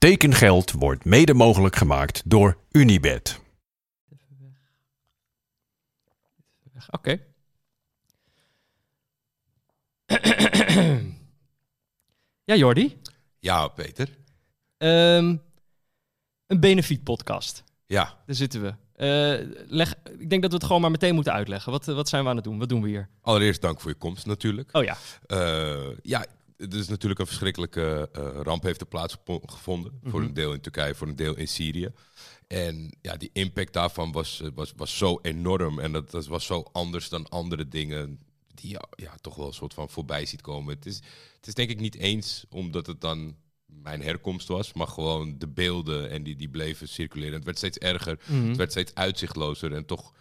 Tekengeld wordt mede mogelijk gemaakt door Unibed. Oké. ja, Jordi. Ja, Peter. Ehm, een benefiet-podcast. Ja, Daar zitten we. Eh, leg, ik denk dat we het gewoon maar meteen moeten uitleggen. Wat, wat zijn we aan het doen? Wat doen we hier? allereerst dank voor je komst natuurlijk. Oh ja. Eh, ja, het is natuurlijk een verschrikkelijke eh, ramp heeft er plaatsgevonden. Voor Mhm. een deel in Turkije, voor een deel in Syrië. En ja, die impact daarvan was, eh, was, was zo enorm. En dat, dat was zo anders dan andere dingen die je ja, toch wel een soort van voorbij ziet komen. Het is, het is denk ik niet eens omdat het dan mijn herkomst was, maar gewoon de beelden en die, die bleven circuleren. Het werd steeds erger. Mhm. Het werd steeds uitzichtlozer en toch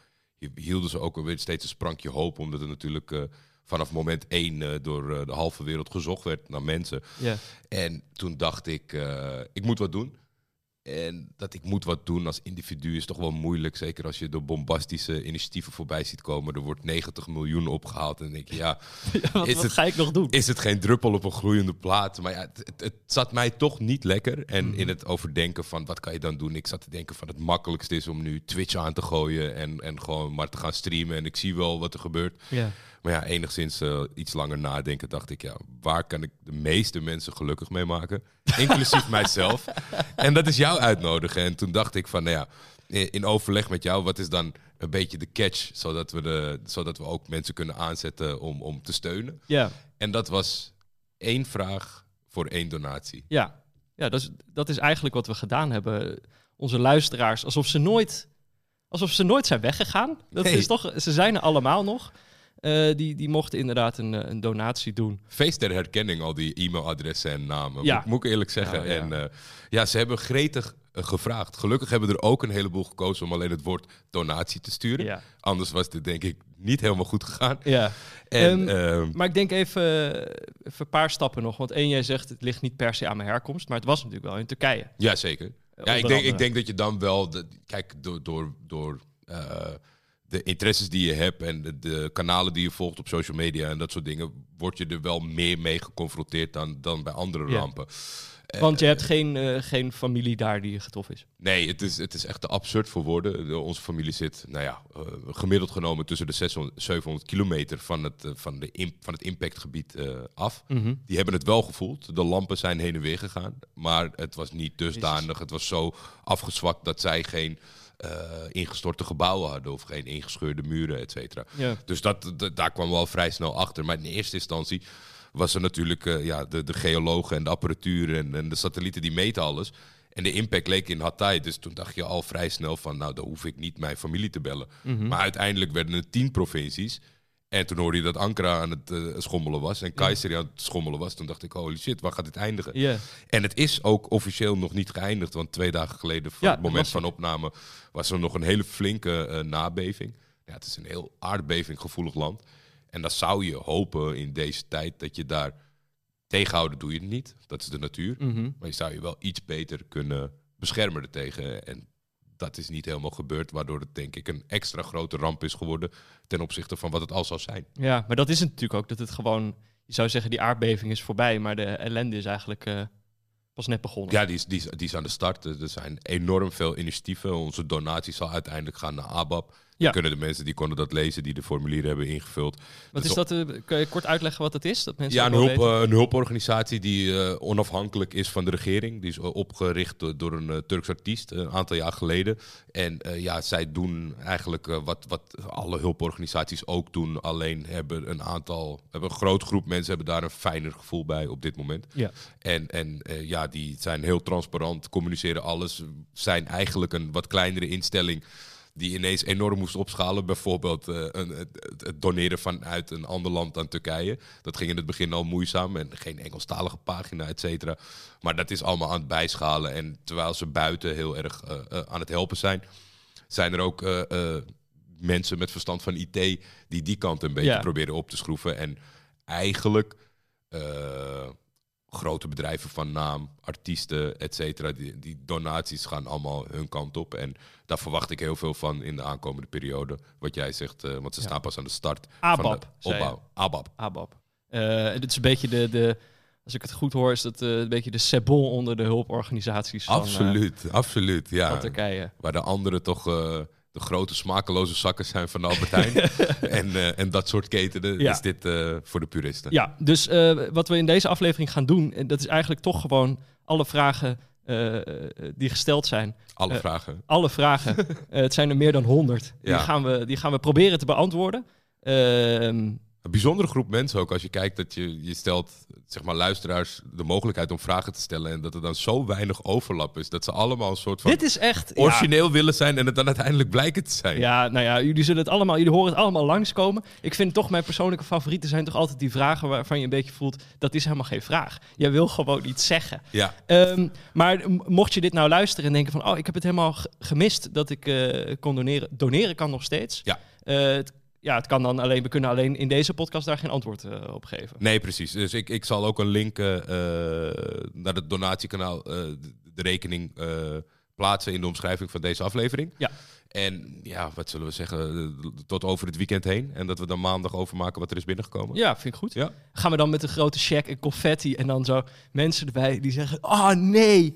hielden ze ook weer steeds een sprankje hoop, omdat het natuurlijk eh, vanaf moment één eh, door eh, de halve wereld gezocht werd naar mensen. Ja. En toen dacht ik, eh, ik moet wat doen. En dat ik moet wat doen als individu is toch wel moeilijk. Zeker als je door bombastische initiatieven voorbij ziet komen. Er wordt 90 miljoen opgehaald. En dan denk je, ja, wat Is wat het- ga ik nog doen? is het geen druppel op een gloeiende plaat. Maar ja, het, het, het zat mij toch niet lekker. En in het overdenken van wat kan je dan doen? Ik zat te denken van het makkelijkste is om nu Twitch aan te gooien. En, en gewoon maar te gaan streamen. En ik zie wel wat er gebeurt. Ja. Maar ja, enigszins eh, iets langer nadenken dacht ik, ja, waar kan ik de meeste mensen gelukkig mee maken? Inclusief mijzelf. En dat is jou uitnodigen. En toen dacht ik van, nou ja, in in overleg met jou, wat is dan een beetje de catch? Zodat we, de, zodat we ook mensen kunnen aanzetten om, om te steunen. Ja. En dat was één vraag voor één donatie. Ja, ja dat, is, dat is eigenlijk wat we gedaan hebben. Onze luisteraars, alsof ze nooit, alsof ze nooit zijn weggegaan. Dat Nee. is toch, ze zijn er allemaal nog. Eh, die, die mochten inderdaad een, eh, een donatie doen. Feest ter herkenning, al die e-mailadressen en namen. Ja. Moet, moet ik eerlijk zeggen. Ja, ja. En eh, ja, ze hebben gretig gevraagd. Gelukkig hebben er ook een heleboel gekozen om alleen het woord donatie te sturen. Ja. Anders was dit denk ik niet helemaal goed gegaan. ja. En Ehm, ehm, Maar ik denk even, even een paar stappen nog. Want één, jij zegt het ligt niet per se aan mijn herkomst. Maar het was natuurlijk wel in Turkije. ja, zeker. Ja, ik, denk, ik denk dat je dan wel... De, kijk, door, door, door eh, de interesses die je hebt en de, de kanalen die je volgt op social media en dat soort dingen... word je er wel meer mee geconfronteerd dan, dan bij andere Ja. rampen. Eh, Want je hebt geen, eh, geen familie daar die getroffen is. Nee, het is, het is echt te absurd voor woorden. De- onze familie zit, nou ja, eh, gemiddeld genomen tussen de 600, 700 kilometer van het, eh, van de van het impactgebied eh, af. Die hebben het wel gevoeld. De lampen zijn heen en weer gegaan. Maar het was niet dusdanig. Het was zo afgezwakt dat zij geen eh, ingestorte gebouwen hadden of geen ingescheurde muren, et cetera. Ja. Dus dat, dat- daar kwam wel vrij snel achter. Maar in eerste instantie was er natuurlijk eh, ja, de, de geologen en de apparatuur en, en de satellieten die meten alles. En de impact leek in Hatay. Dus toen dacht je al vrij snel van, nou, dan hoef ik niet mijn familie te bellen. Maar uiteindelijk werden het tien provincies. En toen hoorde je dat Ankara aan het eh, schommelen was en Kayseri aan het schommelen was. Toen dacht ik, holy shit, waar gaat dit eindigen? En het is ook officieel nog niet geëindigd. Want twee dagen geleden, van Ja, het moment van opname, was er nog een hele flinke eh, nabeving. Ja, het is een heel aardbevinggevoelig land. En dan zou je hopen in deze tijd dat je daar tegenhouden doe je het niet. Dat is de natuur. Mhm. Maar je zou je wel iets beter kunnen beschermen ertegen. En dat is niet helemaal gebeurd, waardoor het denk ik een extra grote ramp is geworden ten opzichte van wat het al zou zijn. Ja, maar dat is het natuurlijk ook. Dat het gewoon, je zou zeggen, die aardbeving is voorbij. Maar de ellende is eigenlijk eh, pas net begonnen. Ja, die is, die, is, die is aan de start. Er zijn enorm veel initiatieven. Onze donatie zal uiteindelijk gaan naar ABAP. Ja. Kunnen de mensen die konden dat lezen, die de formulieren hebben ingevuld. Wat Dus is dat? eh, kun je kort uitleggen wat het is? Dat mensen Ja, een, hulp, eh, een hulporganisatie die eh, onafhankelijk is van de regering. Die is opgericht door, een Turks artiest een aantal jaar geleden. En ja, zij doen eigenlijk wat, wat alle hulporganisaties ook doen. Alleen hebben een aantal, hebben een groot groep mensen hebben daar een fijner gevoel bij op dit moment. Ja. En, en ja, die zijn heel transparant, communiceren alles. Zijn eigenlijk een wat kleinere instelling die ineens enorm moest opschalen. Bijvoorbeeld eh, een, het, doneren vanuit een ander land aan Turkije. Dat ging in het begin al moeizaam en geen Engelstalige pagina, et cetera. Maar dat is allemaal aan het bijschalen. En terwijl ze buiten heel erg eh, eh, aan het helpen zijn, zijn er ook mensen met verstand van IT die die kant een beetje Ja. proberen op te schroeven. En eigenlijk grote bedrijven van naam, artiesten, et cetera, die, die donaties gaan allemaal hun kant op. En daar verwacht ik heel veel van in de aankomende periode. Wat jij zegt, eh, want ze Ja. staan pas aan de start ABAP, van de opbouw. ABAP. ABAP. Eh, dit is een beetje de, de, Als ik het goed hoor, is dat eh, een beetje de sebon onder de hulporganisaties van, absoluut, absoluut. Ja. van Turkije. Waar de anderen toch de grote smakeloze zakken zijn van Albertijn. en, eh, en dat soort ketenen Ja. is dit eh, voor de puristen. Ja, dus eh, wat we in deze aflevering gaan doen, en dat is eigenlijk toch gewoon alle vragen die gesteld zijn. Alle vragen. Alle vragen, het zijn er meer dan honderd. Die, Ja. gaan, we, die gaan we proberen te beantwoorden. Een bijzondere groep mensen ook als je kijkt dat je, je stelt zeg maar luisteraars de mogelijkheid om vragen te stellen en dat er dan zo weinig overlap is dat ze allemaal een soort van dit is echt... ja, origineel willen zijn en het dan uiteindelijk blijken te zijn. Ja, nou ja, jullie zullen het allemaal, jullie horen het allemaal langskomen. Ik vind toch mijn persoonlijke favorieten zijn toch altijd die vragen waarvan je een beetje voelt dat is helemaal geen vraag. Jij wil gewoon iets zeggen. Ja, Ehm, maar mocht je dit nou luisteren en denken van oh, ik heb het helemaal ge- gemist dat ik eh, kon doneren. Doneren kan nog steeds. Ja. Eh, het, ja, het kan dan alleen, we kunnen alleen in deze podcast daar geen antwoord eh, op geven. nee precies. Dus ik, ik zal ook een link eh, eh, naar het donatiekanaal, de, rekening plaatsen in de omschrijving van deze aflevering. Ja. En ja, wat zullen we zeggen, tot over het weekend heen. En dat we dan maandag overmaken wat er is binnengekomen. Ja, vind ik goed. Ja. Gaan we dan met een grote check en confetti en dan zo mensen erbij die zeggen, oh nee,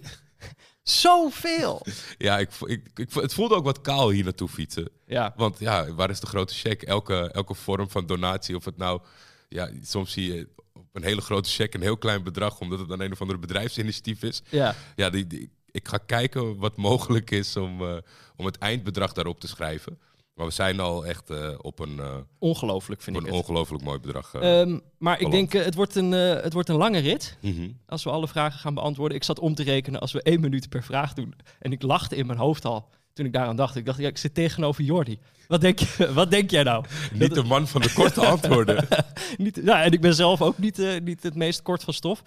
zoveel. Ja, ik, ik, het voelde ook wat kaal hier naartoe fietsen. Ja, Want ja, waar is de grote check? Elke, elke vorm van donatie, of het nou... Ja, soms zie je op een hele grote check een heel klein bedrag... omdat het dan een of andere bedrijfsinitiatief is. ja. Ja, die, die- ik ga kijken wat mogelijk is om, eh, om het eindbedrag daarop te schrijven. Maar we zijn al echt eh, op een, eh, ongelooflijk vind ik een ongelooflijk mooi bedrag. eh. Ehm, maar ik denk, het, wordt een, het wordt een lange rit. Mhm. Als we alle vragen gaan beantwoorden. Ik zat om te rekenen als we één minuut per vraag doen. En ik lachte in mijn hoofd al toen ik daaraan dacht. Ik dacht, ja, ik zit tegenover Jordi. Wat denk, je, wat denk jij nou? Niet de man van de korte antwoorden. Niet, ja, en ik ben zelf ook niet, niet het meest kort van stof.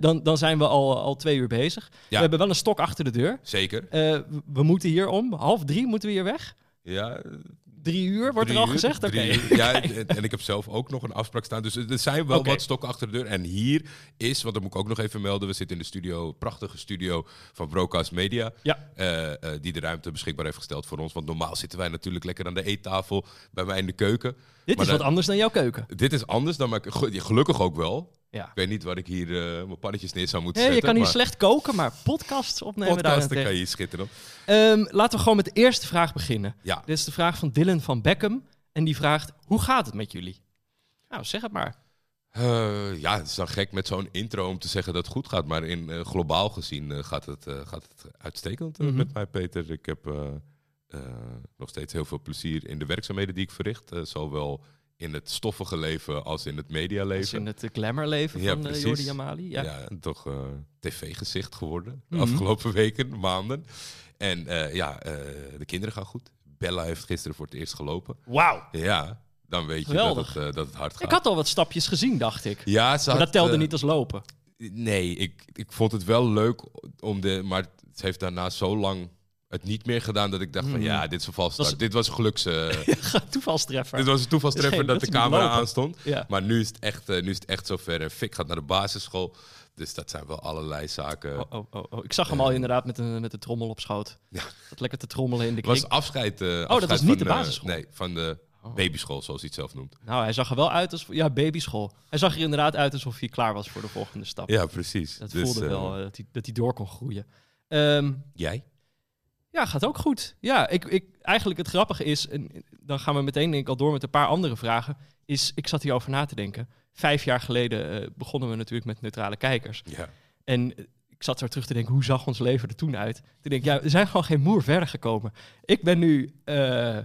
Dan, dan zijn we al, al twee uur bezig. We hebben wel een stok achter de deur. Zeker. We- we moeten hier om. Half drie moeten we hier weg. Ja, Drie uur wordt Drie er al uur, gezegd. Oké. Ja, en, ik heb zelf ook nog een afspraak staan. Dus er zijn wel wat stokken achter de deur. En hier is, want dat moet ik ook nog even melden. We zitten in de studio, prachtige studio van Broadcast Media. Ja. eh, eh, die de ruimte beschikbaar heeft gesteld voor ons. Want normaal zitten wij natuurlijk lekker aan de eettafel bij mij in de keuken. Dit Maar is dan- wat anders dan jouw keuken. Dit is anders dan, maar ge- gelukkig ook wel. Ja. Ik weet niet waar ik hier eh, mijn pannetjes neer zou moeten Nee, je zetten. kan hier slecht koken, maar podcasts opnemen podcasten daarentegen. kan je schitteren. Ehm, laten we gewoon met de eerste vraag beginnen. Ja, Dit is de vraag van Dylan van Beckham. En die vraagt, hoe gaat het met jullie? Nou, zeg het maar. Eh, ja, het is dan gek met zo'n intro om te zeggen dat het goed gaat. Maar in, eh, globaal gezien gaat, het, gaat het uitstekend Mhm. met mij, Peter. Ik heb nog steeds heel veel plezier in de werkzaamheden die ik verricht. zowel in het stoffige leven als in het medialeven. in het eh, glamourleven Ja, van precies. Jordi Amali. Ja. Toch eh, tv-gezicht geworden de Mhm. afgelopen weken, maanden. En eh, ja, eh, de kinderen gaan goed. Bella heeft gisteren voor het eerst gelopen. Wauw. Ja, dan weet je dat het, eh, dat het hard gaat. Ik had al wat stapjes gezien, dacht ik. ja, ze Maar had, dat telde eh, niet als lopen. Nee, ik, ik vond het wel leuk om de. Maar het heeft daarna zo lang het niet meer gedaan dat ik dacht van ja, dit is een valstart. Is- Dit was een geluks. eh, Toevalstreffer. dit was een toevalstreffer Dat de camera aanstond. Ja. Maar nu is het echt, eh, nu is het echt zover. En Fik gaat naar de basisschool. Dus dat zijn wel allerlei zaken. Oh, oh, oh, oh. Ik zag hem al inderdaad met een, met de trommel op schoot. Ja. Dat lekker te trommelen in de Het was kring. afscheid. eh, dat afscheid was niet de eh, basisschool? nee, van de Oh. babyschool, zoals hij het zelf noemt. Nou, hij zag er wel uit als... Ja, babyschool. Hij zag er inderdaad uit alsof hij klaar was voor de volgende stap. Ja, precies. Dat Dus, voelde eh, wel eh, dat, hij, dat hij door kon groeien. Ehm, Jij? Ja, gaat ook goed. Ja, ik, ik, eigenlijk het grappige is, en dan gaan we meteen denk ik al door met een paar andere vragen, is, ik zat hierover na te denken. Vijf jaar geleden eh, begonnen we natuurlijk met neutrale kijkers. Ja. En eh, ik zat zo terug te denken, hoe zag ons leven er toen uit? Toen denk ik, ja, we zijn gewoon geen moer verder gekomen. Ik ben nu eh,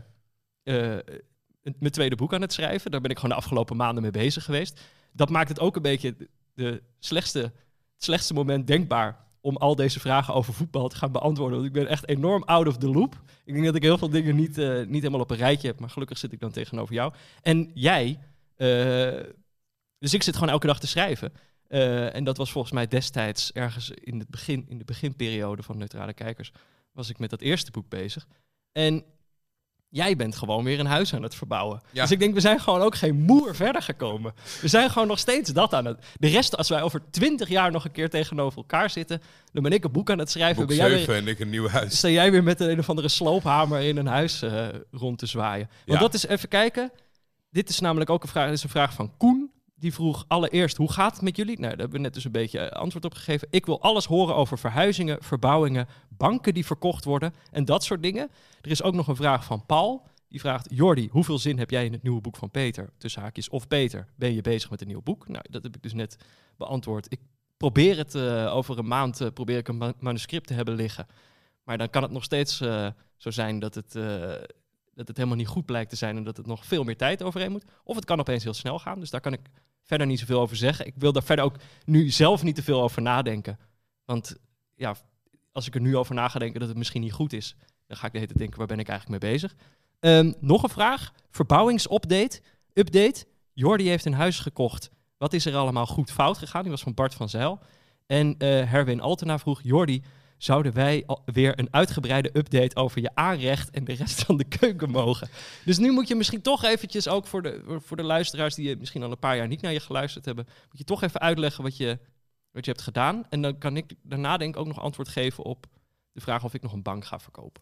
mijn tweede boek aan het schrijven. Daar ben ik gewoon de afgelopen maanden mee bezig geweest. Dat maakt het ook een beetje de slechtste, het slechtste moment denkbaar om al deze vragen over voetbal te gaan beantwoorden. Want ik ben echt enorm out of the loop. Ik denk dat ik heel veel dingen niet, eh, niet helemaal op een rijtje heb, maar gelukkig zit ik dan tegenover jou. En jij, eh, dus ik zit gewoon elke dag te schrijven. Eh, en dat was volgens mij destijds ergens in, het begin, in de beginperiode van Neutrale Kijkers, was ik met dat eerste boek bezig. En jij bent gewoon weer een huis aan het verbouwen. Ja. Dus ik denk, we zijn gewoon ook geen moer verder gekomen. We zijn gewoon nog steeds dat aan het... De rest, als wij over twintig jaar nog een keer tegenover elkaar zitten, dan ben ik een boek aan het schrijven. Boek ben jij weer, 7 en ik een nieuw huis. sta jij weer met een, een of andere sloophamer in een huis eh, rond te zwaaien. Want Ja. dat is, even kijken, dit is namelijk ook een vraag, dit is een vraag van Koen. die vroeg allereerst, hoe gaat het met jullie? Nou, daar hebben we net dus een beetje eh, antwoord op gegeven. Ik wil alles horen over verhuizingen, verbouwingen, banken die verkocht worden en dat soort dingen. Er is ook nog een vraag van Paul. Die vraagt, Jordi, hoeveel zin heb jij in het nieuwe boek van Peter? Tussen haakjes, of Peter, ben je bezig met een nieuw boek? Nou, dat heb ik dus net beantwoord. Ik probeer het eh, over een maand, eh, probeer ik een ma- manuscript te hebben liggen. Maar dan kan het nog steeds eh, zo zijn dat het, dat het helemaal niet goed blijkt te zijn en dat het nog veel meer tijd overheen moet. Of het kan opeens heel snel gaan, dus daar kan ik verder niet zoveel over zeggen. Ik wil daar verder ook nu zelf niet te veel over nadenken. Want ja, als ik er nu over na denken dat het misschien niet goed is, dan ga ik de hele tijd denken, waar ben ik eigenlijk mee bezig? Ehm, nog een vraag. Verbouwingsupdate. Update. Jordi heeft een huis gekocht. Wat is er allemaal goed fout gegaan? Die was van Bart van Zijl. En eh Herwin Altena vroeg, Jordi, zouden wij weer een uitgebreide update over je aanrecht en de rest van de keuken mogen? Dus nu moet je misschien toch eventjes, ook voor de, voor de luisteraars die misschien al een paar jaar niet naar je geluisterd hebben, moet je toch even uitleggen wat je, wat je hebt gedaan. En dan kan ik daarna denk ik ook nog antwoord geven op de vraag of ik nog een bank ga verkopen.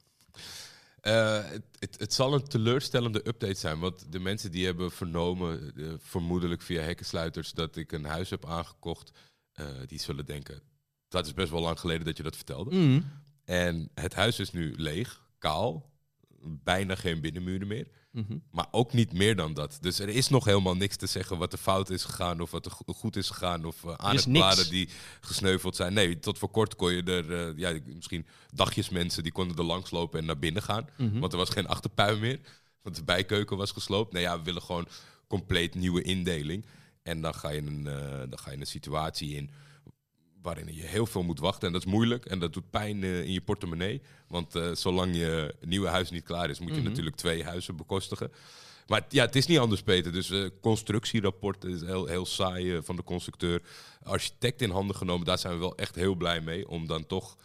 Eh, het, het, het zal een teleurstellende update zijn, want de mensen die hebben vernomen, eh, vermoedelijk via hekkensluiters, dat ik een huis heb aangekocht, eh, die zullen denken, dat is best wel lang geleden dat je dat vertelde. En het huis is nu leeg, kaal, bijna geen binnenmuren meer. Mhm. Maar ook niet meer dan dat. Dus er is nog helemaal niks te zeggen wat er fout is gegaan of wat er go- goed is gegaan of uh, aan het die gesneuveld zijn. Nee, tot voor kort kon je er, uh, ja, misschien dagjesmensen die konden er langslopen en naar binnen gaan. Mhm. Want er was geen achterpuin meer, want de bijkeuken was gesloopt. Nee, ja, we willen gewoon compleet nieuwe indeling. En dan ga je een, uh, dan ga je een situatie in waarin je heel veel moet wachten. En dat is moeilijk en dat doet pijn uh, in je portemonnee. Want uh, zolang je nieuwe huis niet klaar is, moet je Mhm. natuurlijk twee huizen bekostigen. Maar ja, het is niet anders, Peter. Dus uh, constructierapport is heel, heel saai uh, van de constructeur. Architect in handen genomen, daar zijn we wel echt heel blij mee. Om dan toch...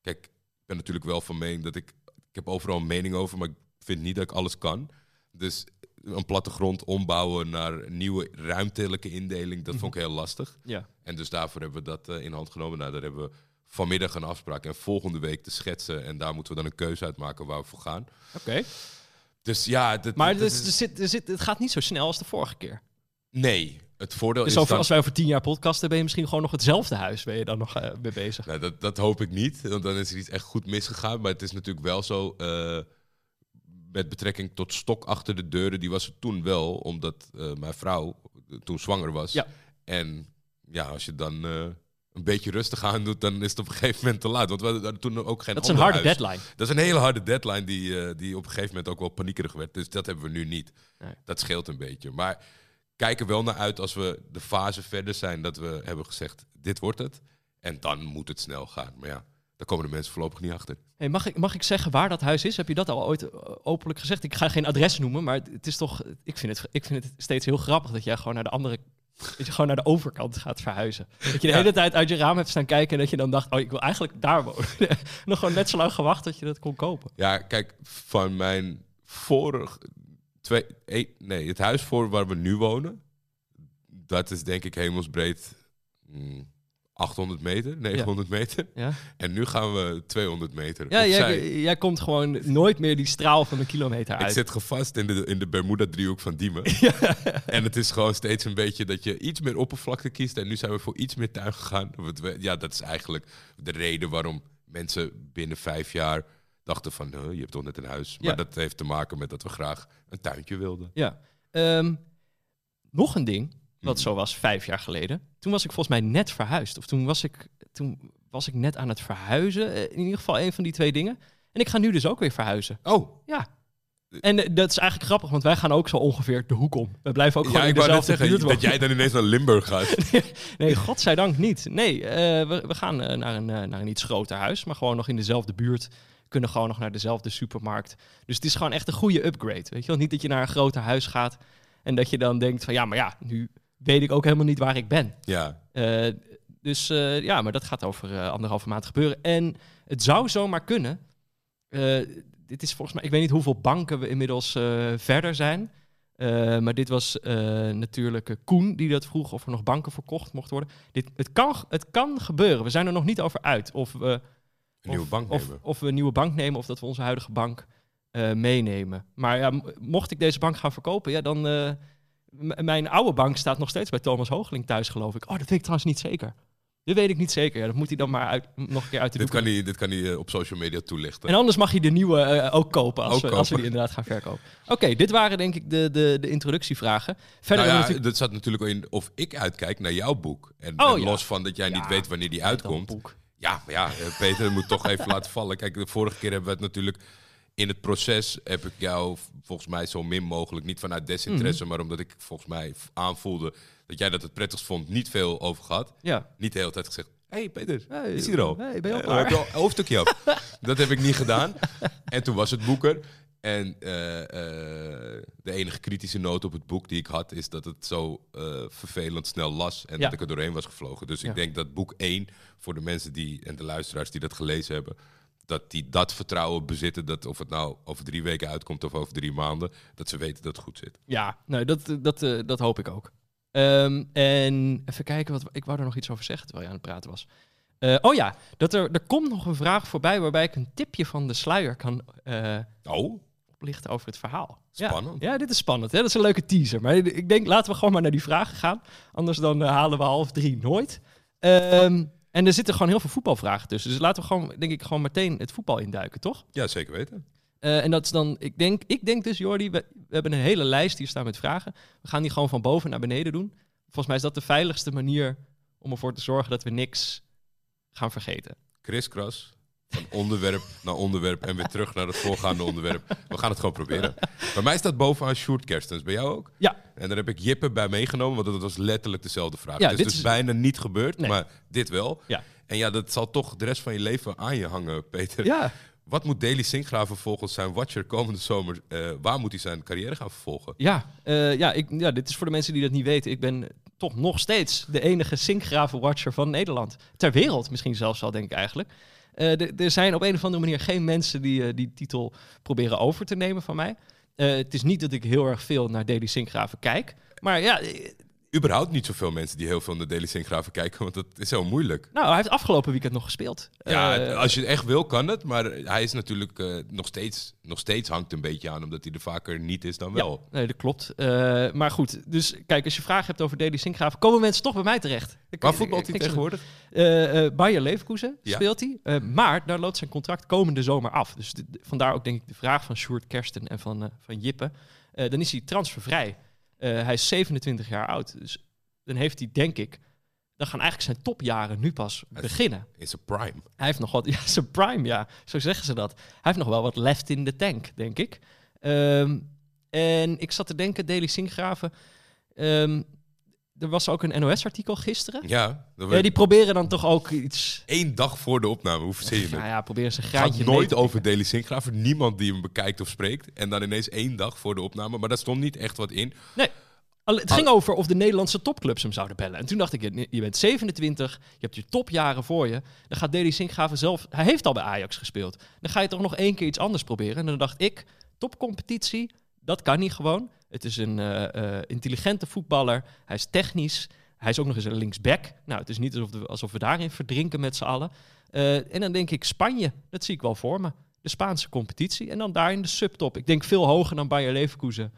Kijk, ik ben natuurlijk wel van mening dat ik... Ik heb overal een mening over, maar ik vind niet dat ik alles kan. Dus een plattegrond ombouwen naar nieuwe ruimtelijke indeling, dat vond ik heel lastig. Ja. En dus daarvoor hebben we dat uh, in hand genomen. Nou, daar hebben we vanmiddag een afspraak en volgende week te schetsen. En daar moeten we dan een keuze uit maken waar we voor gaan. Oké. Okay. Dus ja... Dat, maar dat dus, is... er zit, er zit, het gaat niet zo snel als de vorige keer. Nee, het voordeel dus is over, dan... als wij over tien jaar podcasten, ben je misschien gewoon nog hetzelfde huis. Ben je dan nog uh, mee bezig? Nou, dat, dat hoop ik niet, want dan is er iets echt goed misgegaan. Maar het is natuurlijk wel zo... Uh, met betrekking tot stok achter de deuren, die was er toen wel, omdat uh, mijn vrouw toen zwanger was. Ja. En ja, als je dan uh, een beetje rustig aan doet, dan is het op een gegeven moment te laat. Want we hadden toen ook geen Dat is een harde huis. deadline. Dat is een hele harde deadline die, uh, die op een gegeven moment ook wel paniekerig werd. Dus dat hebben we nu niet. Nee. Dat scheelt een beetje. Maar kijk er wel naar uit als we de fase verder zijn dat we hebben gezegd, dit wordt het. En dan moet het snel gaan. Maar ja, daar komen de mensen voorlopig niet achter. Hey, mag, ik, mag ik zeggen waar dat huis is? Heb je dat al ooit uh, openlijk gezegd? Ik ga geen adres noemen, maar het is toch. Ik vind het, ik vind het steeds heel grappig dat jij gewoon naar de andere. Dat je gewoon naar de overkant gaat verhuizen. Dat je de Ja. hele tijd uit je raam hebt staan kijken en dat je dan dacht: Oh, ik wil eigenlijk daar wonen. Nog gewoon net zo lang gewacht dat je dat kon kopen. Ja, kijk, van mijn vorig. Twee, nee, het huis voor waar we nu wonen. Dat is denk ik hemelsbreed. mm, 800 meter, 900 meter. Ja, En nu gaan we 200 meter. ja jij, jij komt gewoon nooit meer die straal van een kilometer Ik uit. zit gevast in de, in de Bermuda-driehoek van Diemen. En het is gewoon steeds een beetje dat je iets meer oppervlakte kiest. En nu zijn we voor iets meer tuin gegaan. Ja, dat is eigenlijk de reden waarom mensen binnen vijf jaar dachten van... "Huh, je hebt toch net een huis. Maar dat heeft te maken met dat we graag een tuintje wilden. Ja. Ehm, nog een ding, wat zo was vijf jaar geleden. Toen was ik volgens mij net verhuisd. Of toen was ik, toen was ik net aan het verhuizen. Eh, In ieder geval een van die twee dingen. En ik ga nu dus ook weer verhuizen. Oh, Ja. En eh, dat is eigenlijk grappig, want wij gaan ook zo ongeveer de hoek om. We blijven ook ja, gewoon ik in dezelfde zeggen buurt dat jij dan ineens naar Limburg gaat. Nee, godzijdank niet. Nee, eh, we, we gaan naar, een, naar een iets groter huis, maar gewoon nog in dezelfde buurt. Kunnen gewoon nog naar dezelfde supermarkt. Dus het is gewoon echt een goede upgrade. Weet je wel, niet dat je naar een groter huis gaat en dat je dan denkt van ja, maar ja, nu weet ik ook helemaal niet waar ik ben. ja, Eh, dus eh, ja, maar dat gaat over eh, anderhalve maand gebeuren. En het zou zomaar kunnen. dit is volgens mij, ik weet niet hoeveel banken we inmiddels verder zijn. Maar dit was natuurlijk Koen die dat vroeg of er nog banken verkocht mochten worden. Dit, het, kan, het kan gebeuren. We zijn er nog niet over uit of we, een nieuwe of, bank of, nemen. of we een nieuwe bank nemen of dat we onze huidige bank meenemen. Maar ja, mocht ik deze bank gaan verkopen, ja, dan M- mijn oude bank staat nog steeds bij Thomas Hoogeling thuis, geloof ik. Oh, dat weet ik trouwens niet zeker. Dit weet ik niet zeker. Ja, dat moet hij dan maar uit, nog een keer uit de Dit kan hij, dit kan hij eh, op social media toelichten. En anders mag je de nieuwe eh, ook kopen als, Ook we, als we die inderdaad gaan verkopen. Oké, dit waren denk ik de, de, de introductievragen. Verder nou ja, we dat zat natuurlijk in of ik uitkijk naar jouw boek. En, Oh, en ja. los van dat jij niet weet wanneer die natuurlijk uitkomt. dat. Ja, maar ja, eh, Peter moet toch even laten vallen. Kijk, de vorige keer hebben we het natuurlijk... In het proces heb ik jou volgens mij zo min mogelijk, niet vanuit desinteresse, Mhm. maar omdat ik volgens mij aanvoelde dat jij dat het prettigst vond, niet veel over gehad. Ja. Niet de hele tijd gezegd, hé hey Peter, Hey, is hij er al? hey, ben je al Eh, klaar? een hoofdstukje af? dat heb ik niet gedaan. En toen was het boek er. En eh, eh, de enige kritische noot op het boek die ik had, is dat het zo eh, vervelend snel las en Ja. dat ik er doorheen was gevlogen. Dus Ja. ik denk dat boek 1, voor de mensen die en de luisteraars die dat gelezen hebben, dat die dat vertrouwen bezitten, dat of het nou over drie weken uitkomt of over drie maanden, dat ze weten dat het goed zit. Ja, nou, dat, dat, eh, dat hoop ik ook. Ehm, en even kijken, wat, ik wou er nog iets over zeggen terwijl je aan het praten was. Eh, oh ja, dat er, er komt nog een vraag voorbij waarbij ik een tipje van de sluier kan eh, Oh, oplichten over het verhaal. Spannend. Ja, dit is spannend. Hè? Dat is een leuke teaser. Maar ik denk, laten we gewoon maar naar die vragen gaan. Anders dan eh, halen we half drie nooit. Ehm, en er zitten gewoon heel veel voetbalvragen tussen. Dus laten we gewoon, denk ik, gewoon meteen het voetbal induiken, toch? ja, zeker weten. Eh, en dat is dan, ik denk, ik denk dus, Jordi, we, we hebben een hele lijst hier staan met vragen. We gaan die gewoon van boven naar beneden doen. Volgens mij is dat de veiligste manier om ervoor te zorgen dat we niks gaan vergeten. kriskras van onderwerp naar onderwerp en weer terug naar het voorgaande onderwerp. We gaan het gewoon proberen. Bij mij staat bovenaan Sjoerd Kerstens. Bij jou ook? Ja. En daar heb ik Jippe bij meegenomen, want dat was letterlijk dezelfde vraag. Ja, het is dit dus is- bijna niet gebeurd, Nee. maar dit wel. Ja. En ja, dat zal toch de rest van je leven aan je hangen, Peter. Ja, Wat moet Daily Sinkgraven volgens zijn watcher komende zomer... eh, waar moet hij zijn carrière gaan vervolgen? ja, eh, ja, ik, ja, dit is voor de mensen die dat niet weten. Ik ben toch nog steeds de enige zinkgraven-watcher van Nederland. Ter wereld misschien zelfs al, denk ik eigenlijk. Eh, er zijn op een of andere manier geen mensen die eh, die titel proberen over te nemen van mij. Eh, het is niet dat ik heel erg veel naar Daily Sinkgraven kijk. Maar ja, Überhaupt niet zoveel mensen die heel veel naar Daily Sinkgraven kijken, want dat is heel moeilijk. nou, hij heeft afgelopen weekend nog gespeeld. Ja, Eh, als je het echt wil, kan het. Maar hij is natuurlijk eh, nog, steeds, nog steeds hangt een beetje aan, omdat hij er vaker niet is dan wel. Nee, dat klopt. Eh, maar goed, dus kijk, als je vragen hebt over Daily Sinkgraven, komen mensen toch bij mij terecht. Waar voetbalt hij Ik- ik- tegenwoordig? Bayer Leverkusen Ja. speelt hij. Maar daar loopt zijn contract komende zomer af. Dus de- vandaar ook denk ik de vraag van Sjoerd Kersten en van, van Jippe. Dan is hij transfervrij. Eh, hij is 27 jaar oud. Dus dan heeft hij, denk ik... Dan gaan eigenlijk zijn topjaren nu pas beginnen. In zijn prime. Hij heeft nog wat... Ja, zijn prime, ja. Zo zeggen ze dat. Hij heeft nog wel wat left in the tank, denk ik. Ehm, en ik zat te denken, Daily Sinkgraven... ehm, er was ook een NOS-artikel gisteren. Ja, die proberen dan toch ook iets... één dag voor de opname. Hoe verzin je het? Nou ja, proberen ze een Het gaat nooit over Daily Sinkgraven. Niemand die hem bekijkt of spreekt. En dan ineens één dag voor de opname. Maar daar stond niet echt wat in. Alle- Het ging over of de Nederlandse topclubs hem zouden bellen. En toen dacht ik, je je bent 27, je hebt je topjaren voor je. Dan gaat Deli Sinkgraven zelf... Hij heeft al bij Ajax gespeeld. Dan ga je toch nog één keer iets anders proberen. En dan dacht ik, topcompetitie, dat kan niet gewoon. Het is een eh, eh, intelligente voetballer. Hij is technisch. Hij is ook nog eens een linksback. Nou, het is niet alsof, we- alsof we daarin verdrinken met z'n allen. Eh, en dan denk ik Spanje, dat zie ik wel voor me. De Spaanse competitie. En dan daar in de subtop. Ik denk veel hoger dan Bayer Leverkusen.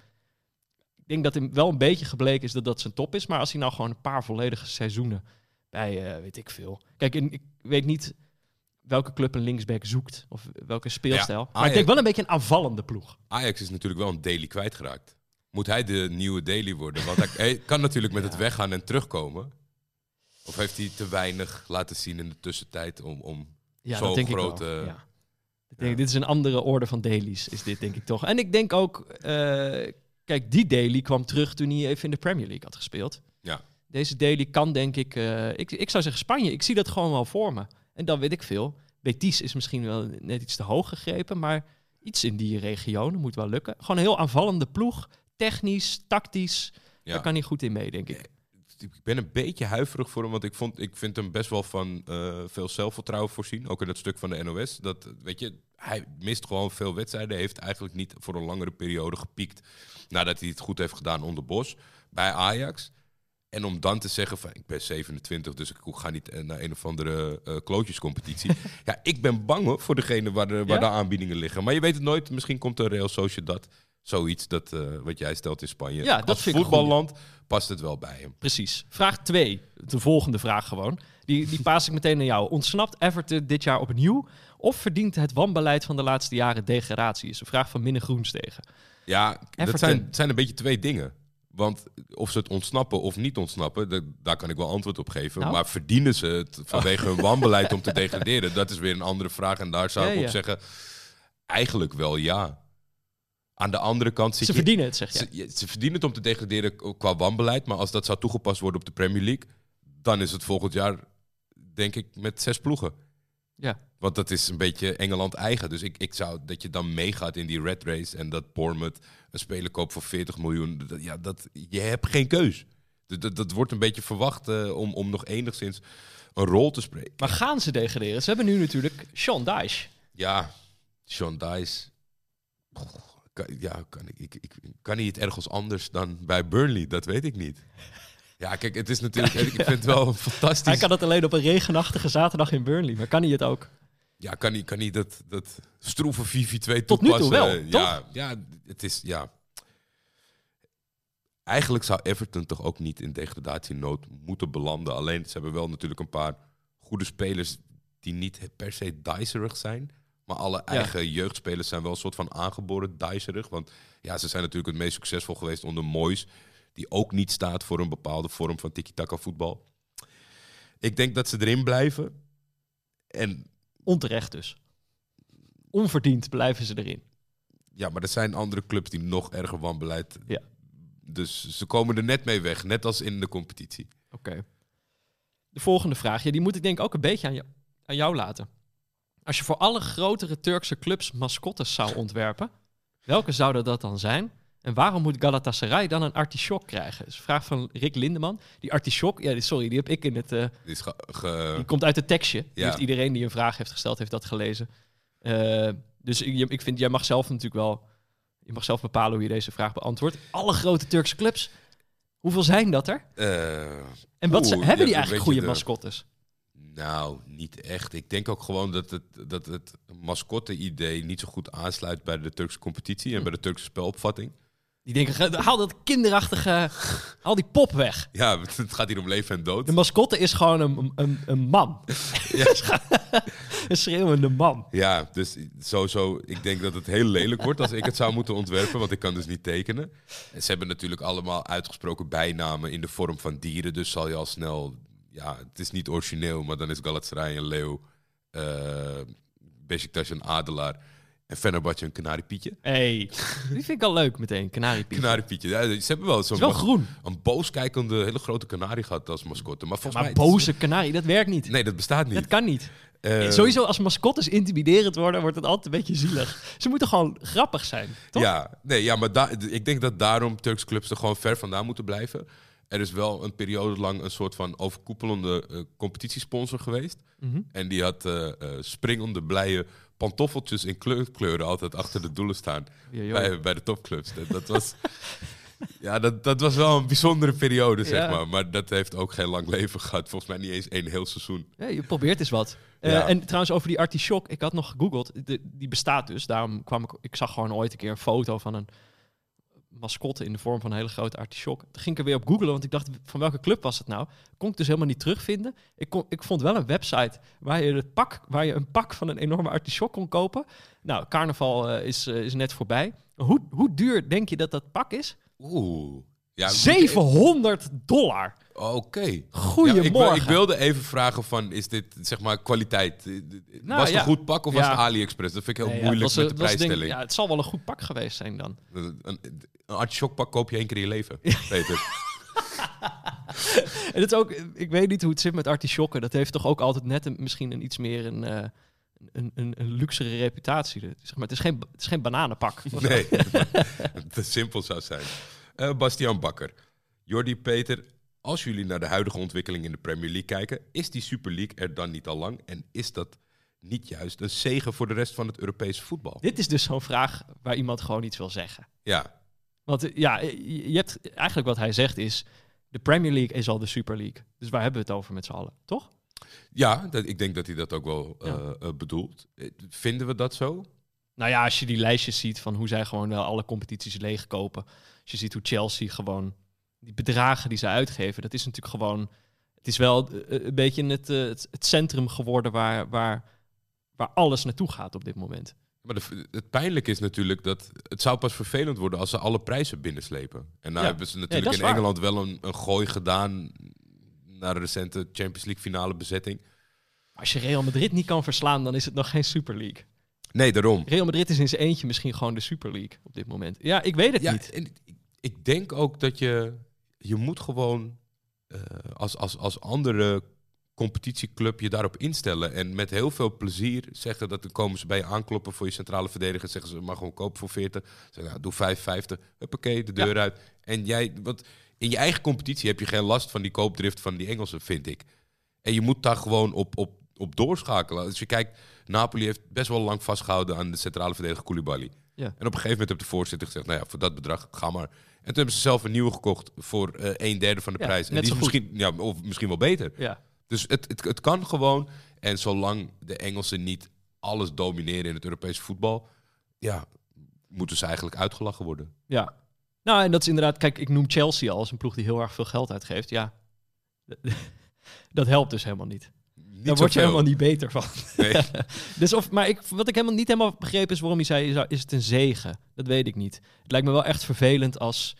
Ik denk dat hem wel een beetje gebleken is dat dat zijn top is. Maar als hij nou gewoon een paar volledige seizoenen bij, weet ik veel. Kijk, ik weet niet welke club een linksback zoekt. Of welke speelstijl. maar ik denk wel een beetje een aanvallende ploeg. Ajax is natuurlijk wel een Daily kwijtgeraakt. Moet hij de nieuwe Daily worden? Want hij, hij kan natuurlijk met het weggaan en terugkomen. Of heeft hij te weinig laten zien in de tussentijd om... om Ja, Zo'n dat denk grote- ik wel. Ja. Ik denk, Dit is een andere orde van dailies, is dit denk ik toch. En ik denk ook, eh, kijk, die daily kwam terug toen hij even in de Premier League had gespeeld. Ja. Deze daily kan denk ik, eh, ik, ik zou zeggen Spanje. Ik zie dat gewoon wel voor me. En dan weet ik veel. Betis is misschien wel net iets te hoog gegrepen, maar iets in die regionen moet wel lukken. Gewoon een heel aanvallende ploeg, technisch, tactisch. Ja. Daar kan hij goed in mee, denk ik. ik ben een beetje huiverig voor hem, want ik, vond, ik vind hem best wel van eh, veel zelfvertrouwen voorzien. Ook in dat stuk van de NOS. Dat, weet je, hij mist gewoon veel wedstrijden. Heeft eigenlijk niet voor een langere periode gepiekt nadat hij het goed heeft gedaan onder Bos bij Ajax. En om dan te zeggen van, ik ben 27, dus ik ga niet eh, naar een of andere eh klootjescompetitie. ja, ik ben bang hoor, voor degene waar, de, waar Ja? de aanbiedingen liggen. Maar je weet het nooit, misschien komt er Real Sociedad Zoiets dat, eh, wat jij stelt in Spanje. Ja, dat Als vind ik een voetballand past het wel bij hem. Precies. Vraag 2. De volgende vraag gewoon. Die, die paas ik meteen naar jou. Ontsnapt Everton dit jaar opnieuw? Of verdient het wanbeleid van de laatste jaren degradatie? Is een vraag van Minne Groenstegen. Ja, dat zijn, zijn een beetje twee dingen. Want of ze het ontsnappen of niet ontsnappen, da- daar kan ik wel antwoord op geven. Nou? Maar verdienen ze het vanwege hun wanbeleid om te degraderen? Dat is weer een andere vraag. En daar zou Ja, ik op ja. zeggen, eigenlijk wel ja. Aan de andere kant zit Ze je... verdienen het, zeg jij. Ze, je- ze verdienen het om te degraderen qua wanbeleid. Maar als dat zou toegepast worden op de Premier League, dan is het volgend jaar, denk ik, met zes ploegen. Ja. Want dat is een beetje Engeland eigen. Dus ik, ik zou dat je dan meegaat in die red race en dat Bournemouth een speler koopt voor 40 miljoen. Dat, ja, dat, je hebt geen keus. Dat, dat, dat wordt een beetje verwacht eh, om, om nog enigszins een rol te spreken. Maar gaan ze degraderen? Ze hebben nu natuurlijk Sean Dyche. Ja, Sean Dice. Goh, Kan, ja, kan, ik, ik, ik, kan hij het ergens anders dan bij Burnley? Dat weet ik niet. Ja, kijk, het is natuurlijk. Ik vind het wel fantastisch. Hij kan het alleen op een regenachtige zaterdag in Burnley. Maar kan hij het ook? Ja, kan hij, kan hij dat, dat stroeve 4-4-2 Tot nu toe toepassen? wel, ja, ja, het is, ja. Eigenlijk zou Everton toch ook niet in degradatienood moeten belanden. Alleen, ze hebben wel natuurlijk een paar goede spelers die niet per se dicerig zijn. Maar alle eigen jeugdspelers zijn wel een soort van aangeboren dicerig. Want ja, ze zijn natuurlijk het meest succesvol geweest onder Moyes. Die ook niet staat voor een bepaalde vorm van tiki-taka voetbal. Ik denk dat ze erin blijven. En Onterecht dus. Onverdiend blijven ze erin. Ja, maar er zijn andere clubs die nog erger wanbeleid. Ja. Dus ze komen er net mee weg, net als in de competitie. Oké. De volgende vraag, ja, die moet ik denk ook een beetje aan, jou- aan jou laten. Als je voor alle grotere Turkse clubs mascottes zou ontwerpen, welke zouden dat dan zijn? En waarom moet Galatasaray dan een artichok krijgen? Dat is een vraag van Rick Lindeman. Die artichok, ja, die- sorry, die heb ik in het... eh, Dit is ge- ge- die komt uit het tekstje. Die Ja. heeft iedereen die een vraag heeft gesteld, heeft dat gelezen. Eh, dus ik, ik vind, jij mag zelf natuurlijk wel... Je mag zelf bepalen hoe je deze vraag beantwoordt. Alle grote Turkse clubs, hoeveel zijn dat er? eh, En wat ze- hebben die eigenlijk goede de- mascottes? nou, niet echt. Ik denk ook gewoon dat het, dat het mascotte-idee niet zo goed aansluit bij de Turkse competitie en bij de Turkse spelopvatting. Die denken, "Ga- haal dat kinderachtige, haal die pop weg. Ja, het gaat hier om leven en dood. De mascotte is gewoon een, een, een man. een schreeuwende man. Ja, dus sowieso, ik denk dat het heel lelijk wordt als ik het zou moeten ontwerpen, want ik kan dus niet tekenen. En ze hebben natuurlijk allemaal uitgesproken bijnamen in de vorm van dieren, dus zal je al snel, ja, het is niet origineel, maar dan is Galatasaray een leeuw, eh Beşiktaş een adelaar en Fenerbahce een kanariepietje. hey, die vind ik al leuk meteen, kanariepiet. Kanariepietje, ja, ze hebben wel zo'n is wel groen. een booskijkende, hele grote kanarie gehad als mascotte. Maar volgens Maar mij... boze kanarie, dat werkt niet. Nee, dat bestaat Dat niet. kan niet. Eh, Sowieso als mascottes intimiderend worden, wordt het altijd een beetje zielig. Ze moeten gewoon grappig zijn, toch? Ja, nee, ja maar ik denk dat daarom Turks clubs er gewoon ver vandaan moeten blijven. Er is wel een periode lang een soort van overkoepelende eh, competitiesponsor geweest. Mhm. En die had eh, springende, blije pantoffeltjes in kleur- kleuren altijd achter de doelen staan. Ja, bij, bij de topclubs. Dat, dat was, ja, dat, dat was wel een bijzondere periode, zeg maar. Maar dat heeft ook geen lang leven gehad. Volgens mij niet eens één heel seizoen. Ja, je probeert eens wat. Eh. En trouwens over die artichok, ik had nog gegoogeld. De- die bestaat dus. Daarom kwam ik, ik zag gewoon ooit een keer een foto van een mascotte in de vorm van een hele grote artichok. Toen ging ik er weer op googlen, want ik dacht, van welke club was het nou? Kon ik dus helemaal niet terugvinden. Ik, kon, ik vond wel een website waar je, het pak, waar je een pak van een enorme artichok kon kopen. Nou, carnaval eh, is, eh, is net voorbij. Hoe, hoe duur denk je dat dat pak is? Oeh. Ja, 700 dollar. Oké. Goedemorgen. Ja, ik, ik wilde even vragen van, is dit zeg maar kwaliteit? Eh, Nou, was het ja. een goed pak of was het AliExpress? Dat vind ik heel moeilijk was, met de prijsstelling. ja, het zal wel een goed pak geweest zijn dan. Een, een, een artichokpak koop je één keer in je leven, Peter. En het is ook, ik weet niet hoe het zit met artichokken. Dat heeft toch ook altijd net een, misschien een iets meer een, eh, een, een, een luxere reputatie. Zeg maar, het, is geen, het is geen bananenpak. Nee, te simpel zou zijn. Eh, Bastiaan Bakker. Jordi Peter, als jullie naar de huidige ontwikkeling in de Premier League kijken, is die Super League er dan niet al lang? En is dat niet juist een zegen voor de rest van het Europese voetbal? Dit is dus zo'n vraag waar iemand gewoon iets wil zeggen. Ja, Want eh, ja, je je hebt eigenlijk wat hij zegt is... De Premier League is al de Super League. Dus waar hebben we het over met z'n allen, toch? ja dat, ik denk dat hij dat ook wel eh, Ja. eh, bedoelt. Eh, Vinden we dat zo? Nou ja, als je die lijstjes ziet van hoe zij gewoon wel alle competities leegkopen. Als je ziet hoe Chelsea gewoon die bedragen die ze uitgeven, dat is natuurlijk gewoon. Het is wel eh, een beetje het, eh, het, het centrum geworden waar, waar, waar alles naartoe gaat op dit moment. Maar de, het pijnlijke is natuurlijk dat het zou pas vervelend worden als ze alle prijzen binnenslepen. En nou Ja. hebben ze natuurlijk in waar. Engeland wel een, een gooi gedaan naar de recente Champions League finale bezetting. Als je Real Madrid niet kan verslaan, dan is het nog geen Super League. Nee, daarom. Real Madrid is in zijn eentje misschien gewoon de Super League op dit moment. Ja, ik weet het Ja, niet. en ik- ik denk ook dat je, je moet gewoon eh, als, als, als andere competitieclub je daarop instellen. En met heel veel plezier zeggen dat dan komen ze bij je aankloppen voor je centrale verdediger. Zeggen ze, maar gewoon kopen voor 40. Zeggen, nou, doe 55. Huppakee, de deur uit. En jij, want in je eigen competitie heb je geen last van die koopdrift van die Engelsen, vind ik. En je moet daar gewoon op, op, op doorschakelen. Als je kijkt, Napoli heeft best wel lang vastgehouden aan de centrale verdediger Koulibaly. Ja. En op een gegeven moment heeft de voorzitter gezegd, nou ja, voor dat bedrag, ga maar. En toen hebben ze zelf een nieuwe gekocht voor eh een derde van de Ja, prijs. En die is misschien, ja, of misschien wel beter. Ja. Dus het, het, het kan gewoon. En zolang de Engelsen niet alles domineren in het Europese voetbal, ja, moeten ze eigenlijk uitgelachen worden. Ja. Nou, en dat is inderdaad, kijk, ik noem Chelsea al als een ploeg die heel erg veel geld uitgeeft. Ja, dat helpt dus helemaal niet. Niet Daar word je helemaal niet beter van. Nee. dus of, maar ik, wat ik helemaal niet helemaal begrepen is waarom je zei, is- het een zegen? Dat weet ik niet. Het lijkt me wel echt vervelend als,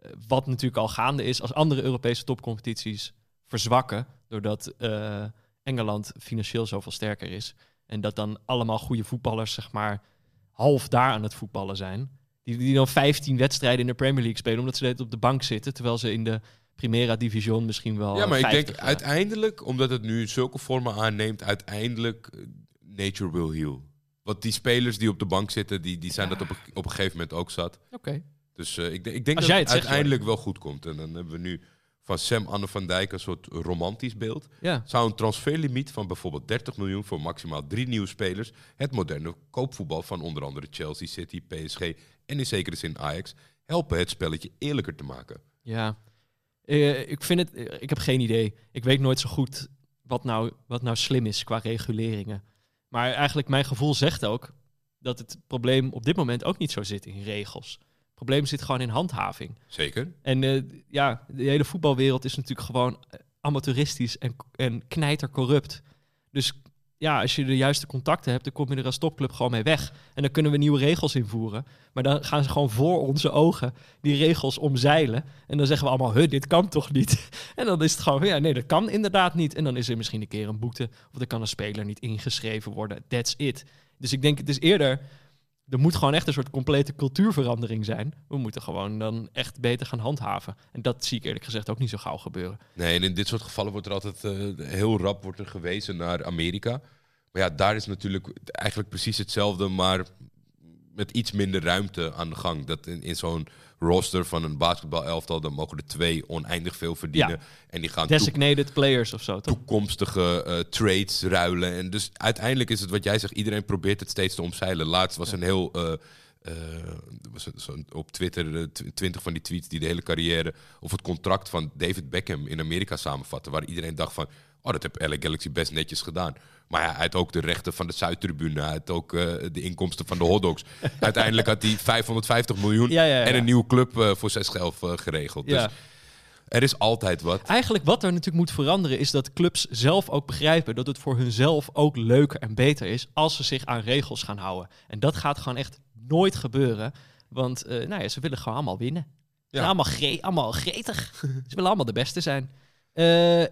eh, wat natuurlijk al gaande is, als andere Europese topcompetities verzwakken, doordat eh, Engeland financieel zoveel sterker is. En dat dan allemaal goede voetballers, zeg maar, half daar aan het voetballen zijn. Die, die dan 15 wedstrijden in de Premier League spelen, omdat ze net op de bank zitten, terwijl ze in de Primera Division misschien wel. Ja, maar ik 50, denk uiteindelijk, omdat het nu zulke vormen aanneemt, uiteindelijk eh, nature will heal. Want die spelers die op de bank zitten, die, die zijn dat op een, op een gegeven moment ook zat. Oké. Dus eh, ik, denk- ik denk Als dat jij het zegt, uiteindelijk wel goed komt. En dan hebben we nu van Sam Anne van Dijk een soort romantisch beeld. Ja. Zou een transferlimiet van bijvoorbeeld 30 miljoen voor maximaal drie nieuwe spelers het moderne koopvoetbal van onder andere Chelsea, City, PSG en in zekere zin Ajax helpen het spelletje eerlijker te maken? Ja, Eh, ik vind het. eh, ik heb geen idee. Ik weet nooit zo goed wat nou, wat nou slim is qua reguleringen. Maar eigenlijk mijn gevoel zegt ook dat het probleem op dit moment ook niet zo zit in regels. Het probleem zit gewoon in handhaving. Zeker. En eh, ja, de hele voetbalwereld is natuurlijk gewoon amateuristisch en, en knijtercorrupt. Dus ja, als je de juiste contacten hebt, dan kom je er als topclub gewoon mee weg. En dan kunnen we nieuwe regels invoeren. Maar dan gaan ze gewoon voor onze ogen die regels omzeilen. En dan zeggen we allemaal, huh, dit kan toch niet? En dan is het gewoon, ja, nee, dat kan inderdaad niet. En dan is er misschien een keer een boete. Of er kan een speler niet ingeschreven worden. That's it. Dus ik denk, het is eerder... Er moet gewoon echt een soort complete cultuurverandering zijn. We moeten gewoon dan echt beter gaan handhaven. En dat zie ik eerlijk gezegd ook niet zo gauw gebeuren. Nee, en in dit soort gevallen wordt er altijd eh, heel rap wordt er gewezen naar Amerika. Maar ja, daar is natuurlijk eigenlijk precies hetzelfde, maar met iets minder ruimte aan de gang. Dat in, in zo'n roster van een basketbal-elftal, dan mogen er twee oneindig veel verdienen. Ja. En die gaan Designated players of zo, toch? toekomstige eh, trades ruilen. En dus uiteindelijk is het wat jij zegt, iedereen probeert het steeds te omzeilen. Laatst was een heel... eh, eh, was een- op Twitter tw- twintig van die tweets die de hele carrière of het contract van David Beckham in Amerika samenvatten. Waar iedereen dacht van, oh dat heb LA Galaxy best netjes gedaan. Maar ja, hij had ook de rechten van de Zuidtribune, hij had ook eh, de inkomsten van de hotdogs. Uiteindelijk had hij 550 miljoen Ja, ja, ja. en een nieuwe club eh, voor 6 11 eh, geregeld. Dus er is altijd wat. Eigenlijk wat er natuurlijk moet veranderen is dat clubs zelf ook begrijpen dat het voor hunzelf ook leuker en beter is als ze zich aan regels gaan houden. En dat gaat gewoon echt nooit gebeuren, want nou ja, ze willen gewoon allemaal winnen. Ze zijn allemaal, gre allemaal gretig. ze willen allemaal de beste zijn. Eh,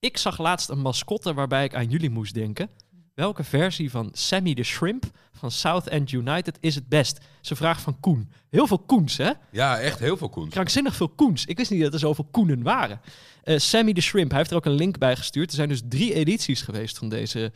ik zag laatst een mascotte waarbij ik aan jullie moest denken. Welke versie van Sammy the Shrimp van South End United is het best? Ze vraag van Koen. Heel veel Koens, hè? Ja, echt heel veel Koen. krankzinnig veel Koens. Ik wist niet dat er zoveel Koenen waren. Eh, Sammy the Shrimp, hij heeft er ook een link bij gestuurd. Er zijn dus drie edities geweest van deze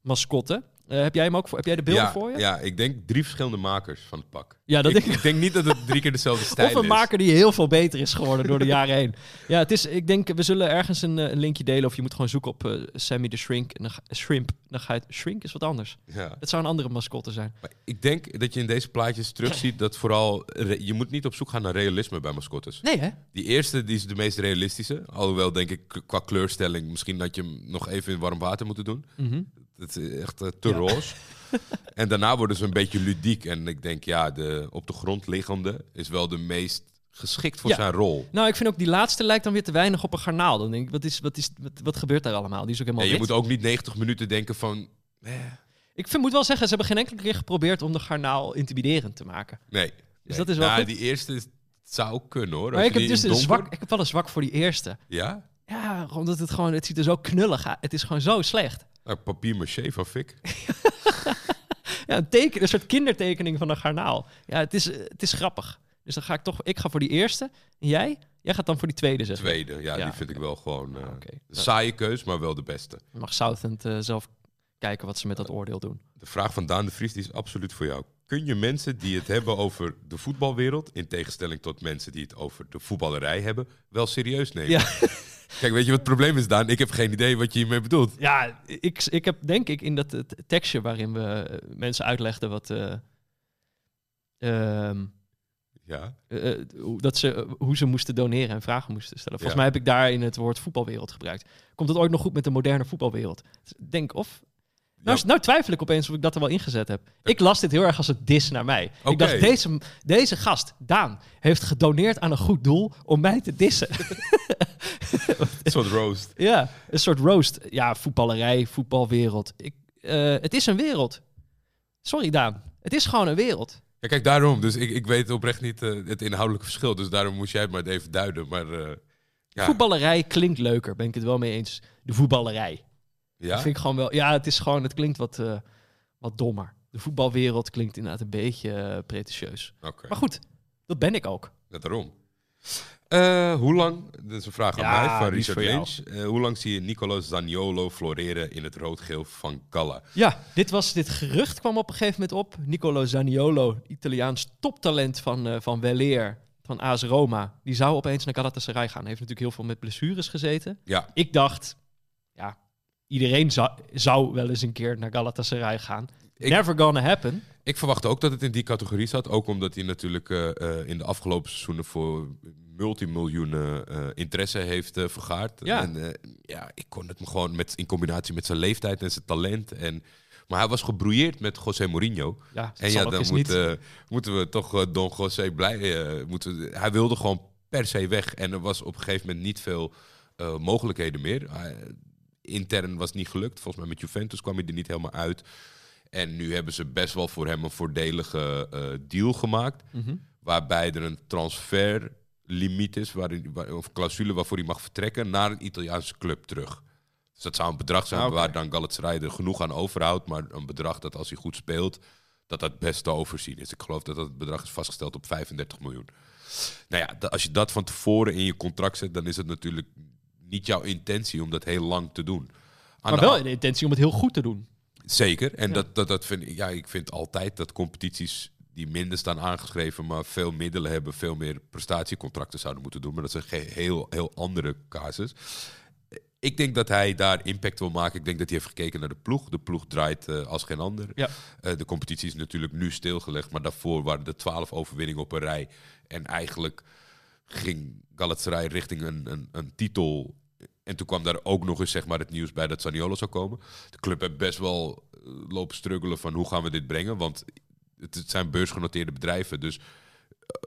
mascotte. Eh, heb jij hem ook voor? Heb jij de beelden ja, voor je? Ja, ik denk drie verschillende makers van het pak. Ja, dat ik, denk ik. ik denk niet dat het drie keer dezelfde stijl Of een is. maker die heel veel beter is geworden door de jaren heen. Ja, het is, ik denk, we zullen ergens een, eh, een linkje delen. Of je moet gewoon zoeken op eh, Sammy the Shrink. En dan, ga- Shrimp. Dan ga je het, Shrink is wat anders. Ja. Het zou een andere mascotte zijn. Maar ik denk dat je in deze plaatjes terugziet dat vooral... Je moet niet op zoek gaan naar realisme bij mascottes. Nee, hè? Die eerste die is de meest realistische. Alhoewel denk ik qua kleurstelling misschien dat je hem nog even in warm water moet doen. Mhm. Het is echt eh, te Ja. roze. en daarna worden ze een beetje ludiek. En ik denk, ja, de op de grond liggende is wel de meest geschikt voor Ja. zijn rol. Nou, ik vind ook die laatste lijkt dan weer te weinig op een garnaal. Dan denk ik, wat, is, wat, is, wat, wat gebeurt daar allemaal? Die is ook helemaal je wit. moet ook niet 90 minuten denken van... eh, Ik vind, moet wel zeggen, ze hebben geen enkele keer geprobeerd om de garnaal intimiderend te maken. nee. Dus nee. dat is wel nou, goed. die eerste is- zou kunnen hoor. Maar ik heb dus een zwak, ik heb wel een zwak voor die eerste. Ja? Ja, omdat het gewoon, het ziet er zo knullig uit. Het is gewoon zo slecht. Nou, papier maché van Fik. Ja, een teken, een soort kindertekening van een garnaal. Ja, het is, het is grappig. Dus dan ga ik toch, ik ga voor die eerste. En jij? Jij gaat dan voor die tweede, zeg maar. Tweede, ja, Ja, die vind ik wel gewoon... eh, een saaie keus, maar wel de beste. Mag Southend eh, zelf kijken wat ze met dat oordeel doen. De vraag van Daan de Vries die is absoluut voor jou. Kun je mensen die het hebben over de voetbalwereld, in tegenstelling tot mensen die het over de voetballerij hebben, wel serieus nemen? Ja. Kijk, weet je wat het probleem is, Daan? Ik heb geen idee wat je hiermee bedoelt. Ja, ik, ik heb denk ik in dat tekstje waarin we eh, mensen uitlegden wat... eh, ehm, Ja, eh, hoe, dat ze, hoe ze moesten doneren en vragen moesten stellen. Volgens Ja. mij heb ik daarin het woord voetbalwereld gebruikt. Komt het ooit nog goed met de moderne voetbalwereld? Ik Denk of... Nou, nou twijfel ik opeens of ik dat er wel ingezet heb. Ik las dit heel erg als een dis naar mij. Ik dacht, deze, deze gast, Daan, heeft gedoneerd aan een goed doel om mij te dissen. een soort roast. ja, een soort roast. Ja, voetballerij, voetbalwereld. Ik, eh, het is een wereld. Sorry, Daan. Het is gewoon een wereld. Ja, kijk, daarom. Dus ik, ik weet oprecht niet eh, het inhoudelijke verschil. Dus daarom moest jij het maar even duiden. Maar eh, ja. Voetballerij klinkt leuker, ben ik het wel mee eens. De voetballerij. Ja? Dat vind ik gewoon wel. Ja, het is gewoon, het klinkt wat, eh, wat dommer. De voetbalwereld klinkt inderdaad een beetje eh, pretentieus. Maar goed, dat ben ik ook. ja, daarom. Eh, hoe lang, dat is een vraag aan mij van Richard Lynch. Hoe lang zie je Nicolo Zaniolo floreren in het rood-geel van Galla? Ja, dit, was, dit gerucht kwam op een gegeven moment op. Nicolo Zaniolo, Italiaans toptalent van, eh van Weleer, van AS Roma. Die zou opeens naar Galatasaray gaan. Heeft natuurlijk heel veel met blessures gezeten. Ja, Ik dacht, iedereen zou, zou wel eens een keer naar Galatasaray gaan. Ik- Never gonna happen. Ik verwacht ook dat het in die categorie zat. Ook omdat hij natuurlijk eh, eh, in de afgelopen seizoenen voor multimiljoenen eh, interesse heeft vergaard. Ja. En ja, ik kon het me gewoon met, in combinatie met zijn leeftijd en zijn talent. En, maar hij was gebrouilleerd met José Mourinho. Ja, En ja, dan moet, moeten we toch Don José blij. moeten, we- hij wilde gewoon per se weg. En er was op een gegeven moment niet veel mogelijkheden meer. Intern was het niet gelukt. Volgens mij met Juventus kwam hij er niet helemaal uit. En nu hebben ze best wel voor hem een voordelige eh, deal gemaakt. Mhm. Waarbij er een transferlimiet is, waarin, waar, of clausule waarvoor hij mag vertrekken naar een Italiaanse club terug. Dus dat zou een bedrag zijn Ah, waar dan Galatasaray er genoeg aan overhoudt. Maar een bedrag dat als hij goed speelt, dat dat best te overzien is. Ik geloof dat dat bedrag is vastgesteld op 35 miljoen. Nou ja, als je dat van tevoren in je contract zet, dan is het natuurlijk niet jouw intentie om dat heel lang te doen. Aan Maar wel de intentie om het heel goed te doen. Zeker. En Ja. dat, dat, dat vind ik, ja, ik vind altijd dat competities die minder staan aangeschreven, maar veel middelen hebben, veel meer prestatiecontracten zouden moeten doen. Maar dat is een heel, heel andere casus. Ik denk dat hij daar impact wil maken. Ik denk dat hij heeft gekeken naar de ploeg. De ploeg draait eh, als geen ander. Ja. Eh, de competitie is natuurlijk nu stilgelegd, maar daarvoor waren er twaalf overwinningen op een rij. En eigenlijk ging Galatasaray richting een, een, een titel. En toen kwam daar ook nog eens zeg maar, het nieuws bij dat Zaniolo zou komen. De club heeft best wel eh, lopen struggelen van hoe gaan we dit brengen. Want het, het zijn beursgenoteerde bedrijven. Dus eh,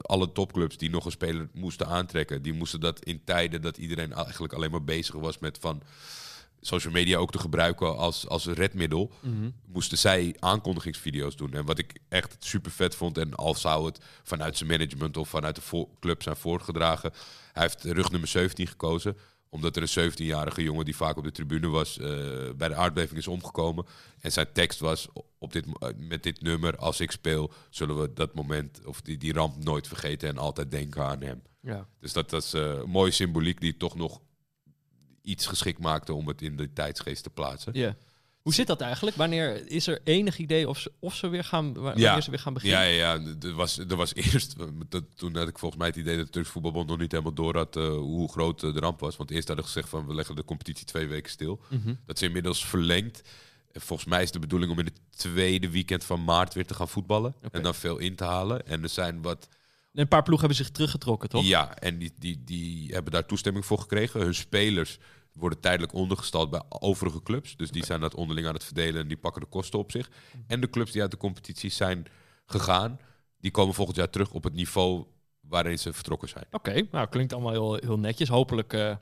alle topclubs die nog een speler moesten aantrekken... die moesten dat in tijden dat iedereen eigenlijk alleen maar bezig was met van... social media ook te gebruiken als, als redmiddel... moesten zij aankondigingsvideo's doen. En wat ik echt super vet vond... en al zou het vanuit zijn management of vanuit de club zijn voorgedragen... hij heeft rug nummer 17 gekozen omdat er een 17-jarige jongen die vaak op de tribune was, eh, bij de aardbeving is omgekomen. En zijn tekst was op dit, eh, met dit nummer, als ik speel, zullen we dat moment of die, die ramp nooit vergeten en altijd denken aan hem. Ja. Dus dat, dat is een mooie symboliek die toch nog iets geschikt maakte om het in de tijdsgeest te plaatsen. Ja. Hoe zit dat eigenlijk? Wanneer is er enig idee of ze, of ze weer gaan, Ja. wanneer ze weer gaan beginnen? Ja, ja, ja. Er was, er was eerst, dat, toen had ik volgens mij het idee dat de Turks Voetbalbond nog niet helemaal door had eh, hoe groot eh, de ramp was. Want eerst hadden ze gezegd van we leggen de competitie twee weken stil. Mhm. Dat is inmiddels verlengd. En Volgens mij is de bedoeling om in het tweede weekend van maart weer te gaan voetballen. En dan veel in te halen. En er zijn wat... Een paar ploegen hebben zich teruggetrokken, toch? Ja, en die, die, die hebben daar toestemming voor gekregen. Hun spelers worden tijdelijk ondergestald bij overige clubs. Dus die zijn dat onderling aan het verdelen en die pakken de kosten op zich. En de clubs die uit de competitie zijn gegaan, die komen volgend jaar terug op het niveau waarin ze vertrokken zijn. Oké, nou klinkt allemaal heel, heel netjes. Hopelijk eh,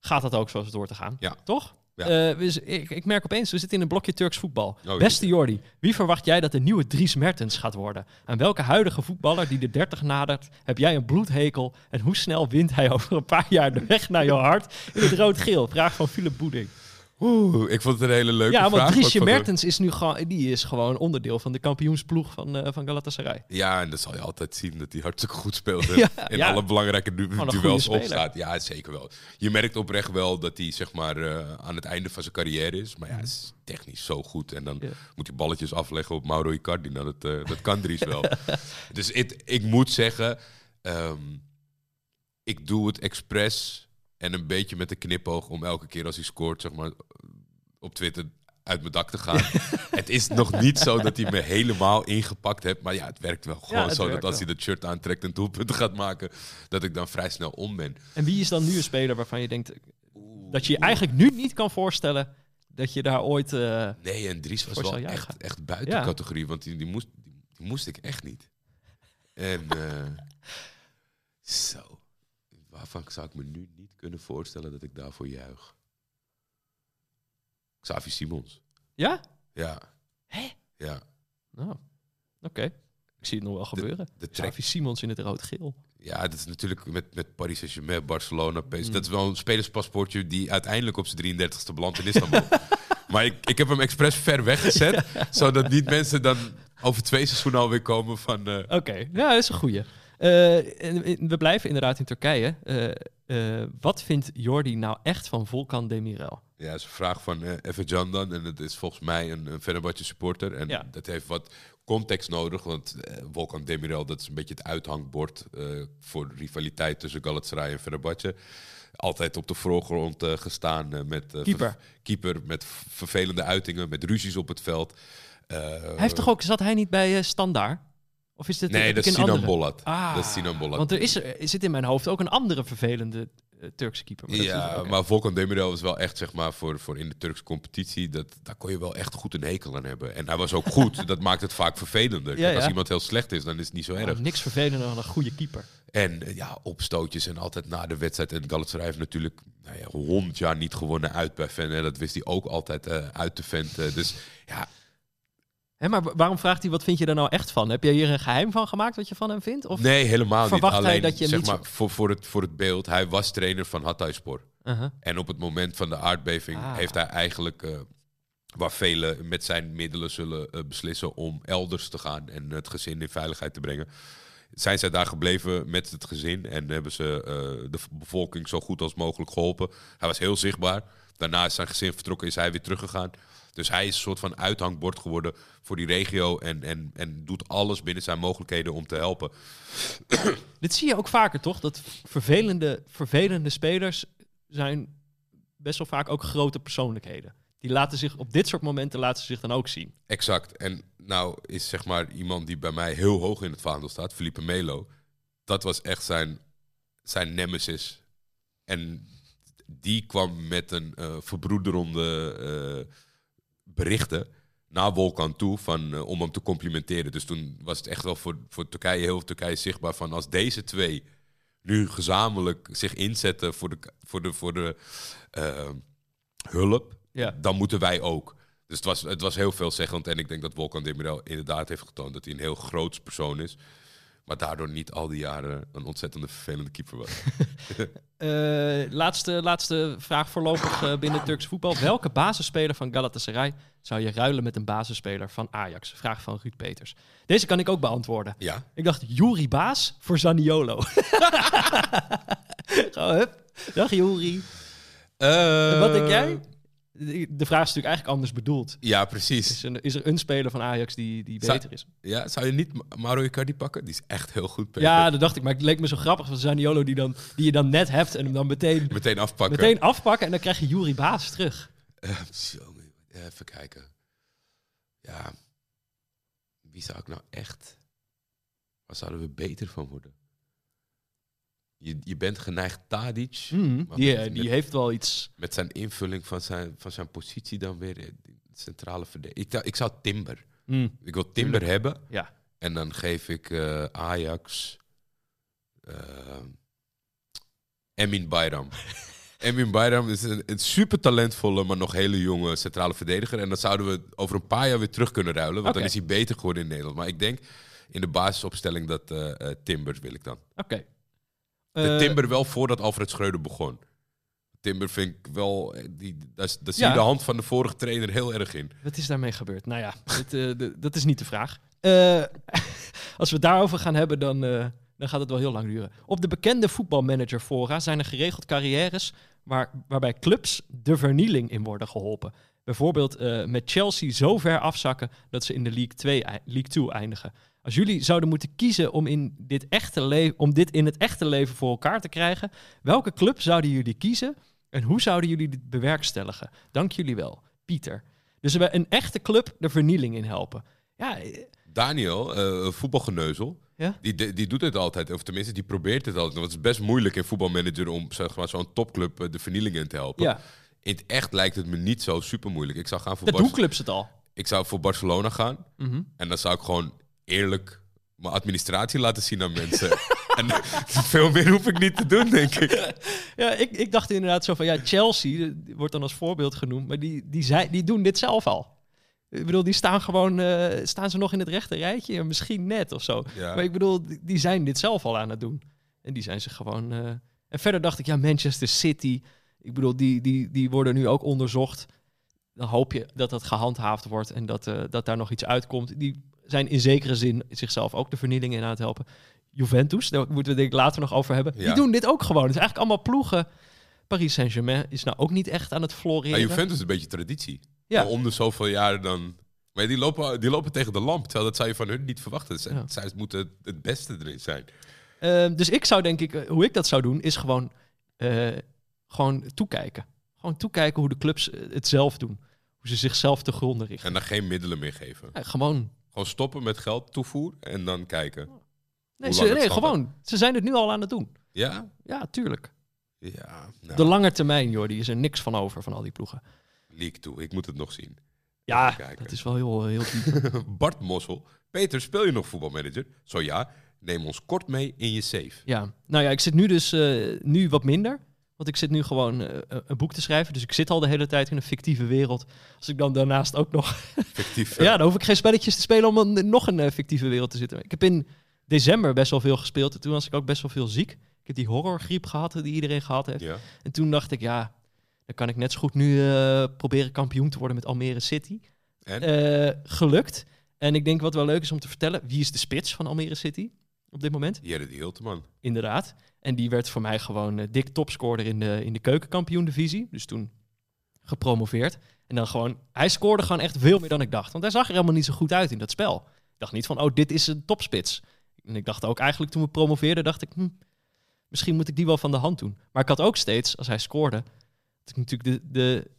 gaat dat ook zoals het door te gaan. Ja. Toch? Ja. Eh, ik, ik merk opeens, we zitten in een blokje Turks voetbal. Oh, Beste Jordi, wie verwacht jij dat de nieuwe Dries Mertens gaat worden? Aan welke huidige voetballer die de 30 nadert, heb jij een bloedhekel? En hoe snel wint hij over een paar jaar de weg naar jouw hart in het rood-geel? Vraag van Philip Boeding. Oeh, ik vond het een hele leuke Ja, vraag. want maar ik Driesje Mertens is nu gewoon, die is gewoon onderdeel van de kampioensploeg van, eh, van Galatasaray. Ja, en dan zal je altijd zien dat hij hartstikke goed speelt. Ja, in ja. alle belangrijke du- duels opstaat. Ja, zeker wel. Je merkt oprecht wel dat hij zeg maar, eh, aan het einde van zijn carrière is. Maar ja, hij is technisch zo goed. En dan Mhm. Ja. moet hij balletjes afleggen op Mauro Icardi. Nou, dat, eh, dat kan Dries wel. dus ik moet zeggen, ehm, ik doe het expres en een beetje met de knipoog om elke keer als hij scoort, zeg maar, op Twitter uit mijn dak te gaan. het is nog niet zo dat hij me helemaal ingepakt heeft, maar ja, het werkt wel gewoon zo dat als wel. hij dat shirt aantrekt en doelpunten gaat maken, dat ik dan vrij snel om ben. En wie is dan nu een speler waarvan je denkt dat je je eigenlijk nu niet kan voorstellen dat je daar ooit... eh, Nee, en Dries was wel echt, echt buiten Ja. categorie, want die, die, moest, die, die moest ik echt niet. En eh, zo, waarvan zou ik me nu niet kunnen voorstellen dat ik daarvoor juich? Xavi Simons. Ja? Ja. Hè? Ja. Nou, oké. Ik zie het nog wel gebeuren. De track, Xavi Simons in het rood-geel. ja, dat is natuurlijk met, met Paris Saint-Germain, Barcelona, PSV. Mm. Dat is wel een spelerspaspoortje die uiteindelijk op zijn 33ste belandt in Istanbul. maar ik, ik heb hem expres ver weggezet, zodat niet mensen dan over twee seizoenen alweer komen van... eh, Oké, ja, dat is een goeie. Eh, we blijven inderdaad in Turkije. Eh, eh, wat vindt Jordi nou echt van Volkan Demirel? Ja, dat is een vraag van uh, Efe dan. En het is volgens mij een, een Fenerbahce supporter. En Ja. dat heeft wat context nodig. Want Volkan Demirel, dat is een beetje het uithangbord... eh, voor rivaliteit tussen Galatasaray en Fenerbahce. Altijd op de voorgrond gestaan met... Keeper. keeper, met vervelende uitingen, met ruzies op het veld. Hij heeft toch ook, zat hij niet bij Standaard? Of is dit Nee, dat is een Sinan. Ah, Dat is Sinan Bollat. Want er, is, er zit in mijn hoofd ook een andere vervelende eh, Turkse keeper. Maar Ja, oké. maar Volkan Demirel is wel echt, zeg maar, voor, voor in de Turkse competitie, dat, daar kon je wel echt goed een hekel aan hebben. En hij was ook goed, dat maakt het vaak vervelender. Kijk, Ja, Als ja. iemand heel slecht is, dan is het niet zo erg. Nou, niks vervelender dan een goede keeper. En eh, ja, opstootjes en altijd na de wedstrijd. En Galatasaray heeft natuurlijk nou ja, 100 jaar niet gewonnen uit bij Fen. En dat wist hij ook altijd eh, uit te venten. Dus ja, Hè, maar wa- waarom vraagt hij, wat vind je er nou echt van? Heb jij hier een geheim van gemaakt wat je van hem vindt? Of? nee, helemaal niet. hij Alleen, dat je zeg niet maar, voor, voor, het, voor het beeld, hij was trainer van Hatayspor. Uh-huh. En op het moment van de aardbeving Ah. heeft hij eigenlijk, eh, waar velen met zijn middelen zullen eh, beslissen om elders te gaan en het gezin in veiligheid te brengen, zijn zij daar gebleven met het gezin en hebben ze eh, de bevolking zo goed als mogelijk geholpen. Hij was heel zichtbaar. Daarna is zijn gezin vertrokken, is hij weer teruggegaan. Dus hij is een soort van uithangbord geworden voor die regio en, en, en doet alles binnen zijn mogelijkheden om te helpen. Dit zie je ook vaker, toch? Dat vervelende, vervelende spelers zijn best wel vaak ook grote persoonlijkheden. Die laten zich op dit soort momenten laten zich dan ook zien. Exact. En nou is zeg maar iemand die bij mij heel hoog in het vaandel staat, Felipe Melo. Dat was echt zijn, zijn nemesis. En die kwam met een eh verbroederende eh, berichten naar Volkan toe van, eh, om hem te complimenteren. Dus toen was het echt wel voor, voor Turkije, heel Turkije zichtbaar van als deze twee nu gezamenlijk zich inzetten voor de, voor de, voor de eh, hulp, Ja. dan moeten wij ook. Dus het was, het was heel veelzeggend. En ik denk dat Volkan Demirel inderdaad heeft getoond dat hij een heel groot persoon is. Maar daardoor niet al die jaren een ontzettende vervelende keeper was. Eh, laatste, laatste vraag voorlopig eh, binnen Turks voetbal. Welke basisspeler van Galatasaray zou je ruilen met een basisspeler van Ajax? Vraag van Ruud Peters. Deze kan ik ook beantwoorden. ja, Ik dacht Juri Baas voor Zaniolo. Gewoon, hup. Dag Juri. Wat denk jij? De vraag is natuurlijk eigenlijk anders bedoeld. Ja, Is precies. er, is er een speler van Ajax die, die Zou- beter is? Ja, zou je niet Ma- Mauro Icardi pakken? Die is echt heel goed. Peter. Ja, dat dacht ik. Maar het leek me zo grappig van Zaniolo die, dan, die je dan net hebt en hem dan meteen, Meteen afpakken. meteen afpakken. En dan krijg je Juri Baas terug. Eh, even kijken. Ja, wie zou ik nou echt... Waar zouden we beter van worden? Je, je bent geneigd Tadic. Mhm, Maar met- eh, die met- heeft wel iets. Met zijn invulling van zijn, van zijn positie dan weer. eh, Centrale verdediger. Ik, zou- ik zou Timber. Mm, Ik wil Timber hebben. ja. En dan geef ik eh, Ajax. eh, Emin Bayram. Emin Bayram is een, een super talentvolle, maar nog hele jonge centrale verdediger. En dan zouden we over een paar jaar weer terug kunnen ruilen. Want dan is hij beter geworden in Nederland. Maar ik denk in de basisopstelling dat eh eh, Timber wil ik dan. Oké. De Eh, Timber wel voordat Alfred Schreuder begon. Timber vind ik wel, eh, die, daar, zie Ja. je de hand van de vorige trainer heel erg in. Wat is daarmee gebeurd? Nou ja, dit, eh, de- dat is niet de vraag. Als we het daarover gaan hebben, dan, dan gaat het wel heel lang duren. Op de bekende voetbalmanager fora zijn er geregeld carrières waar, waarbij clubs de vernieling in worden geholpen. Bijvoorbeeld met Chelsea zo ver afzakken dat ze in de League 2, ei- League 2 eindigen. Als jullie zouden moeten kiezen om, in dit echte le- om dit in het echte leven voor elkaar te krijgen, welke club zouden jullie kiezen en hoe zouden jullie dit bewerkstelligen? Dank jullie wel, Pieter. Dus we een echte club de vernieling in helpen. Ja, eh, Daniel, eh voetbalgeneuzel, Ja? die, die, die doet het altijd. Of tenminste, die probeert het altijd. Want het is best moeilijk in voetbalmanager om zeg maar, zo'n topclub eh, de vernieling in te helpen. ja. In het echt lijkt het me niet zo super moeilijk. Ik zou, gaan voor dat doen clubs het al. ik zou voor Barcelona gaan. Mhm. En dan zou ik gewoon eerlijk mijn administratie laten zien aan mensen. en veel meer hoef ik niet te doen, denk ik. Ja, ik, ik dacht inderdaad zo van, ja, Chelsea wordt dan als voorbeeld genoemd, maar die, die, zei, die doen dit zelf al. Ik bedoel, die staan gewoon, eh, staan ze nog in het rechte rijtje? Misschien net of zo. Ja. Maar ik bedoel, die, die zijn dit zelf al aan het doen. En die zijn ze gewoon... eh, En verder dacht ik, ja, Manchester City, ik bedoel, die, die, die worden nu ook onderzocht. Dan hoop je dat dat gehandhaafd wordt en dat, eh, dat daar nog iets uitkomt. Die zijn in zekere zin zichzelf ook de vernieling in aan het helpen. Juventus, daar moeten we denk ik later nog over hebben. Ja. Die doen dit ook gewoon. Het is eigenlijk allemaal ploegen. Paris Saint-Germain is nou ook niet echt aan het floreren. Maar Juventus is een beetje traditie. Ja. Om de zoveel jaren dan... Maar die lopen, die lopen tegen de lamp. Terwijl dat zou je van hun niet verwachten. Zij, Ja. zij moeten het beste erin zijn. Ehm, dus ik zou denk ik, eh, hoe ik dat zou doen, is gewoon, eh, gewoon toekijken. Gewoon toekijken hoe de clubs eh, het zelf doen. Hoe ze zichzelf te gronden richten. En dan geen middelen meer geven. Ja, gewoon. Gewoon stoppen met geld toevoer en dan kijken. Nee, ze, nee gewoon. Ze zijn het nu al aan het doen. Ja? Ja, tuurlijk. Ja. Nou, De lange termijn, joh, die is er niks van over van al die ploegen. League toe. Ik moet het nog zien. Ja, dat is wel heel, heel diep. Bart Mossel. Peter, speel je nog voetbalmanager? Zo ja, neem ons kort mee in je safe. ja, nou ja, ik zit nu dus eh, nu wat minder. Want ik zit nu gewoon eh, een boek te schrijven. Dus ik zit al de hele tijd in een fictieve wereld. Als ik dan daarnaast ook nog Fictief. eh, Ja, dan hoef ik geen spelletjes te spelen om een, nog een eh, fictieve wereld te zitten. Ik heb in december best wel veel gespeeld. En toen was ik ook best wel veel ziek. Ik heb die horrorgriep gehad die iedereen gehad heeft. ja. En toen dacht ik, ja, dan kan ik net zo goed nu eh, proberen kampioen te worden met Almere City. En? Eh, gelukt. En ik denk wat wel leuk is om te vertellen, wie is de spits van Almere City op dit moment? Die Hilteman. Inderdaad. En die werd voor mij gewoon eh, dik topscorer in de, in de keukenkampioen-divisie. Dus toen gepromoveerd. En dan gewoon, hij scoorde gewoon echt veel meer dan ik dacht. Want hij zag er helemaal niet zo goed uit in dat spel. Ik dacht niet van, oh, dit is een topspits. En ik dacht ook eigenlijk toen we promoveerden, dacht ik, hm, misschien moet ik die wel van de hand doen. Maar ik had ook steeds, als hij scoorde, ik natuurlijk de, de,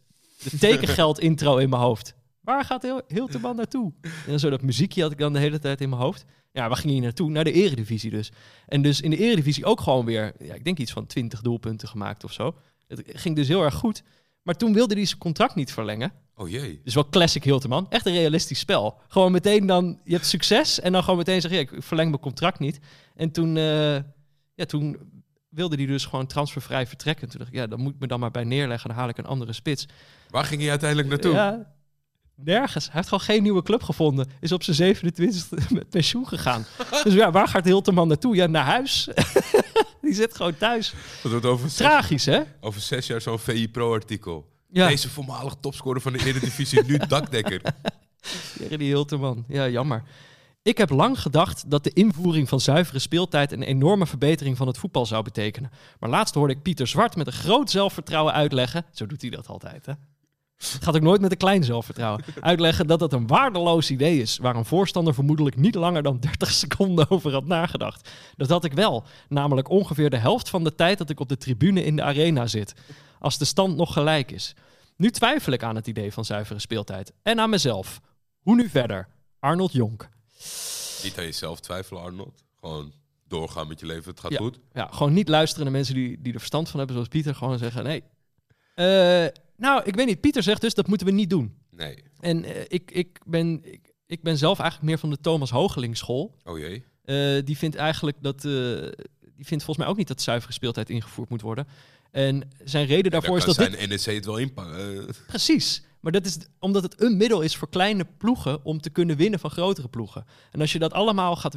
de tekengeld-intro in mijn hoofd. Waar gaat heel, Hilterman naartoe? En dan zo dat muziekje had ik dan de hele tijd in mijn hoofd. Ja, waar ging hij naartoe? Naar de eredivisie dus. En dus in de eredivisie ook gewoon weer, ja, ik denk iets van 20 doelpunten gemaakt of zo. Het ging dus heel erg goed. Maar toen wilde hij zijn contract niet verlengen. Oh jee. Dus wel classic Hilterman. Echt een realistisch spel. Gewoon meteen dan, je hebt succes en dan gewoon meteen zeggen, ja, ik verleng mijn contract niet. En toen, eh, ja, toen wilde hij dus gewoon transfervrij vertrekken. Toen dacht ik, ja, dan moet ik me dan maar bij neerleggen. Dan haal ik een andere spits. Waar ging hij uiteindelijk naartoe? Ja, nergens. Hij heeft gewoon geen nieuwe club gevonden. Is op zijn 27e met pensioen gegaan. dus ja, waar gaat Hilterman naartoe? Ja, naar huis. Die zit gewoon thuis. Dat wordt over zes, Tragisch, hè? over zes jaar zo'n VI Pro-artikel. Ja, Deze voormalig topscorer van de Eredivisie, nu dakdekker. die Hilterman. Ja, jammer. Ik heb lang gedacht dat de invoering van zuivere speeltijd een enorme verbetering van het voetbal zou betekenen. Maar laatst hoorde ik Pieter Zwart met een groot zelfvertrouwen uitleggen. Zo doet hij dat altijd, hè? Het gaat ook nooit met een klein zelfvertrouwen. Uitleggen dat het een waardeloos idee is, waar een voorstander vermoedelijk niet langer dan 30 seconden over had nagedacht. Dat had ik wel, namelijk ongeveer de helft van de tijd dat ik op de tribune in de arena zit, als de stand nog gelijk is. Nu twijfel ik aan het idee van zuivere speeltijd en aan mezelf. Hoe nu verder? Arnold Jonk. Niet aan jezelf twijfelen, Arnold. Gewoon doorgaan met je leven. Het gaat Ja. goed. Ja, gewoon niet luisteren naar mensen die, die er verstand van hebben, zoals Pieter. Gewoon zeggen, nee. Eh, nou, ik weet niet. Pieter zegt dus, dat moeten we niet doen. Nee. En eh, ik, ik, ben, ik, ik ben zelf eigenlijk meer van de Thomas Hoogeling school. Oh jee. Eh, die vindt eigenlijk dat... eh, die vindt volgens mij ook niet dat zuivere speeltijd ingevoerd moet worden. En zijn reden daarvoor is dat kan dit... zijn NEC het wel inpakken. Precies. Maar dat is omdat het een middel is voor kleine ploegen om te kunnen winnen van grotere ploegen. En als je dat allemaal gaat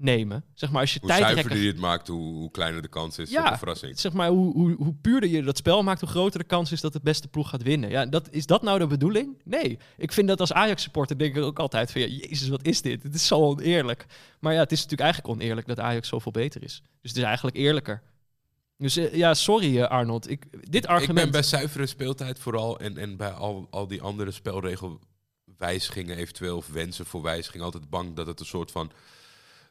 wegnemen, zeg maar als je hoe zuiverder je het maakt, hoe, hoe kleiner de kans is Ja. op een verrassing. Zeg maar, hoe, hoe, hoe puurder je dat spel maakt, hoe groter de kans is dat de beste ploeg gaat winnen. Ja, dat, is dat nou de bedoeling? Nee. Ik vind dat als Ajax-supporter denk ik ook altijd van, ja, jezus, wat is dit? Het is zo oneerlijk. Maar ja, het is natuurlijk eigenlijk oneerlijk dat Ajax zoveel beter is. Dus het is eigenlijk eerlijker. Dus eh, ja, sorry eh, Arnold. Ik, dit argument... Ik ben bij zuivere speeltijd vooral en, en bij al, al die andere spelregelwijzigingen eventueel of wensen voor wijzigingen altijd bang dat het een soort van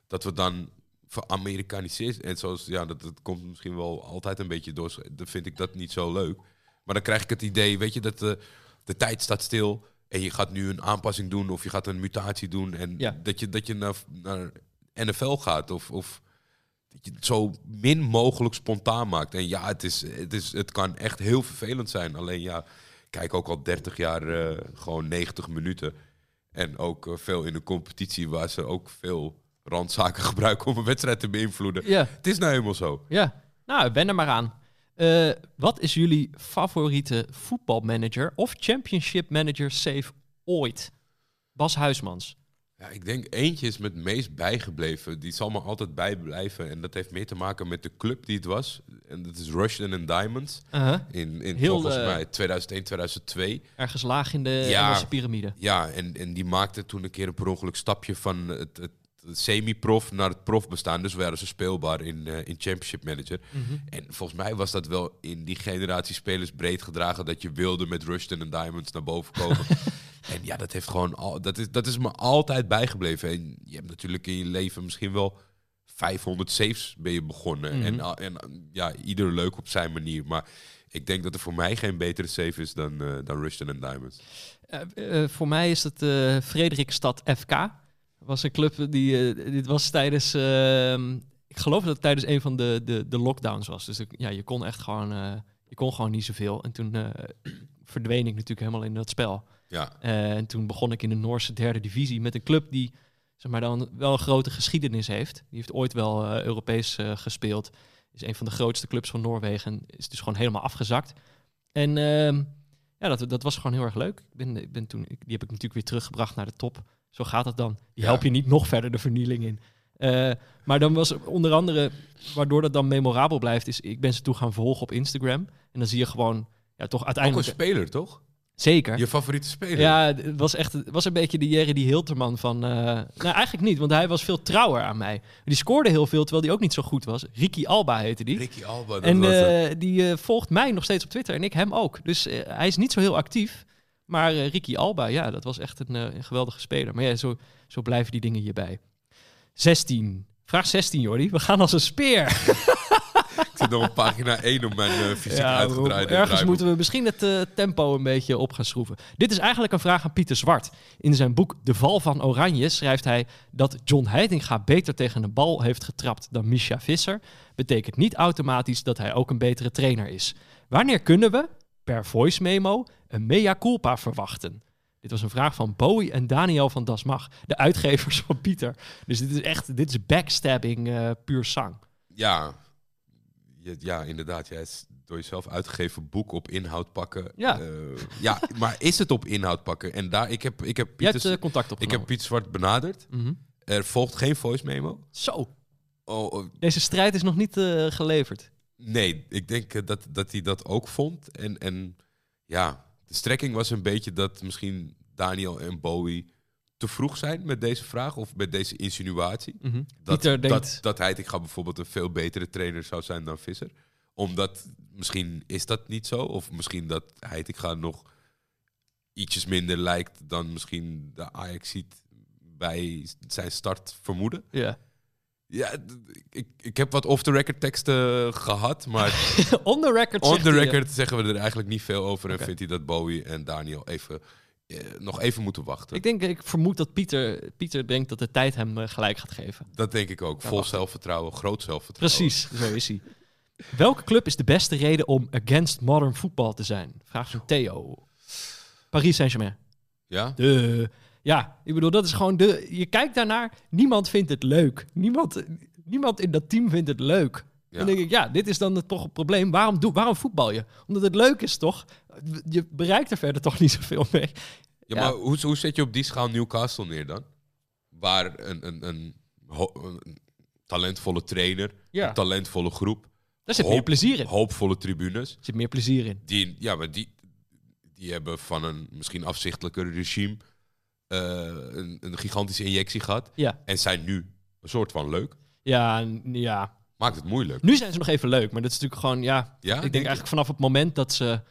dat we dan veramerikaniseerd en zoals ja dat, dat komt misschien wel altijd een beetje door dan vind ik dat niet zo leuk maar dan krijg ik het idee weet je dat de, de tijd staat stil en je gaat nu een aanpassing doen of je gaat een mutatie doen en Ja. dat je dat je naar, naar NFL gaat of, of dat je het zo min mogelijk spontaan maakt. En ja, het, is, het, is, het kan echt heel vervelend zijn. Alleen ja, kijk ook al 30 jaar eh, gewoon 90 minuten. En ook eh, veel in een competitie waar ze ook veel randzaken gebruiken om een wedstrijd te beïnvloeden. Ja, Het is nou helemaal zo. ja. Nou, ben er maar aan. Eh, wat is jullie favoriete voetbalmanager of championship manager save ooit? Bas Huismans. Ja, ik denk eentje is me het meest bijgebleven. Die zal me altijd bijblijven. En dat heeft meer te maken met de club die het was. En dat is Rushden and Diamonds. Uh-huh. In, in Heel, volgens eh, mij 2001, 2002. Ergens laag in de Ja. Engelse piramide. Ja, en, en die maakte toen een keer een per ongeluk stapje van het, het semi-prof naar het prof bestaan. Dus waren ze speelbaar in, eh, in Championship Manager. Mhm. En volgens mij was dat wel in die generatie spelers breed gedragen dat je wilde met Rushton en Diamonds naar boven komen. en ja, dat heeft gewoon al, dat is, dat is me altijd bijgebleven. En je hebt natuurlijk in je leven misschien wel 500 saves ben je begonnen. Mhm. En, en ja, ieder leuk op zijn manier. Maar ik denk dat er voor mij geen betere save is dan, eh dan Rushton en Diamonds. Eh, eh, voor mij is het eh Frederikstad FK. Was een club die. eh, dit was tijdens. ehm, ik geloof dat het tijdens een van de, de, de lockdowns was. Dus ja, je kon echt gewoon. eh, je kon gewoon niet zoveel. En toen eh, verdween ik natuurlijk helemaal in dat spel. Ja, en toen begon ik in de Noorse derde divisie met een club die zeg maar, dan wel een grote geschiedenis heeft. Die heeft ooit wel Europees gespeeld. Is een van de grootste clubs van Noorwegen. En is dus gewoon helemaal afgezakt. En ehm, ja, dat, dat was gewoon heel erg leuk. Ik ben, ik ben toen, ik- die heb ik natuurlijk weer teruggebracht naar de top. Zo gaat het dan. Die help je niet nog verder de vernieling in. Eh, maar dan was er onder andere, waardoor dat dan memorabel blijft, is ik ben ze toen gaan volgen op Instagram. En dan zie je gewoon, ja, toch ook uiteindelijk... een speler, toch? Zeker. Je favoriete speler? Ja, het was echt het was een beetje de Jerry die Hilterman van... eh, nou, eigenlijk niet, want hij was veel trouwer aan mij. Die scoorde heel veel, terwijl hij ook niet zo goed was. Ricky Alba heette die. Ricky Alba. dat en was eh, die volgt mij nog steeds op Twitter en ik hem ook. Dus hij is niet zo heel actief. Maar eh, Ricky Alba, ja, dat was echt een, eh, een geweldige speler. Maar ja, zo, zo blijven die dingen hierbij. 16. Vraag 16, Jordi. We gaan als een speer. Ik zit nog op pagina 1 op mijn eh, fysiek Ja, uitgedraaide ergens moeten we misschien het tempo een beetje op gaan schroeven. Dit is eigenlijk een vraag aan Pieter Zwart. In zijn boek De Val van Oranje schrijft hij dat John Heitinga beter tegen een bal heeft getrapt dan Misha Visser. Betekent niet automatisch dat hij ook een betere trainer is. Wanneer kunnen we, per voice memo, een mea culpa verwachten? Dit was een vraag van Bowie en Daniel van Dasmach, de uitgevers van Pieter. Dus dit is echt, dit is backstabbing eh, puur zang. Ja. Ja, inderdaad. Jij is door jezelf uitgegeven boek op inhoud pakken. Ja. Eh, ja, maar is het op inhoud pakken? En daar, ik heb, ik heb hebt eh, contact ik opgenomen. heb Piet Zwart benaderd. Mhm. Er volgt geen voice memo. Zo, Oh, oh, Deze strijd is nog niet geleverd. Nee, ik denk eh, dat, dat hij dat ook vond. En, en ja, de strekking was een beetje dat misschien Daniel en Bowie te vroeg zijn met deze vraag of met deze insinuatie. Dat, Pieter denkt... dat, dat Heitinga bijvoorbeeld een veel betere trainer zou zijn dan Visser. Omdat, misschien is dat niet zo. Of misschien dat Heitinga nog ietsjes minder lijkt dan misschien de Ajax ziet bij zijn start vermoeden. Ja. Ja, ik, ik heb wat off-the-record teksten gehad, maar On the record on the record zeggen we er eigenlijk niet veel over. En vindt hij dat Bowie en Daniel even eh, nog even moeten wachten. Ik denk, ik vermoed dat Pieter, Pieter denkt dat de tijd hem eh, gelijk gaat geven. dat denk ik ook. Vol wacht. zelfvertrouwen, groot zelfvertrouwen. Precies, zo is hij. Welke club is de beste reden om against modern football te zijn? Vraag van Theo. Paris Saint-Germain. Ja? De, ja, ik bedoel, dat is gewoon de. Je kijkt daarnaar, niemand vindt het leuk. Niemand, niemand in dat team vindt het leuk. Ja. Dan denk ik, ja, dit is dan het, toch het probleem. Waarom, doe, waarom voetbal je? Omdat het leuk is, toch? Je bereikt er verder toch niet zoveel mee. Ja, Ja. maar hoe, hoe zet je op die schaal Newcastle neer dan? Waar een, een, een, een talentvolle trainer, Ja. een talentvolle groep, Daar zit Hoop- meer plezier in. Er hoopvolle tribunes. zit meer plezier in. Die, ja, maar die, die hebben van een misschien afzichtelijker regime een, een gigantische injectie gehad. Ja, En zijn nu een soort van leuk. ja, ja. Maakt het moeilijk. Nu zijn ze nog even leuk, maar dat is natuurlijk gewoon, ja. Ja, ik denk eigenlijk vanaf het moment dat ze,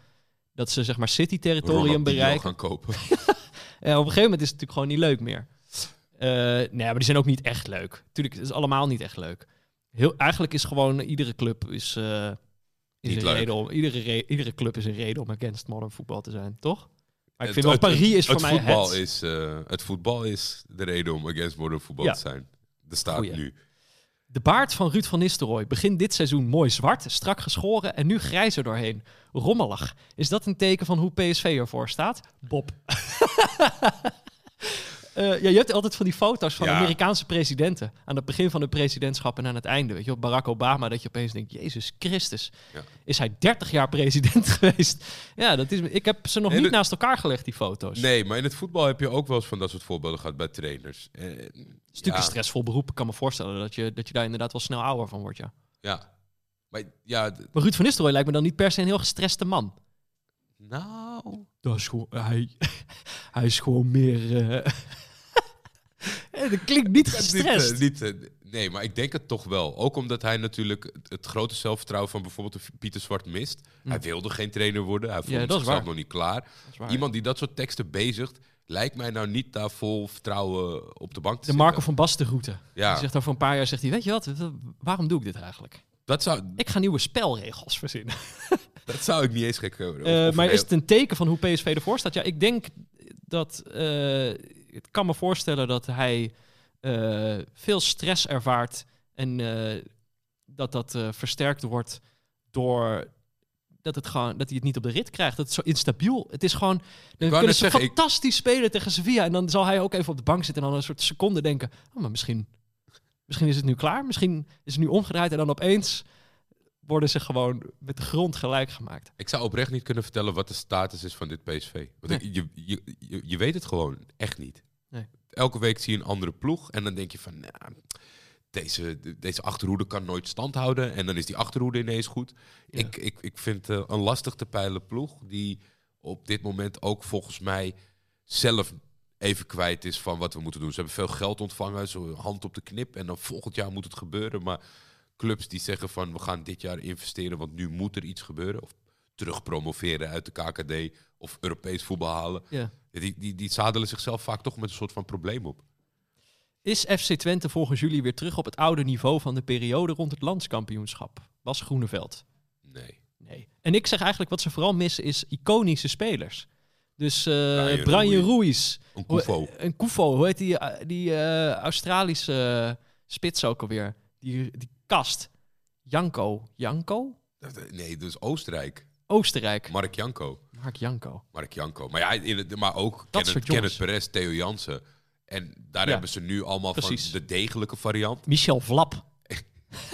dat ze zeg maar city-territorium bereiken. gaan kopen. Ja, op een gegeven moment is het natuurlijk gewoon niet leuk meer. Eh, nee, maar die zijn ook niet echt leuk. Tuurlijk, het is allemaal niet echt leuk. Heel, eigenlijk is gewoon iedere club is, eh, is Niet een leuk. reden om iedere, re- iedere club is een reden om against modern voetbal te zijn, toch? Maar ik Het- vind wel het- Paris is voor het mij voetbal het. Is, eh, het voetbal is de reden om against modern voetbal Ja. te zijn. Er staat Goeie. nu. De baard van Ruud van Nistelrooy begint dit seizoen mooi zwart, strak geschoren en nu grijzer doorheen. Rommelig. Is dat een teken van hoe PSV ervoor staat? Bob. Eh, ja, je hebt altijd van die foto's van Ja. Amerikaanse presidenten. Aan het begin van de presidentschap en aan het einde. Weet je, op Barack Obama, dat je opeens denkt: Jezus Christus, Ja. is hij 30 jaar president geweest? Ja, dat is, ik heb ze nog niet naast elkaar gelegd, die foto's. Nee, maar in het voetbal heb je ook wel eens van dat soort voorbeelden gehad bij trainers. Eh, Het is natuurlijk een stressvol beroep. Ik kan me voorstellen dat je, dat je daar inderdaad wel snel ouder van wordt. Ja. Ja. Maar ja, Maar Ruud van Nistelrooy lijkt me dan niet per se een heel gestreste man. nou... Dat is gewoon, hij, hij is gewoon meer. eh, dat klinkt niet Niet, gestrest. eh, niet, eh, nee, maar ik denk het toch wel. Ook omdat hij natuurlijk het, grote zelfvertrouwen van bijvoorbeeld Pieter Zwart mist. Hij wilde geen trainer worden. Hij voelde Hm. is zichzelf nog niet klaar. Waar. Iemand die dat soort teksten bezigt, lijkt mij nou niet daar vol vertrouwen op de bank te de zitten. Marco van Basten route. Ja. Die zegt over een paar jaar, zegt hij, weet je wat, waarom doe ik dit eigenlijk? Dat zou, Ik ga nieuwe spelregels verzinnen. dat zou ik niet eens gek Eh, of maar is het een teken van hoe PSV ervoor staat? Ja, ik denk dat... eh, ik kan me voorstellen dat hij eh, veel stress ervaart. En eh, dat dat eh, versterkt wordt door... Dat, het gewoon, dat hij het niet op de rit krijgt. Dat het zo instabiel. Het is gewoon. Dan kunnen ze zeggen, ik- fantastisch spelen tegen Sevilla. En dan zal hij ook even op de bank zitten. En dan een soort seconde denken. Oh, maar misschien, misschien is het nu klaar. Misschien is het nu omgedraaid. En dan opeens worden ze gewoon met de grond gelijk gemaakt. Ik zou oprecht niet kunnen vertellen wat de status is van dit PSV. Want ik- je, je, je, je weet het gewoon echt niet. Nee. Elke week zie je een andere ploeg en dan denk je van... Nou, deze, deze achterhoede kan nooit stand houden. En dan is die achterhoede ineens goed. Ja. Ik, ik, ik vind eh, een lastig te peilen ploeg... die op dit moment ook volgens mij zelf even kwijt is van wat we moeten doen. Ze hebben veel geld ontvangen, zo hand op de knip... en dan volgend jaar moet het gebeuren. Maar clubs die zeggen van we gaan dit jaar investeren... want nu moet er iets gebeuren. Of terug promoveren uit de KKD of Europees voetbal halen. Ja. Die, die, die zadelen zichzelf vaak toch met een soort van probleem op. Is FC Twente volgens jullie weer terug op het oude niveau van de periode rond het landskampioenschap? Was Groeneveld? Nee. Nee. En ik zeg eigenlijk wat ze vooral missen is iconische spelers. Dus eh Brian Brian Ruiz. Een Koufo. Een Koufo. Hoe heet die, eh, die eh, Australische spits ook alweer? Die, die kast. Janko. Janko? Nee, dus Oostenrijk. Oostenrijk. Mark Janko. Mark Janko. Mark Janko. Maar, ja, in het, maar ook Dat Kenneth. Kenneth Perez, Theo Jansen. En daar Ja. hebben ze nu allemaal Precies. van de degelijke variant. Michel Vlap.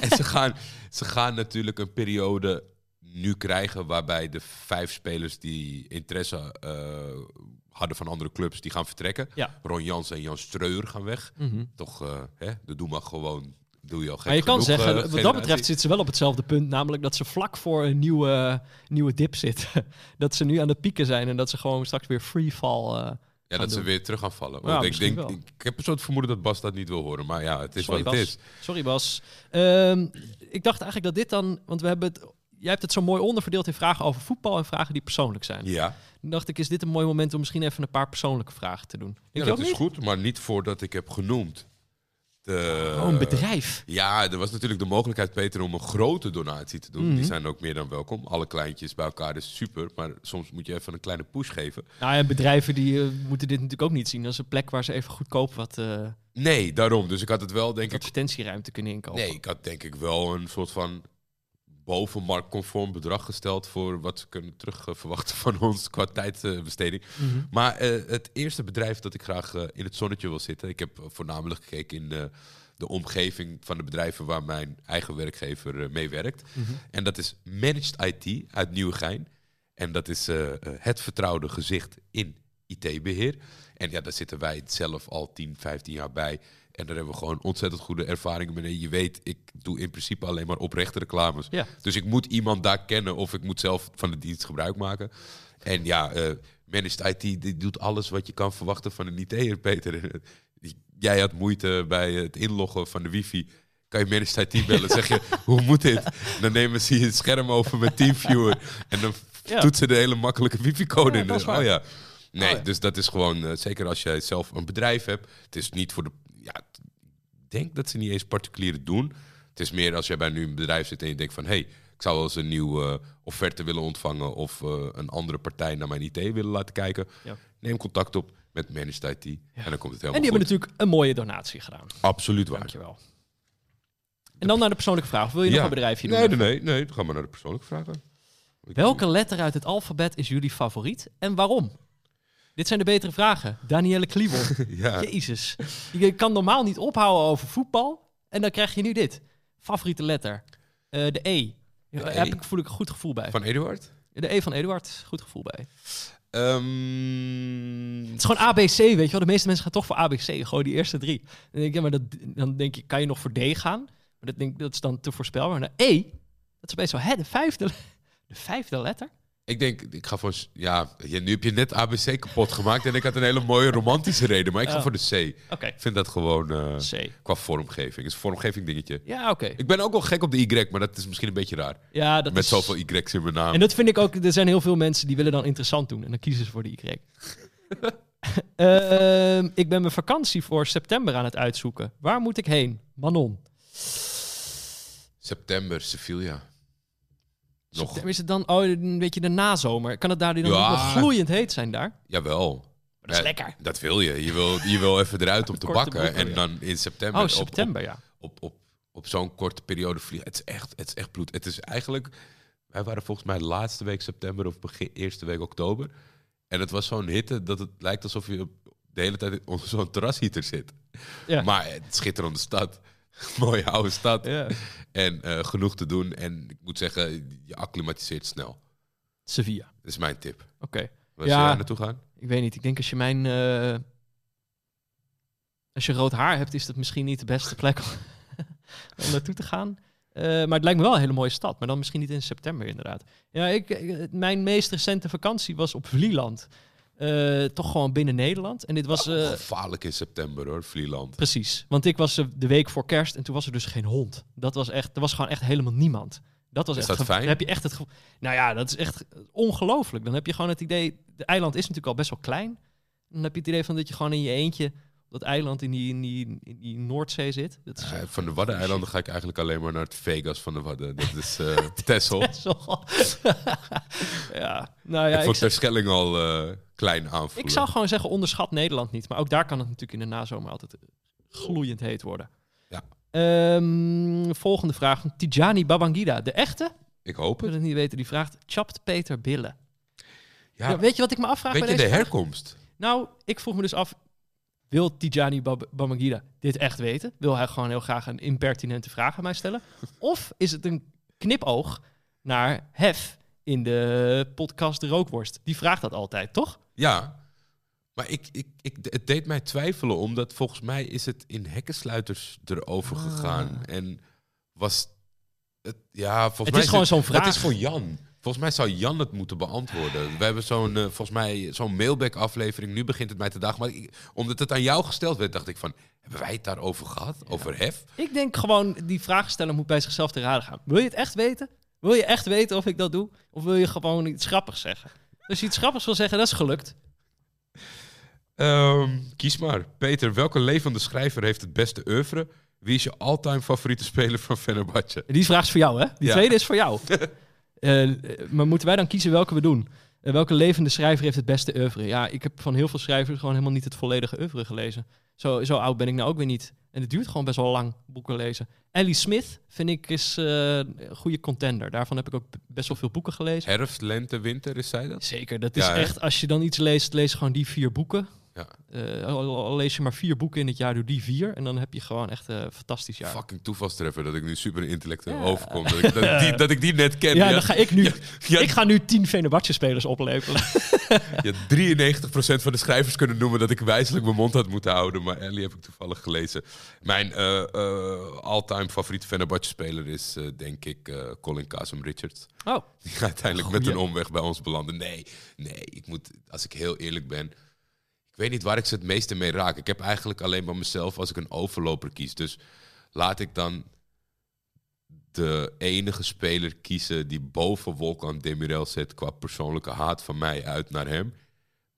En ze gaan, ze gaan natuurlijk een periode nu krijgen waarbij de vijf spelers die interesse eh, hadden van andere clubs, die gaan vertrekken. Ja. Ron Jans en Jan Streur gaan weg. Mhm. Toch, eh hè, de doe maar gewoon, doe je al gek Maar je kan genoeg, zeggen, eh, wat dat betreft zitten ze wel op hetzelfde punt. Namelijk dat ze vlak voor een nieuwe, nieuwe dip zitten. dat ze nu aan het pieken zijn en dat ze gewoon straks weer free fall. eh, Ja, dat ze weer terug gaan vallen. Ja, ik, denk, wel. ik, heb een soort vermoeden dat Bas dat niet wil horen. Maar ja, het is Sorry, wat het is. Sorry Bas. Ehm, ik dacht eigenlijk dat dit dan, want we hebben het, jij hebt het zo mooi onderverdeeld in vragen over voetbal en vragen die persoonlijk zijn. Ja, Dan dacht ik, is dit een mooi moment om misschien even een paar persoonlijke vragen te doen. Denk ja dat is niet? goed. Maar niet voordat ik heb genoemd De, oh, een bedrijf. Ja, er was natuurlijk de mogelijkheid, Peter, om een grote donatie te doen. Mhm. Die zijn ook meer dan welkom. Alle kleintjes bij elkaar is super. Maar soms moet je even een kleine push geven. Nou ja, bedrijven die eh, moeten dit natuurlijk ook niet zien. Is een plek waar ze even goedkoop wat eh, Nee, daarom. Dus ik had het wel, denk ik... advertentieruimte kunnen inkopen. Nee, ik had denk ik wel een soort van bovenmarktconform bedrag gesteld voor wat ze kunnen terug eh, verwachten van ons qua tijdbesteding. Mhm. Maar eh, het eerste bedrijf dat ik graag eh, in het zonnetje wil zitten, ik heb eh, voornamelijk gekeken in de, de omgeving van de bedrijven waar mijn eigen werkgever mee werkt. Mhm. En dat is Managed IT uit Nieuwegein. En dat is het vertrouwde gezicht in IT-beheer. En ja, daar zitten wij zelf al 10, 15 jaar bij. En daar hebben we gewoon ontzettend goede ervaringen mee. Je weet, ik doe in principe alleen maar oprechte reclames. Ja. Dus ik moet iemand daar kennen of ik moet zelf van de dienst gebruik maken. En ja, eh Managed IT die doet alles wat je kan verwachten van een IT'er, Peter. Jij had moeite bij het inloggen van de wifi. Kan je Managed IT bellen? zeg je, hoe moet dit? Dan nemen ze je het scherm over met TeamViewer. En dan Ja. toetsen de hele makkelijke wifi-code Ja, in. waar. oh ja. Nee, Oh ja. dus dat is gewoon, eh, zeker als jij zelf een bedrijf hebt. Het is niet voor de, denk dat ze niet eens particulieren doen. Het is meer als jij bij nu een bedrijf zit en je denkt van... hé, hey, ik zou wel eens een nieuwe eh, offerte willen ontvangen... of eh, een andere partij naar mijn IT willen laten kijken. Ja. Neem contact op met Managed IT en dan komt het helemaal En die hebben natuurlijk een mooie donatie gedaan. Absoluut waar. Dankjewel. En dan naar de persoonlijke vraag. Wil je nog een bedrijfje doen? Nee, nee, nee, nee. Dan gaan we naar de persoonlijke vragen. Welke letter uit het alfabet is jullie favoriet en waarom? Dit zijn de betere vragen. Danielle Kliebel. Ja, Jezus. Je kan normaal niet ophouden over voetbal. En dan krijg je nu dit. Favoriete letter. Eh, de E. Daar E? heb ik, voel ik een goed gevoel bij. van Eduard? De E van Eduard. Goed gevoel bij. Ehm, Het is gewoon ABC, weet je wel. De meeste mensen gaan toch voor ABC. Gewoon die eerste drie. Dan denk ik, ja, maar dat, dan denk je, kan je nog voor D gaan? Maar dat, denk, dat is dan te voorspelbaar. Maar E, dat is opeens zo, hè, de vijfde, de vijfde letter? Ik denk, ik ga voor... Ja, nu heb je net ABC kapot gemaakt en ik had een hele mooie romantische reden. Maar ik ga Oh. voor de C. Oké, Ik vind dat gewoon eh, C. qua vormgeving. Het is een vormgeving dingetje. Ja, oké. Ik ben ook wel gek op de Y, maar dat is misschien een beetje raar. Ja, dat Met is... zoveel Y's in mijn naam. En dat vind ik ook, er zijn heel veel mensen die willen dan interessant doen. En dan kiezen ze voor de Y. Ehm, ik ben mijn vakantie voor september aan het uitzoeken. Waar moet ik heen? Manon. September, Sevilla. Nog. Is het dan, oh, een beetje de nazomer. Kan het daar dan Ja. ook nog gloeiend heet zijn daar? Jawel. dat is Ja, lekker. Dat wil je. Je wil, je wil even eruit om te bakken. en dan in september, Oh, op- september, ja. op, op, op, op zo'n korte periode vliegen. Het is, echt, het is echt bloed. Het is eigenlijk... Wij waren volgens mij laatste week september of begin eerste week oktober. En het was zo'n hitte dat het lijkt alsof je de hele tijd onder zo'n terrasheater zit. Ja. Maar het schitterende stad. Mooie oude stad. ja. En eh, genoeg te doen. En ik moet zeggen, je acclimatiseert snel. Sevilla. Dat is mijn tip. Oké. Waar Ja. jij naartoe gaan? Ik weet niet. Ik denk als je mijn... eh, als je rood haar hebt, is dat misschien niet de beste plek om, naartoe te gaan. Eh, maar het lijkt me wel een hele mooie stad. Maar dan misschien niet in september inderdaad. Ja, ik, ik- mijn meest recente vakantie was op Vlieland. Eh, toch gewoon binnen Nederland. En dit was... eh, Gevaarlijk in september hoor, Vlieland. Precies. Want ik was eh, de week voor kerst en toen was er dus geen hond. Dat was echt, er was gewoon echt helemaal niemand. Dat was Is echt dat fijn? Dan heb je echt het gevoel. Nou ja, dat is echt ongelooflijk. Dan heb je gewoon het idee. De eiland is natuurlijk al best wel klein. Dan heb je het idee van dat je gewoon in je eentje dat eiland in die, in die, in die Noordzee zit. Dat is Ja, echt van de Waddeneilanden ga ik eigenlijk alleen maar naar het Vegas van de Wadden. Dat is eh Texel. ja, nou ja, ik ik, vond Terschelling al eh, klein aanvoelen. ik zou gewoon zeggen onderschat Nederland niet. Maar ook daar kan het natuurlijk in de nazomer altijd gloeiend heet worden. Ja. Ehm, volgende vraag van Tijani Babangida. De echte? Ik hoop Ik wil het. het niet weten. Die vraagt, chapt Peter billen? Ja, Ja, weet je wat ik me afvraag weet bij je de vraag? herkomst? Nou, ik vroeg me dus af, wil Tijani Bab Babangida dit echt weten? Wil hij gewoon heel graag een impertinente vraag aan mij stellen? Of is het een knipoog naar Hef in de podcast De Rookworst? Die vraagt dat altijd, toch? Ja. Maar ik, ik, ik, het deed mij twijfelen, omdat volgens mij is het in hekkensluiters erover Ah. gegaan. En was het, ja, volgens Het mij is gewoon het- zo'n vraag. Het is voor Jan. Volgens mij zou Jan het moeten beantwoorden. We hebben zo'n, eh, volgens mij, zo'n mailback-aflevering. Nu begint het mij te dagen. Maar ik- omdat het aan jou gesteld werd, dacht ik van... Hebben wij het daarover gehad? Over hef? Ik denk gewoon, die vraagsteller moet bij zichzelf te raden gaan. Wil je het echt weten? Wil je echt weten of ik dat doe? Of wil je gewoon iets grappigs zeggen? Als je iets grappigs wil zeggen, dat is gelukt. Ehm, kies maar. Peter, welke levende schrijver heeft het beste oeuvre? Wie is je all-time favoriete speler van Fenerbahce? Die vraag is voor jou, hè? Die Ja. tweede is voor jou. Eh, maar moeten wij dan kiezen welke we doen? Eh, welke levende schrijver heeft het beste oeuvre? Ja, ik heb van heel veel schrijvers gewoon helemaal niet het volledige oeuvre gelezen. Zo, zo oud ben ik nou ook weer niet. En het duurt gewoon best wel lang, boeken lezen. Ellie Smith vind ik is eh, een goede contender. Daarvan heb ik ook best wel veel boeken gelezen. Herfst, lente, winter, is zij dat? Zeker, dat is Ja, echt, als je dan iets leest, lees gewoon die vier boeken. Ja. Eh, al, al lees je maar vier boeken in het jaar, doe die vier. En dan heb je gewoon echt een fantastisch jaar. Fucking toevalstreffer dat ik nu super intellectueel Ja. overkom. Dat ik, dat, die, dat ik die net ken. Ja, Ja, dan ga ik nu. ja, Ik ga nu tien Fenerbahce-spelers oplepelen. ja, 93% van de schrijvers kunnen noemen dat ik wijselijk mijn mond had moeten houden. Maar Ellie heb ik toevallig gelezen. Mijn eh eh all-time favoriete Fenerbahce-speler is denk ik Colin Kasem Richards. Oh, Die uiteindelijk met een omweg bij ons belanden. Nee, nee, ik moet, als ik heel eerlijk ben. Ik weet niet waar ik ze het meeste mee raak. Ik heb eigenlijk alleen maar mezelf als ik een overloper kies. Dus laat ik dan de enige speler kiezen die boven Wolkan Demirel zit qua persoonlijke haat van mij uit naar hem.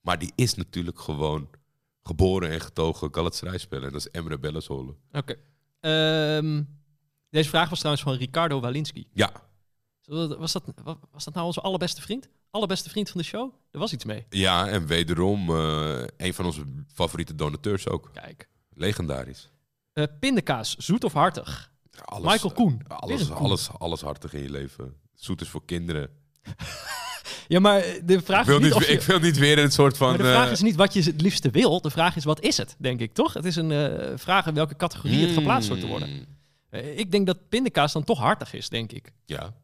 Maar die is natuurlijk gewoon geboren en getogen Galatasaray-speler. En dat is Emre Bellezolle. oké. Ehm, deze vraag was trouwens van Ricardo Walinski. Ja, Was dat, wa- was dat nou onze allerbeste vriend? Allerbeste vriend van de show? Er was iets mee. ja en wederom eh, een van onze favoriete donateurs ook. Kijk. Legendarisch. Eh, pindakaas, zoet of hartig? Alles, Michael Koen. Weer Alles, Koen. alles, alles hartig in je leven. Zoet is voor kinderen. Ja, maar eh, de vraag Ik wil, is niet niet, of je... ik wil niet weer een soort van... Maar de vraag eh, is niet wat je het liefste wil. De vraag is wat is het, denk ik, toch? Het is een eh, vraag in welke categorie het geplaatst wordt te worden. mm, Eh, ik denk dat pindakaas dan toch hartig is, denk ik. Ja.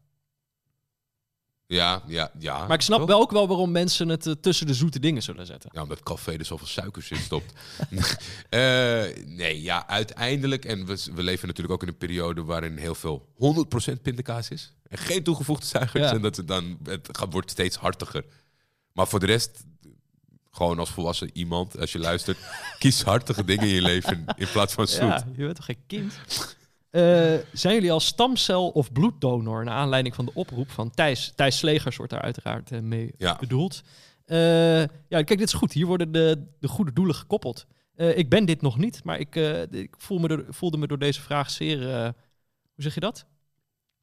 Ja, ja, ja. Maar ik snap Toch? wel ook wel waarom mensen het eh, tussen de zoete dingen zullen zetten. Ja, omdat café er zoveel suikers in stopt. Eh, nee, ja, uiteindelijk... En we, we leven natuurlijk ook in een periode waarin heel veel 100% pindakaas is. En geen toegevoegde suikers. Ja. En dat het dan... Het gaat, wordt steeds hartiger. Maar voor de rest... Gewoon als volwassen iemand, als je luistert, kies hartige dingen in je leven in plaats van zoet. Ja, je bent toch geen kind? Eh, zijn jullie al stamcel- of bloeddonor? Naar aanleiding van de oproep van Thijs. Thijs Slegers wordt daar uiteraard eh, mee Ja. bedoeld. Eh, ja, kijk, dit is goed. Hier worden de, de goede doelen gekoppeld. Ik ben dit nog niet, maar ik, ik voel me door, voelde me door deze vraag zeer... hoe zeg je dat?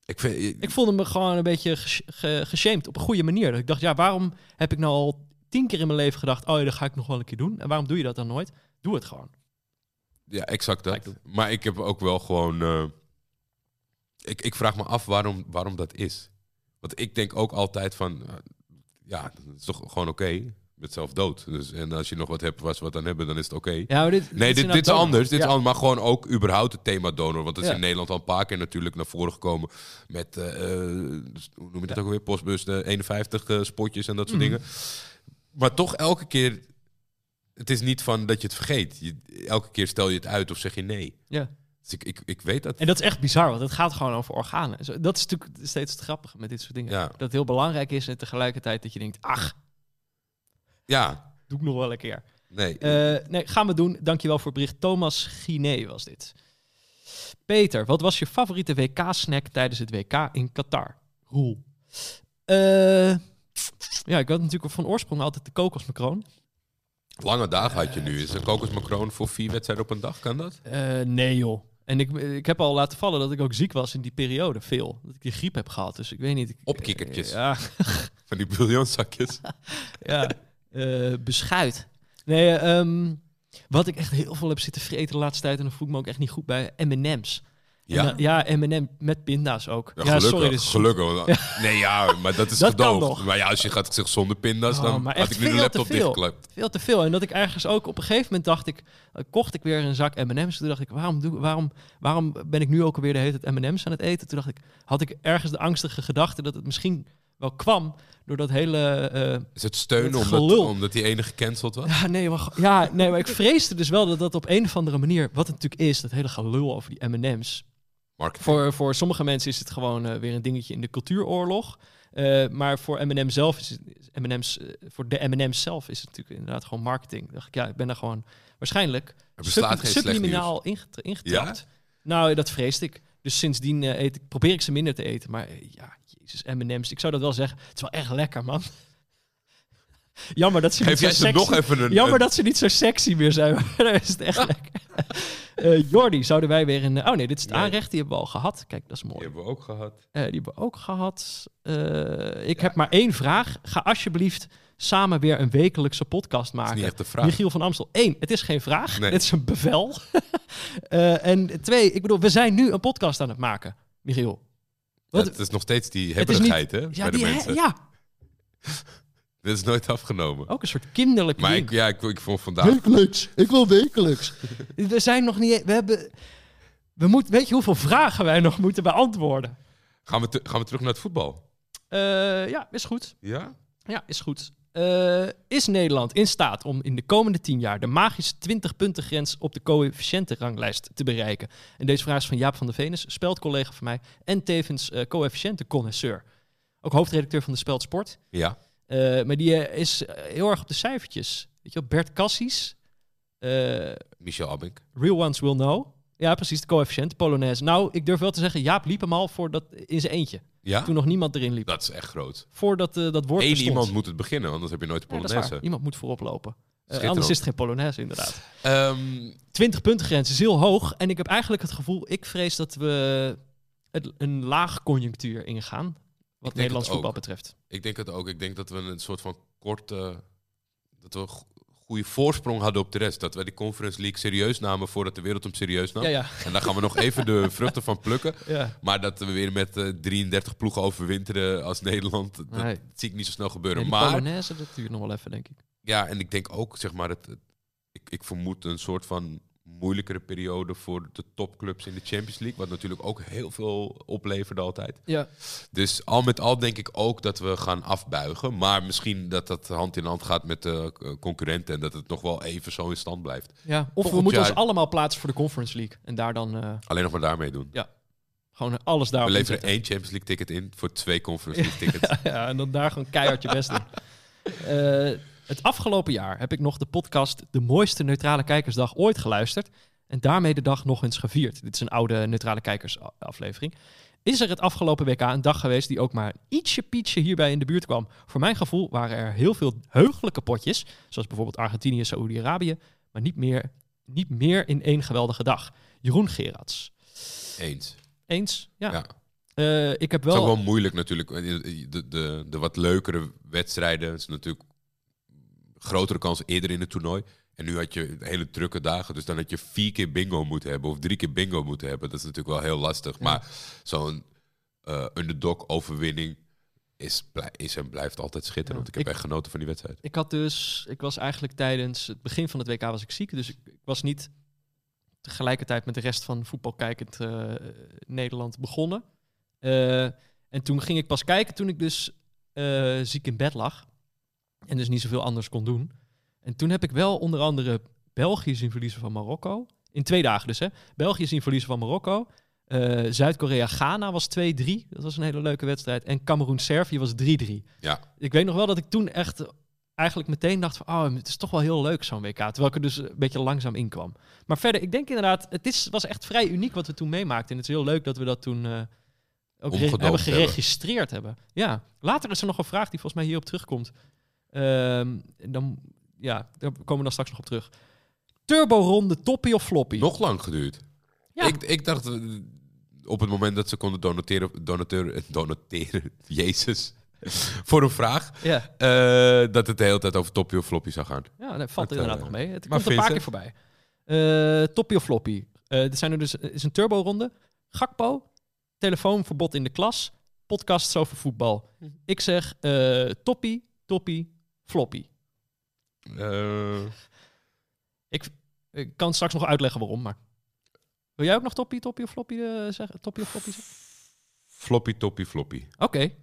Ik vind, Ik voelde me gewoon een beetje ges- ge- geshamed op een goede manier. Dat ik dacht, ja, waarom heb ik nou al tien keer in mijn leven gedacht... oh ja, dat ga ik nog wel een keer doen. En waarom doe je dat dan nooit? Doe het gewoon. Ja, exact dat. Maar ik heb ook wel gewoon. eh, ik, ik vraag me af waarom, waarom dat is. Want ik denk ook altijd van. eh, ja, dat is toch gewoon oké. Bent zelf dood. Dus, en als je nog wat hebt ze wat aan hebben, dan is het oké. Ja, dit, Nee, dit, dit is anders. Dit Ja. is anders. Maar gewoon ook überhaupt het thema donor. Want het is Ja. in Nederland al een paar keer natuurlijk naar voren gekomen. Met, eh, eh, hoe noem je dat ook weer? Postbus de 51 eh, spotjes en dat soort Mhm. dingen. Maar toch elke keer... Het is niet van dat je het vergeet. Je, elke keer stel je het uit of zeg je nee. Ja. Dus ik, ik, ik weet dat. En dat is echt bizar, want het gaat gewoon over organen. Dat is natuurlijk steeds het grappige met dit soort dingen. Ja. Dat het heel belangrijk is en tegelijkertijd dat je denkt... ach, Ja, doe ik nog wel een keer. nee. Eh, nee, gaan we doen. Dankjewel voor het bericht. Thomas Giné was dit. Peter, wat was je favoriete WK-snack tijdens het WK in Qatar? Roel. Eh, ja, ik had natuurlijk van oorsprong altijd de kokosmacroon. Lange dagen had je nu. Is een kokosmacroon voor vier wedstrijden op een dag? Kan dat? Eh, nee joh. En ik, ik heb al laten vallen dat ik ook ziek was in die periode. Veel. Dat ik die griep heb gehad. Dus ik weet niet. Ik, Opkikkertjes. ja, Van die bouillonzakjes. ja. Eh, beschuit. Nee, ehm, wat ik echt heel veel heb zitten vreten de laatste tijd... en dan voel ik me ook echt niet goed bij M&M's. Ja? dan- ja, M&M met pinda's ook. Ja, Ja, gelukkig. sorry. Dus gelukkig. Nee, ja, maar dat is Dat nog. Maar ja, als je gaat zeggen zonder pinda's, Oh, dan had ik nu de laptop veel. dichtgeklapt. Veel te veel. En dat ik ergens ook op een gegeven moment dacht ik... eh, kocht ik weer een zak M&M's. Toen dacht ik, waarom, doe, waarom, waarom ben ik nu ook alweer de hele tijd M&M's aan het eten? Toen dacht ik, had ik ergens de angstige gedachte... dat het misschien wel kwam door dat hele... eh, Is het steunen Het omdat, die ene gecanceld was? Ja, nee, maar, ja, nee, maar ik vreesde dus wel dat dat op een of andere manier, wat het natuurlijk is, dat hele gelul over die M&M's. Marketing. Voor, voor sommige mensen is het gewoon eh, weer een dingetje in de cultuuroorlog. Eh, maar voor M&M zelf is het, M&M's, eh, voor de M&M's zelf is het natuurlijk inderdaad gewoon marketing. Dan dacht ik, ja, ik ben daar gewoon waarschijnlijk sub- subliminaal inget- ingetrapt. Nou, dat vreesde ik. Dus sindsdien eet ik, probeer ik ze minder te eten. Maar ja, jezus, M&M's. Ik zou dat wel zeggen. Het is wel echt lekker, man. Jammer dat ze Geef niet zo sexy... nog even een... Jammer een- dat ze niet zo sexy meer zijn. Daar is het echt lekker. Eh Jordi, zouden wij weer een... Oh nee, dit is het Nee. aanrecht. Die hebben we al gehad. Kijk, dat is Die mooi. hebben we ook gehad. Eh, die hebben we ook gehad. Eh, ik heb maar één vraag. Ga alsjeblieft samen weer een wekelijkse podcast Dat is maken. niet echt de vraag. Michiel van Amstel. Eén, het is geen vraag. Nee. Het is een bevel. Eh, en twee, ik bedoel, we zijn nu een podcast aan het maken. Michiel. Wat- het is nog steeds die niet- hebberigheid, hè? ja, bij de die, ja, Dit is nooit afgenomen. ook een soort kinderlijk maar ding. ik, ja, ik, ik vond vandaag... Wekelijks. Ik wil wekelijks. we zijn nog niet... We hebben... We moeten, weet je hoeveel vragen wij nog moeten beantwoorden? Gaan we, te- gaan we terug naar het voetbal? Eh, ja, is goed. Ja? Ja, is goed. Eh, is Nederland in staat om in de komende 10 jaar de magische 20-punten grens op de coëfficiëntenranglijst te bereiken? En deze vraag is van Jaap van der Venus, speldcollega van mij en tevens eh coëfficiëntenconnoisseur. Ook hoofdredacteur van de Speld Sport. Ja. Eh, maar die eh, is eh, heel erg op de cijfertjes. Weet je wel, Bert Cassis, eh, Michel Abink. Real Ones Will Know. Ja, precies, de coëfficiënt, Polonaise. Nou, ik durf wel te zeggen, Jaap liep hem al voor dat, in zijn eentje. Ja? Toen nog niemand erin liep. Dat is echt groot. Voordat dat woord Eén iemand moet het beginnen, anders heb je nooit de Ja, Polonaise. waar. Iemand moet voorop lopen. Anders is het geen Polonaise, inderdaad. Ehm, 20 punten grens is heel hoog. En ik heb eigenlijk het gevoel, ik vrees dat we het, een laag conjunctuur ingaan. Wat Nederlands voetbal betreft. ik denk het ook. Ik denk dat we een soort van korte... Dat we goede voorsprong hadden op de rest. Dat wij die Conference League serieus namen voordat de wereld hem serieus nam. Ja, ja. En daar gaan we nog even de vruchten van plukken. ja. Maar dat we weer met eh, 33 ploegen overwinteren als Nederland, dat Nee. zie ik niet zo snel gebeuren. die maar Polonaise, dat duurt nog wel even, denk ik. ja, en ik denk ook, zeg maar, het, het- ik, ik vermoed een soort van moeilijkere periode voor de topclubs in de Champions League. Wat natuurlijk ook heel veel opleverde altijd. Ja. Dus al met al denk ik ook dat we gaan afbuigen. Maar misschien dat dat hand in hand gaat met de eh, concurrenten. En dat het nog wel even zo in stand blijft. ja. Of we moeten jaar- ons allemaal plaatsen voor de Conference League. En daar dan eh, Alleen nog maar daarmee doen. gewoon alles daarop we leveren één Champions League ticket in voor twee Conference League tickets. Ja, en dan daar gewoon keihard je best doen. Eh, het afgelopen jaar heb ik nog de podcast De mooiste neutrale kijkersdag ooit geluisterd. En daarmee de dag nog eens gevierd. Dit is een oude neutrale kijkersaflevering. Is er het afgelopen WK een dag geweest die ook maar ietsje pietje hierbij in de buurt kwam? Voor mijn gevoel waren er heel veel heugelijke potjes. Zoals bijvoorbeeld Argentinië, Saoedi-Arabië. Maar niet meer, niet meer in één geweldige dag. Jeroen Gerards. Eens. Eens? Ja. Ja. Eh, ik heb Het is wel... ook wel moeilijk natuurlijk. De, de, de, de wat leukere wedstrijden. Het is natuurlijk grotere kans eerder in het toernooi. En nu had je hele drukke dagen. Dus dan had je vier keer bingo moeten hebben. Of drie keer bingo moeten hebben. Dat is natuurlijk wel heel lastig. Ja. Maar zo'n eh underdog overwinning is, is en blijft altijd schitterend. Ja. Ik heb Ik- echt genoten van die wedstrijd. Ik had dus, ik was eigenlijk tijdens het begin van het WK was ik ziek, dus ik, ik was niet tegelijkertijd met de rest van voetbalkijkend eh Nederland begonnen. Eh, en toen ging ik pas kijken toen ik dus eh, ziek in bed lag en dus niet zoveel anders kon doen. En toen heb ik wel onder andere België zien verliezen van Marokko. In twee dagen dus, hè. België zien verliezen van Marokko. Eh, Zuid-Korea-Ghana was 2-3. Dat was een hele leuke wedstrijd. En Cameroen-Servië was 3-3. Ja. Ik weet nog wel dat ik toen echt eigenlijk meteen dacht van... oh, het is toch wel heel leuk zo'n WK. Terwijl ik er dus een beetje langzaam in kwam. Maar verder, ik denk inderdaad... het is, was echt vrij uniek wat we toen meemaakten. En het is heel leuk dat we dat toen... eh, ook hebben hebben. geregistreerd hebben. Ja, later is er nog een vraag die volgens mij hierop terugkomt. Ehm, dan, ja, daar komen we dan straks nog op terug. Turbo-ronde, toppie of floppy? Nog lang geduurd. Ja. Ik, ik dacht eh, op het moment dat ze konden donateren, donateren, donateren Jezus, voor een vraag, Ja, eh, dat het de hele tijd over toppie of floppy zou gaan. ja dat valt inderdaad eh, nog mee. Het maar komt een paar keer voorbij. Eh toppie of floppy? Eh er zijn er dus, het is een turbo-ronde. Gakpo, telefoonverbod in de klas, podcasts over voetbal. Hm. Ik zeg eh toppie, toppie, floppy. Eh, Ik kan straks nog uitleggen waarom, maar... Wil jij ook nog toppie, toppie of floppy eh, zeggen? Toppie of floppy zeggen? floppy, toppie, floppy. Oké.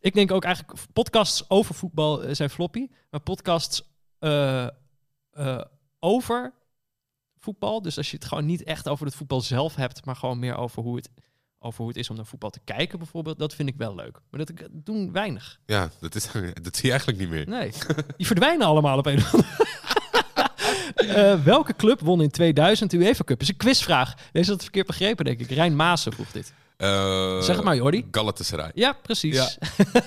Ik denk ook eigenlijk podcasts over voetbal eh, zijn floppy, maar podcasts eh, eh, over voetbal, dus als je het gewoon niet echt over het voetbal zelf hebt, maar gewoon meer over hoe het, over hoe het is om naar voetbal te kijken bijvoorbeeld, dat vind ik wel leuk. Maar dat ik- doen weinig. Ja, dat, is, dat zie je eigenlijk niet meer. Nee, die verdwijnen allemaal op een of andere Eh, welke club won in 2000 de UEFA Cup? is een quizvraag. Deze had het verkeerd begrepen, denk ik. Rijn Maassen vroeg dit. Eh, Zeg het maar, Jordi. Galatasaray. Ja, precies. Ja.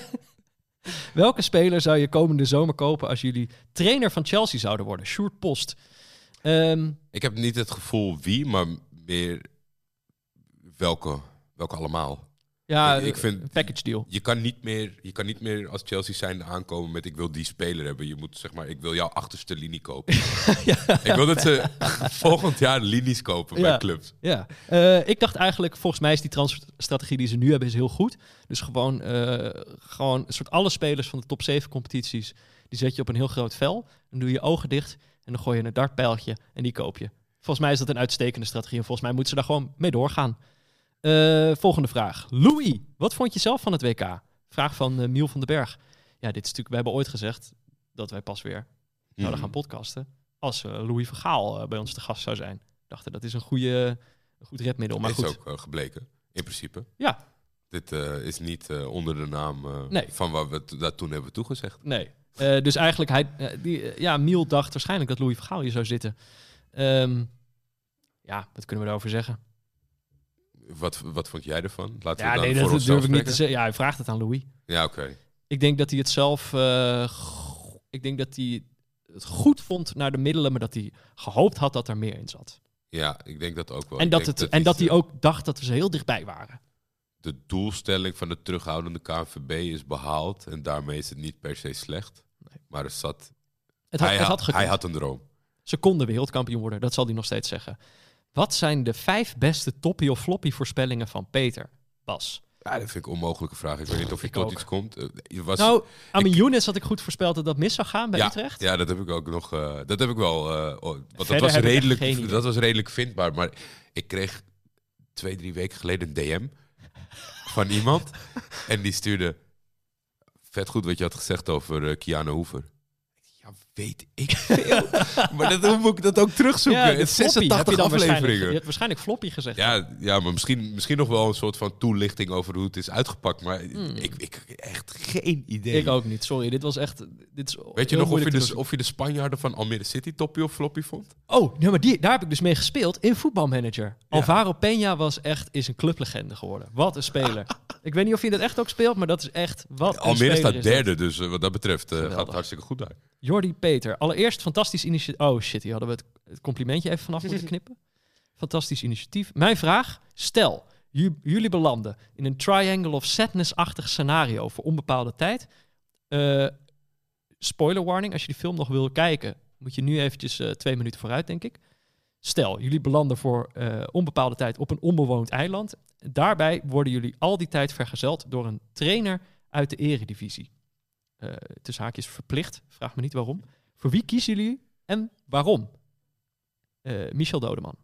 Welke speler zou je komende zomer kopen als jullie trainer van Chelsea zouden worden? Sjoerd Post. Ehm, Ik heb niet het gevoel wie, maar meer welke, welke allemaal. ja, Ik- ik vind- een package deal. Je kan, niet meer, je kan niet meer als Chelsea zijnde aankomen met ik wil die speler hebben. Je moet zeg maar, ik wil jouw achterste linie kopen. Ik wil dat ze volgend jaar linies kopen bij Ja. clubs. Ja, Eh, ik dacht eigenlijk, volgens mij is die transferstrategie die ze nu hebben, is heel goed. Dus gewoon, eh, gewoon een soort alle spelers van de top 7 competities, die zet je op een heel groot vel. Dan doe je je ogen dicht en dan gooi je een dartpijltje en die koop je. Volgens mij is dat een uitstekende strategie en volgens mij moeten ze daar gewoon mee doorgaan. Eh, volgende vraag. Louis, wat vond je zelf van het WK? Vraag van eh, Miel van den Berg. Ja, dit is natuurlijk, we hebben ooit gezegd dat wij pas weer zouden Mhm. gaan podcasten. Als eh, Louis Vergaal bij ons te gast zou zijn. Dachten dat is een, goede, een goed redmiddel. Maar is goed, ook eh, gebleken, in principe. ja, Dit is niet onder de naam Nee. van wat we dat toen hebben toegezegd. nee. Dus eigenlijk, hij, die, ja, Miel dacht waarschijnlijk dat Louis Vergaal hier zou zitten. Ehm, ja, wat kunnen we daarover zeggen? Wat, wat vond jij ervan? Laten Ja, we dan nee, voor dat durf ik niet te zeggen. Ja, hij vraagt het aan Louis. Ja, oké. Ik denk dat hij het zelf. eh, ik denk dat hij het goed vond naar de middelen, maar dat hij gehoopt had dat er meer in zat. Ja, ik denk dat ook wel. en Ik dat, het, en dat hij ook dacht dat we ze heel dichtbij waren. De doelstelling van de terughoudende KNVB is behaald. En daarmee is het niet per se slecht. Maar het zat, Het had, hij, het had, had hij had een droom. Ze konden wereldkampioen worden, dat zal hij nog steeds zeggen. Wat zijn de vijf beste toppie of floppy voorspellingen van Peter? Bas. Ja, dat vind ik een onmogelijke vraag. Ik weet niet of je Ik tot ook. iets komt. Je was, nou, Amin Younes had ik goed voorspeld dat dat mis zou gaan bij ja, Utrecht. Ja, dat heb ik ook nog. eh, dat heb ik wel. eh, oh, want dat was, redelijk, dat was redelijk vindbaar. Maar ik kreeg twee, drie weken geleden een DM van iemand. en die stuurde. Vet goed wat je had gezegd over Kiana Hoever. Ja, weet ik veel. maar dat, hoe moet ik dat ook terugzoeken? het floppy heb je 86 dan waarschijnlijk- Je afleveringen. hebt waarschijnlijk floppy gezegd. Ja, ja, maar misschien, misschien nog wel een soort van toelichting over hoe het is uitgepakt. Maar Hmm. ik, ik echt geen idee. Ik ook niet, sorry. Dit was echt... Dit is Weet je nog of je, de, of je de Spanjaarden van Almere City toppie of floppy vond? Oh, nee, maar die, daar heb ik dus mee gespeeld in voetbalmanager. Alvaro Peña was echt is een clublegende geworden. Wat een speler. ik weet niet of je dat echt ook speelt, maar dat is echt wat een Almere speler staat is dat. derde, dus eh, wat dat betreft eh, gaat het hartstikke goed daar. Jordi Peter. Allereerst fantastisch initiatief. Oh shit, hier hadden we het, complimentje even vanaf moeten knippen. Fantastisch initiatief. Mijn vraag. Stel, ju- jullie belanden in een triangle of sadness-achtig scenario voor onbepaalde tijd. Eh, spoiler warning, als je die film nog wil kijken, moet je nu eventjes eh, twee minuten vooruit, denk ik. Stel, jullie belanden voor eh, onbepaalde tijd op een onbewoond eiland. Daarbij worden jullie al die tijd vergezeld door een trainer uit de eredivisie. Eh tussen haakjes verplicht, vraag me niet waarom. Voor wie kiezen jullie en waarom? Eh, Michel Dodeman.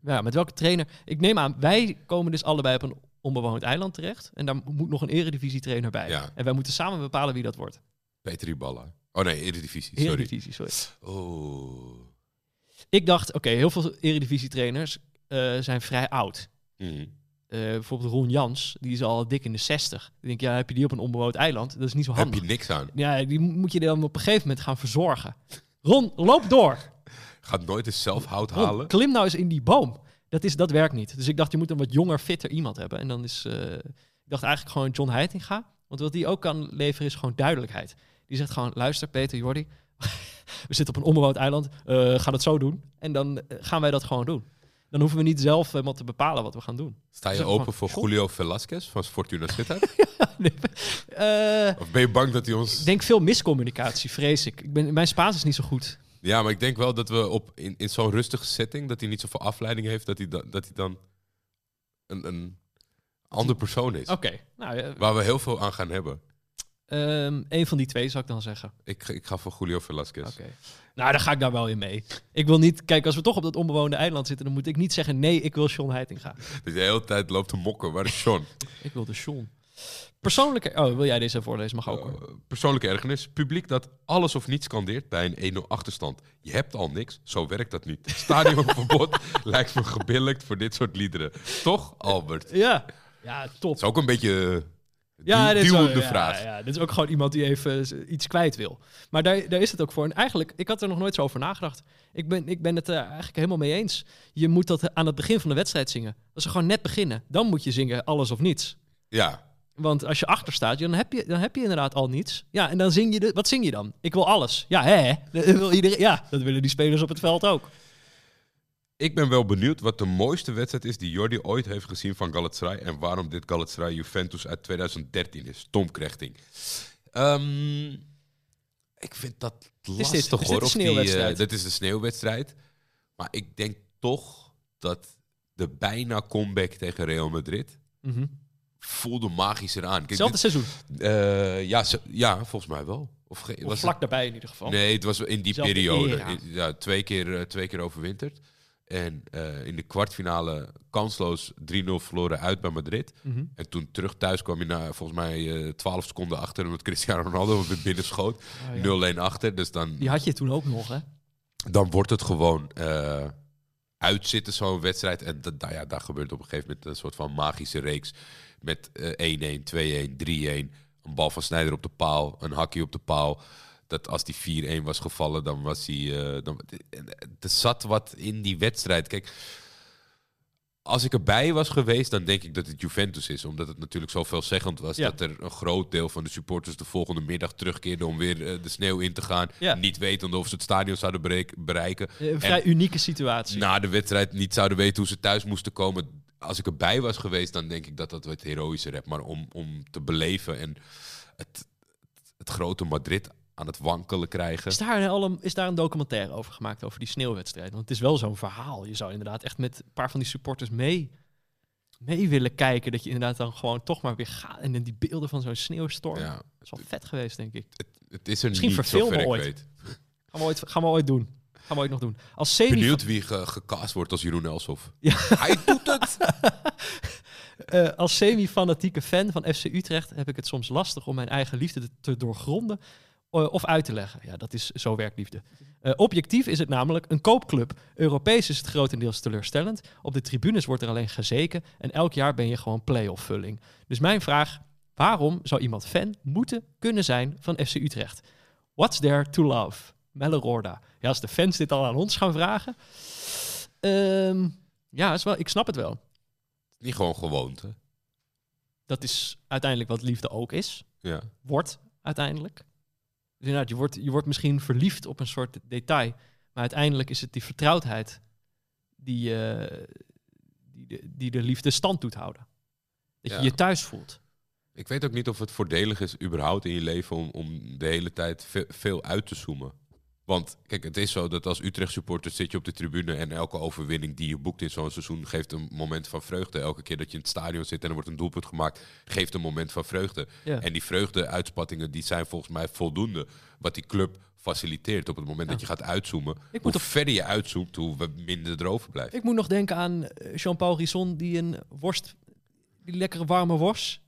Ja, met welke trainer? Ik neem aan, wij komen dus allebei op een onbewoond eiland terecht. En daar moet nog een eredivisie-trainer bij. Ja. En wij moeten samen bepalen wie dat wordt. Peter Iballa. Oh nee, Eredivisie, sorry. Eredivisie, sorry. Oh. Ik dacht, oké, heel veel eredivisie-trainers eh, zijn vrij oud. Mhm. Eh, bijvoorbeeld Ron Jans, die is al dik in de 60. Ik denk, ja, heb je die op een onbewoond eiland? Dat is niet zo Heb handig. je niks aan. Ja, die moet je dan op een gegeven moment gaan verzorgen. Ron, loop door. Gaat nooit eens zelf hout Ron, halen. klim nou eens in die boom. Dat, is, dat werkt niet. Dus ik dacht, je moet een wat jonger, fitter iemand hebben. En dan is... eh, ik dacht eigenlijk gewoon John Heitinga. Want wat die ook kan leveren is gewoon duidelijkheid. Die zegt gewoon, luister Peter, Jordi. we zitten op een onbewoond eiland. eh ga het zo doen. En dan gaan wij dat gewoon doen. Dan hoeven we niet zelf helemaal te bepalen wat we gaan doen. Sta je open voor? Julio Velasquez van Fortuna Sittard? Nee, eh, of ben je bang dat hij ons... ik denk veel miscommunicatie, vrees ik. ik ben, mijn Spaans is niet zo goed. Ja, maar ik denk wel dat we op, in, in zo'n rustige setting, dat hij niet zoveel afleiding heeft, dat hij, da- dat hij dan een, een ander persoon is. Oké, nou, Waar we heel veel aan gaan hebben. Ehm, een van die twee zou ik dan zeggen. Ik, ik ga voor Julio Velasquez. Oké. Nou, daar ga ik daar wel in mee. Ik wil niet... Kijk, als we toch op dat onbewoonde eiland zitten... dan moet ik niet zeggen... nee, ik wil Sean Heitinga. Dat je de hele tijd loopt te mokken. Waar is Sean? Ik wil de Sean. Persoonlijke... Oh, wil jij deze even voorlezen? Mag ook hoor. Eh, persoonlijke ergernis. Publiek dat alles of niets kan deert bij een 1-0 achterstand. Je hebt al niks. Zo werkt dat niet. Stadionverbod lijkt me gebillijkt voor dit soort liederen. Toch, Albert? Ja. Ja, top. is ook een beetje eh, Ja, dit is, duwende vraag. Ja, dit is ook gewoon iemand die even iets kwijt wil. Maar daar, daar is het ook voor. En eigenlijk, ik had er nog nooit zo over nagedacht. Ik ben, ik ben het er eigenlijk helemaal mee eens. Je moet dat aan het begin van de wedstrijd zingen. Als ze gewoon net beginnen, dan moet je zingen alles of niets. Ja, Want als je achter staat, dan heb je, dan heb je inderdaad al niets. Ja, en dan zing je... De, wat zing je dan? Ik wil alles. Ja, hè? Dat wil iedereen, ja, dat willen die spelers op het veld ook. Ik ben wel benieuwd wat de mooiste wedstrijd is die Jordi ooit heeft gezien van Galatasaray. En waarom dit Galatasaray Juventus uit 2013 is. Tom Krechting. Ehm, ik vind dat lastig dit? Is dit hoor. de of die, sneeuwwedstrijd? eh, dit is de sneeuwwedstrijd. Maar ik denk toch dat de bijna comeback tegen Real Madrid Mhm. voelde magischer aan. Hetzelfde seizoen. dit- eh, ja, ja, volgens mij wel. Of, was vlak daarbij in ieder geval. Nee, het was in die Zelfde periode. In- ja, twee, keer, eh, twee keer overwinterd. En eh, in de kwartfinale kansloos 3-0 verloren uit bij Madrid. Mhm. En toen terug thuis kwam je na volgens mij eh 12 seconden achter. Omdat Cristiano Ronaldo het binnen schoot. Oh, ja. 0-1 achter. Dus dan, Die had je toen ook nog, hè? dan wordt het gewoon eh, uitzitten, zo'n wedstrijd. En dat, nou ja, daar gebeurt op een gegeven moment een soort van magische reeks. Met eh, 1-1, 2-1, 3-1. Een bal van Snijder op de paal. Een hakje op de paal. Dat als die 4-1 was gevallen, dan was hij... eh, dan, er zat wat in die wedstrijd. Kijk, als ik erbij was geweest, dan denk ik dat het Juventus is. Omdat het natuurlijk zo veelzeggend was Ja. dat er een groot deel van de supporters de volgende middag terugkeerden om weer eh, de sneeuw in te gaan. Ja. Niet wetende of ze het stadion zouden bereik- bereiken. Eh, Een vrij unieke situatie. Na de wedstrijd niet zouden weten hoe ze thuis moesten komen. Als ik erbij was geweest, dan denk ik dat dat wat heroïscher heb. Maar om, om te beleven en het, het grote Madrid aan het wankelen krijgen. Is daar, een, is daar een documentaire over gemaakt, over die sneeuwwedstrijd? Want het is wel zo'n verhaal. Je zou inderdaad echt met een paar van die supporters mee, mee willen kijken. Dat je inderdaad dan gewoon toch maar weer gaat. En die beelden van zo'n sneeuwstorm. Ja, Dat is wel vet geweest, denk ik. het is er Misschien niet verfilmen zover ik ooit. weet. Gaan we ooit, gaan we ooit doen. Gaan we ooit nog doen. Als semi Benieuwd wie ge- gecast wordt als Jeroen Elshoff. Ja. Hij doet het! Eh, als semi-fanatieke fan van FC Utrecht heb ik het soms lastig om mijn eigen liefde te, doorgronden of uit te leggen. Ja, dat is zo werkt liefde. Eh, objectief is het namelijk een koopclub. Europees is het grotendeels teleurstellend. Op de tribunes wordt er alleen gezeken en elk jaar ben je gewoon play-off vulling. Dus mijn vraag, waarom zou iemand fan moeten kunnen zijn van FC Utrecht? What's there to love? Melle Roorda. Ja, als de fans dit al aan ons gaan vragen. Ehm, ja, is wel, ik snap het wel. Niet gewoon gewoonte. Dat is uiteindelijk wat liefde ook is. Ja. Wordt uiteindelijk. Dus inderdaad, je wordt, je wordt misschien verliefd op een soort detail. Maar uiteindelijk is het die vertrouwdheid die, eh, die, de, die de liefde stand doet houden. Dat Ja. je je thuis voelt. Ik weet ook niet of het voordelig is überhaupt in je leven om, om de hele tijd ve- veel uit te zoomen. Want kijk, het is zo dat als Utrecht supporter zit je op de tribune en elke overwinning die je boekt in zo'n seizoen geeft een moment van vreugde. Elke keer dat je in het stadion zit en er wordt een doelpunt gemaakt, geeft een moment van vreugde. Ja. En die vreugde-uitspattingen die zijn volgens mij voldoende wat die club faciliteert op het moment Ja. dat je gaat uitzoomen. Ik hoe moet, op, verder je uitzoomt, hoe we- minder er overblijft. ik moet nog denken aan eh, Jean-Paul Risson die een worst, die lekkere warme worst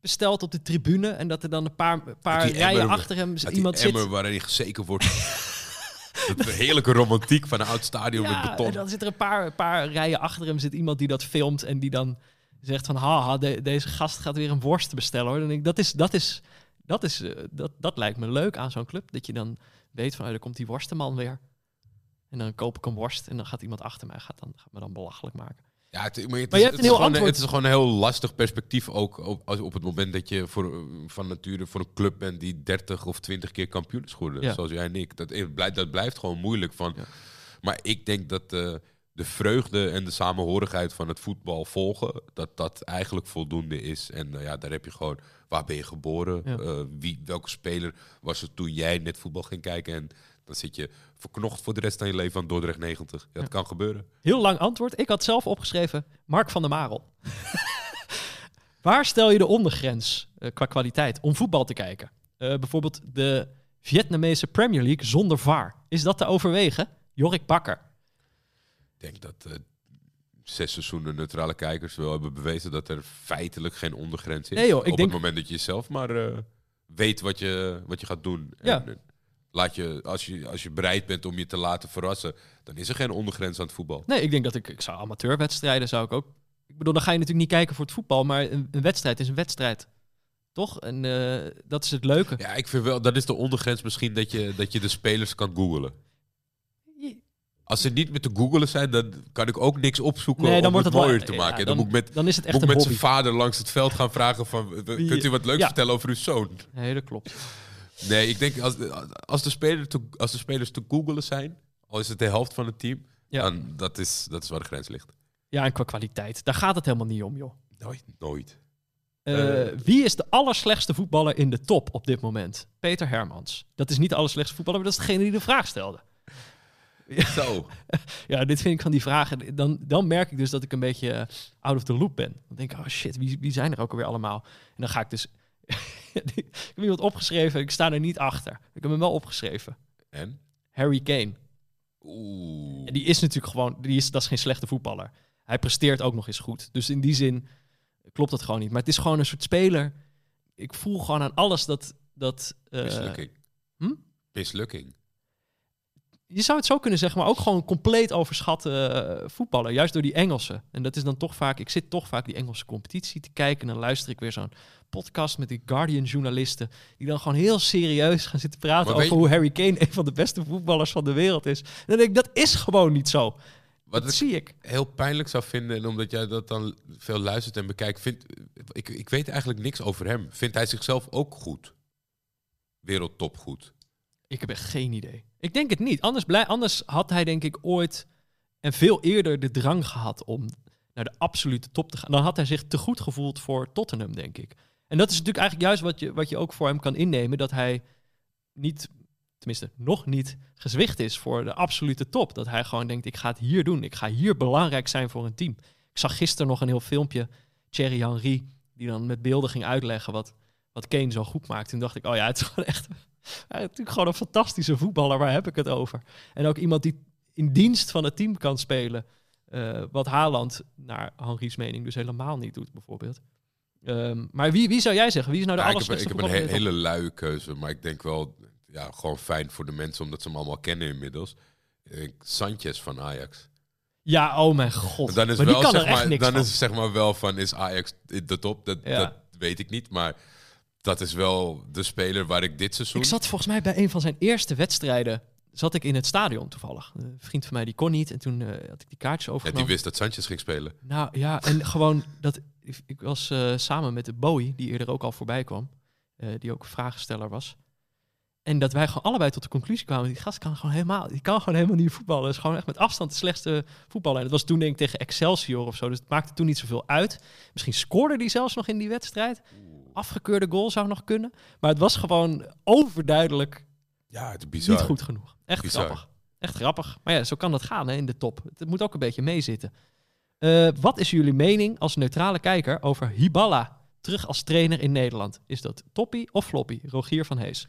bestelt op de tribune. En dat er dan een paar, paar rijen emmer- achter hem iemand zit. emmer waarin gezeken wordt. De heerlijke romantiek van een oud stadion met beton. en dan zit er een paar, een paar rijen achter hem zit iemand die dat filmt en die dan zegt van haha, de- deze gast gaat weer een worst bestellen hoor. Dan denk ik, dat is, dat is, dat is, eh, dat, dat lijkt me leuk aan zo'n club. Dat je dan weet van, oh, er komt die worstenman weer. En dan koop ik een worst en dan gaat iemand achter mij, gaat, dan, gaat me dan belachelijk maken. Ja, het, maar het, Maar is, je hebt het, een is heel gewoon, het is gewoon een heel lastig perspectief ook op, als, op het moment dat je voor, van nature voor een club bent die 30 of 20 keer kampioen is geworden. Ja. Zoals jij en ik. Dat, dat blijft gewoon moeilijk. Van. Ja. Maar ik denk dat eh, de vreugde en de samenhorigheid van het voetbal volgen, dat dat eigenlijk voldoende is. En eh, ja, daar heb je gewoon, waar ben je geboren? Ja. Eh, wie, welke speler was er toen jij net voetbal ging kijken? En dan zit je verknocht voor de rest van je leven aan Dordrecht 90. Ja, dat Ja. kan gebeuren. Heel lang antwoord. Ik had zelf opgeschreven Mark van der Marel. Waar stel je de ondergrens eh, qua kwaliteit om voetbal te kijken? Eh, bijvoorbeeld de Vietnamese Premier League zonder VAR. Is dat te overwegen? Jorik Bakker. Ik denk dat eh, zes seizoenen neutrale kijkers wel hebben bewezen dat er feitelijk geen ondergrens is. Nee, joh, ik Op denk- het moment dat je zelf maar weet wat je, wat je gaat doen. Ja. En, laat je, als, je, als je bereid bent om je te laten verrassen, dan is er geen ondergrens aan het voetbal. Nee, ik denk dat ik, ik zou amateurwedstrijden zou ik ook. Ik bedoel, dan ga je natuurlijk niet kijken voor het voetbal, maar een, een wedstrijd is een wedstrijd. Toch? En eh, dat is het leuke. Ja, ik vind wel, dat is de ondergrens misschien dat je, dat je de spelers kan googlen. Als ze niet met te googelen zijn, dan kan ik ook niks opzoeken Nee, dan om wordt het mooier te maken. En dan- dan, moet ik met, Dan is het echt moet met zijn vader langs het veld gaan vragen van... Kunt u wat leuks ja. vertellen over uw zoon? Nee, dat klopt. Nee, ik denk als, als, de, speler te, als de spelers te googelen zijn... al is het de helft van het team... Ja. dan dat is, dat is waar de grens ligt. Ja, en qua kwaliteit. Daar gaat het helemaal niet om, joh. Nooit. Nooit. Eh, Eh. wie is de allerslechtste voetballer in de top op dit moment? Peter Hermans. Dat is niet de allerslechtste voetballer, maar dat is degene die de vraag stelde. Zo. Ja, dit vind ik van die vragen. Dan, dan merk ik dus dat ik een beetje eh, out of the loop ben. Dan denk ik, oh shit, wie, wie zijn er ook alweer allemaal? En dan ga ik dus... ik heb iemand opgeschreven, ik sta er niet achter. Ik heb hem wel opgeschreven. En? Harry Kane. Oeh. En die is natuurlijk gewoon, die is, dat is geen slechte voetballer. Hij presteert ook nog eens goed. Dus in die zin klopt dat gewoon niet. Maar het is gewoon een soort speler. Ik voel gewoon aan alles dat. dat eh, Mislukking. hm? Mislukking. Je zou het zo kunnen zeggen, maar ook gewoon compleet overschatte eh, voetballer. Juist door die Engelsen. En dat is dan toch vaak, ik zit toch vaak die Engelse competitie te kijken. En dan luister ik weer zo'n podcast met die Guardian-journalisten. Die dan gewoon heel serieus gaan zitten praten Maar over je- hoe Harry Kane een van de beste voetballers van de wereld is. En dan denk ik, dat is gewoon niet zo. Wat Dat ik zie ik. heel pijnlijk zou vinden, en omdat jij dat dan veel luistert en bekijkt, vind, ik, ik weet eigenlijk niks over hem. Vindt hij zichzelf ook goed? Wereldtop goed. Ik heb echt geen idee. Ik denk het niet. Anders, blij, anders had hij denk ik ooit en veel eerder de drang gehad om naar de absolute top te gaan. Dan had hij zich te goed gevoeld voor Tottenham, denk ik. En dat is natuurlijk eigenlijk juist wat je, wat je ook voor hem kan innemen. Dat hij niet, tenminste nog niet, gezwicht is voor de absolute top. Dat hij gewoon denkt, ik ga het hier doen. Ik ga hier belangrijk zijn voor een team. Ik zag gisteren nog een heel filmpje, Thierry Henry, die dan met beelden ging uitleggen wat, wat Kane zo goed maakt. Toen dacht ik, oh ja, het is gewoon echt hij is natuurlijk gewoon een fantastische voetballer, waar heb ik het over? En ook iemand die in dienst van het team kan spelen. eh, wat Haaland, naar Henry's mening, dus helemaal niet doet, bijvoorbeeld. Ehm, maar wie, wie zou jij zeggen? Wie is nou de Ja, ik heb, ik heb een he- hele luie keuze, maar ik denk wel ja, gewoon fijn voor de mensen, omdat ze hem allemaal kennen inmiddels. Sanchez van Ajax. Ja, oh mijn god. Dan is maar wel, die kan zeg er echt maar, niks dan van. is het zeg maar wel van, is Ajax de top? Dat, Ja. dat weet ik niet, maar dat is wel de speler waar ik dit seizoen... Ik zat volgens mij bij een van zijn eerste wedstrijden. Zat ik in het stadion toevallig. Een vriend van mij die kon niet. En toen eh, had ik die kaartjes ja, overgenomen. die wist dat Sanchez ging spelen. Nou ja, en gewoon dat ik- ik was eh, samen met de Bowie, die eerder ook al voorbij kwam, eh, die ook vragensteller was. En dat wij gewoon allebei tot de conclusie kwamen: die gast kan gewoon helemaal, die kan gewoon helemaal niet voetballen. Dat is gewoon echt met afstand de slechtste voetballer. En dat was toen denk ik tegen Excelsior of zo, dus het maakte toen niet zoveel uit. Misschien scoorde hij zelfs nog in die wedstrijd. Afgekeurde goal zou nog kunnen. Maar het was gewoon overduidelijk Ja, het is bizar. niet goed genoeg. Echt Bizar. grappig. Echt grappig. Maar ja, zo kan dat gaan hè, in de top. Het moet ook een beetje meezitten. Eh, wat is jullie mening als neutrale kijker over Hiballa terug als trainer in Nederland? Is dat toppie of floppy? Rogier van Hees.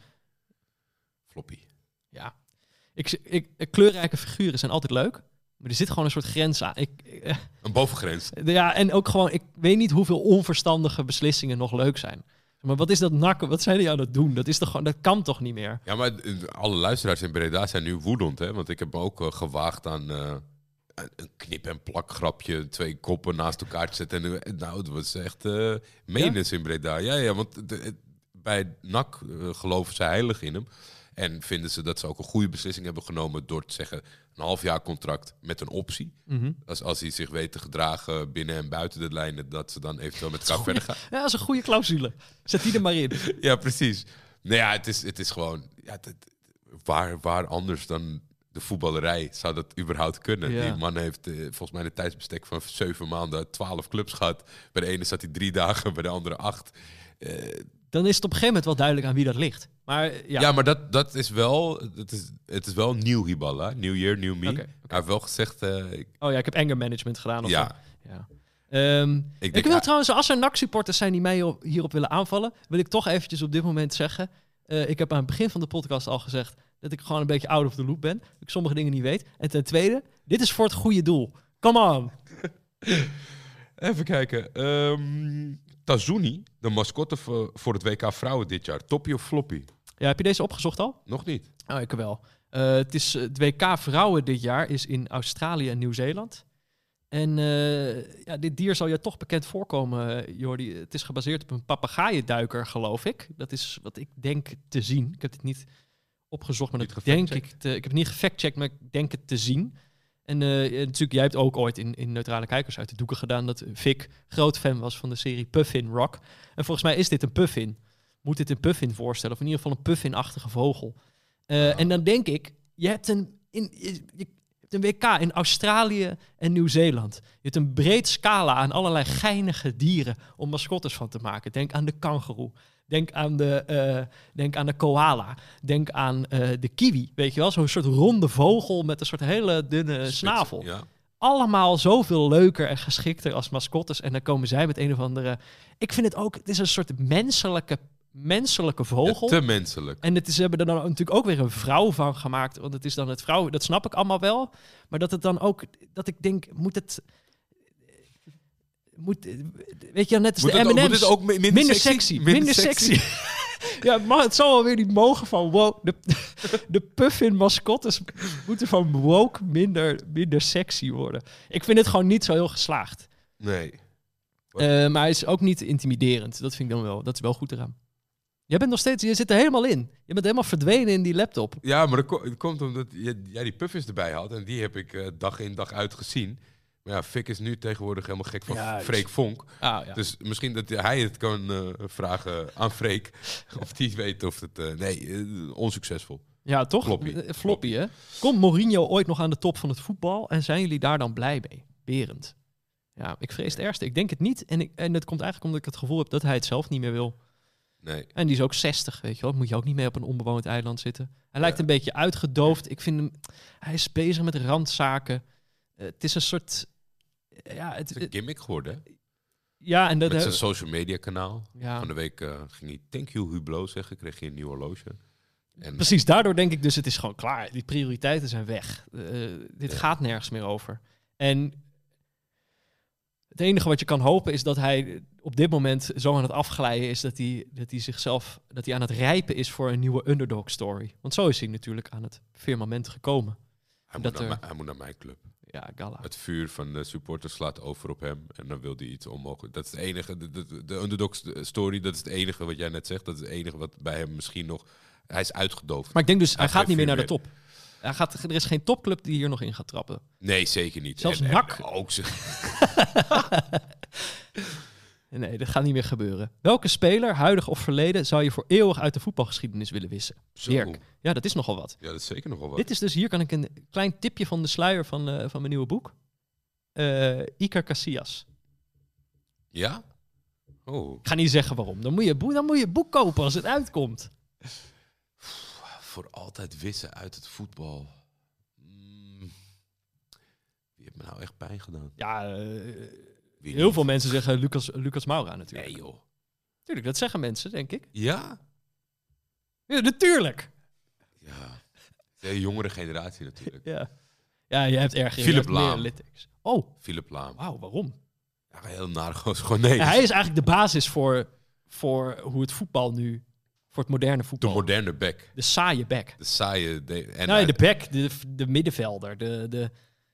Floppy. Ja. Ik, ik, ik- kleurrijke figuren zijn altijd leuk. Maar er zit gewoon een soort grens aan. Ik, eh, Een bovengrens. ja, en ook gewoon, ik weet niet hoeveel onverstandige beslissingen nog leuk zijn. Maar wat is dat nakken? Wat zijn die aan het doen? Dat, is toch gewoon, dat kan toch niet meer? Ja, maar eh, alle luisteraars in Breda zijn nu woedend, hè? Want ik heb me ook eh, gewaagd aan een- knip- en plakgrapje, twee koppen naast elkaar te zetten. En, nou, het was echt eh menens in Breda. Ja, ja, want de- bij NAC geloven ze heilig in hem. En vinden ze dat ze ook een goede beslissing hebben genomen door te zeggen een half jaar contract met een optie. Mhm. Als, als hij zich weet te gedragen binnen en buiten de lijnen, dat ze dan eventueel met elkaar verder gaan. Ja, dat is een goede clausule. Zet die er maar in. Ja, precies. Nou ja, het is, het is gewoon... Ja, het- waar, waar anders dan de voetballerij zou dat überhaupt kunnen? Ja. Die man heeft eh, volgens mij een tijdsbestek van zeven maanden twaalf clubs gehad. Bij de ene zat hij drie dagen, bij de andere acht. Eh, Dan is het op een gegeven moment wel duidelijk aan wie dat ligt. Maar ja, ja. maar dat, dat is wel... Het is, het is wel nieuw Hiballa. New year, new me. Hij heeft wel gezegd... eh, ik- oh ja, ik heb anger management gedaan. Of ja. Ehm, ik, wil hij- trouwens, als er NAC-supporters zijn die mij op- hierop willen aanvallen, wil ik toch eventjes op dit moment zeggen. eh, ik heb aan het begin van de podcast al gezegd dat ik gewoon een beetje out of the loop ben. Dat ik sommige dingen niet weet. En ten tweede, dit is voor het goede doel. Come on. Even kijken. Ehm Tazuni, de mascotte voor, voor het WK Vrouwen dit jaar. Toppie of floppy? Ja, heb je deze opgezocht al? Nog niet. Oh, ik wel. Eh, het, is, het WK Vrouwen dit jaar is in Australië en Nieuw-Zeeland. En eh, ja, dit dier zal je toch bekend voorkomen, eh, Jordi. Het is gebaseerd op een papegaaienduiker, geloof ik. Dat is wat ik denk te zien. Ik heb dit niet opgezocht, maar Niet dat denk ik. Te, ik heb het niet gefactcheckt, maar ik denk het te zien. En natuurlijk, jij hebt ook ooit in, in Neutrale Kijkers uit de doeken gedaan dat Vic groot fan was van de serie Puffin Rock. En volgens mij is dit een puffin. Moet dit een puffin voorstellen, of in ieder geval een puffin-achtige vogel. Eh. En dan denk ik, je hebt een, in, je, hebt een WK in Australië en Nieuw-Zeeland. Je hebt een breed scala aan allerlei geinige dieren om mascottes van te maken. Denk aan de kangoeroe. Denk aan de, eh, denk aan de koala. Denk aan eh, de kiwi. Weet je wel, zo'n soort ronde vogel met een soort hele dunne snavel. Ja. Allemaal zoveel leuker en geschikter als mascottes. En dan komen zij met een of andere... Ik vind het ook... Het is een soort menselijke, menselijke vogel. Ja, te menselijk. En het is, ze hebben er dan natuurlijk ook weer een vrouw van gemaakt. Want het is dan het vrouw, dat snap ik allemaal wel. Maar dat het dan ook, dat ik denk, moet het. Moet, weet je, net als Moet de ook- M&M's. moet ook mi- minder, minder sexy. Minder, sexy. ja, maar het zal wel weer niet mogen van wow. De, de puffin mascottes moeten van woke minder, minder sexy worden. Ik vind het gewoon niet zo heel geslaagd. Nee. Eh, maar hij is ook niet intimiderend. Dat vind ik dan wel. Dat is wel goed eraan. Jij bent nog steeds, je zit er helemaal in. Je bent helemaal verdwenen in die laptop. Ja, maar dat, ko- het komt omdat je- jij die puffins erbij had. En die heb ik eh, dag in dag uit gezien. Maar ja, Fik is nu tegenwoordig helemaal gek van Juist. Freek Vonk. Ah, ja. Dus misschien dat hij het kan eh, vragen aan Freek. Of die weet of het... eh, nee, onsuccesvol. Ja, toch? Floppy. Floppy, hè? Komt Mourinho ooit nog aan de top van het voetbal? En zijn jullie daar dan blij mee? Berend. Ja, ik vrees het ergste. Ik denk het niet. En, ik, en het komt eigenlijk omdat ik het gevoel heb dat hij het zelf niet meer wil. Nee. En die is ook 60, weet je wel. Moet je ook niet mee op een onbewoond eiland zitten. Hij lijkt een beetje uitgedoofd. Ik vind hem... Hij is bezig met randzaken. Eh, het is een soort... Ja, het, Het is een gimmick geworden. hè? ja en dat... Met zijn social media kanaal. ja, Van de week eh, ging hij thank you Hublot zeggen. Kreeg hij een nieuw horloge. En Precies, daardoor denk ik dus het is gewoon klaar. Die prioriteiten zijn weg. Eh, dit Ja. gaat nergens meer over. En het enige wat je kan hopen is dat hij op dit moment zo aan het afglijden is dat hij, dat hij zichzelf dat hij aan het rijpen is voor een nieuwe underdog story. Want zo is hij natuurlijk aan het firmament gekomen. hij, dat moet naar, er- mijn- hij moet naar mijn club. Ja, Gala. Het vuur van de supporters slaat over op hem. En dan wil hij iets onmogelijk. Dat is het enige. De, de, de underdog st- story, dat is het enige wat jij net zegt. Dat is het enige wat bij hem misschien nog... Hij is uitgedoofd. Maar ik denk dus, hij Hij gaat niet meer naar de top. Hij gaat, er is geen topclub die hier nog in gaat trappen. Nee, zeker niet. Zelfs En- ook ze- Nee, dat gaat niet meer gebeuren. Welke speler, huidig of verleden, zou je voor eeuwig uit de voetbalgeschiedenis willen wissen? Zo. Dirk. Ja, dat is nogal wat. Ja, dat is zeker nog wel wat. Dit is dus, hier kan ik een klein tipje van de sluier van, eh, van mijn nieuwe boek. Eh Iker Casillas. Ja? Oh, Ik ga niet zeggen waarom. Dan moet, je, dan moet je boek kopen als het uitkomt. voor altijd wissen uit het voetbal. Mm. Wie heeft me nou echt pijn gedaan? Ja, eh, Wie heel niet? veel mensen zeggen Lucas, Lucas Moura natuurlijk. Nee joh. Tuurlijk, dat zeggen mensen, denk ik. Ja? Ja, natuurlijk. Ja. De jongere generatie natuurlijk. Ja, ja je hebt erg Philip Laam. Oh, Philip Laam. wauw, waarom? Ja, heel naar. Gewoon nee. Ja, hij is eigenlijk de basis voor, voor hoe het voetbal nu, voor het moderne De voetbal. moderne back. De saaie back. De saaie... De, en nee, hij- de back, de, de middenvelder. De, de,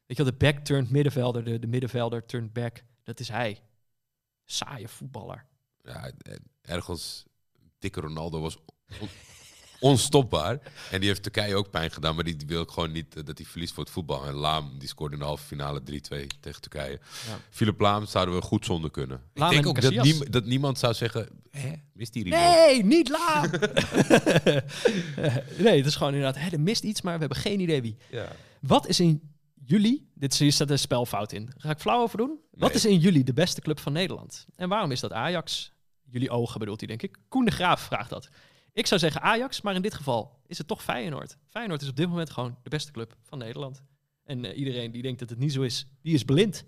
weet je wel, de back turned middenvelder, de, de middenvelder turned back. Dat is hij. Saaie voetballer. ja, en ergens... Dikke Ronaldo was on- onstopbaar. En die heeft Turkije ook pijn gedaan. Maar die wil ik gewoon niet eh, dat hij verliest voor het voetbal. En Laam, die scoorde in de halve finale 3-2 tegen Turkije. Ja. Philip Laam zouden we goed zonder kunnen. Laam ik denk en ook dat, dat niemand zou zeggen... Hè, mist die remote? Nee, niet laat! nee, het is gewoon inderdaad, hè, er mist iets, maar we hebben geen idee wie. Ja. Wat is in juli, dit hier staat een spelfout in, ga ik flauw over doen? Wat is in juli de beste club van Nederland? En waarom is dat Ajax? Jullie ogen bedoelt hij, denk ik. Koen de Graaf vraagt dat. Ik zou zeggen Ajax, maar in dit geval is het toch Feyenoord. Feyenoord is op dit moment gewoon de beste club van Nederland. En eh, iedereen die denkt dat het niet zo is, die is blind.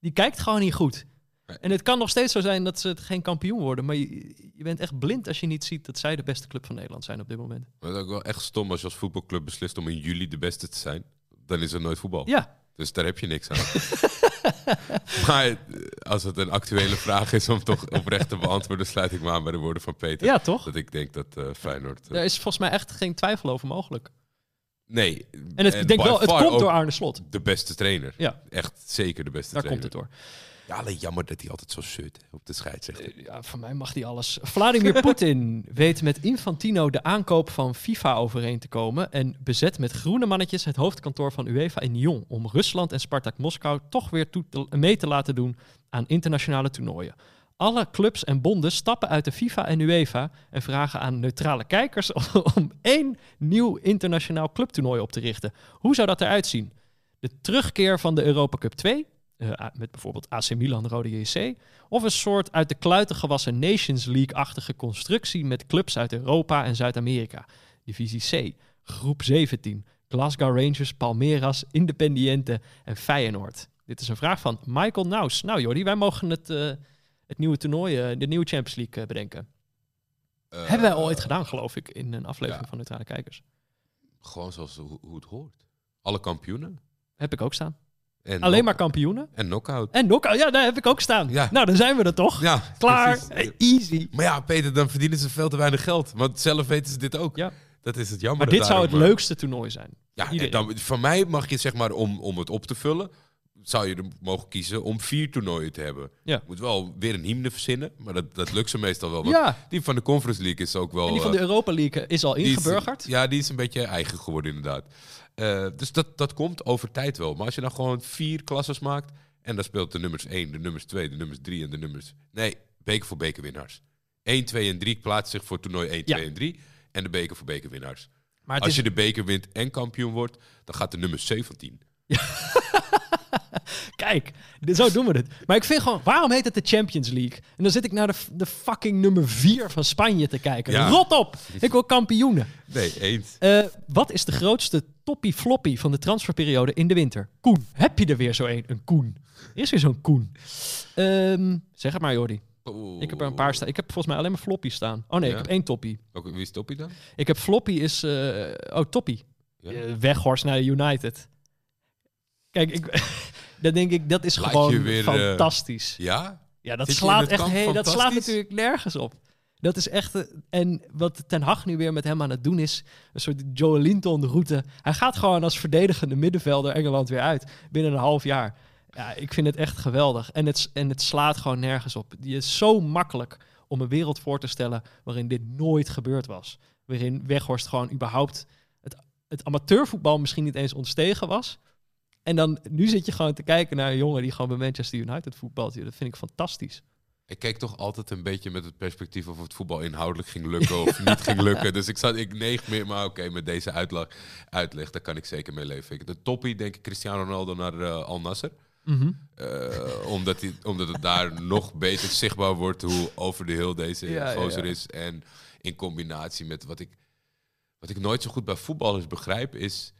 Die kijkt gewoon niet goed. Nee. En het kan nog steeds zo zijn dat ze het geen kampioen worden. Maar je, je bent echt blind als je niet ziet dat zij de beste club van Nederland zijn op dit moment. Maar het is ook wel echt stom als je als voetbalclub beslist om in juli de beste te zijn. Dan is er nooit voetbal. Ja, Dus daar heb je niks aan. maar eh, als het een actuele vraag is om toch oprecht te beantwoorden, sluit ik me aan bij de woorden van Peter. ja toch? Dat ik denk dat eh, Feyenoord... eh, Daar is volgens mij echt geen twijfel over mogelijk. nee. En het, denk wel, het komt door Arne Slot. De beste trainer. Ja, Echt zeker de beste daar komt trainer. het door. Ja, alleen jammer dat hij altijd zo zeurt hè, op de scheidsrechter. Eh, Ja, voor mij mag die alles. Vladimir Poetin weet met Infantino de aankoop van FIFA overeen te komen en bezet met groene mannetjes het hoofdkantoor van UEFA in Lyon om Rusland en Spartak Moskou toch weer te- mee te laten doen aan internationale toernooien. Alle clubs en bonden stappen uit de FIFA en UEFA en vragen aan neutrale kijkers om één nieuw internationaal clubtoernooi op te richten. Hoe zou dat eruit zien? De terugkeer van de Europa Cup 2, eh, met bijvoorbeeld AC Milan, Rode JC, of een soort uit de kluiten gewassen Nations League-achtige constructie met clubs uit Europa en Zuid-Amerika. Divisie C, groep 17, Glasgow Rangers, Palmeiras, Independiente en Feyenoord. Dit is een vraag van Michael Naus. Nou Jordi, wij mogen het, eh, het nieuwe toernooi, eh, de nieuwe Champions League bedenken. Hebben wij ooit gedaan, geloof ik, in een aflevering ja. van Neutrale Kijkers. Gewoon zoals hoe, hoe het hoort. Alle kampioenen. Heb ik ook staan. En Alleen knock- maar kampioenen. En knockout. En knockout, ja, daar heb ik ook staan. Ja. Nou, dan zijn we er toch. Ja, Klaar, precies. Easy. Maar ja, Peter, dan verdienen ze veel te weinig geld. Want zelf weten ze dit ook. Ja. Dat is het jammer. Maar dit zou het leukste toernooi zijn. Ja, en dan, van mij mag je zeg maar om, om het op te vullen, zou je er mogen kiezen om vier toernooien te hebben. Ja. Moet wel weer een hymne verzinnen, maar dat, dat lukt ze meestal wel. Want Ja, Die van de Conference League is ook wel... en die van de eh, Europa League is al is- ingeburgerd. ja, die is een beetje eigen geworden inderdaad. Eh, dus dat, dat komt over tijd wel. Maar als je dan gewoon vier klasses maakt en dan speelt de nummers 1, de nummers 2, de nummers 3 en de nummers... Nee, beker voor bekerwinnaars. 1, 2 en 3 plaatsen zich voor toernooi 1, Ja. 2 en 3 en de beker voor bekerwinnaars. Maar Als is, je de beker wint en kampioen wordt, dan gaat de nummer 17. kijk, dit, zo doen we het. Maar ik vind gewoon, waarom heet het de Champions League? En dan zit ik naar de, de fucking nummer 4 van Spanje te kijken. Ja. Rot op! Ik wil kampioenen. Nee, eens. Eh, wat is de grootste toppie-floppie van de transferperiode in de winter? Koen. Heb je er weer zo een? Een Koen. Is weer zo'n Koen. Ehm, zeg het maar, Jordi. Ik heb er een paar staan. Ik heb volgens mij alleen maar floppies staan. Oh nee, Ja? ik heb één toppie. Wie is Toppie dan? Ik heb floppy is... eh, oh, toppie. Ja. Eh, Weghorst naar United. Kijk, ik, dan denk ik, dat is Laat gewoon je weer, eh, fantastisch. Ja? ja, dat zit je slaat echt hey, dat slaat natuurlijk nergens op. Dat is echt... eh, en wat Ten Hag nu weer met hem aan het doen is... een soort Joe Linton-route. Hij gaat gewoon als verdedigende middenvelder Engeland weer uit. Binnen een half jaar. Ja, ik vind het echt geweldig. En het, en het slaat gewoon nergens op. Die is zo makkelijk om een wereld voor te stellen... waarin dit nooit gebeurd was. Waarin Weghorst gewoon überhaupt... het, het amateurvoetbal misschien niet eens ontstegen was... En dan, nu zit je gewoon te kijken naar een jongen die gewoon bij Manchester United voetbalt. Dat vind ik fantastisch. Ik keek toch altijd een beetje met het perspectief of het voetbal inhoudelijk ging lukken of niet ging lukken. Dus ik zat, ik neeg meer, maar oké, met deze uitleg, uitleg, daar kan ik zeker mee leven. De toppie, denk ik, Cristiano Ronaldo naar eh, Al Nasser. Eh, omdat, hij, omdat het daar nog beter zichtbaar wordt hoe over de heel deze Ja, ja, gozer ja. is. En in combinatie met wat ik, wat ik nooit zo goed bij voetballers begrijp, is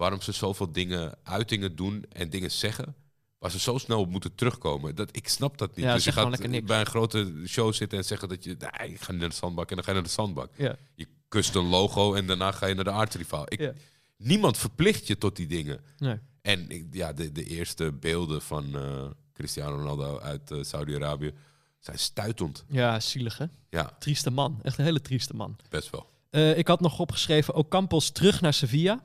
waarom ze zoveel dingen, uitingen doen en dingen zeggen. Waar ze zo snel op moeten terugkomen. Dat, ik snap dat niet. Ja, dus je gaat bij een grote show zitten en zeggen dat je... Nee, ik ga naar de zandbak en dan ga je naar de zandbak. Ja. Je kust een logo en daarna ga je naar de aardsrivaal. Ik, Ja. Niemand verplicht je tot die dingen. Nee. En ik- ja, de, de eerste beelden van eh, Cristiano Ronaldo uit eh, Saudi-Arabië zijn stuitend. Ja, zielig hè? Ja, Trieste man. Echt een hele trieste man. best wel. Eh, ik had nog opgeschreven Ocampos terug naar Sevilla.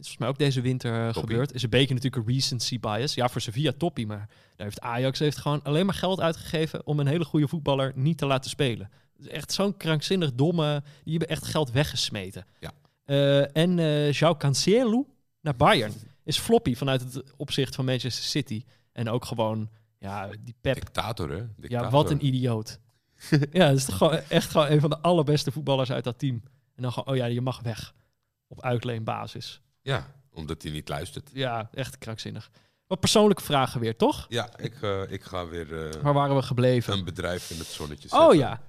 Is volgens mij ook deze winter eh, Toppie. gebeurd. Is een beetje natuurlijk een recency bias. Ja, voor Sevilla toppie. Maar daar heeft Ajax heeft gewoon alleen maar geld uitgegeven... om een hele goede voetballer niet te laten spelen. Is echt zo'n krankzinnig domme... Die hebben echt geld weggesmeten. Ja. Eh, en eh João Cancelo naar Bayern. Is floppy vanuit het opzicht van Manchester City. En ook gewoon... Ja, die Pep Dictator, hè? Dictator. ja, wat een idioot. ja, dat is toch gewoon echt gewoon een van de allerbeste voetballers uit dat team. En dan gewoon, oh ja, je mag weg. Op uitleenbasis. Ja, omdat hij niet luistert. Ja, echt krankzinnig. Wat persoonlijke vragen weer, toch? Ja, ik, eh, ik ga weer eh, Waar waren we gebleven? een bedrijf in het zonnetje Oh zetten. ja,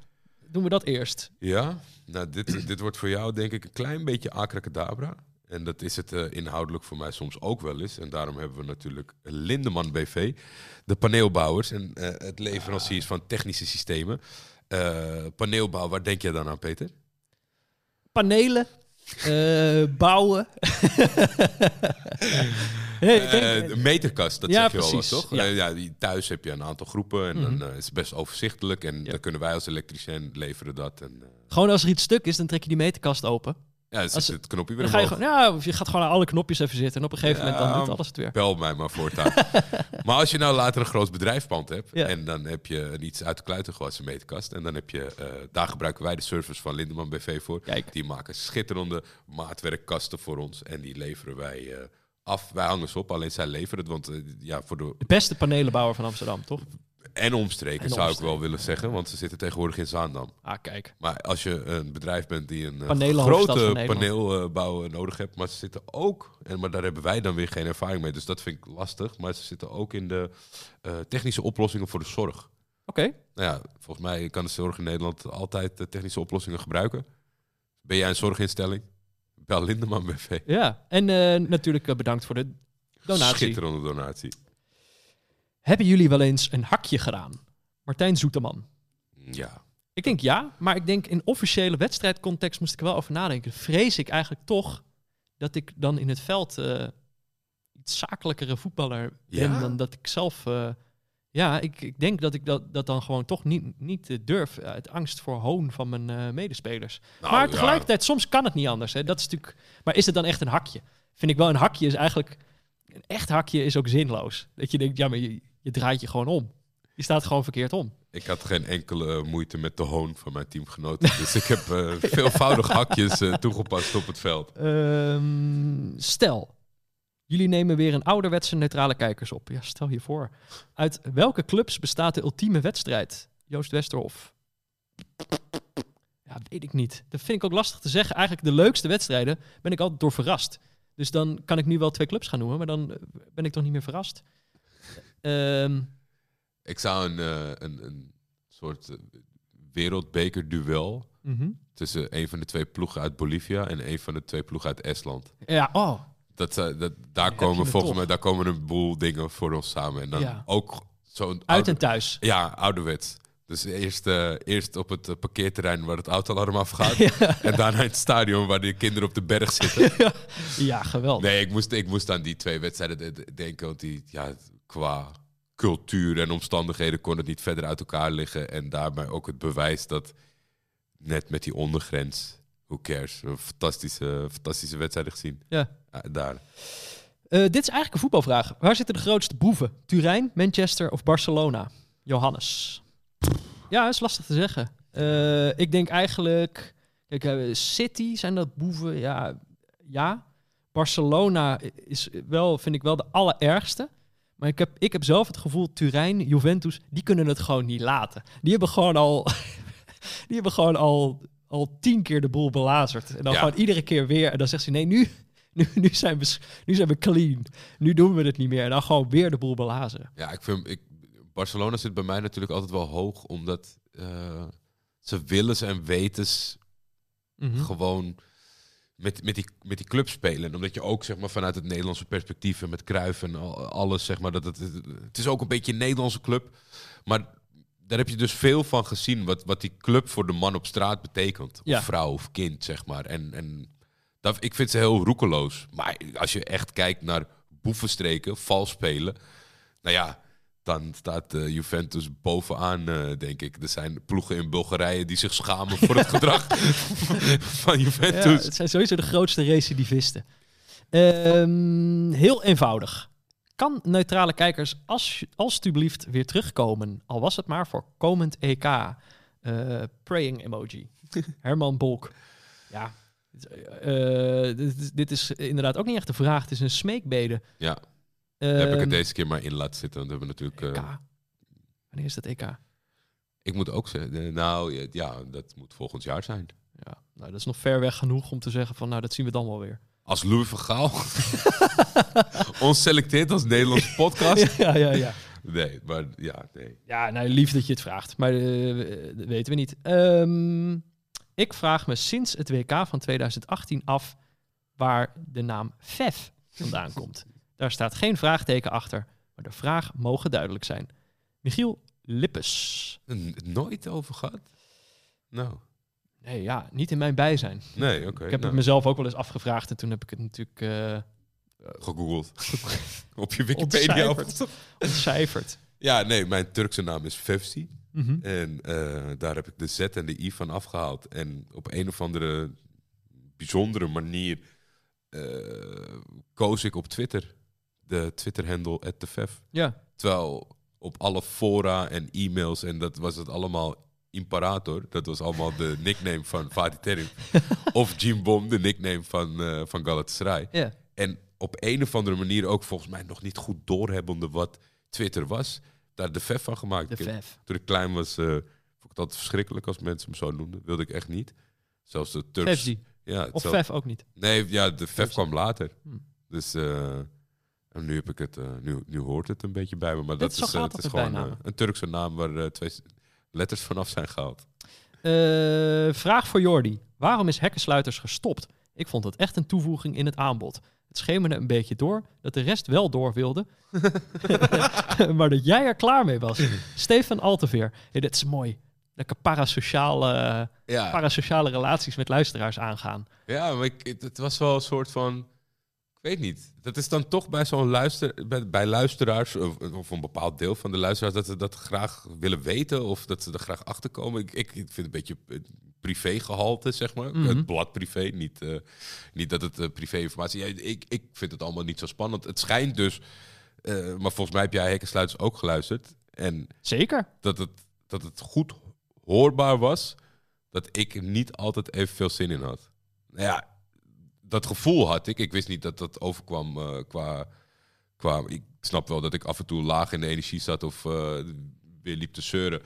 doen we dat eerst. Ja, nou, dit, dit wordt voor jou denk ik een klein beetje abracadabra. En dat is het eh, inhoudelijk voor mij soms ook wel eens. En daarom hebben we natuurlijk Lindeman BV, de paneelbouwers en eh, het leveranciers van technische systemen. Paneelbouw, waar denk je dan aan, Peter? Panelen, eh, bouwen. denk- Eh, de meterkast, dat Ja, zeg je al, precies, toch? ja. Eh, ja, die, thuis heb je een aantal groepen en Mhm. dan eh, is het best overzichtelijk. En Ja. dan kunnen wij als elektricien leveren dat. En, gewoon als er iets stuk is, dan trek je die meterkast open. Ja, dan Als- zit het knopje weer Dan ga je, omhoog. gewoon, ja, of je gaat gewoon aan alle knopjes even zitten. En op een gegeven moment dan doet alles het weer. Bel mij maar voortaan. maar als je nou later een groot bedrijfspand hebt... Ja. en dan heb je iets uit de kluiten gewassen meterkast... en dan heb je... eh, daar gebruiken wij de service van Lindeman BV voor. Kijk. Die maken schitterende maatwerkkasten voor ons... en die leveren wij eh, af. Wij hangen ze op, alleen zij leveren het. Want eh, ja, voor de... De beste panelenbouwer van Amsterdam, toch? En omstreken En zou ik wel willen zeggen... want ze zitten tegenwoordig in Zaandam. Ah, kijk. Maar als je een bedrijf bent die een eh, grote paneelbouw nodig hebt, maar ze zitten ook, en maar daar hebben wij dan weer geen ervaring mee, dus dat vind ik lastig, maar ze zitten ook in de eh, technische oplossingen voor de zorg. Oké. Nou ja, volgens mij kan de zorg in Nederland altijd eh, technische oplossingen gebruiken. Ben jij een zorginstelling? Bel Lindeman BV. Ja. En natuurlijk bedankt voor de donatie. Schitterende donatie. Hebben jullie wel eens een hakje gedaan? Martijn Zoeteman. Ja. Ik denk ja, maar ik denk in officiële wedstrijdcontext moest ik er wel over nadenken. Vrees ik eigenlijk toch dat ik dan in het veld eh, iets zakelijkere voetballer ben Ja? dan dat ik zelf. eh, ja, ik, ik denk dat ik dat, dat dan gewoon toch niet, niet eh, durf uit angst voor hoon van mijn medespelers. Nou, maar ja. tegelijkertijd, soms kan het niet anders. Hè. Dat is natuurlijk, maar is het dan echt een hakje? Vind ik wel, een hakje is eigenlijk... Een echt hakje is ook zinloos. Dat je denkt, ja, maar je, je draait je gewoon om. Je staat gewoon verkeerd om. Ik had geen enkele moeite met de hoon van mijn teamgenoten, dus ik heb eh, veelvoudig hakjes eh, toegepast op het veld. Ehm, stel, jullie nemen weer een ouderwetse neutrale kijkers op. Ja, stel je voor. Uit welke clubs bestaat de ultieme wedstrijd? Joost Westerhof. Ja, weet ik niet. Dat vind ik ook lastig te zeggen. Eigenlijk de leukste wedstrijden ben ik altijd door verrast. Dus dan kan ik nu wel twee clubs gaan noemen, maar dan eh, ben ik toch niet meer verrast. Ehm, Ik zou een, eh, een, een soort eh, wereldbekerduel mhm. tussen een van de twee ploegen uit Bolivia en een van de twee ploegen uit Estland. Ja, oh. Dat, dat, daar komen me volgens mij daar komen een boel dingen voor ons samen. En dan Ja. ook zo'n Uit en thuis. Ja, ouderwets. Dus eerst, eh, eerst op het parkeerterrein waar het autoalarm afgaat. En daarna in het stadion waar de kinderen op de berg zitten. Ja, geweldig. Nee, ik moest, ik moest aan die twee wedstrijden de- de- denken. Want die, ja, qua cultuur en omstandigheden kon het niet verder uit elkaar liggen. En daarbij ook het bewijs dat net met die ondergrens, who cares, een fantastische, fantastische wedstrijden gezien. Ja. daar. Eh, dit is eigenlijk een voetbalvraag. Waar zitten de grootste boeven? Turijn, Manchester of Barcelona? Johannes. Ja, is lastig te zeggen. Eh, ik denk eigenlijk... Kijk, eh, City, zijn dat boeven? Ja, ja. Barcelona is wel, vind ik wel de allerergste. Maar ik heb, ik heb zelf het gevoel, Turijn, Juventus, die kunnen het gewoon niet laten. Die hebben gewoon al, die hebben gewoon al, al tien keer de boel belazerd. En dan Ja. gewoon iedere keer weer. En dan zegt ze, nee, nu, nu, nu, zijn we, nu zijn we clean. Nu doen we het niet meer. En dan gewoon weer de boel belazeren. Ja, ik vind, ik, Barcelona zit bij mij natuurlijk altijd wel hoog, omdat eh, ze willens en wetens Mhm. gewoon met, met, die, met die club spelen. En omdat je ook zeg maar, vanuit het Nederlandse perspectief en met Cruijff en al- alles, zeg maar, dat het, het is ook een beetje een Nederlandse club. Maar daar heb je dus veel van gezien, wat, wat die club voor de man op straat betekent. Of Ja. vrouw of kind, zeg maar. En, en dat, ik vind ze heel roekeloos. Maar als je echt kijkt naar boevenstreken, vals spelen, nou ja, dan staat eh, Juventus bovenaan, eh, denk ik. Er zijn ploegen in Bulgarije die zich schamen voor het gedrag van Ja, Juventus. het zijn sowieso de grootste recidivisten. Ehm, heel eenvoudig. Kan neutrale kijkers als, alstublieft weer terugkomen? Al was het maar voor komend EK. Eh, praying emoji. Herman Bolk. Ja. eh, dit, is- dit is inderdaad ook niet echt de vraag. Het is een smeekbede. Ja, daar heb ik Ehm, het deze keer maar in laten zitten. Want we hebben natuurlijk... eh, EK. Wanneer is dat EK? ik moet ook zeggen, eh, nou ja, dat moet volgend jaar zijn. Ja, nou, dat is nog ver weg genoeg om te zeggen van, nou, dat zien we dan wel weer. Als Louis van Gaal ons selecteert als Nederlandse podcast. ja, ja, ja. Nee, maar ja, nee. Ja, nou, lief dat je het vraagt, maar eh, dat weten we niet. Ehm, ik vraag me sinds het WK van 2018 af waar de naam FEF vandaan komt. Daar staat geen vraagteken achter, maar de vraag mogen duidelijk zijn. Michiel Lippes. Nooit over gehad? Nou, Nee, ja, niet in mijn bijzijn. nee, oké. ik heb nou, het mezelf ook wel eens afgevraagd en toen heb ik het natuurlijk eh, gegoogeld. Op je Wikipedia. Ontcijferd. ontcijferd. Ja, nee, mijn Turkse naam is Fevsi. Mhm. En eh, daar heb ik de Z en de I van afgehaald. En op een of andere bijzondere manier koos ik op Twitter. De Twitter-handle @tefef. Ja. Terwijl op alle fora en e-mails en dat was het allemaal Imperator. Dat was allemaal de nickname van Fatih Terim. of Jim Bom, de nickname van, eh van Galatasaray. Ja. En op een of andere manier ook volgens mij nog niet goed doorhebbende wat Twitter was. Daar de VEF van gemaakt. De VEF. Toen ik klein was, eh, vond ik het altijd verschrikkelijk als mensen me zo noemden. Wilde ik echt niet. Zelfs de Turks. Ja, Of zelf- VEF ook niet. Nee, ja, de VEF kwam later. Hm. Dus eh, en nu heb ik het, eh, nu, nu hoort het een beetje bij me. Maar dat zo is, eh, het dat is gewoon eh, een Turkse naam waar eh, twee letters vanaf zijn gehaald. Eh, vraag voor Jordi. Waarom is hekkensluiters gestopt? Ik vond het echt een toevoeging in het aanbod. Het schemerde een beetje door dat de rest wel door wilde. maar dat jij er klaar mee was. Stefan Alteveer. Hey, dit is mooi. Lekker parasociale, Ja, parasociale relaties met luisteraars aangaan. Ja, maar ik, het, het was wel een soort van. Ik weet niet. Dat is dan toch bij zo'n luister. Bij, bij luisteraars, of, of een bepaald deel van de luisteraars, dat ze dat graag willen weten of dat ze er graag achter komen. Ik, ik vind het een beetje eh, privégehalte, zeg maar. Mhm. Het blad privé, niet, eh, niet dat het eh, privé-informatie ja, ik, ik vind het allemaal niet zo spannend. Het schijnt dus. eh, maar volgens mij heb jij Hekkensluiters ook geluisterd. En Zeker. dat het, dat het goed hoorbaar was, dat ik er niet altijd evenveel zin in had. Nou ja, dat gevoel had ik. Ik wist niet dat dat overkwam eh, qua, qua... Ik snap wel dat ik af en toe laag in de energie zat of eh, weer liep te zeuren.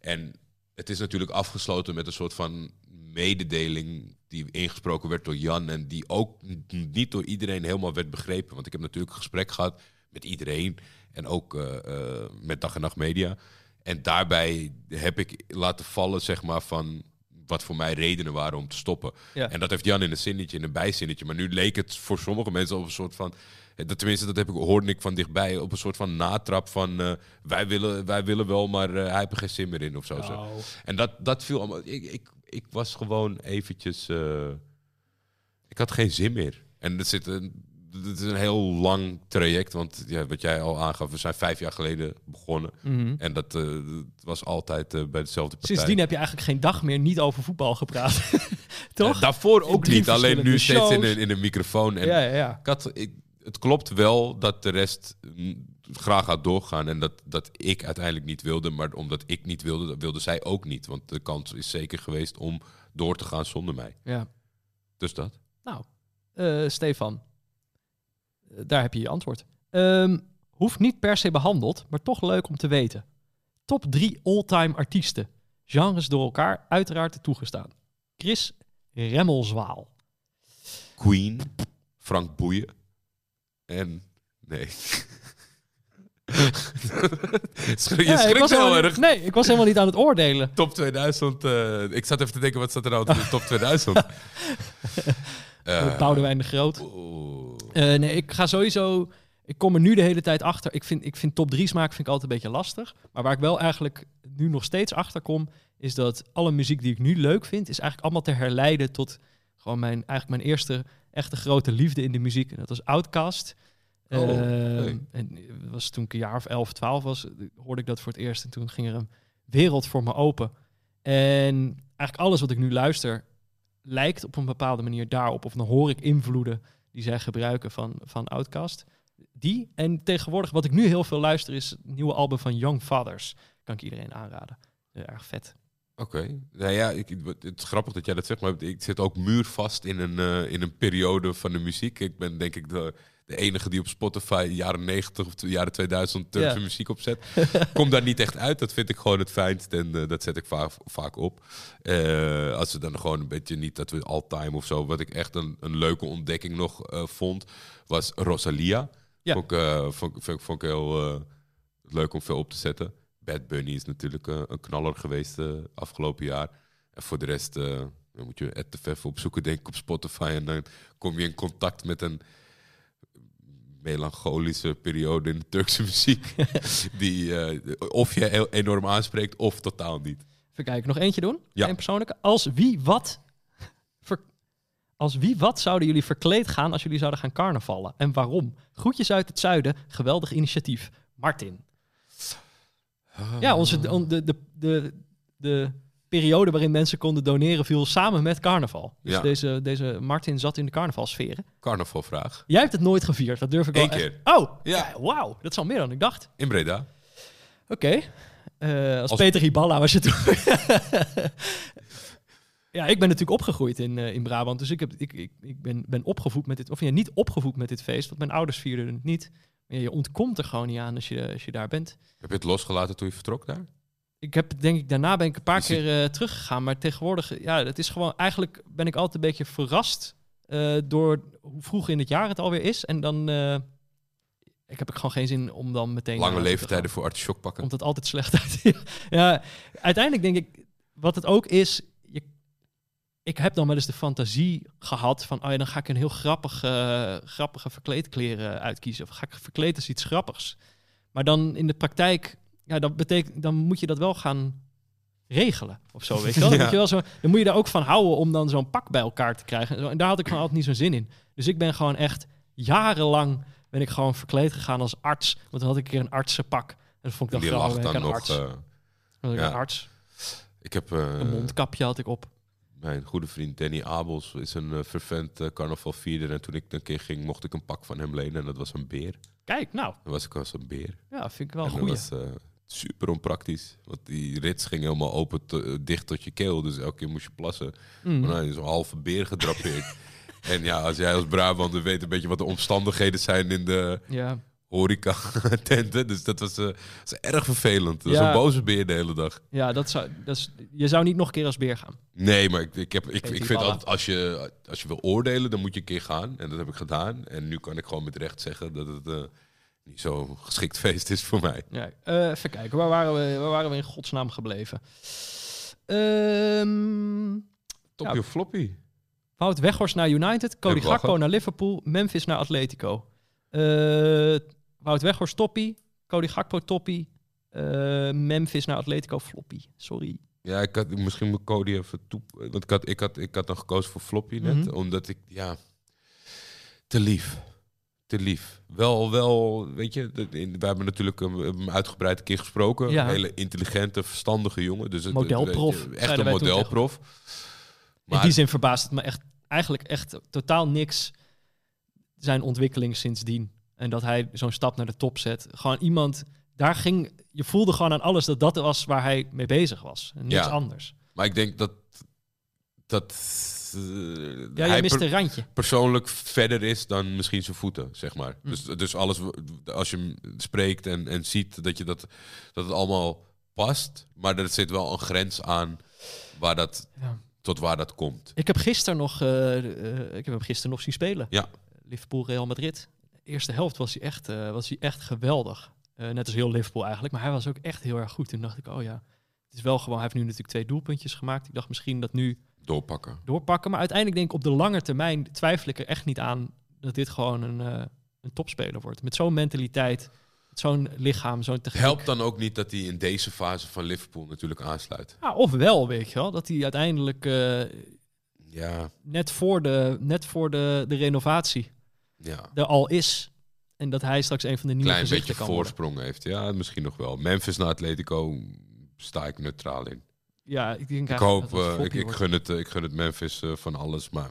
En het is natuurlijk afgesloten met een soort van mededeling die ingesproken werd door Jan en die ook niet door iedereen helemaal werd begrepen. Want ik heb natuurlijk een gesprek gehad met iedereen en ook eh, met Dag en Nacht Media. En daarbij heb ik laten vallen, zeg maar, van wat voor mij redenen waren om te stoppen. Ja. En dat heeft Jan in een zinnetje, in een bijzinnetje. Maar nu leek het voor sommige mensen op een soort van... eh, dat, tenminste, dat heb ik, hoorde ik van dichtbij. Op een soort van natrap van... eh, wij, willen, wij willen wel, maar eh, hij heeft er geen zin meer in of zo. zo. En dat, dat viel allemaal... Ik, ik, ik was gewoon eventjes... ik had geen zin meer. En het, zit een, het is een heel lang traject. Want ja, wat jij al aangaf, we zijn vijf jaar geleden begonnen. Mhm. En dat, eh, dat was altijd eh, bij dezelfde partij. Sindsdien heb je eigenlijk geen dag meer niet over voetbal gepraat. Toch? Eh, daarvoor ook niet, alleen nu verschillende steeds in shows. een, in microfoon. En ja, ja, ja. ik had, ik, het klopt wel dat de rest mm, graag gaat doorgaan. En dat, dat ik uiteindelijk niet wilde. Maar omdat ik niet wilde, dat wilde zij ook niet. Want de kans is zeker geweest om door te gaan zonder mij. ja. Dus dat. Nou, Stefan, daar heb je je antwoord. Ehm, hoeft niet per se behandeld, maar toch leuk om te weten. Top 3 all-time artiesten. Genres door elkaar, uiteraard toegestaan. Chris Remmelswaal. Queen, Frank Boeien. En... Nee. je Ja, schrikt heel erg. Nee, ik was helemaal niet aan het oordelen. Top 2000. eh, ik zat even te denken, wat staat er nou in de top 2000? Eh, Boudewijn de Groot. oeh. Eh, nee, ik ga sowieso... Ik kom er nu de hele tijd achter. Ik vind, ik vind top 3 smaak vind ik altijd een beetje lastig. Maar waar ik wel eigenlijk nu nog steeds achter kom... is dat alle muziek die ik nu leuk vind... is eigenlijk allemaal te herleiden tot... gewoon mijn, eigenlijk mijn eerste echte grote liefde in de muziek. En dat was Outkast. Oh. En het was toen ik een jaar of 11, 12 was... hoorde ik dat voor het eerst. En toen ging er een wereld voor me open. En eigenlijk alles wat ik nu luister... lijkt op een bepaalde manier daarop. Of dan hoor ik invloeden die zij gebruiken van, van Outkast. Die. En tegenwoordig, wat ik nu heel veel luister, is het nieuwe album van Young Fathers. Kan ik iedereen aanraden. Erg vet. Oké. Nou ja, ik, het is grappig dat jij dat zegt, maar ik zit ook muurvast in een, eh, in een periode van de muziek. Ik ben denk ik de, de enige die op Spotify jaren 90 of jaren 2000 Turkse muziek opzet. Kom daar niet echt uit. Dat vind ik gewoon het fijnst en eh, dat zet ik vaak, vaak op. Eh, als we dan gewoon een beetje niet dat we all-time of zo. Wat ik echt een, een leuke ontdekking nog eh, vond, was Rosalia. Ja. Vond, ik, vond, vond, vond ik heel leuk om veel op te zetten. Bad Bunny is natuurlijk een knaller geweest afgelopen jaar. En voor de rest dan moet je Ed de Vef opzoeken, denk ik, op Spotify. En dan kom je in contact met een melancholische periode in de Turkse muziek. die eh, of je enorm aanspreekt of totaal niet. Even kijken, nog eentje doen? Ja. Eén persoonlijke. Als wie wat... ver- als wie wat zouden jullie verkleed gaan als jullie zouden gaan carnavallen? En waarom? Groetjes uit het zuiden. Geweldig initiatief. Martin. Ja, onze, on- de, de, de, de periode waarin mensen konden doneren viel samen met carnaval. Dus Ja. deze, deze Martin zat in de carnavalsferen. Carnavalvraag. Jij hebt het nooit gevierd, dat durf ik wel Eén echt- keer. Oh, Ja. ja. wauw. Dat is al meer dan ik dacht. In Breda. Oké. Eh, als, Als- Peter Hiballa was je toen. ja, ik ben natuurlijk opgegroeid in, eh, in Brabant. Dus ik, heb, ik, ik, ik ben, ben opgevoed met dit. Of ja, niet opgevoed met dit feest. Want mijn ouders vierden het niet. Ja, je ontkomt er gewoon niet aan als je, als je daar bent. Heb je het losgelaten toen je vertrok daar? Ik heb denk ik daarna ben ik een paar Is keer eh, teruggegaan. Maar tegenwoordig, ja, het is gewoon. Eigenlijk ben ik altijd een beetje verrast eh, door hoe vroeg in het jaar het alweer is. En dan. eh, ik heb ik gewoon geen zin om dan meteen. Lange leeftijden voor artichok pakken. Komt het altijd slecht uit. ja, uiteindelijk denk ik, wat het ook is, je, ik heb dan wel eens de fantasie gehad van, oh ja, dan ga ik een heel grappige, grappige verkleedkleren uitkiezen. Of ga ik verkleed als iets grappigs. Maar dan in de praktijk, ja, dat betekent, dan moet je dat wel gaan regelen of zo, weet je wel. Dan, Ja. moet je wel zo, dan moet je daar ook van houden om dan zo'n pak bij elkaar te krijgen. En zo. En daar had ik gewoon altijd niet zo'n zin in. Dus ik ben gewoon echt jarenlang ben ik gewoon verkleed gegaan als arts. Want dan had ik een keer een artsenpak. En dat vond ik dan Die grappig. lag dan nog... arts. eh, Dan ik een arts. ik heb... eh, Een mondkapje had ik op. Mijn goede vriend Danny Abels is een eh, fervent eh, carnavalvierder. En toen ik een keer ging, mocht ik een pak van hem lenen. En dat was een beer. Kijk, nou, Dan was ik als een beer. ja, vind ik wel een eh, super onpraktisch. Want die rits ging helemaal open, eh, dicht tot je keel. Dus elke keer moest je plassen. Mm. Maar nou, zo'n halve beer gedrapeerd. en ja, als jij als Brabander weet een beetje wat de omstandigheden zijn in de Ja, horeca-tenten. Dus dat was, eh, dat was erg vervelend. Ja. een boze beer de hele dag. ja dat zou, dat is, je zou niet nog een keer als beer gaan. Nee, maar ik, ik, heb, ik, ik vind altijd, als je, als je wil oordelen, dan moet je een keer gaan. En dat heb ik gedaan. En nu kan ik gewoon met recht zeggen dat het eh, niet zo'n geschikt feest is voor mij. Ja, eh, even kijken, waar waren, we, waar waren we in godsnaam gebleven? Ehm Toppie Ja. of floppy? Wout Weghorst naar United, Cody Gakpo naar Liverpool, Memphis naar Atletico. Eh Wout Weghorst toppie, Cody Gakpo toppie, eh, Memphis naar Atletico floppy. Sorry. Ja, ik had misschien moet Cody even toe. Want ik had, ik had, ik had dan gekozen voor floppy net. Mhm. Omdat ik, ja, te lief. Te lief. Wel, wel, weet je, we hebben natuurlijk hem, hem uitgebreid een keer gesproken. Ja. Een hele intelligente, verstandige jongen. Dus Modelprof, je, Echt een modelprof. In die zin verbaast het me echt, eigenlijk echt totaal niks zijn ontwikkeling sindsdien. En dat hij zo'n stap naar de top zet. Gewoon iemand, daar ging, je voelde gewoon aan alles dat dat was waar hij mee bezig was. En niks Ja. anders. Maar ik denk dat, dat eh, Ja, hij mist een randje. persoonlijk verder is dan misschien zijn voeten, zeg maar. Hm. Dus, dus alles, als je hem spreekt en, en ziet dat, je dat, dat het allemaal past. Maar er zit wel een grens aan waar dat, Ja. tot waar dat komt. Ik heb gisteren nog, eh, eh, ik heb hem gisteren nog zien spelen. Ja. Liverpool Real Madrid. De eerste helft was hij echt, was hij echt geweldig. Net als heel Liverpool eigenlijk. Maar hij was ook echt heel erg goed. Toen dacht ik, oh ja, is wel gewoon. Hij heeft nu natuurlijk twee doelpuntjes gemaakt. Ik dacht misschien dat nu Doorpakken. doorpakken. Maar uiteindelijk denk ik op de lange termijn twijfel ik er echt niet aan dat dit gewoon een, eh, een topspeler wordt. Met zo'n mentaliteit, zo'n lichaam, zo'n techniek. Helpt dan ook niet dat hij in deze fase van Liverpool natuurlijk aansluit. Ja, of wel, weet je wel. Dat hij uiteindelijk eh, Ja, net voor, de, net voor de, de renovatie ja. er al is. En dat hij straks een van de nieuwe Klein gezichten beetje kan worden. voorsprong heeft. Ja, misschien nog wel. Memphis naar Atletico sta ik neutraal in. Ja, ik denk Ik hoop, eh, ik, ik, gun het, eh, ik gun het Memphis eh, van alles, maar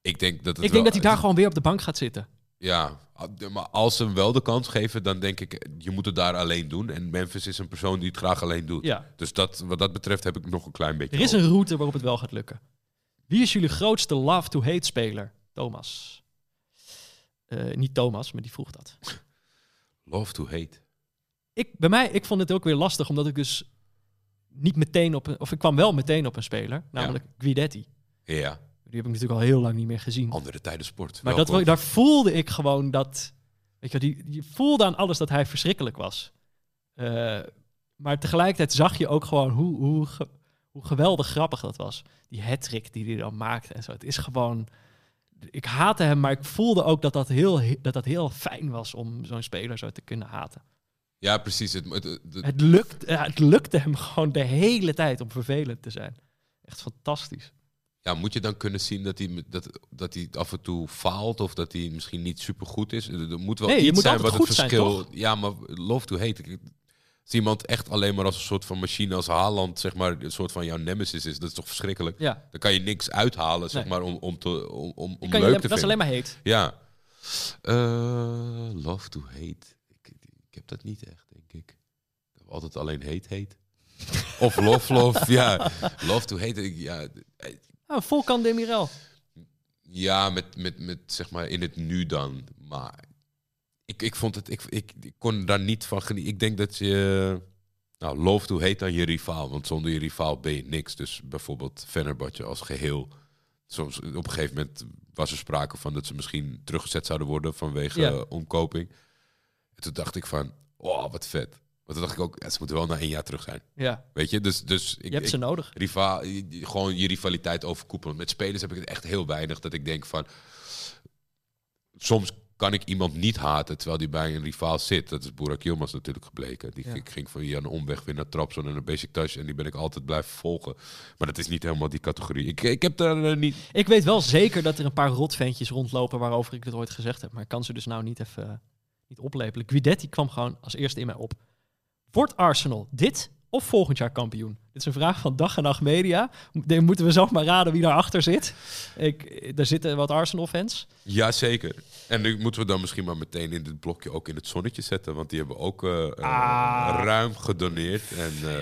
ik denk dat het Ik denk dat hij daar gewoon weer op de bank gaat zitten. Ja, a- maar als ze hem wel de kans geven, dan denk ik, je moet het daar alleen doen. En Memphis is een persoon die het graag alleen doet. Ja. Dus dat, wat dat betreft heb ik nog een klein beetje Er is een route waarop het wel gaat lukken. Wie is jullie grootste love-to-hate speler? Thomas. Niet Thomas, maar die vroeg dat. Love to hate. Ik, bij mij, ik vond het ook weer lastig, omdat ik dus niet meteen op een... Of ik kwam wel meteen op een speler, namelijk Guidetti. Ja, Die heb ik natuurlijk al heel lang niet meer gezien. andere tijden sport. Maar dat, daar voelde ik gewoon dat... Weet je, die, die voelde aan alles dat hij verschrikkelijk was. Eh, maar tegelijkertijd zag je ook gewoon hoe, hoe, hoe geweldig grappig dat was. Die hat die hij dan maakte en zo. Het is gewoon... Ik haatte hem, maar ik voelde ook dat dat heel, dat dat heel fijn was om zo'n speler zo te kunnen haten. Ja, precies. Het, het, het- Het, lukt, ja, het lukte hem gewoon de hele tijd om vervelend te zijn. Echt fantastisch. ja, moet je dan kunnen zien dat hij, dat, dat hij af en toe faalt of dat hij misschien niet super goed is? Er moet wel Nee, je iets moet zijn wat het zijn, verschil. Ja, maar love to hate. ik- Als iemand echt alleen maar als een soort van machine als Haaland, zeg maar, een soort van jouw nemesis is, dat is toch verschrikkelijk? Ja, Dan kan je niks uithalen, zeg Nee. maar, om, om, te, om, om, om kan je, leuk dat te is vinden. alleen maar heet. Ja. Eh, love to hate. Ik, heb dat niet echt, denk ik. Ik heb altijd alleen hate hate. Of love love, ja. Love to hate, ik- ja. eh, Oh, Volkan Demirel. Ja, met, met, met zeg maar in het nu dan. Maar ik, ik vond het, ik, ik, ik kon daar niet van genieten. Ik denk dat je, nou, love to hate aan je rivaal. Want zonder je rivaal ben je niks. Dus bijvoorbeeld Fenerbahce als geheel. Soms, op een gegeven moment was er sprake van dat ze misschien teruggezet zouden worden vanwege Ja. omkoping. En toen dacht ik van, oh, wat vet. Want toen dacht ik ook, ja, ze moeten wel na één jaar terug zijn. Ja, Weet je, dus, dus ik, je hebt ik- ze nodig. rivaal, gewoon je rivaliteit overkoepelen. Met spelers heb ik het echt heel weinig dat ik denk van. Soms kan ik iemand niet haten terwijl die bij een rivaal zit. Dat is Burak Yilmaz natuurlijk gebleken. Die Ja. ging van via een omweg weer naar Trabzon en naar Beşiktaş en die ben ik altijd blijven volgen. Maar dat is niet helemaal die categorie. Ik, ik heb daar eh, niet. Ik weet wel zeker dat er een paar rotventjes rondlopen waarover ik het ooit gezegd heb. Maar ik kan ze dus nou niet even niet oplepelen. Guidetti kwam gewoon als eerste in mij op. Wordt Arsenal dit of volgend jaar kampioen? Dit is een vraag van dag en nacht media. Dan moeten we zelf maar raden wie daarachter zit. Ik, er zitten wat Arsenal-fans. Jazeker. En nu moeten we dan misschien maar meteen in dit blokje ook in het zonnetje zetten. Want die hebben ook eh, eh, Ah. ruim gedoneerd. En eh,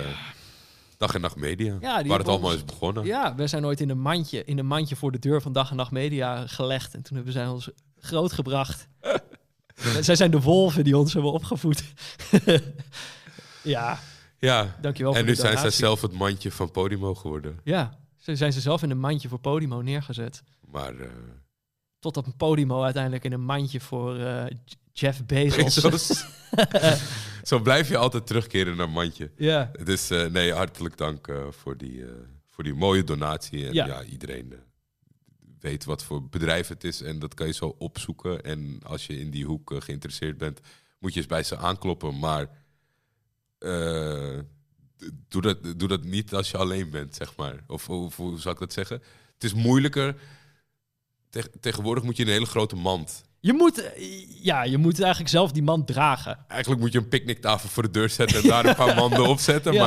dag en nacht media. Ja, waar het allemaal ons- is begonnen. Ja, we zijn ooit in een mandje, in een mandje voor de deur van dag en nacht media gelegd. En toen hebben zij ons grootgebracht. Zij zijn de wolven die ons hebben opgevoed. ja, ja. dankjewel En voor nu zijn zij donatie. zelf het mandje van Podimo geworden. Ja, ze zijn ze zelf in een mandje voor Podimo neergezet. Maar eh, Totdat een Podimo uiteindelijk in een mandje voor eh, Jeff Bezos. Bezos. zo blijf je altijd terugkeren naar mandje. ja, Dus eh, nee, hartelijk dank voor, die, voor die mooie donatie. En Ja. ja, iedereen weet wat voor bedrijf het is. En dat kan je zo opzoeken. En als je in die hoek eh, geïnteresseerd bent, moet je eens bij ze aankloppen. Maar eh, doe, dat, doe dat niet als je alleen bent, zeg maar. Of, of hoe zou ik dat zeggen? Het is moeilijker. Teg- tegenwoordig moet je een hele grote mand. je moet, eh, ja, je moet eigenlijk zelf die man dragen. Eigenlijk moet je een picknicktafel voor de deur zetten en daar een paar manden op zetten. Ja.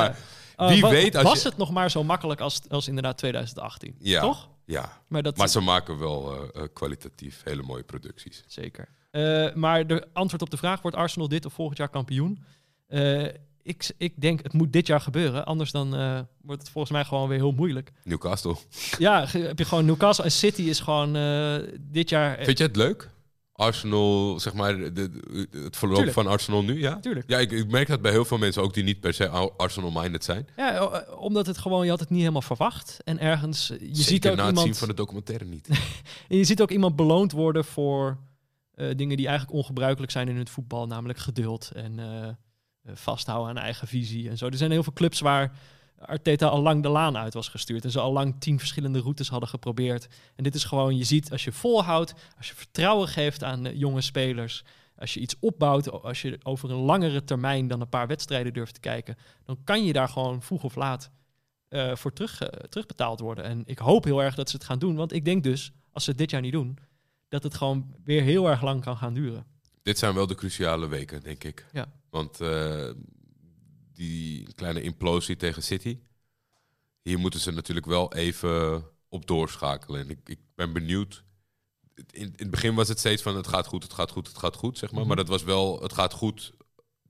Maar Wie weet als was je- het nog maar zo makkelijk als, als inderdaad 2018? Ja. Toch? Ja, Maar dat maar ze maken wel eh, eh, kwalitatief hele mooie producties. Zeker. Eh, maar de antwoord op de vraag, wordt Arsenal dit of volgend jaar kampioen? Ik, ik denk, het moet dit jaar gebeuren. Anders dan wordt het volgens mij gewoon weer heel moeilijk. Newcastle. Ja, heb je gewoon Newcastle en City is gewoon dit jaar... Vind je het leuk? Arsenal, zeg maar, de, de- het verloop Tuurlijk. van Arsenal nu, ja? Tuurlijk. Ja, ik, ik merk dat bij heel veel mensen ook die niet per se Arsenal-minded zijn. Ja, o- eh, omdat het gewoon, je had het niet helemaal verwacht. En ergens, eh, je Zeker ziet ook na het zien van de documentaire niet. En je ziet ook iemand beloond worden voor eh, dingen die eigenlijk ongebruikelijk zijn in het voetbal, namelijk geduld en eh, eh, vasthouden aan eigen visie en zo. Er zijn heel veel clubs waar Arteta al lang de laan uit was gestuurd en ze al lang tien verschillende routes hadden geprobeerd. En dit is gewoon, je ziet als je volhoudt, als je vertrouwen geeft aan eh, jonge spelers, als je iets opbouwt, als je over een langere termijn dan een paar wedstrijden durft te kijken, dan kan je daar gewoon vroeg of laat eh, voor terug, eh, terugbetaald worden. En ik hoop heel erg dat ze het gaan doen, want ik denk dus, als ze het dit jaar niet doen, dat het gewoon weer heel erg lang kan gaan duren. Dit zijn wel de cruciale weken, denk ik. Ja. Want die kleine implosie tegen City, hier moeten ze natuurlijk wel even op doorschakelen. En ik, ik ben benieuwd. In, in het begin was het steeds van het gaat goed, het gaat goed, het gaat goed, zeg maar. Mhm. Maar dat was wel, het gaat goed,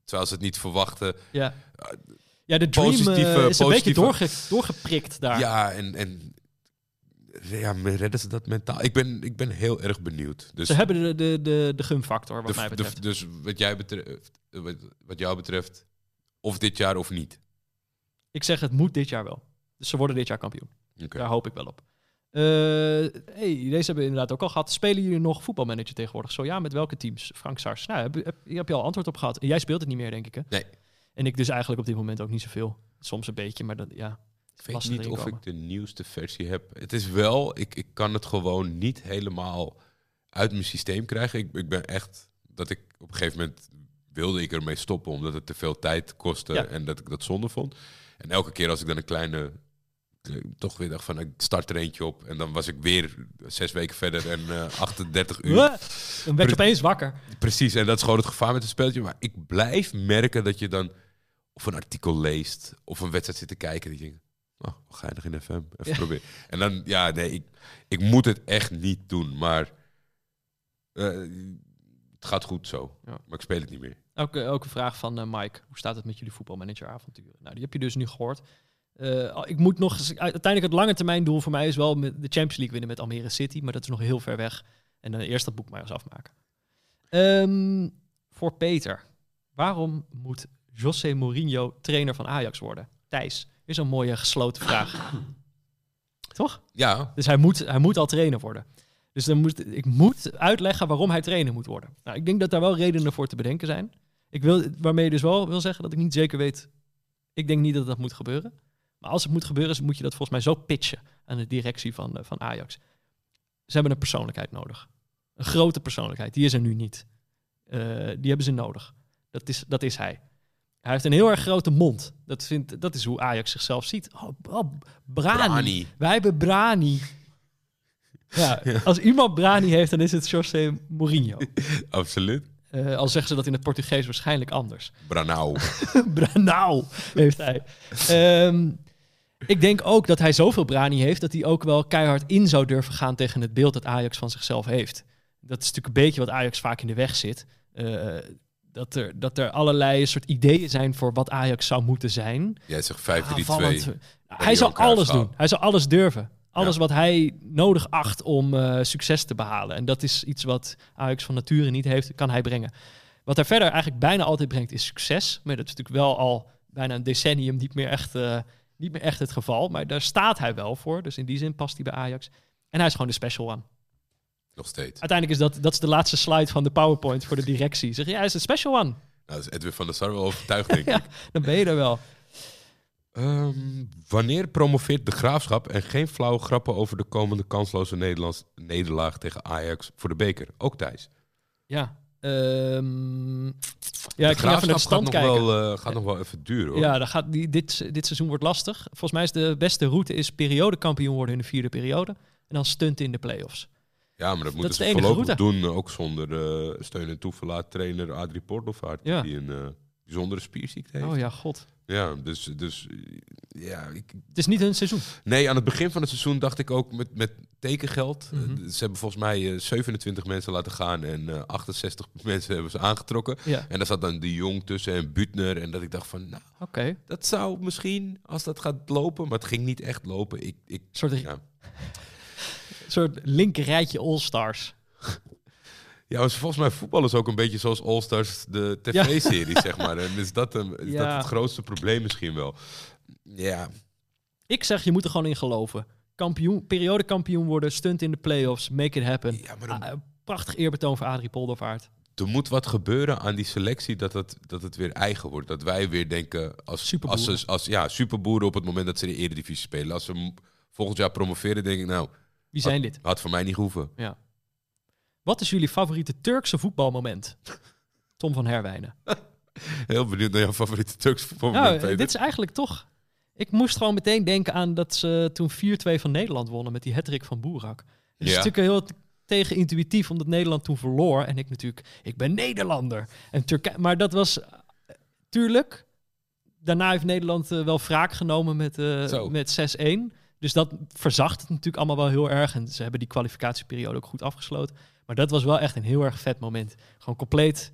terwijl ze het niet verwachten. Ja, ja de dream eh, is een beetje doorge, doorgeprikt daar. Ja, en, en ja, redden ze dat mentaal? Ik ben, ik ben heel erg benieuwd. Dus, Ze hebben de, de, de, de gumfactor, wat de- mij de- betreft. dus wat, jij betreft, wat, wat jou betreft, of dit jaar of niet. ik zeg, het moet dit jaar wel. Dus ze worden dit jaar kampioen. Daar hoop ik wel op. Eh, hey, deze hebben we inderdaad ook al gehad. Spelen jullie nog voetbalmanager tegenwoordig? Zo ja, met welke teams? Frank Sars. Nou, heb, heb, heb je al antwoord op gehad. En jij speelt het niet meer, denk ik, hè? Nee. En ik dus eigenlijk op dit moment ook niet zoveel. Soms een beetje, maar dat, ja. Ik weet niet of ik de nieuwste versie heb. Het is wel, ik, ik kan het gewoon niet helemaal uit mijn systeem krijgen. Ik, ik ben echt, dat ik op een gegeven moment wilde ik ermee stoppen, omdat het te veel tijd kostte Ja. en dat ik dat zonde vond. En elke keer als ik dan een kleine, eh, toch weer dacht van, ik start er eentje op. En dan was ik weer zes weken verder en eh 38 uur. Huh? Dan je opeens wakker. Precies, en dat is gewoon het gevaar met het spelletje. Maar ik blijf merken dat je dan of een artikel leest of een wedstrijd zit te kijken. Die denkt, oh, je nog in FM? Even proberen. En dan, ja, nee, ik, ik moet het echt niet doen, maar eh, het gaat goed zo. Ja. Maar ik speel het niet meer. Ook, ook een vraag van eh, Mike. Hoe staat het met jullie voetbalmanageravonturen? Nou, die heb je dus nu gehoord. Eh, ik moet nog uiteindelijk het lange termijn doel voor mij is wel met de Champions League winnen met Almere City, maar dat is nog heel ver weg. En dan eerst dat boek maar eens afmaken. Ehm, voor Peter, waarom moet José Mourinho trainer van Ajax worden? Thijs, is een mooie gesloten vraag. Toch? Ja, Dus hij moet, hij moet al trainer worden. Dus dan moet, ik moet uitleggen waarom hij trainer moet worden. Nou, ik denk dat daar wel redenen voor te bedenken zijn. Ik wil, waarmee je dus wel wil zeggen dat ik niet zeker weet. Ik denk niet dat dat moet gebeuren. Maar als het moet gebeuren, moet je dat volgens mij zo pitchen aan de directie van, eh, van Ajax. Ze hebben een persoonlijkheid nodig. Een grote persoonlijkheid. Die is er nu niet. Eh, die hebben ze nodig. Dat is, dat is hij. Hij heeft een heel erg grote mond. Dat, vindt, dat is hoe Ajax zichzelf ziet. Oh, oh Brani. Brani. Wij hebben Brani. Ja, als iemand Brani heeft, dan is het José Mourinho. absoluut. Eh, al zeggen ze dat in het Portugees waarschijnlijk anders. Branau. Branau heeft hij. Ehm, ik denk ook dat hij zoveel Brani heeft dat hij ook wel keihard in zou durven gaan tegen het beeld dat Ajax van zichzelf heeft. Dat is natuurlijk een beetje wat Ajax vaak in de weg zit. Eh, dat, er, dat er allerlei soort ideeën zijn voor wat Ajax zou moeten zijn. Jij zegt Aanvallend. 5-3-2. Hij zal elkaar alles doen. Hij zal alles durven. Alles Ja. wat hij nodig acht om eh, succes te behalen. En dat is iets wat Ajax van nature niet heeft, kan hij brengen. Wat hij verder eigenlijk bijna altijd brengt is succes. Maar dat is natuurlijk wel al bijna een decennium niet meer echt, eh, niet meer echt het geval. Maar daar staat hij wel voor. Dus in die zin past hij bij Ajax. En hij is gewoon de special one. Nog steeds. Uiteindelijk is dat, dat is de laatste slide van de PowerPoint voor de directie. Zeg je, ja, hij is een special one. Nou, dat is Edwin van der Sar wel overtuigd, denk ik. Ja, dan ben je er wel. Ehm, wanneer promoveert de Graafschap en geen flauwe grappen over de komende kansloze Nederlands nederlaag tegen Ajax voor de beker? Ook Thijs. Ja, ehm, ja de ik ging even naar de stand gaat, nog wel, eh, gaat nog wel even duren hoor. Ja, dan gaat die, dit, dit seizoen wordt lastig. Volgens mij is de beste route is periodekampioen worden in de vierde periode. En dan stunten in de play-offs. Ja, maar dat moeten is ze voorlopig route. doen. Ook zonder eh, steun en toeverlaat trainer Adrie Portelvaart. Ja. Die een eh, bijzondere spierziekte heeft. Oh ja, god. Ja, dus, dus eh, ja, ik, Het is niet hun seizoen. Nee, aan het begin van het seizoen dacht ik ook met, met tekengeld. Mhm. Eh, Ze hebben volgens mij eh, 27 mensen laten gaan en eh, 68 mensen hebben ze aangetrokken. Ja, En daar zat dan de Jong tussen en Butner. En dat ik dacht van, nou, oké. dat zou misschien als dat gaat lopen. Maar het ging niet echt lopen. Ik, ik, soort, ja. soort linkerrijtje All-Stars. Ja, volgens mij voetballen is ook een beetje zoals All-Stars, de tv-serie, zeg maar. En is dat, een, is Ja. dat het grootste probleem misschien wel? Ja, Ik zeg, je moet er gewoon in geloven. Kampioen, periodekampioen worden, stunt in de play-offs, make it happen. ja maar dan, Ah, prachtig eerbetoon voor Adrie Poldervaart. er moet wat gebeuren aan die selectie dat het, dat het weer eigen wordt. Dat wij weer denken als, als, Superboeren. ze, als ja, superboeren op het moment dat ze de Eredivisie spelen. Als ze volgend jaar promoveren, denk ik, nou, Wie zijn dit? had voor mij niet gehoeven. Ja. Wat is jullie favoriete Turkse voetbalmoment? Tom van Herwijnen. Heel benieuwd naar jouw favoriete Turks voetbalmoment, Nou, dit is eigenlijk toch... Ik moest gewoon meteen denken aan dat ze toen 4-2 van Nederland wonnen met die hattrick van Boerak. Het is Ja. natuurlijk heel tegenintuïtief omdat Nederland toen verloor. En ik natuurlijk, ik ben Nederlander. En Turkije, maar dat was tuurlijk. Daarna heeft Nederland eh, wel wraak genomen met, eh, met 6-1. Dus dat verzacht het natuurlijk allemaal wel heel erg. En ze hebben die kwalificatieperiode ook goed afgesloten. Maar dat was wel echt een heel erg vet moment. Gewoon compleet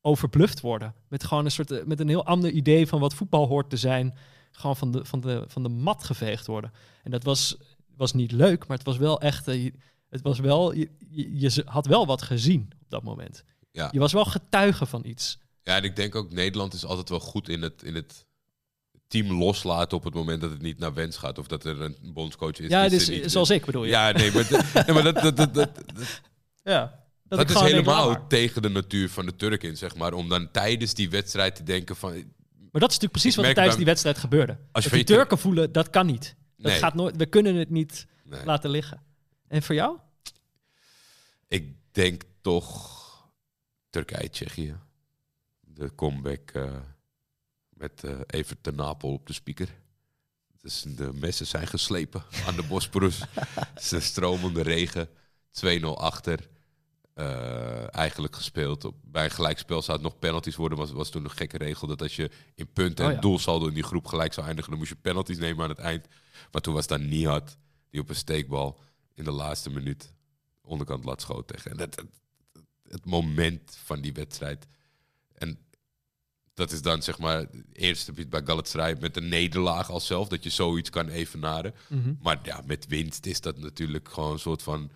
overbluft worden. Met gewoon een soort eh, met een heel ander idee van wat voetbal hoort te zijn. Gewoon van de, van de, van de mat geveegd worden. En dat was, was niet leuk, maar het was wel echt. eh, het was wel, je, had wel wat gezien op dat moment. Ja. Je was wel getuige van iets. Ja, en ik denk ook Nederland is altijd wel goed in het, in het team loslaten op het moment dat het niet naar wens gaat. Of dat er een bondscoach is. ja, dus zoals ik bedoel je. Ja, nee, maar, nee, maar dat, dat, dat, dat, ja. dat, is denk, helemaal tegen de natuur van de Turk in, zeg maar. Om dan tijdens die wedstrijd te denken van... Maar dat is natuurlijk precies wat er tijdens die wedstrijd gebeurde. Als je dat die Turken voelen, dat kan niet. Dat Nee. gaat nooit, we kunnen het niet Nee. laten liggen. En voor jou? Ik denk toch Turkije-Tsjechië. De comeback eh, met eh Evert ten Napel op de speaker. Dus de messen zijn geslepen aan de Bosporus. Ze stromende regen. 2-0 achter. Eh, eigenlijk gespeeld. Bij een gelijkspel zou het nog penalties worden. Was, was toen een gekke regel dat als je in punten Oh en ja. doelsaldo in die groep gelijk zou eindigen, dan moest je penalties nemen aan het eind. Maar toen was daar Nihat die op een steekbal in de laatste minuut onderkant lat schoot tegen. En dat, het, het moment van die wedstrijd. En dat is dan zeg maar het eerste bij Galatasaray met een nederlaag als zelf. Dat je zoiets kan evenaren. Mhm. Maar ja, met winst is dat natuurlijk gewoon een soort van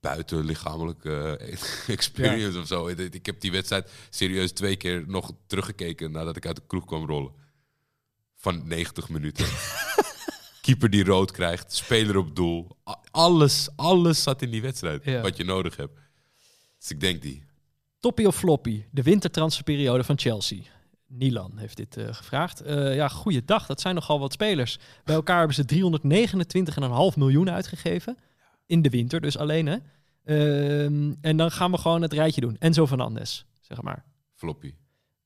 buitenlichamelijke eh, experience of zo. Ik heb die wedstrijd serieus twee keer nog teruggekeken nadat ik uit de kroeg kwam rollen. Van 90 minuten. Keeper die rood krijgt, speler op doel. Alles, alles zat in die wedstrijd Ja. wat je nodig hebt. Dus ik denk die. Toppie of floppy, de wintertransferperiode van Chelsea. Nilan heeft dit eh, gevraagd. Eh ja, goeiedag, dat zijn nogal wat spelers. Bij elkaar hebben ze 329,5 miljoen uitgegeven. In de winter dus alleen, hè. Ehm, en dan gaan we gewoon het rijtje doen. Enzo Fernandes, zeg maar. Floppy.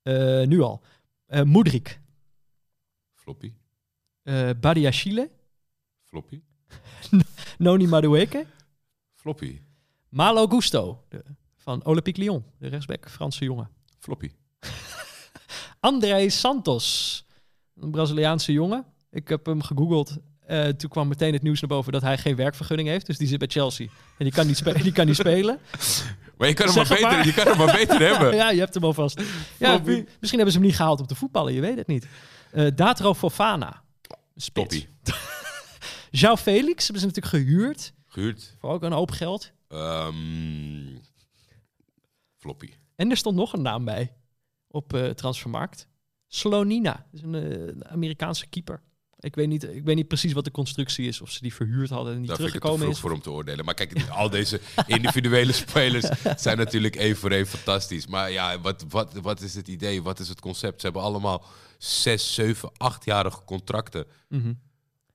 Eh, nu al. Eh Moedrik. Floppy. eh Badiashile. Floppy. Noni Madueke. Floppy. Malo Gusto. De, van Olympique Lyon. De rechtsback, Franse jongen. Floppy. André Santos, een Braziliaanse jongen. Ik heb hem gegoogeld. Eh, toen kwam meteen het nieuws naar boven dat hij geen werkvergunning heeft. Dus die zit bij Chelsea. En die kan niet, spe- die kan niet spelen. Maar je kan hem maar beter, maar. je kan hem maar beter hebben. ja, je hebt hem alvast. Ja, misschien hebben ze hem niet gehaald om te voetballen. Je weet het niet. Eh Datro Fofana. Spits. João Felix hebben ze natuurlijk gehuurd. Gehuurd. Voor ook een hoop geld. Ehm, floppy. En er stond nog een naam bij op eh Transfermarkt. Slonina. Dat is een Amerikaanse keeper. Ik weet, niet, ik weet niet precies wat de constructie is. Of ze die verhuurd hadden en niet Daar vind ik het te teruggekomen vroeg is. voor om te oordelen. Maar kijk, al deze individuele spelers zijn natuurlijk één voor één fantastisch. Maar ja, wat, wat, wat is het idee? Wat is het concept? Ze hebben allemaal zes, zeven, achtjarige contracten. Mhm.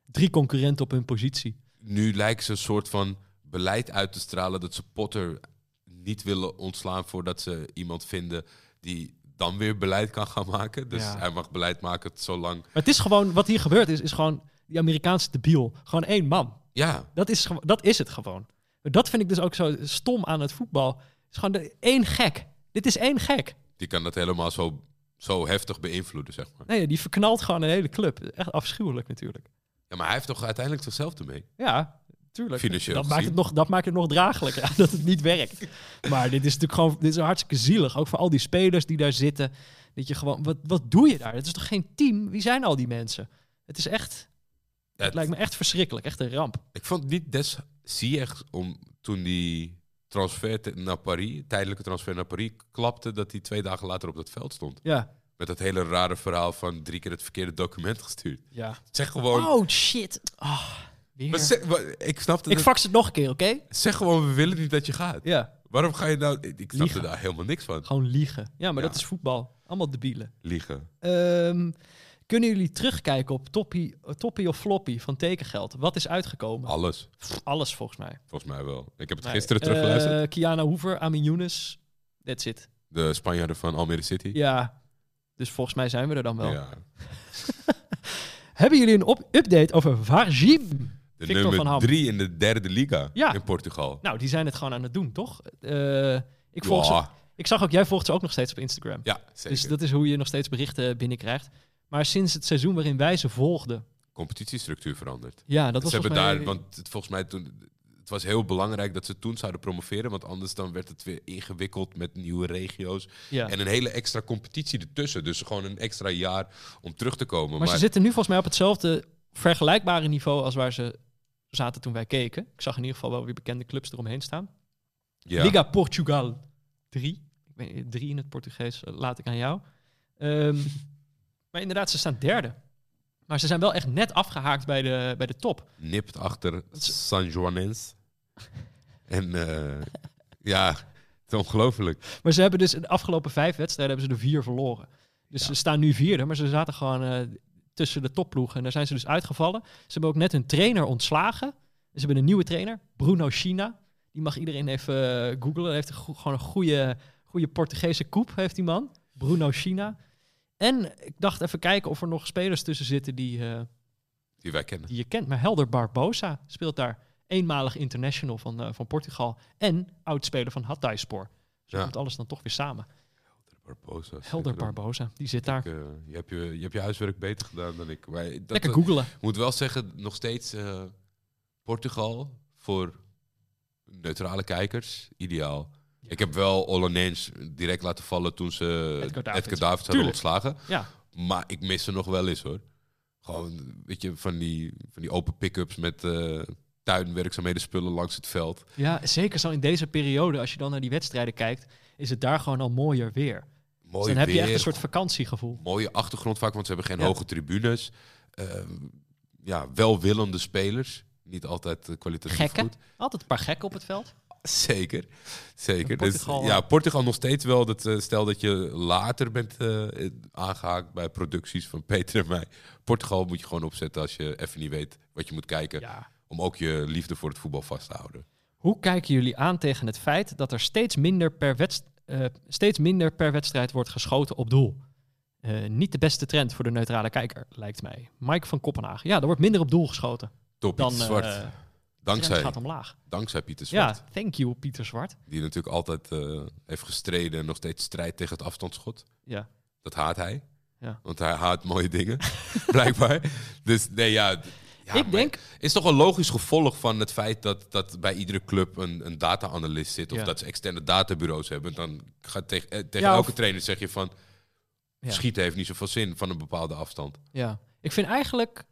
Drie concurrenten op hun positie. Nu lijken ze een soort van beleid uit te stralen dat ze Potter niet willen ontslaan voordat ze iemand vinden die dan weer beleid kan gaan maken. Dus Ja. hij mag beleid maken zolang... Maar het is gewoon, wat hier gebeurd is, is gewoon die Amerikaanse debiel. Gewoon één man. Ja, Dat is, dat is het gewoon. Dat vind ik dus ook zo stom aan het voetbal. Het is gewoon de, één gek. Dit is één gek. die kan dat helemaal zo, zo heftig beïnvloeden, zeg maar. Nee, die verknalt gewoon een hele club. Echt afschuwelijk natuurlijk. Ja, maar hij heeft toch uiteindelijk zichzelf ermee? Ja, tuurlijk. Financieel dat, maakt het nog, dat maakt het nog draaglijker, ja, dat het niet werkt. Maar dit is natuurlijk gewoon dit is hartstikke zielig. Ook voor al die spelers die daar zitten. Dat je gewoon, wat, wat doe je daar? Het is toch geen team? Wie zijn al die mensen? Het is echt, het lijkt me echt verschrikkelijk. Echt een ramp. Ik vond het niet des Ziyech om toen die transfer naar Paris, tijdelijke transfer naar Paris, klapte dat hij twee dagen later op dat veld stond. Ja. Met dat hele rare verhaal van drie keer het verkeerde document gestuurd. ja. Zeg gewoon. Oh, shit. Ah, Maar zeg- wa- ik snapte Ik het. fax het nog een keer, oké? Zeg gewoon, we willen niet dat je gaat. Ja, Waarom ga je nou... Ik ik snapte Liegen. daar helemaal niks van. gewoon liegen. Ja, maar Ja. dat is voetbal. Allemaal debielen. Liegen. Ehm, kunnen jullie terugkijken op toppie, toppie of floppy van tekengeld? Wat is uitgekomen? Alles. Pff, Alles volgens mij. Volgens mij wel. Ik heb het Nee, gisteren teruggeluisterd. eh, Kiana Hoever, Amin Younes. That's it. De Spanjaarden van Almere City. Ja, dus volgens mij zijn we er dan wel. Ja. Hebben jullie een op- update over Vargim? De Victor van nummer Ham. drie in de derde liga Ja. in Portugal. Nou, die zijn het gewoon aan het doen, toch? Eh, ik, volg ze, ik zag ook, jij volgt ze ook nog steeds op Instagram. ja, zeker. Dus dat is hoe je nog steeds berichten binnenkrijgt. Maar sinds het seizoen waarin wij ze volgden... Competitiestructuur veranderd. Ja, dat was ze hebben daar, want het, volgens mij toen, het was heel belangrijk dat ze toen zouden promoveren, want anders dan werd het weer ingewikkeld met nieuwe regio's ja. en een hele extra competitie ertussen. Dus gewoon een extra jaar om terug te komen. Maar, Maar, ze zitten nu volgens mij op hetzelfde vergelijkbare niveau als waar ze zaten toen wij keken. Ik zag in ieder geval wel weer bekende clubs eromheen staan. ja, Liga Portugal 3. Ik weet niet, 3 in het Portugees, eh, laat ik aan jou. Ehm, maar inderdaad, ze staan derde. Maar ze zijn wel echt net afgehaakt bij de, bij de top. nipt achter San Juanens. en eh, ja, het is ongelooflijk. Maar ze hebben dus in de afgelopen vijf wedstrijden hebben ze er vier verloren. Dus Ja. ze staan nu vierde, maar ze zaten gewoon eh, tussen de topploegen. En daar zijn ze dus uitgevallen. Ze hebben ook net hun trainer ontslagen. Ze hebben een nieuwe trainer, Bruno China. Die mag iedereen even eh, googlen. Hij heeft een gewoon een goede, goede Portugese koep, heeft die man. Bruno China. En ik dacht even kijken of er nog spelers tussen zitten die, eh, Die wij kennen. die je kent. Maar Helder Barbosa speelt daar. eenmalig international van, eh, van Portugal. En oudspeler van Hatayspor. Dus Ja. komt alles dan toch weer samen. Barbosa. Helder. Barbosa, die zit daar. Ik, eh, je, hebt je, je hebt je huiswerk beter gedaan dan ik. Maar dat, Lekker eh, googelen. Ik moet wel zeggen, nog steeds eh, Portugal voor neutrale kijkers, ideaal. Ja. Ik heb wel Olonens direct laten vallen toen ze Edgar Edgar Davids. Davids, hadden ontslagen. Ja, Maar ik mis ze nog wel eens hoor. Gewoon, weet je, van die, van die open pick-ups met tuinwerkzaamheden spullen langs het veld. ja, zeker zo in deze periode, als je dan naar die wedstrijden kijkt, is het daar gewoon al mooier weer. Dus dan heb je echt een soort vakantiegevoel. mooie achtergrond vaak, want ze hebben geen Ja. hoge tribunes. Ehm, ja, welwillende spelers. Niet altijd eh, kwalitatief Gekken. goed. Altijd een paar gekken op het veld. Zeker, zeker. En Portugal, dus, ja, Portugal nog steeds wel. Dat, eh, stel dat je later bent eh, aangehaakt bij producties van Peter en mij. Portugal moet je gewoon opzetten als je even niet weet wat je moet kijken. Ja. Om ook je liefde voor het voetbal vast te houden. Hoe kijken jullie aan tegen het feit dat er steeds minder per, eh, steeds minder per wedstrijd wordt geschoten op doel? Eh, niet de beste trend voor de neutrale kijker, lijkt mij. Mike van Kopenhagen. Ja, er wordt minder op doel geschoten. Door Dan, Pieter eh, Zwart. trend dankzij, gaat omlaag. dankzij Pieter Zwart. Ja, thank you, Pieter Zwart. Die natuurlijk altijd heeft gestreden en nog steeds strijdt tegen het afstandsschot. Ja. Dat haat hij. Ja. Want hij haat mooie dingen, blijkbaar. Dus nee, ja. Ja, ik denk, Is toch een logisch gevolg van het feit dat, dat bij iedere club een, een data-analyst zit. Of Ja. dat ze externe databureaus hebben. Dan gaat tegen, eh, tegen Ja, elke of- trainer zeg je van... Schieten heeft niet zoveel zin van een bepaalde afstand. ja. Ik vind eigenlijk,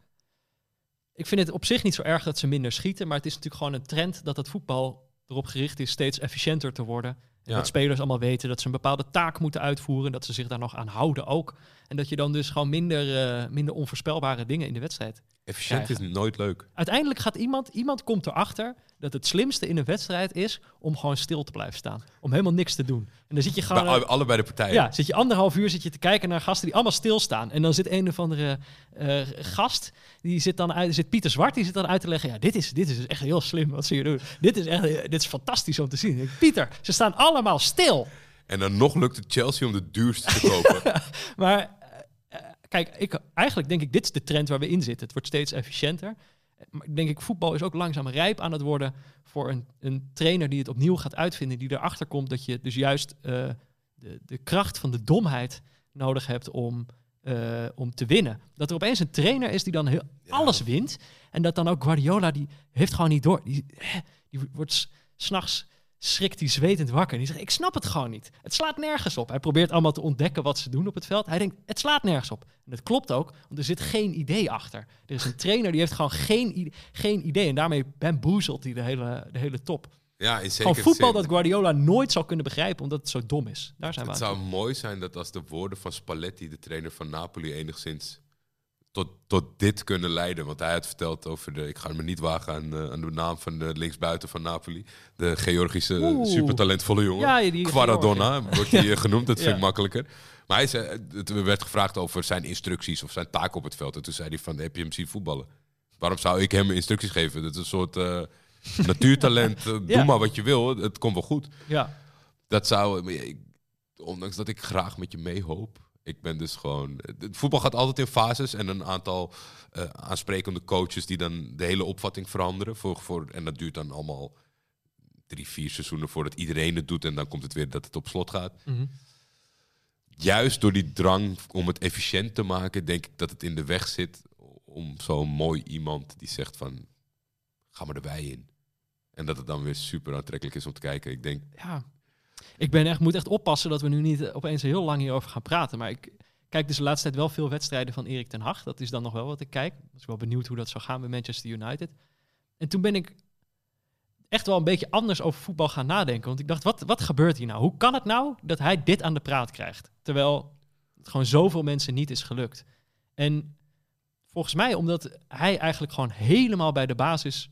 ik vind het op zich niet zo erg dat ze minder schieten, maar het is natuurlijk gewoon een trend dat het voetbal erop gericht is steeds efficiënter te worden. En dat spelers allemaal weten dat ze een bepaalde taak moeten uitvoeren, dat ze zich daar nog aan houden ook. En dat je dan dus gewoon minder, eh, minder onvoorspelbare dingen in de wedstrijd. Efficiënt is nooit leuk. Uiteindelijk gaat iemand, iemand komt erachter dat het slimste in een wedstrijd is om gewoon stil te blijven staan. Om helemaal niks te doen. En dan zit je Bij gewoon... alle- allebei de partijen. Ja, zit je anderhalf uur zit je te kijken naar gasten die allemaal stilstaan. En dan zit een of andere eh, gast, die zit dan uit, zit Pieter Zwart, die zit dan uit te leggen. Ja, dit is, dit is echt heel slim wat ze hier doen. Dit is echt, dit is fantastisch om te zien. Denk, Pieter, ze staan allemaal stil. En dan nog lukt het Chelsea om de duurste te kopen. Maar eh, eh, kijk, ik, eigenlijk denk ik, dit is de trend waar we in zitten. Het wordt steeds efficiënter. Maar denk ik, voetbal is ook langzaam rijp aan het worden voor een, een trainer die het opnieuw gaat uitvinden. Die erachter komt dat je dus juist eh, de, de kracht van de domheid nodig hebt om, eh, om te winnen. Dat er opeens een trainer is die dan heel, Ja. alles wint. En dat dan ook Guardiola, die heeft gewoon niet door. Die, hè, die wordt s- s'nachts schrikt hij zwetend wakker. En die zegt, ik snap het gewoon niet. Het slaat nergens op. Hij probeert allemaal te ontdekken wat ze doen op het veld. Hij denkt, het slaat nergens op. En dat klopt ook, want er zit geen idee achter. Er is een trainer die heeft gewoon geen, geen idee. En daarmee bamboezelt hij de hele, de hele top. ja, in Gewoon zekere voetbal dat Guardiola nooit zal kunnen begrijpen, omdat het zo dom is. Daar zijn we Het aan zou toe. mooi zijn dat als de woorden van Spalletti, de trainer van Napoli, enigszins tot, tot dit kunnen leiden. Want hij had verteld over de. Ik ga me niet wagen aan, eh, aan de naam van de linksbuiten van Napoli. De Georgische Oeh. supertalentvolle jongen. Ja, die Quaradonna wordt hij eh, genoemd, dat vind Ja. ik makkelijker. Maar hij zei, het werd gevraagd over zijn instructies of zijn taak op het veld. En toen zei hij van, heb je hem zien voetballen? Waarom zou ik hem instructies geven? Dat is een soort eh, natuurtalent. Eh, Doe Ja. maar wat je wil, het komt wel goed. Ja, Dat zou, ja, ondanks dat ik graag met je meehoop. Ik ben dus gewoon. Het voetbal gaat altijd in fases en een aantal eh, aansprekende coaches die dan de hele opvatting veranderen. Voor, voor, en dat duurt dan allemaal drie, vier seizoenen voordat iedereen het doet en dan komt het weer dat het op slot gaat. Mhm. Juist door die drang om het efficiënt te maken, denk ik dat het in de weg zit om zo'n mooi iemand die zegt van ga maar erbij in. En dat het dan weer super aantrekkelijk is om te kijken. Ik denk, ja. Ik ben echt, moet echt oppassen dat we nu niet eh, opeens heel lang hierover gaan praten. Maar ik kijk dus de laatste tijd wel veel wedstrijden van Erik ten Hag. Dat is dan nog wel wat ik kijk. Ik was wel benieuwd hoe dat zou gaan bij Manchester United. En toen ben ik echt wel een beetje anders over voetbal gaan nadenken. Want ik dacht, wat, wat gebeurt hier nou? Hoe kan het nou dat hij dit aan de praat krijgt? Terwijl het gewoon zoveel mensen niet is gelukt. En volgens mij omdat hij eigenlijk gewoon helemaal bij de basis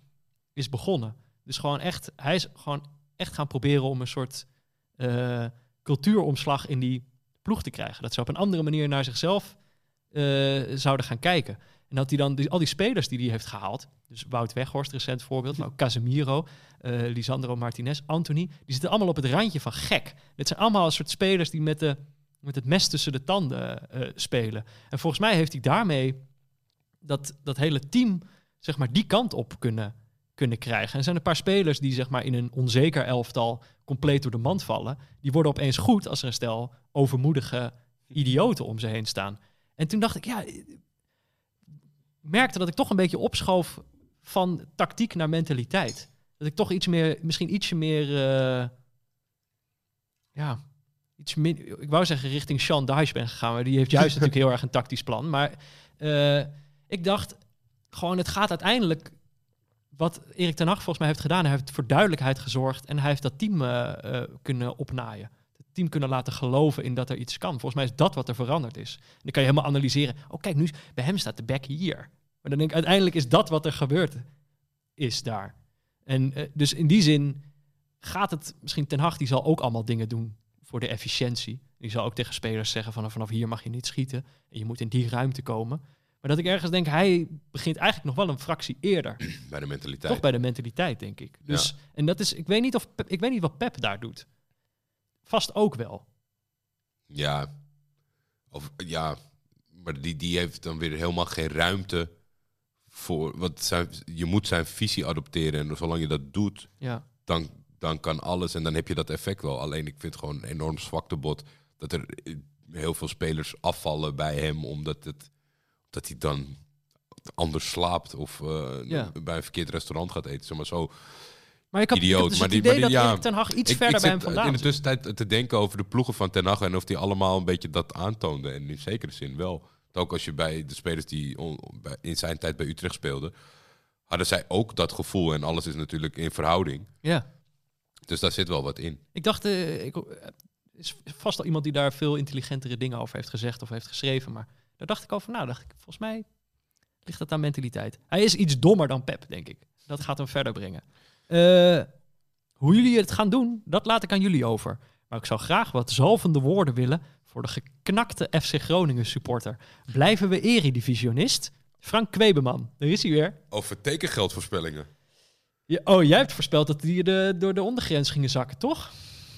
is begonnen. Dus gewoon echt, hij is gewoon echt gaan proberen om een soort eh, cultuuromslag in die ploeg te krijgen. Dat ze op een andere manier naar zichzelf eh, zouden gaan kijken. En dat hij dan al die spelers die hij heeft gehaald, dus Wout Weghorst, recent voorbeeld, maar Casemiro, eh, Lisandro Martinez, Anthony, die zitten allemaal op het randje van gek. Dit zijn allemaal een soort spelers die met, de, met het mes tussen de tanden spelen. En volgens mij heeft hij daarmee dat, dat hele team, zeg maar, die kant op kunnen kunnen krijgen. En er zijn een paar spelers die zeg maar in een onzeker elftal compleet door de mand vallen. Die worden opeens goed als er een stel overmoedige idioten om ze heen staan. En toen dacht ik, ja, merkte dat ik toch een beetje opschoof van tactiek naar mentaliteit. Dat ik toch iets meer, misschien ietsje meer, eh, ja, iets min, ik wou zeggen richting Sean Dyche ben gegaan, maar die heeft juist natuurlijk heel erg een tactisch plan. Maar eh, ik dacht gewoon, het gaat uiteindelijk wat Erik ten Hag volgens mij heeft gedaan. Hij heeft voor duidelijkheid gezorgd en hij heeft dat team eh, eh, kunnen opnaaien. Het team kunnen laten geloven in dat er iets kan. Volgens mij is dat wat er veranderd is. En dan kan je helemaal analyseren. Oh kijk, nu bij hem staat de back hier. Maar dan denk ik, uiteindelijk is dat wat er gebeurd is daar. En eh, dus in die zin gaat het misschien Ten Hag, die zal ook allemaal dingen doen voor de efficiëntie. Die zal ook tegen spelers zeggen van vanaf hier mag je niet schieten. En je moet in die ruimte komen. Maar dat ik ergens denk, hij begint eigenlijk nog wel een fractie eerder. Bij de mentaliteit. Toch bij de mentaliteit, denk ik. Dus, En dat is, ik weet, niet of Pep- ik weet niet wat Pep daar doet. Vast ook wel. Ja. Of, ja, maar die, die heeft dan weer helemaal geen ruimte voor... Want zijn, je moet zijn visie adopteren en zolang je dat doet, Ja. dan, dan kan alles en dan heb je dat effect wel. Alleen ik vind het gewoon een enorm zwaktebod dat er heel veel spelers afvallen bij hem omdat, het, dat hij dan anders slaapt of eh, Ja. bij een verkeerd restaurant gaat eten. Zeg maar zo. Maar ik heb Idioot, dus maar die- idee maar die- dat ja, Ten Hag iets Ik- verder ik bij zit hem vandaan in de tussentijd te denken over de ploegen van Ten Hag en of die allemaal een beetje dat aantoonden. En in zekere zin wel. Ook als je bij de spelers die on- bij- in zijn tijd bij Utrecht speelden, hadden zij ook dat gevoel. En alles is natuurlijk in verhouding. Ja. Dus daar zit wel wat in. Ik dacht, eh, ik, eh, is vast al iemand die daar veel intelligentere dingen over heeft gezegd of heeft geschreven. Maar daar dacht ik over na. Dacht ik, volgens mij ligt het aan mentaliteit. Hij is iets dommer dan Pep, denk ik. Dat gaat hem verder brengen. Eh, hoe jullie het gaan doen, dat laat ik aan jullie over. Maar ik zou graag wat zalvende woorden willen voor de geknakte FC Groningen supporter. Blijven we eredivisionist? Frank Kwebeman, daar is hij weer. Over tekengeldvoorspellingen. Ja, oh, jij hebt voorspeld dat die de, door de ondergrens gingen zakken, toch?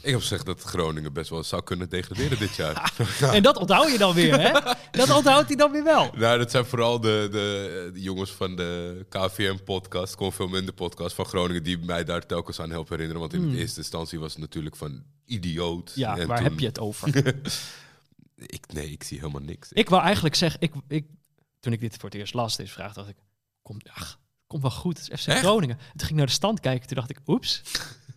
Ik heb gezegd dat Groningen best wel zou kunnen degraderen dit jaar. En dat onthoud je dan weer, hè? Dat onthoudt hij dan weer wel. nou, dat zijn vooral de, de, de jongens van de KVM-podcast, Confinement-podcast van Groningen, die mij daar telkens aan helpen herinneren. Want in Hmm. de eerste instantie was het natuurlijk van idioot. Ja, En waar toen- heb je het over? Ik, nee, ik zie helemaal niks. ik wou eigenlijk zeggen, ik, ik, toen ik dit voor het eerst las, deze vraag, dacht ik, komt, ach, komt wel goed, het is FC Echt? Groningen. En toen ging ik naar de stand kijken, toen dacht ik, oeps,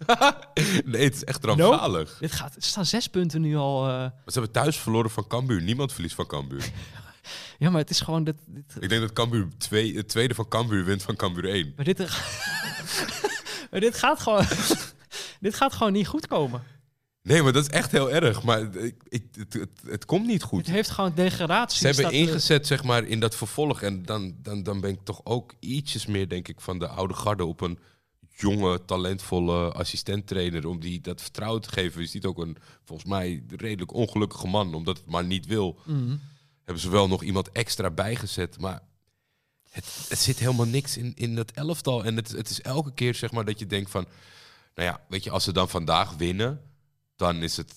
nee, het is echt rampzalig. dit gaat, er staan zes punten nu al. Maar Ze hebben thuis verloren van Cambuur. Niemand verliest van Cambuur. ja, maar het is gewoon, dit, dit, ik denk dat Cambuur twee, het tweede van Cambuur wint van Cambuur 1. maar dit, maar dit gaat gewoon, dit gaat gewoon niet goed komen. Nee, maar dat is echt heel erg. Maar ik, ik, het, het, het komt niet goed. Het heeft gewoon degradatie. Ze hebben eh, ingezet zeg maar, in dat vervolg. En dan, dan, dan ben ik toch ook ietsjes meer, denk ik, van de oude garde op een jonge, talentvolle assistenttrainer. Om die dat vertrouwen te geven. Je ziet ook een, volgens mij, redelijk ongelukkige man. Omdat het maar niet wil. mhm. Hebben ze wel nog iemand extra bijgezet. Maar het, het zit helemaal niks in, in dat elftal. En het, het is elke keer zeg maar dat je denkt van... Nou ja, weet je, als ze dan vandaag winnen, dan is het...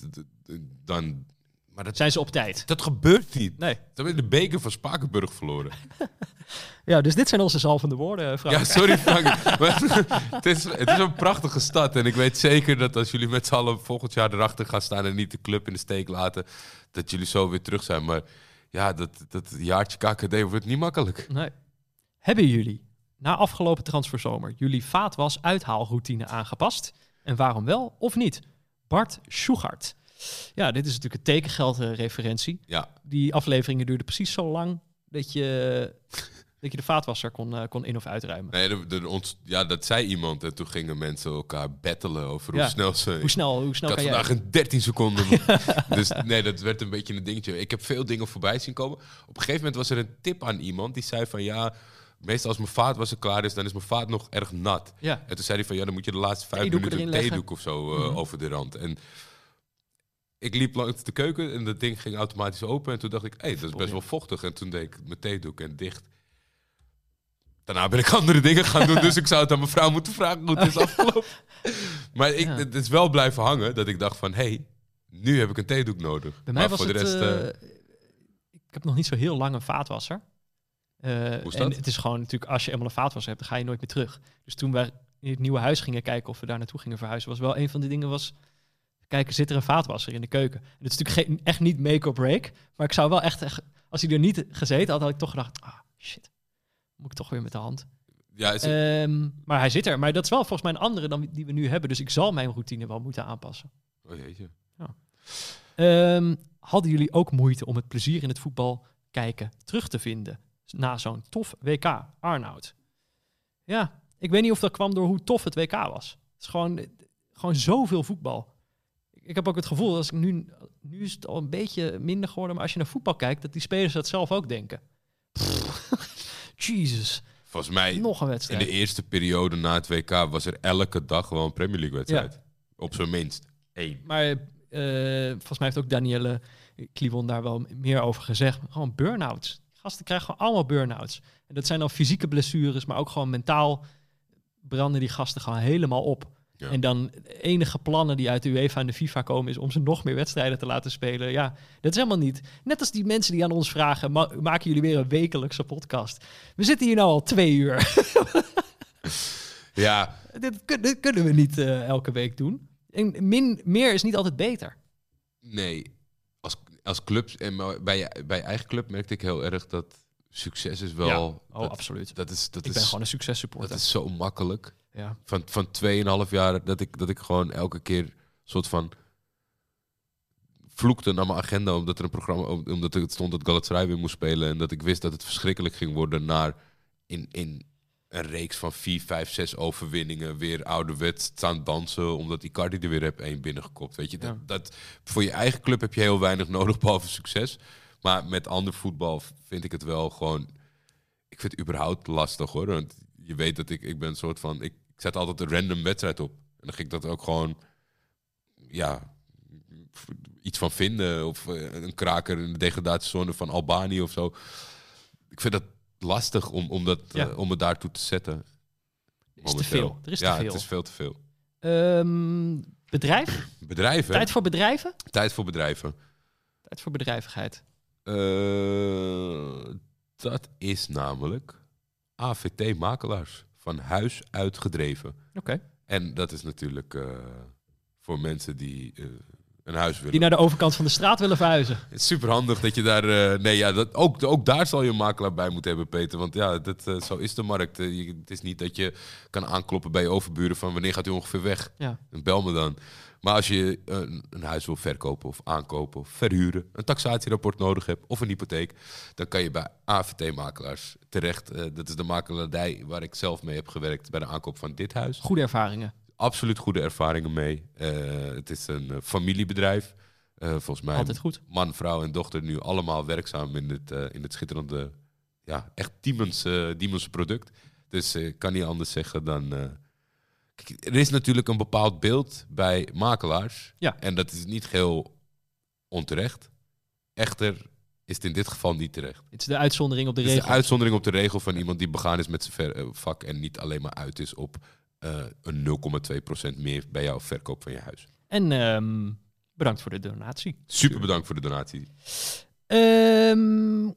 Dan, maar dat, Zijn ze op tijd? dat gebeurt niet. Nee. Ze hebben de beker van Spakenburg verloren. Ja, dus dit zijn onze zalvende woorden, eh, Frank. Ja, sorry Frank. Maar het, is, het is een prachtige stad. En ik weet zeker dat als jullie met z'n allen volgend jaar erachter gaan staan... en niet de club in de steek laten, dat jullie zo weer terug zijn. Maar ja, dat, dat jaartje KKD wordt niet makkelijk. Nee. Hebben jullie na afgelopen transferzomer jullie vaatwas uithaalroutine aangepast? En waarom wel of niet? Bart Schuchart. Ja, dit is natuurlijk een tekengeldreferentie. Ja, Die afleveringen duurden precies zo lang dat je, dat je de vaatwasser kon, eh, kon in- of uitruimen. nee, er, er ont- ja, dat zei iemand. En toen gingen mensen elkaar battelen over Ja. hoe snel ze... Hoe snel, hoe snel Ik had jij? vandaag in 13 seconden. dus nee, dat werd een beetje een dingetje. Ik heb veel dingen voorbij zien komen. Op een gegeven moment was er een tip aan iemand die zei van ja, meestal als mijn vaat was er klaar is, dan is mijn vaat nog erg nat. Ja, En toen zei hij van ja, dan moet je de laatste vijf minuten een theedoek of zo eh, Mhm. over de rand. En ik liep langs de keuken en dat ding ging automatisch open. En toen dacht ik, hé, hey, dat is best wel vochtig. En toen deed ik mijn theedoek en dicht. Daarna ben ik andere dingen gaan doen, dus ik zou het aan mijn vrouw moeten vragen hoe het is afgelopen. Maar ik, het is wel blijven hangen dat ik dacht van, hé, hey, nu heb ik een theedoek nodig. bij mij maar was voor de rest, eh, eh, ik heb nog niet zo heel lang een vaatwasser. Is en het is gewoon natuurlijk, als je eenmaal een vaatwasser hebt, dan ga je nooit meer terug. Dus toen wij in het nieuwe huis gingen kijken of we daar naartoe gingen verhuizen, was wel een van de dingen was, kijken, zit er een vaatwasser in de keuken? En het is natuurlijk geen, echt niet make or break, maar ik zou wel echt, als hij er niet gezeten had, had ik toch gedacht, ah, shit, moet ik toch weer met de hand. Ja, het- Ehm, maar hij zit er. Maar dat is wel volgens mij een andere dan die we nu hebben. Dus ik zal mijn routine wel moeten aanpassen. oh jeetje. Ehm, hadden jullie ook moeite om het plezier in het voetbal kijken terug te vinden? Na zo'n tof WK, Arnoud. Ja, ik weet niet of dat kwam door hoe tof het WK was. Het is gewoon, gewoon zoveel voetbal. Ik heb ook het gevoel, als ik nu, nu is het al een beetje minder geworden, maar als je naar voetbal kijkt, dat die spelers dat zelf ook denken. Jesus, Volgens mij, nog een in wedstrijd. de eerste periode na het WK was er elke dag wel een Premier League wedstrijd. Op zijn minst. Eén. Maar eh, volgens mij heeft ook Danielle Clivon daar wel meer over gezegd. Gewoon burn-outs. Gasten krijgen gewoon allemaal burn-outs. En dat zijn dan fysieke blessures, maar ook gewoon mentaal branden die gasten gewoon helemaal op. Ja. En dan de enige plannen die uit de UEFA en de FIFA komen is om ze nog meer wedstrijden te laten spelen. Ja, dat is helemaal niet. Net als die mensen die aan ons vragen, "Ma- maken jullie weer een wekelijkse podcast? We zitten hier nou al twee uur. Ja, dit, kun- dit kunnen we niet eh, elke week doen. En min, meer is niet altijd beter. nee. Als, als clubs, en bij, je- bij je eigen club merkte ik heel erg dat succes is wel... Ja. Oh, dat, absoluut. dat is, dat ik is, ben gewoon een successupporter. dat is zo makkelijk. Ja. Van, van 2,5 jaar dat ik, dat ik gewoon elke keer soort van vloekte naar mijn agenda omdat er een programma om- omdat het stond dat Galatasaray weer moest spelen en dat ik wist dat het verschrikkelijk ging worden naar in, in een reeks van 4, 5, 6 overwinningen weer ouderwets staan dansen omdat Icardi er weer heb één binnengekopt. Weet je, dat, dat, voor je eigen club heb je heel weinig nodig behalve succes. Maar met ander voetbal vind ik het wel gewoon ik vind het überhaupt lastig hoor. Want je weet dat ik, ik ben een soort van. Ik, ik zet altijd een random wedstrijd op. En dan ging ik dat ook gewoon. Ja. iets van vinden. Of eh, een kraker in de degradatiezone van Albanië of zo. Ik vind dat lastig om, om, dat, Ja. eh, om het daartoe te zetten. Is te veel. Er is ja, te veel. het is veel te veel. Ehm, bedrijf? Bedrijven. Tijd voor bedrijven? Tijd voor bedrijven. Tijd voor bedrijvigheid. Eh, dat is namelijk AVT-makelaars. Van huis uitgedreven. Oké. En dat is natuurlijk eh, voor mensen die eh, een huis willen. Die naar de overkant van de straat willen verhuizen. Het is super handig dat je daar. eh, nee, ja, dat, ook, ook daar zal je een makelaar bij moeten hebben, Peter. Want ja, dat, zo is de markt. Je- het is niet dat je kan aankloppen bij je overburen van wanneer gaat u ongeveer weg. Ja. En bel me dan. Maar als je eh, een, een huis wil verkopen of aankopen of verhuren, een taxatierapport nodig hebt of een hypotheek, dan kan je bij AVT-makelaars terecht. Eh, dat is de makelaardij waar ik zelf mee heb gewerkt bij de aankoop van dit huis Goede ervaringen. absoluut goede ervaringen mee. Eh, het is een familiebedrijf. Volgens mij Altijd goed. man, vrouw en dochter nu allemaal werkzaam in het, in het schitterende, ja, echt Diemens, Diemens product. Dus ik kan niet anders zeggen dan... kijk, er is natuurlijk een bepaald beeld bij makelaars. Ja. En dat is niet geheel onterecht. Echter is het in dit geval niet terecht. Het is de uitzondering op de Het is de regel. uitzondering op de regel van iemand die begaan is met zijn eh, vak en niet alleen maar uit is op eh, een 0,2% meer bij jouw verkoop van je huis. En ehm, bedankt voor de donatie. Super bedankt voor de donatie. Ehm,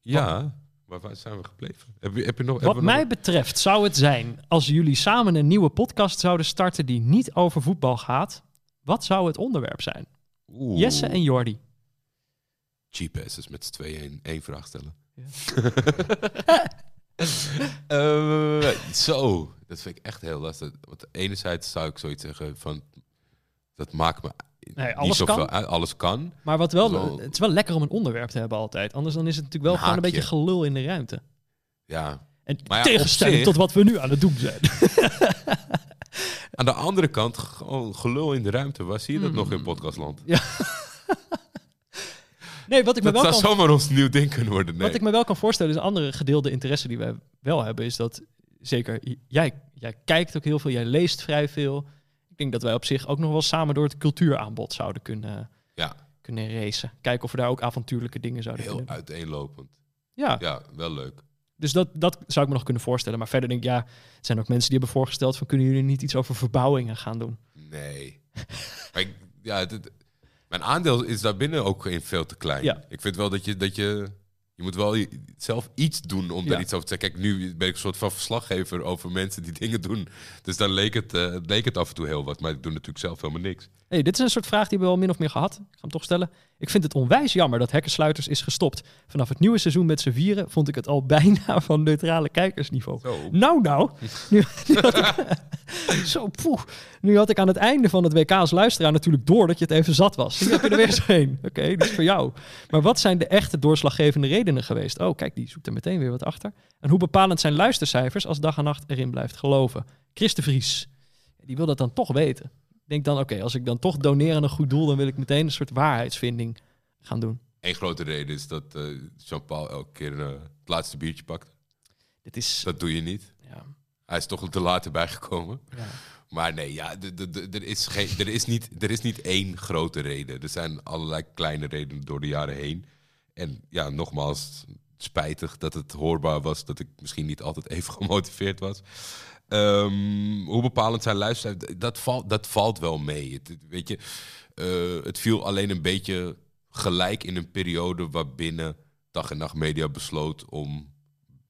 Ja, waar, waar zijn we gebleven? Heb je, heb je nog, wat mij nog- betreft zou het zijn als jullie samen een nieuwe podcast zouden starten die niet over voetbal gaat. Wat zou het onderwerp zijn? Oeh, Jesse en Jordi. Cheap asses met z'n tweeën één, één vraag stellen. Ja. Eh, zo, dat vind ik echt heel lastig. Want enerzijds zou ik zoiets zeggen van... Dat maakt me Nee, niet alles zoveel kan. Alles kan. Maar wat wel, het is wel lekker om een onderwerp te hebben altijd. Anders dan is het natuurlijk wel Een gewoon een beetje gelul in de ruimte. Ja. En ja, tegenstelling zich- tot wat we nu aan het doen zijn. Aan de andere kant, gewoon gelul in de ruimte. Waar zie je dat Mm. nog in podcastland? Nee, wat ik, me Dat wel zou kan, zomaar ons nieuw ding kunnen worden. Nee. wat ik me wel kan voorstellen is een andere gedeelde interesse die wij wel hebben. Is dat zeker, jij, jij kijkt ook heel veel, jij leest vrij veel. Denk dat wij op zich ook nog wel samen door het cultuuraanbod zouden kunnen, Ja, kunnen racen. Kijken of we daar ook avontuurlijke dingen zouden heel kunnen uiteenlopend. Ja, Ja, wel leuk. dus dat, dat zou ik me nog kunnen voorstellen. Maar verder denk ik, ja, er zijn ook mensen die hebben voorgesteld van kunnen jullie niet iets over verbouwingen gaan doen? Nee. maar ik, ja, mijn aandeel is daarbinnen ook in veel te klein. Ja. Ik vind wel dat je, dat je Je moet wel zelf iets doen om Ja. daar iets over te zeggen. Kijk, nu ben ik een soort van verslaggever over mensen die dingen doen. Dus dan leek het, eh, leek het af en toe heel wat. Maar ik doe natuurlijk zelf helemaal niks. Hey, dit is een soort vraag die we al min of meer gehad. Ik ga hem toch stellen. Ik vind het onwijs jammer dat Hekkersluiters is gestopt. Vanaf het nieuwe seizoen met z'n vieren vond ik het al bijna van neutrale kijkersniveau. Zo. Nou, nou. Nu, nu had ik, zo, poeh. Nu had ik aan het einde van het WK als luisteraar natuurlijk door dat je het even zat was. Nu heb je er weer zo heen. Oké, die is voor jou. Maar wat zijn de echte doorslaggevende redenen geweest? Oh, kijk, die zoekt er meteen weer wat achter. En hoe bepalend zijn luistercijfers als dag en nacht erin blijft geloven? Chris de Vries, die wil dat dan toch weten. Ik denk dan, oké, als ik dan toch doneer aan een goed doel, dan wil ik meteen een soort waarheidsvinding gaan doen. Eén grote reden is dat eh, Jean-Paul elke keer eh, het laatste biertje pakt. Dit is... Dat doe je niet. Ja, Hij is toch te laat erbij gekomen. ja. Maar nee, ja, er, is geen, er, is niet, er is niet één grote reden. Er zijn allerlei kleine redenen door de jaren heen. En ja, nogmaals, spijtig dat het hoorbaar was dat ik misschien niet altijd even gemotiveerd was. Ehm, hoe bepalend zijn luisteren, dat, valt dat valt wel mee. Het, weet je, eh, het viel alleen een beetje gelijk in een periode waarbinnen Dag en Nacht Media besloot om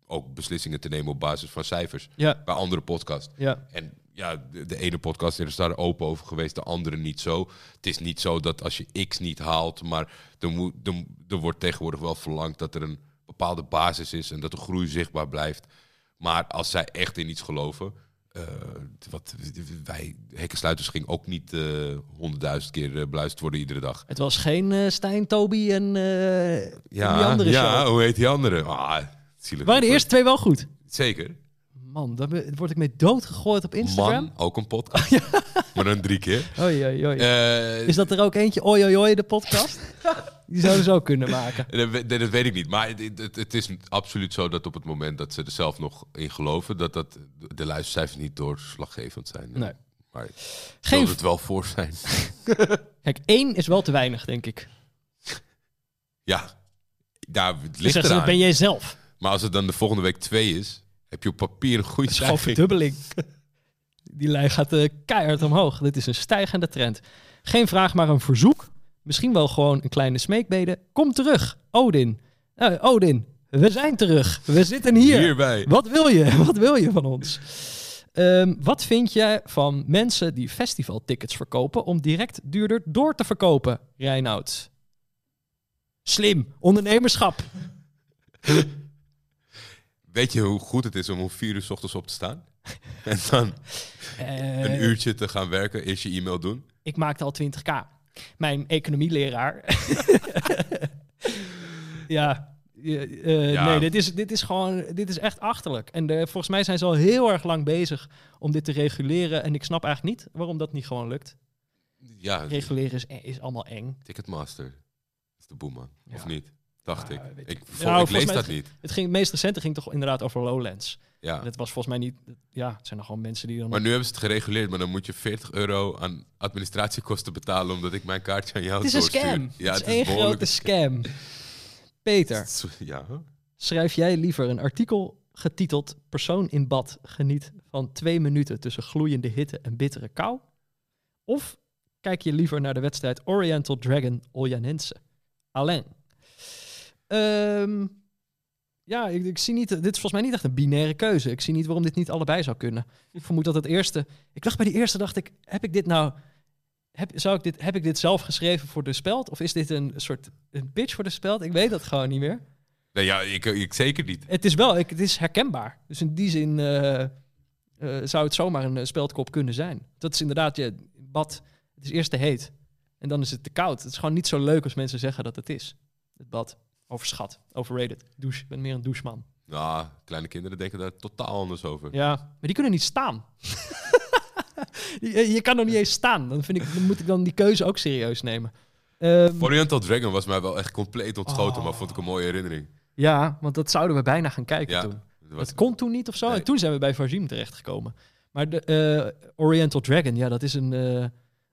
ook beslissingen te nemen op basis van cijfers. ja, Bij andere podcasts. ja. En ja, de, de ene podcast is daar open over geweest, de andere niet zo. Het is niet zo dat als je X niet haalt, maar er, moet, er, er wordt tegenwoordig wel verlangd dat er een bepaalde basis is en dat de groei zichtbaar blijft. Maar als zij echt in iets geloven, eh, wat wij, Hekkensluiters ging ook niet eh, honderdduizend keer eh, beluisterd worden iedere dag. Het was geen eh, Stijn, Toby en Ja, die andere ja show. hoe heet die andere? Ah, zielig. Waren de eerste twee wel goed? Zeker. Man, daar word ik mee doodgegooid op Instagram. Man, ook een podcast. Maar dan drie keer. Oei, oei, oei. Eh, Is dat er ook eentje, oi, oi, oi, de podcast? Die zouden ze ook kunnen maken. Dat, dat weet ik niet. Maar het, het, het is absoluut zo dat op het moment dat ze er zelf nog in geloven, dat, dat de luistercijfers niet doorslaggevend zijn. Nee. Maar Geen- het wel voor zijn. Kijk, één is wel te weinig, denk ik. ja, daar Dus ligt ze, eraan. ben jij zelf. Maar als het dan de volgende week twee is, heb je op papier een goede stijging. verdubbeling. Die lijn gaat eh, keihard omhoog. Dit is een stijgende trend. Geen vraag, maar een verzoek. Misschien wel gewoon een kleine smeekbede. Kom terug, Odin. Eh, Odin, we zijn terug. We zitten hier. Hierbij. Wat wil je? Wat wil je van ons? Ehm, wat vind jij van mensen die festivaltickets verkopen om direct duurder door te verkopen, Reinoud? Slim, ondernemerschap. Weet je hoe goed het is om om vier uur 's ochtends op te staan? en dan Eh, een uurtje te gaan werken, eerst je e-mail doen. Ik maakte al 20k. Mijn economieleraar. ja. eh, eh, Ja. Nee, dit is, dit is gewoon, dit is echt achterlijk. En de, volgens mij zijn ze al heel erg lang bezig om dit te reguleren. En ik snap eigenlijk niet waarom dat niet gewoon lukt. Ja, Reguleren is, is allemaal eng. Ticketmaster is de boeman. Of niet? Dacht Ja, ik. Ik, Nou, ik lees dat niet. Het, ging, het meest recente ging toch inderdaad over Lowlands. Ja. En het was volgens mij niet... Ja, het zijn nog gewoon mensen die dan... Maar nu hebben ze het gereguleerd, maar dan moet je 40 euro aan administratiekosten betalen omdat ik mijn kaartje aan jou het is een doorstuur. scam. Ja, het is één grote scam. Peter. Ja. Schrijf jij liever een artikel getiteld Persoon in bad geniet van twee minuten tussen gloeiende hitte en bittere kou? Of kijk je liever naar de wedstrijd Oriental Dragon Oljanense? Alain. Ehm, ja, ik, ik zie niet, dit is volgens mij niet echt een binaire keuze. Ik zie niet waarom dit niet allebei zou kunnen. Ik vermoed dat het eerste... Ik dacht bij die eerste, dacht ik, heb ik dit nou... Heb, zou ik dit, heb ik dit zelf geschreven voor de speld? Of is dit een soort een pitch voor de speld? Ik weet dat gewoon niet meer. Nee, ja, ik, ik zeker niet. Het is wel, ik, het is herkenbaar. Dus in die zin eh, eh, zou het zomaar een eh, speldkop kunnen zijn. Dat is inderdaad je bad. Het is eerst te heet en dan is het te koud. Het is gewoon niet zo leuk als mensen zeggen dat het is. Het bad. Overschat. Overrated. Douche. Ik ben meer een doucheman. Nou, kleine kinderen denken daar totaal anders over. Ja, maar die kunnen niet staan. je, je kan nog niet eens staan. Dan, vind ik, dan moet ik dan die keuze ook serieus nemen. Ehm, Oriental Dragon was mij wel echt compleet ontschoten, Oh. maar vond ik een mooie herinnering. ja, want dat zouden we bijna gaan kijken Ja, toen. dat kon toen niet of zo. Nee. En toen zijn we bij Vajim terechtgekomen. Maar de eh, Oriental Dragon, ja, dat is een, eh,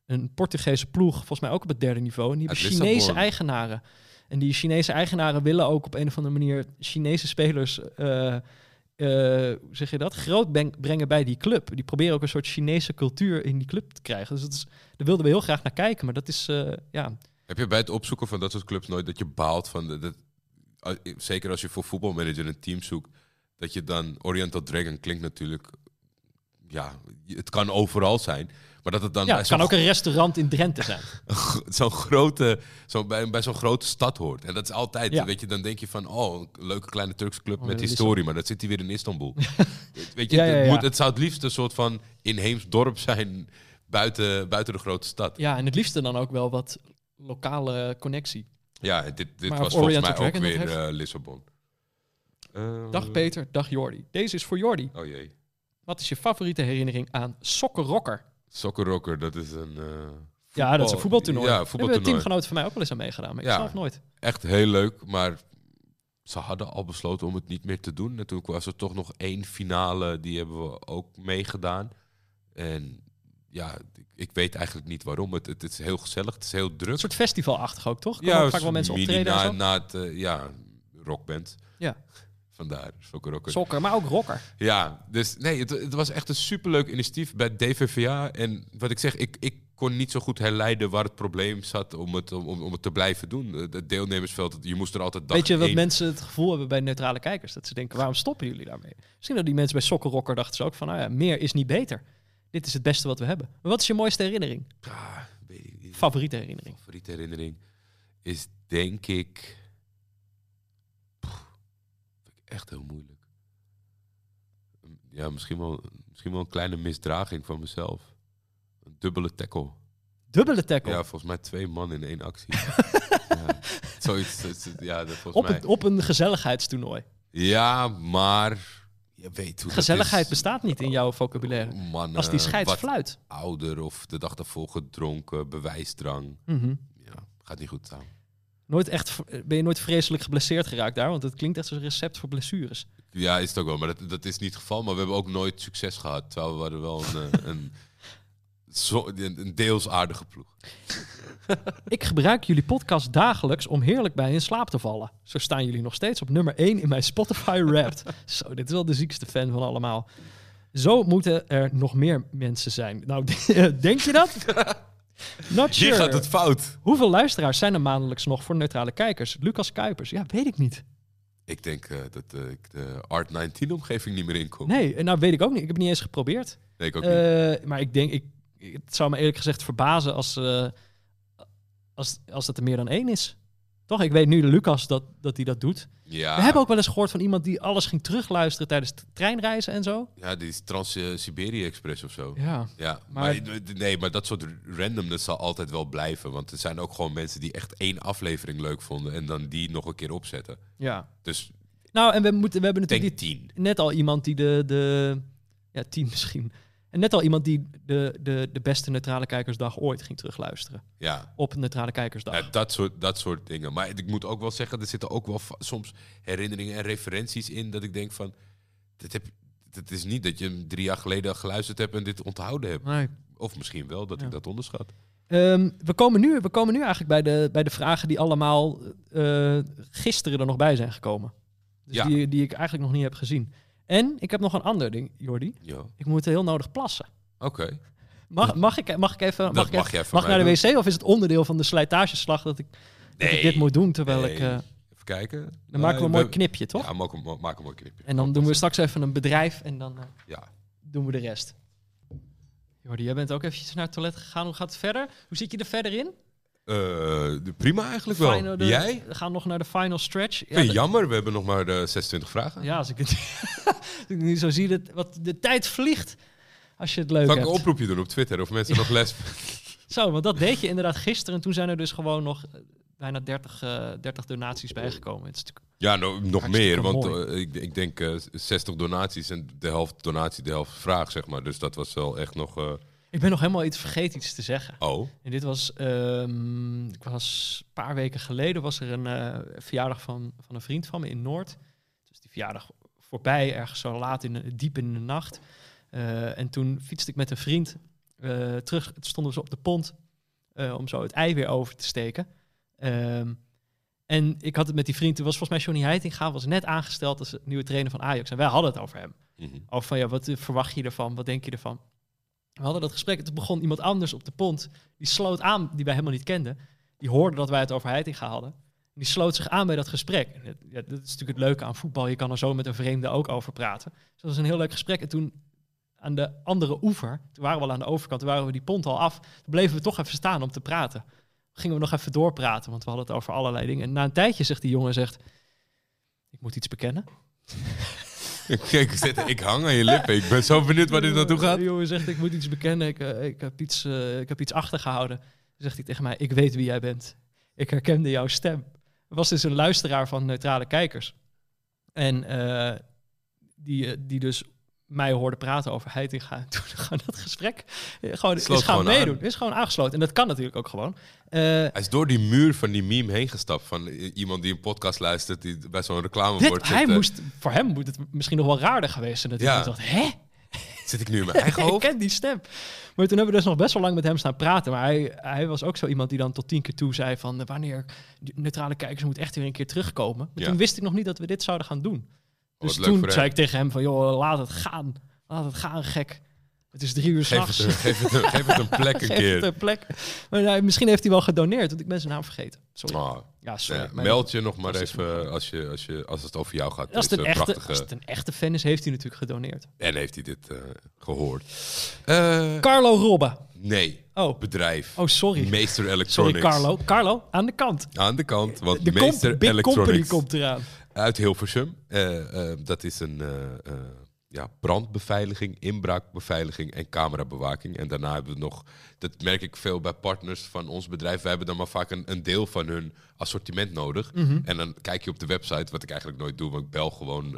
een Portugese ploeg, volgens mij ook op het derde niveau. En die hebben Uit Chinese Lissabon. eigenaren. En die Chinese eigenaren willen ook op een of andere manier Chinese spelers, eh, eh, zeg je dat, groot brengen bij die club. Die proberen ook een soort Chinese cultuur in die club te krijgen. Dus dat is, daar wilden we heel graag naar kijken. Maar dat is, eh, ja, Heb je bij het opzoeken van dat soort clubs nooit dat je baalt van... Zeker als je voor voetbalmanager een team zoekt, dat je dan Oriental Dragon klinkt natuurlijk, ja, het kan overal zijn, maar dat het dan Ja, bij het kan ook een restaurant in Drenthe zijn. zo'n grote, zo bij, bij zo'n grote stad hoort. En dat is altijd, Ja. weet je, dan denk je van, oh, een leuke kleine Turkse club Oh, met historie, maar dat zit hier weer in Istanbul. weet je, Ja, Het, moet, het zou het liefst een soort van inheems dorp zijn buiten, buiten de grote stad. Ja, en het liefste dan ook wel wat lokale connectie. Ja, dit, dit Maar was volgens mij ook Dragon weer eh, Lissabon. Eh, Dag Peter, dag Jordi. Deze is voor Jordi. Oh jee. Wat is je favoriete herinnering aan Sokkenrocker? Soccer Rocker, dat is een... eh, Ja, dat is een voetbal- voetbaltoernooi. Ja, Daar hebben voetbaltoernooi. teamgenoten van mij ook wel eens aan meegedaan, maar ik Ja. zelf nooit. Echt heel leuk, maar ze hadden al besloten om het niet meer te doen. En toen was er toch nog één finale, die hebben we ook meegedaan. En ja, ik, weet eigenlijk niet waarom. Het, het, is heel gezellig, het is heel druk. Een soort festivalachtig ook, toch? ja, vaak wel mensen optreden en na, zo. na het, eh, ja, rockband. Ja. Vandaar. Sokker, maar ook rocker. Ja, dus nee, het, het was echt een superleuk initiatief bij DVVA. En wat ik zeg, ik, ik kon niet zo goed herleiden waar het probleem zat om het, om, om het te blijven doen. Het deelnemersveld, je moest er altijd dag Weet je wat één- mensen het gevoel hebben bij neutrale kijkers? Dat ze denken, waarom stoppen jullie daarmee? Misschien dat die mensen bij Sokkenrocker dachten ze ook van, nou ja, meer is niet beter. Dit is het beste wat we hebben. Maar wat is je mooiste herinnering? Ah, weet ik niet. Favoriete herinnering? favoriete herinnering is denk ik... Echt heel moeilijk. Ja, misschien wel, misschien wel een kleine misdraging van mezelf. Een dubbele tackle. Dubbele tackle. Ja, volgens mij twee man in één actie. ja, zoiets. Ja, dat volgens op, mij. een, op een gezelligheidstoernooi. Ja, maar je weet hoe Gezelligheid bestaat niet in jouw vocabulaire. Mannen, Als die scheids wat fluit. ouder of de dag daarvoor gedronken, bewijsdrang. Mhm. Ja, gaat niet goed samen. Nooit echt, ben je nooit vreselijk geblesseerd geraakt daar? Want het klinkt echt als een recept voor blessures. Ja, is het ook wel, maar dat, dat is niet het geval. Maar we hebben ook nooit succes gehad. Terwijl we hadden wel een, eh, een, een deels aardige ploeg. Ik gebruik jullie podcast dagelijks om heerlijk bij in slaap te vallen. Zo staan jullie nog steeds op nummer 1 in mijn Spotify Wrapped. Zo, dit is wel de ziekste fan van allemaal. Zo moeten er nog meer mensen zijn. Nou, denk je dat? Not sure. Hier gaat het fout. Hoeveel luisteraars zijn er maandelijks nog voor neutrale kijkers? Lucas Kuipers. Ja, weet ik niet. Ik denk eh, dat eh, ik de Art 19-omgeving niet meer inkom. Nee, en nou weet ik ook niet. Ik heb het niet eens geprobeerd. Nee, ik ook niet. Eh, maar ik denk, ik, het zou me eerlijk gezegd verbazen als, eh, als, als dat er meer dan één is. Toch? Ik weet nu Lucas dat, dat hij dat doet. Ja, We hebben ook wel eens gehoord van iemand die alles ging terugluisteren tijdens treinreizen en zo. ja die is Trans-Siberië-express of zo. Ja. Ja, Maar- maar, nee, maar dat soort randomness zal altijd wel blijven. Want er zijn ook gewoon mensen die echt één aflevering leuk vonden en dan die nog een keer opzetten. ja. Dus Nou, en we, moeten, we hebben denk natuurlijk tien. die- net al iemand die de, de... Ja, tien misschien. En net al iemand die de, de, de beste neutrale kijkersdag ooit ging terugluisteren. Ja, Op neutrale kijkersdag. Ja, dat, soort, dat soort dingen. Maar ik moet ook wel zeggen, er zitten ook wel soms herinneringen en referenties in dat ik denk van, dit, heb, dit is niet dat je hem drie jaar geleden geluisterd hebt en dit onthouden hebt. Nee. Of misschien wel dat Ja. ik dat onderschat. Ehm, we, komen nu, we komen nu eigenlijk bij de, bij de vragen die allemaal eh, gisteren er nog bij zijn gekomen. Dus Ja. die, die ik eigenlijk nog niet heb gezien. En ik heb nog een ander ding, Jordi. Ja, Ik moet heel nodig plassen. oké. Mag, mag, ik, mag ik even, mag Dat ik mag even, naar de doen. wc of is het onderdeel van de slijtageslag dat ik, dat ik dit moet doen terwijl Nee. ik... eh, Even kijken. dan maken we een mooi knipje, toch? Ja, een, maak een mooi knipje. en dan doen we straks even een bedrijf en dan eh, Ja. doen we de rest. Jordi, jij bent ook eventjes naar het toilet gegaan. Hoe gaat het verder? Hoe zit je er verder in? Eh, de- prima eigenlijk wel. Final- de- Jij? We gaan nog naar de final stretch. Vind de- jammer? We hebben nog maar de 26 vragen. Ja, als ik het als ik nu zo zie, dat, wat de tijd vliegt als je het leuk Zal ik een hebt. oproepje doen op Twitter of mensen nog les... Zo, want dat deed je inderdaad gisteren. En toen zijn er dus gewoon nog eh, bijna 30, eh 30 donaties bijgekomen. Het is Ja, no- nog meer, want eh, ik, ik denk eh, 60 donaties en de helft donatie, de helft vraag, zeg maar. Dus dat was wel echt nog... Ik ben nog helemaal iets vergeten iets te zeggen. oh, En dit was, ehm, ik was een paar weken geleden was er een eh, verjaardag van, van een vriend van me in Noord. Dus die verjaardag voorbij, ergens zo laat in de, diep in de nacht. Eh, en toen fietste ik met een vriend eh, terug. Toen stonden we op de pont om zo het ei weer over te steken. Ehm, en ik had het met die vriend, toen was volgens mij Johnny Heitinga, was net aangesteld als nieuwe trainer van Ajax. En wij hadden het over hem. mhm. Over van ja, wat verwacht je ervan? Wat denk je ervan? We hadden dat gesprek en toen begon iemand anders op de pont. Die sloot aan, die wij helemaal niet kenden. Die hoorde dat wij het over Heitinga hadden. Die sloot zich aan bij dat gesprek. En ja, dat is natuurlijk het leuke aan voetbal. Je kan er zo met een vreemde ook over praten. Dus dat was een heel leuk gesprek. En toen aan de andere oever, toen waren we al aan de overkant, toen waren we die pont al af. Toen bleven we toch even staan om te praten. Gingen we nog even doorpraten, want we hadden het over allerlei dingen. En na een tijdje zegt die jongen, zegt, ik moet iets bekennen. Ik, zit- ik hang aan je lippen. Ik ben zo benieuwd waar dit naartoe gaat. De jongen zegt, ik moet iets bekennen. Ik, eh, ik, heb, iets, eh, ik heb iets achtergehouden. Zegt hij tegen mij, ik weet wie jij bent. Ik herkende jouw stem. Was dus een luisteraar van Neutrale Kijkers. En eh, die, die dus mij hoorde praten over Heitinga. En toen gewoon dat gesprek eh, gewoon, is gaan gewoon aan. meedoen. Is gewoon aangesloten. En dat kan natuurlijk ook gewoon. Eh, Hij is door die muur van die meme heen gestapt. Van iemand die een podcast luistert, die bij zo'n reclamebord dit, hij zit. eh, moest, voor hem moet het misschien nog wel raarder geweest zijn. Dat hij dacht, hè? Zit ik nu in mijn eigen ik hoofd? ken die stem. Maar toen hebben we dus nog best wel lang met hem staan praten. Maar hij, hij was ook zo iemand die dan tot tien keer toe zei van... wanneer neutrale kijkers moet echt weer een keer terugkomen. Maar Ja. toen wist ik nog niet dat we dit zouden gaan doen. Wat Dus toen zei hem. ik tegen hem van... joh, laat het gaan. Laat het gaan, gek. Het is drie uur Geef s'nachts. een, geef, het een, geef het een plek een Geef keer. het een plek. Maar nou, misschien heeft hij wel gedoneerd, want ik ben zijn naam vergeten. Sorry. Ah, Ja, sorry. ja, meld je nog maar even als, je, als, je, als het over jou gaat. als, het een echte, prachtige- als het een echte fan is, heeft hij natuurlijk gedoneerd. En heeft hij dit eh, gehoord? Eh, Carlo Robbe. nee, Oh, bedrijf. oh sorry. Meester Sorry, Electronics. Carlo. Carlo, aan de kant. Aan de kant, want De Meester Big Company Electronics komt eraan. Uit Hilversum. Eh, eh, dat is een eh, ja, brandbeveiliging, inbraakbeveiliging en camerabewaking. En daarna hebben we nog, dat merk ik veel bij partners van ons bedrijf. Wij hebben dan maar vaak een, een deel van hun assortiment nodig. Mhm. En dan kijk je op de website, wat ik eigenlijk nooit doe, want ik bel gewoon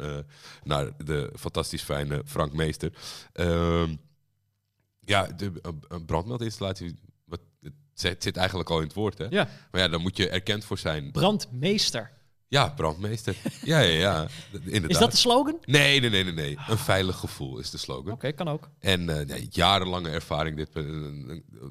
naar de fantastisch fijne Frank Meester. Ehm, ja, de, een, brandmeldinstallatie, wat, het zit, zit eigenlijk al in het woord, hè? Ja, Maar ja, dan moet je erkend voor zijn. brandmeester. Ja, brandmeester. ja, ja, ja. Inderdaad. Is dat de slogan? Oké, Nee, nee, nee, nee, nee. Een veilig gevoel is de slogan. kan ook. En eh, jarenlange ervaring. Dit, eh,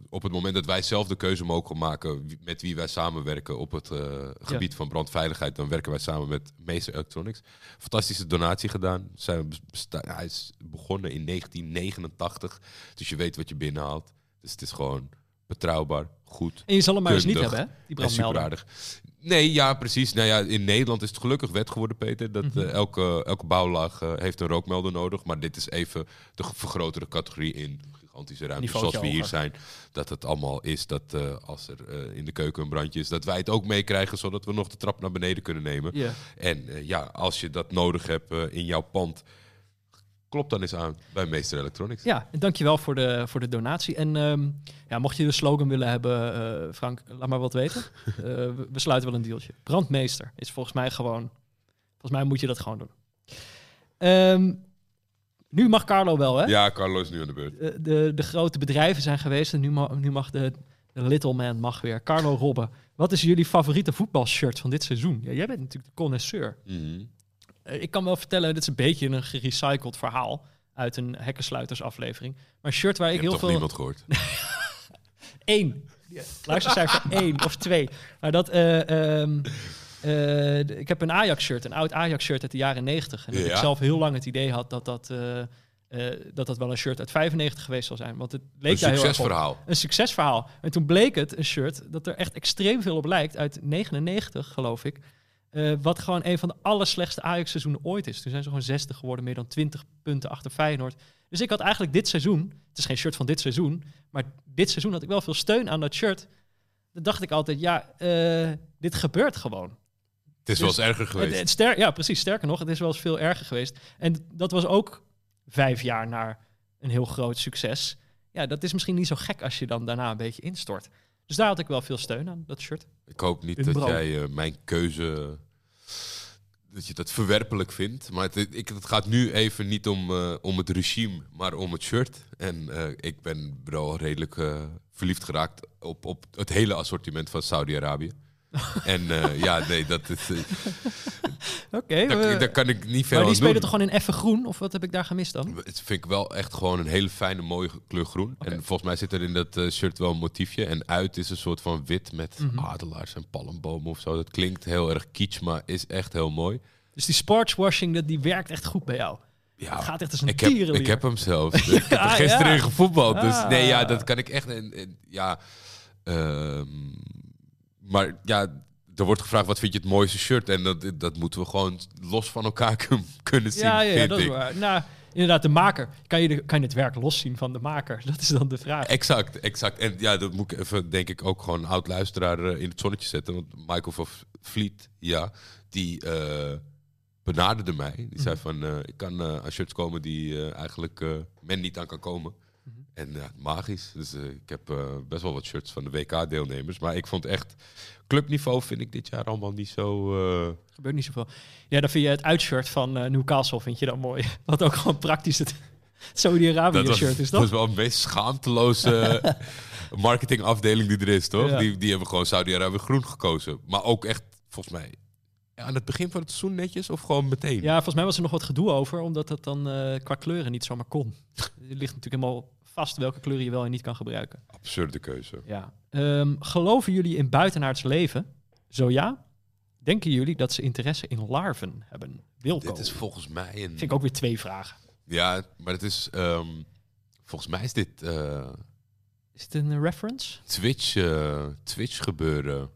op het moment dat wij zelf de keuze mogen maken met wie wij samenwerken op het eh, gebied van brandveiligheid, dan werken wij samen met Meester Electronics. Fantastische donatie gedaan. Zijn hij is begonnen in 1989, dus je weet wat je binnenhaalt. Dus het is gewoon betrouwbaar, goed En je zal hem maar eens niet hebben, hè? Die brandmelder. Nee, ja, precies. Nou ja, in Nederland is het gelukkig wet geworden, Peter. Dat Mhm. eh, elke, elke bouwlaag eh, heeft een rookmelder nodig. Maar dit is even de vergrotere categorie in gigantische ruimte. Niveautje Zoals we hier zijn. Dat het allemaal is dat eh, als er in de keuken een brandje is, dat wij het ook meekrijgen. Zodat we nog de trap naar beneden kunnen nemen. En ja, als je dat nodig hebt in jouw pand, klop dan eens aan bij Meester Electronics. Ja, en dankjewel voor de, voor de donatie. En ehm, ja, mocht je de slogan willen hebben, eh, Frank, laat maar wat weten. Eh, we, sluiten wel een dealtje. Brandmeester is volgens mij gewoon... Volgens mij moet je dat gewoon doen. Ehm, nu mag Carlo wel, hè? Ja, Carlo is nu aan de beurt. De, de grote bedrijven zijn geweest en nu, ma- nu mag de, de little man mag weer. Carlo Robbe, wat is jullie favoriete voetbalshirt van dit seizoen? Ja, jij bent natuurlijk de connoisseur. Mhm. Ik kan wel vertellen, dit is een beetje een gerecycled verhaal uit een hekkensluiters aflevering. Maar een shirt waar ik, Ik heb heel toch veel... niemand gehoord. Eén. Luistercijfer één of twee. Maar dat... eh, ehm, eh, ik heb een Ajax-shirt, een oud Ajax-shirt uit de jaren 90. En Ja. ik zelf heel lang het idee had dat dat, eh, eh, dat dat wel een shirt uit 95 geweest zal zijn. Want het leek Een daar heel erg op. succesverhaal. Een succesverhaal. En toen bleek het een shirt dat er echt extreem veel op lijkt, uit 99 geloof ik. Eh, wat gewoon een van de allerslechtste Ajax-seizoenen ooit is. Toen zijn ze gewoon 60 geworden, meer dan 20 punten achter Feyenoord. Dus ik had eigenlijk dit seizoen, het is geen shirt van dit seizoen, maar dit seizoen had ik wel veel steun aan dat shirt. Dan dacht ik altijd, ja, eh, dit gebeurt gewoon. Het is wel Dus eens erger geweest. Het, het ster- ja, precies. Sterker nog, het is wel eens veel erger geweest. En dat was ook vijf jaar na een heel groot succes. Ja, dat is misschien niet zo gek als je dan daarna een beetje instort. Dus daar had ik wel veel steun aan, dat shirt. Ik hoop niet dat jij eh, mijn keuze. dat je dat verwerpelijk vindt. Maar het, ik, het gaat nu even niet om, eh, om het regime, maar om het shirt. En eh, ik ben wel redelijk eh, verliefd geraakt op, op het hele assortiment van Saudi-Arabië. en eh, ja, nee, dat is, eh, Oké, daar, daar kan ik niet veel maar die spelen doen. toch gewoon in effen groen? Of wat heb ik daar gemist dan? Het vind ik wel echt gewoon een hele fijne, mooie kleur groen. En volgens mij zit er in dat eh, shirt wel een motiefje. En uit is een soort van wit met Mhm. adelaars en palmbomen of zo. Dat klinkt heel erg kitsch, maar is echt heel mooi. Dus die sportswashing, dat, die werkt echt goed bij jou. Ja, het gaat echt als een ik heb, ik heb hem zelf. ik heb er gisteren ja. in gevoetbald. Dus Ah. nee, ja, dat kan ik echt. En, en, ja, ehm, maar ja, er wordt gevraagd wat vind je het mooiste shirt en dat, dat moeten we gewoon los van elkaar kun- kunnen zien. Ja, ja, dat is waar. Nou, inderdaad, de maker. Kan je, de, kan je het werk loszien van de maker? Dat is dan de vraag. Exact, exact. En ja, dat moet ik even, denk ik, ook gewoon oud luisteraar eh, in het zonnetje zetten. Want Michael van Vliet, ja, die eh, benaderde mij. Die zei Mhm. van, eh, ik kan eh, aan shirts komen die eigenlijk men niet aan kan komen. En magisch. Dus eh, ik heb eh, best wel wat shirts van de WK-deelnemers. Maar ik vond echt, clubniveau vind ik dit jaar allemaal niet zo... eh, gebeurt niet zoveel. Ja, dan vind je het uitshirt van Newcastle vind je dan mooi. Wat ook gewoon praktisch het Saudi-Arabië shirt is, dat toch? is wel de meest schaamteloze marketingafdeling die er is, toch? Ja. Die, die hebben gewoon Saudi-Arabië groen gekozen. Maar ook echt, volgens mij, aan het begin van het seizoen netjes of gewoon meteen? Ja, volgens mij was er nog wat gedoe over, omdat het dan qua kleuren niet zomaar kon. Het ligt natuurlijk helemaal vast welke kleuren je wel en niet kan gebruiken. Absurde keuze. Ja. Ehm, geloven jullie in buitenaards leven? Zo ja. Denken jullie dat ze interesse in larven hebben? Wilco. Dit is volgens mij een... Vind ik ook weer twee vragen. Ja, maar het is... ehm, volgens mij is dit eh, Is het een reference? Twitch, eh, Twitch gebeuren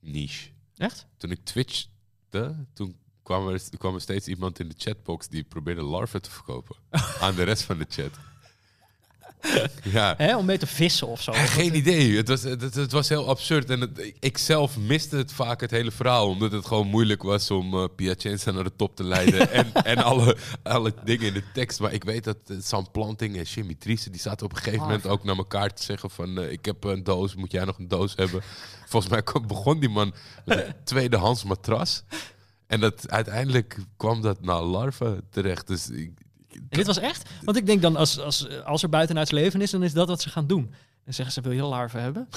niche. Echt? Toen ik Twitchte, toen kwam er, kwam er steeds iemand in de chatbox die probeerde larven te verkopen. aan de rest van de chat. ja. Hè, om mee te vissen of zo. Ja, geen idee. Het was, het, het was heel absurd. En het, ik, zelf miste het vaak, het hele verhaal. Omdat het gewoon moeilijk was om eh Piacenza naar de top te leiden. en en alle, alle dingen in de tekst. Maar ik weet dat uh, Sam Planting en Jimmy die zaten op een gegeven moment ook naar elkaar te zeggen van... eh, ik heb een doos, moet jij nog een doos hebben? Volgens mij begon die man met een tweedehands matras. En dat, uiteindelijk kwam dat naar larven terecht. Dus ik, En dit was echt? Want ik denk dan, als, als, als er buitenaards leven is, dan is dat wat ze gaan doen. Dan zeggen ze, wil je larven hebben?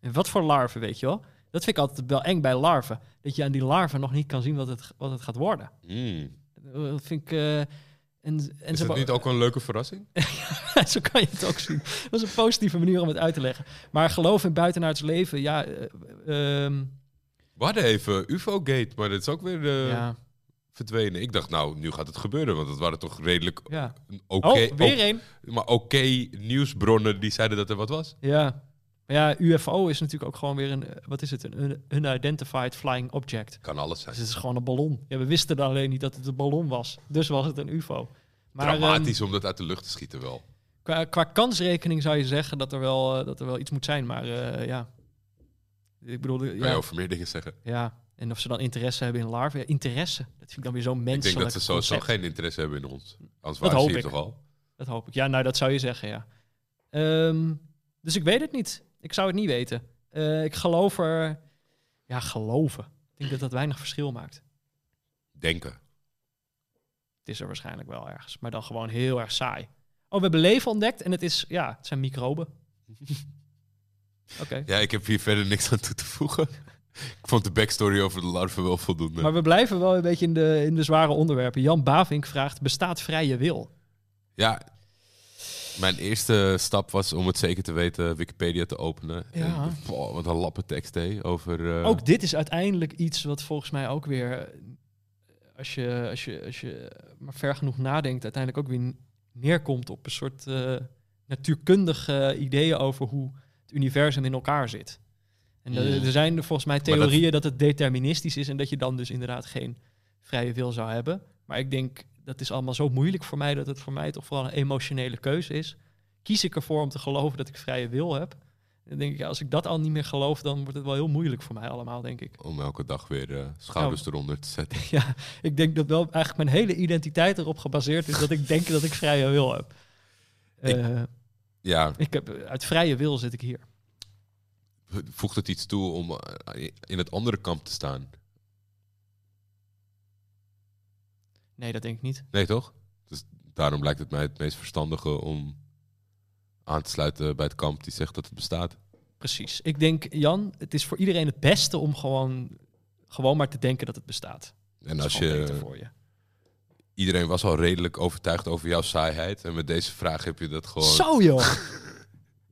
En wat voor larven, weet je wel? Dat vind ik altijd wel eng bij larven. Dat je aan die larven nog niet kan zien wat het, wat het gaat worden. mm. Dat vind ik... eh, en, en Is ze het niet ook een leuke verrassing? Zo kan je het ook zien. Dat is een positieve manier om het uit te leggen. Maar geloof in buitenaards leven, ja... We hadden even UFO-gate, maar dat is ook weer eh, ja, verdwenen. Ik dacht, nou, nu gaat het gebeuren, want het waren toch redelijk ja. oké, Oh, weer ook- één. maar oké nieuwsbronnen die zeiden dat er wat was. Ja. Ja, UFO is natuurlijk ook gewoon weer een... eh, Wat is het? Een un- unidentified flying object. Kan alles zijn. Dus het is gewoon een ballon. Ja, we wisten alleen niet dat het een ballon was. Dus was het een UFO. Maar Dramatisch ehm, om dat uit de lucht te schieten wel. qua, qua kansrekening zou je zeggen dat er wel, eh, dat er wel iets moet zijn. Maar eh, ja. Ik bedoel, de- Kan je ja, over meer dingen zeggen. ja. En of ze dan interesse hebben in larven. Ja, interesse. Dat vind ik dan weer zo'n Ik menselijk denk dat ze sowieso geen interesse hebben in ons. Anders Dat hoop hier ik. toch al. Dat hoop ik. Ja, nou, dat zou je zeggen, ja. Ehm, dus ik weet het niet. Ik zou het niet weten. Eh, ik geloof er... Ja, geloven. Ik denk dat dat weinig verschil maakt. Denken. Het is er waarschijnlijk wel ergens. Maar dan gewoon heel erg saai. Oh, we hebben leven ontdekt en het is... Ja, het zijn microben. Oké. Ja, ik heb hier verder niks aan toe te voegen. Ik vond de backstory over de larven wel voldoende. Maar we blijven wel een beetje in de, in de zware onderwerpen. Jan Bavink vraagt, bestaat vrije wil? Ja, mijn eerste stap was om het zeker te weten Wikipedia te openen. Ja. En, wat een lappe tekst, hé. Over... eh, Ook dit is uiteindelijk iets wat volgens mij ook weer, eh, als je, als je, als je maar ver genoeg nadenkt, uiteindelijk ook weer neerkomt op een soort eh, natuurkundige ideeën over hoe het universum in elkaar zit. En er- zijn er volgens mij dat- theorieën dat... het deterministisch is en dat je dan dus inderdaad geen vrije wil zou hebben. Maar ik denk, dat is allemaal zo moeilijk voor mij, dat het voor mij toch vooral een emotionele keuze is. Kies ik ervoor om te geloven dat ik vrije wil heb? Dan denk ik, ja, als ik dat al niet meer geloof, dan wordt het wel heel moeilijk voor mij allemaal, denk ik. Om elke dag weer eh, schouders eronder te zetten. Ja, ik denk dat wel eigenlijk mijn hele identiteit erop gebaseerd is dat ik denk dat ik vrije wil heb. Ik- Eh, Ja, ik heb uit vrije wil zit ik hier. Voegt het iets toe om eh, in het andere kamp te staan? Nee, dat denk ik niet. Nee, toch? Dus daarom lijkt het mij het meest verstandige om aan te sluiten bij het kamp die zegt dat het bestaat. Precies. Ik denk, Jan, het is voor iedereen het beste om gewoon, gewoon maar te denken dat het bestaat. En als je, beter voor je. iedereen was al redelijk overtuigd over jouw saaiheid. En met deze vraag heb je dat gewoon. Zo joh!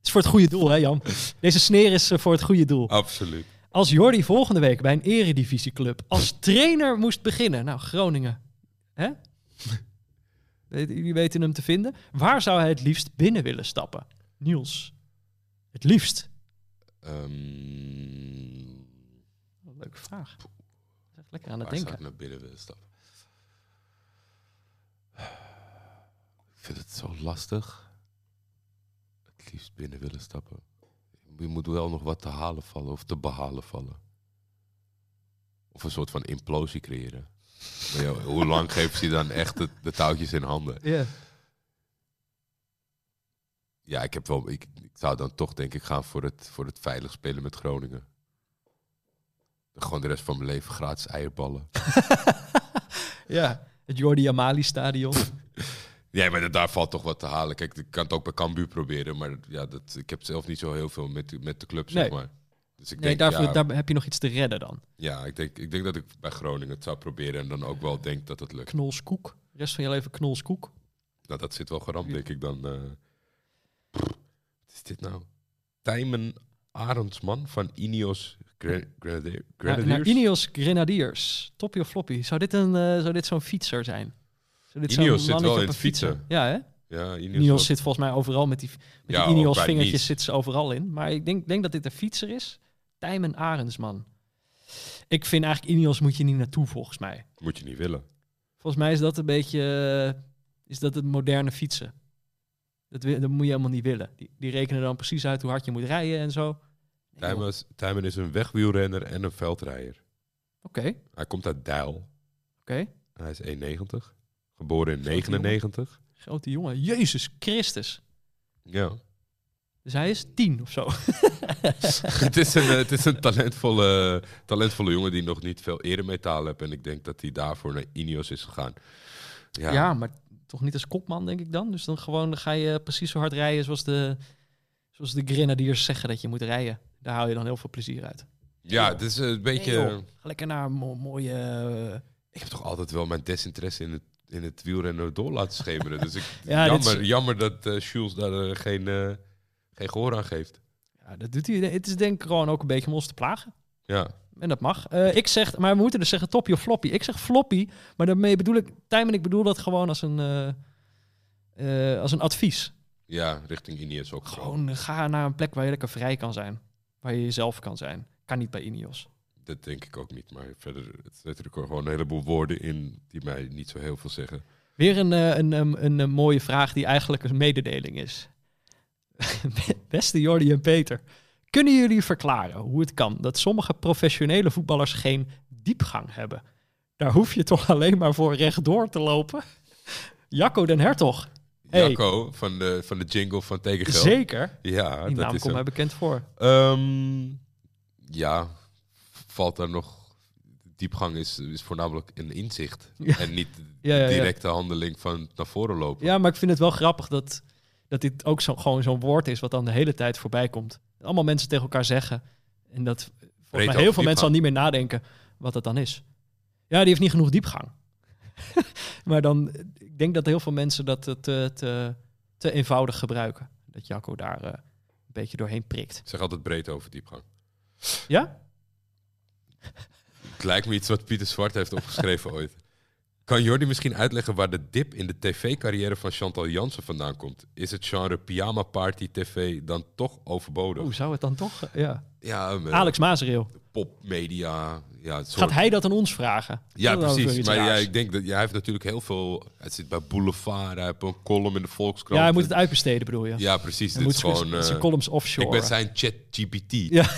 Het is voor het goede doel, hè Jan? Deze sneer is eh, voor het goede doel. Absoluut. Als Jordi volgende week bij een eredivisieclub als trainer moest beginnen. Nou, Groningen. Hè? Weet- Jullie weten hem te vinden. Waar zou hij het liefst binnen willen stappen? Niels. Het liefst. Ehm, Leuke vraag. Echt lekker aan het Waar zou denken. ik naar binnen willen stappen? Ik vind het zo lastig. Het liefst binnen willen stappen. Je moet wel nog wat te halen vallen of te behalen vallen. Of een soort van implosie creëren. Maar ja, hoe lang geeft ze je dan echt de, de touwtjes in handen? Ja. Ja, ik, heb wel, ik, ik zou dan toch denk ik gaan voor het, voor het veilig spelen met Groningen. Gewoon de rest van mijn leven gratis eierballen. ja. Het Jordi Amali stadion. Ja, maar daar valt toch wat te halen. Kijk, ik kan het ook bij Cambuur proberen, maar ja, dat, ik heb zelf niet zo heel veel met, de- met de club, zeg maar. Dus ik Nee, denk, daarvoor, ja, daar heb je nog iets te redden dan. ja ik, denk, ik denk dat ik bij Groningen het zou proberen en dan ook wel denk dat het lukt. Knolskoek. De rest van je leven knolskoek. Nou, dat zit wel geramd, denk ik dan. eh. Wat is dit nou? Tijmen Arendsman van Ineos Naar, Grenadiers? Ineos Grenadiers. Toppie of floppy. Zou dit, een, eh, zou dit zo'n fietser zijn? Dit Ineos zit wel op in het fietsen. Ja, hè? Ja, Ineos, zit volgens mij overal met die, met Ja, die Ineos vingertjes zitten ze overal in. Maar ik denk, denk dat dit een fietser is. Tijmen Arendsman. Ik vind eigenlijk Ineos moet je niet naartoe volgens mij. Moet je niet willen. Volgens mij is dat een beetje eh, is dat het moderne fietsen. Dat, dat moet je helemaal niet willen. Die, die rekenen dan precies uit hoe hard je moet rijden en zo. Tijmen is, Tijmen is een wegwielrenner en een veldrijder. Oké, Hij komt uit Deil. oké. Hij is 1,90. Geboren in Grote 99. Grote jongen. Jezus Christus. Ja. Dus hij is tien of zo. het is een, het is een talentvolle, talentvolle jongen die nog niet veel eremetaal heeft. En ik denk dat hij daarvoor naar Ineos is gegaan. Ja, Ja. maar toch niet als kopman, denk ik dan. Dus dan gewoon dan ga je precies zo hard rijden zoals de, zoals de grenadiers zeggen dat je moet rijden. Daar haal je dan heel veel plezier uit. ja het is een beetje... Joh. Ga lekker naar een mo- mooie... eh, ik heb toch altijd wel mijn desinteresse in het, in het wielrennen door laten schemeren. Dus ik, Ja, jammer, is- jammer dat Jules daar eh, geen, eh, geen gehoor aan geeft. ja, dat doet hij. Het is denk ik gewoon ook een beetje om ons te plagen. Ja, En dat mag. Ik zeg, maar we moeten dus zeggen toppie of floppy. Ik zeg floppy, maar daarmee bedoel ik... Tijmen, ik bedoel dat gewoon als een, als een advies. ja richting Ineos ook. Gewoon. Gewoon ga naar een plek waar je lekker vrij kan zijn. Waar je jezelf kan zijn. Kan niet bij Ineos. Dat denk ik ook niet. Maar verder het zitten er gewoon een heleboel woorden in die mij niet zo heel veel zeggen. Weer een, eh, een, een, een, mooie vraag die eigenlijk een mededeling is. Beste Jordi en Peter, kunnen jullie verklaren hoe het kan dat sommige professionele voetballers geen diepgang hebben? Daar hoef je toch alleen maar voor rechtdoor te lopen? Jacco den Hertog. Hey. Jacco van de, van de jingle van Tegengeld. Zeker. Ja, Die dat naam komt mij bekend voor. Ehm, ja, valt daar nog... Diepgang is, is voornamelijk een inzicht. Ja. En niet de Ja, ja, ja. directe handeling van naar voren lopen. Ja, maar ik vind het wel grappig dat, dat dit ook zo, gewoon zo'n woord is wat dan de hele tijd voorbij komt. Allemaal mensen tegen elkaar zeggen. En dat volgens mij over heel veel diepgang. mensen al niet meer nadenken wat het dan is. Ja, die heeft niet genoeg diepgang. maar dan, ik denk dat heel veel mensen dat te, te, te, eenvoudig gebruiken. Dat Jacco daar eh, een beetje doorheen prikt. Ik zeg altijd breed over diepgang. Ja? Het lijkt me iets wat Pieter Zwart heeft opgeschreven ooit. Kan Jordi misschien uitleggen waar de dip in de tv-carrière van Chantal Jansen vandaan komt? Is het genre pyjama party tv dan toch overbodig? Hoe zou het dan toch? eh, Ja. Ja, met Alex Mazereel. popmedia. Ja, het soort... Gaat hij dat aan ons vragen? Ja, Dat precies. Maar ja, ik denk dat ja, hij heeft natuurlijk heel veel. Hij zit bij Boulevard, hij heeft een column in de Volkskrant. ja, hij moet het uitbesteden, bedoel je? Ja, precies. hij Dit moet is gewoon. zijn eh, columns offshore. ik ben zijn chat GPT. Ja.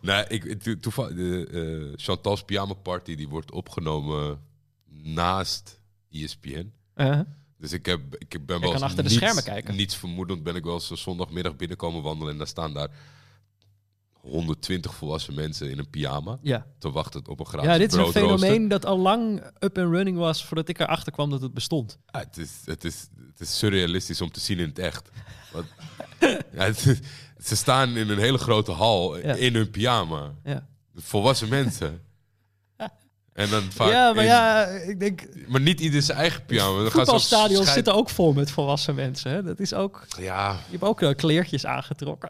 Nou, ik, to- toevallig, de, eh, Chantal's Pyjama Party die wordt opgenomen naast ESPN. Uh-huh. Dus ik, heb, ik ben wel eens achter de niets, schermen kijken. Niets vermoedend ben ik wel eens zondagmiddag binnenkomen wandelen en daar staan daar 120 volwassen mensen in een pyjama Ja. te wachten op een gratis ja, dit is een fenomeen dat al lang up and running was voordat ik erachter kwam dat het bestond. Ja, het, is, het, is, het is surrealistisch om te zien in het echt. Want, ja, het is- ze staan in een hele grote hal Ja. in hun pyjama. Ja, Volwassen mensen. En dan vaak ja maar in- ja, ik denk... maar niet ieder zijn eigen pyjama. Dan Voetbalstadions zitten ook vol met volwassen mensen. Hè? Dat is ook... Ja, Je hebt ook uh, kleertjes aangetrokken.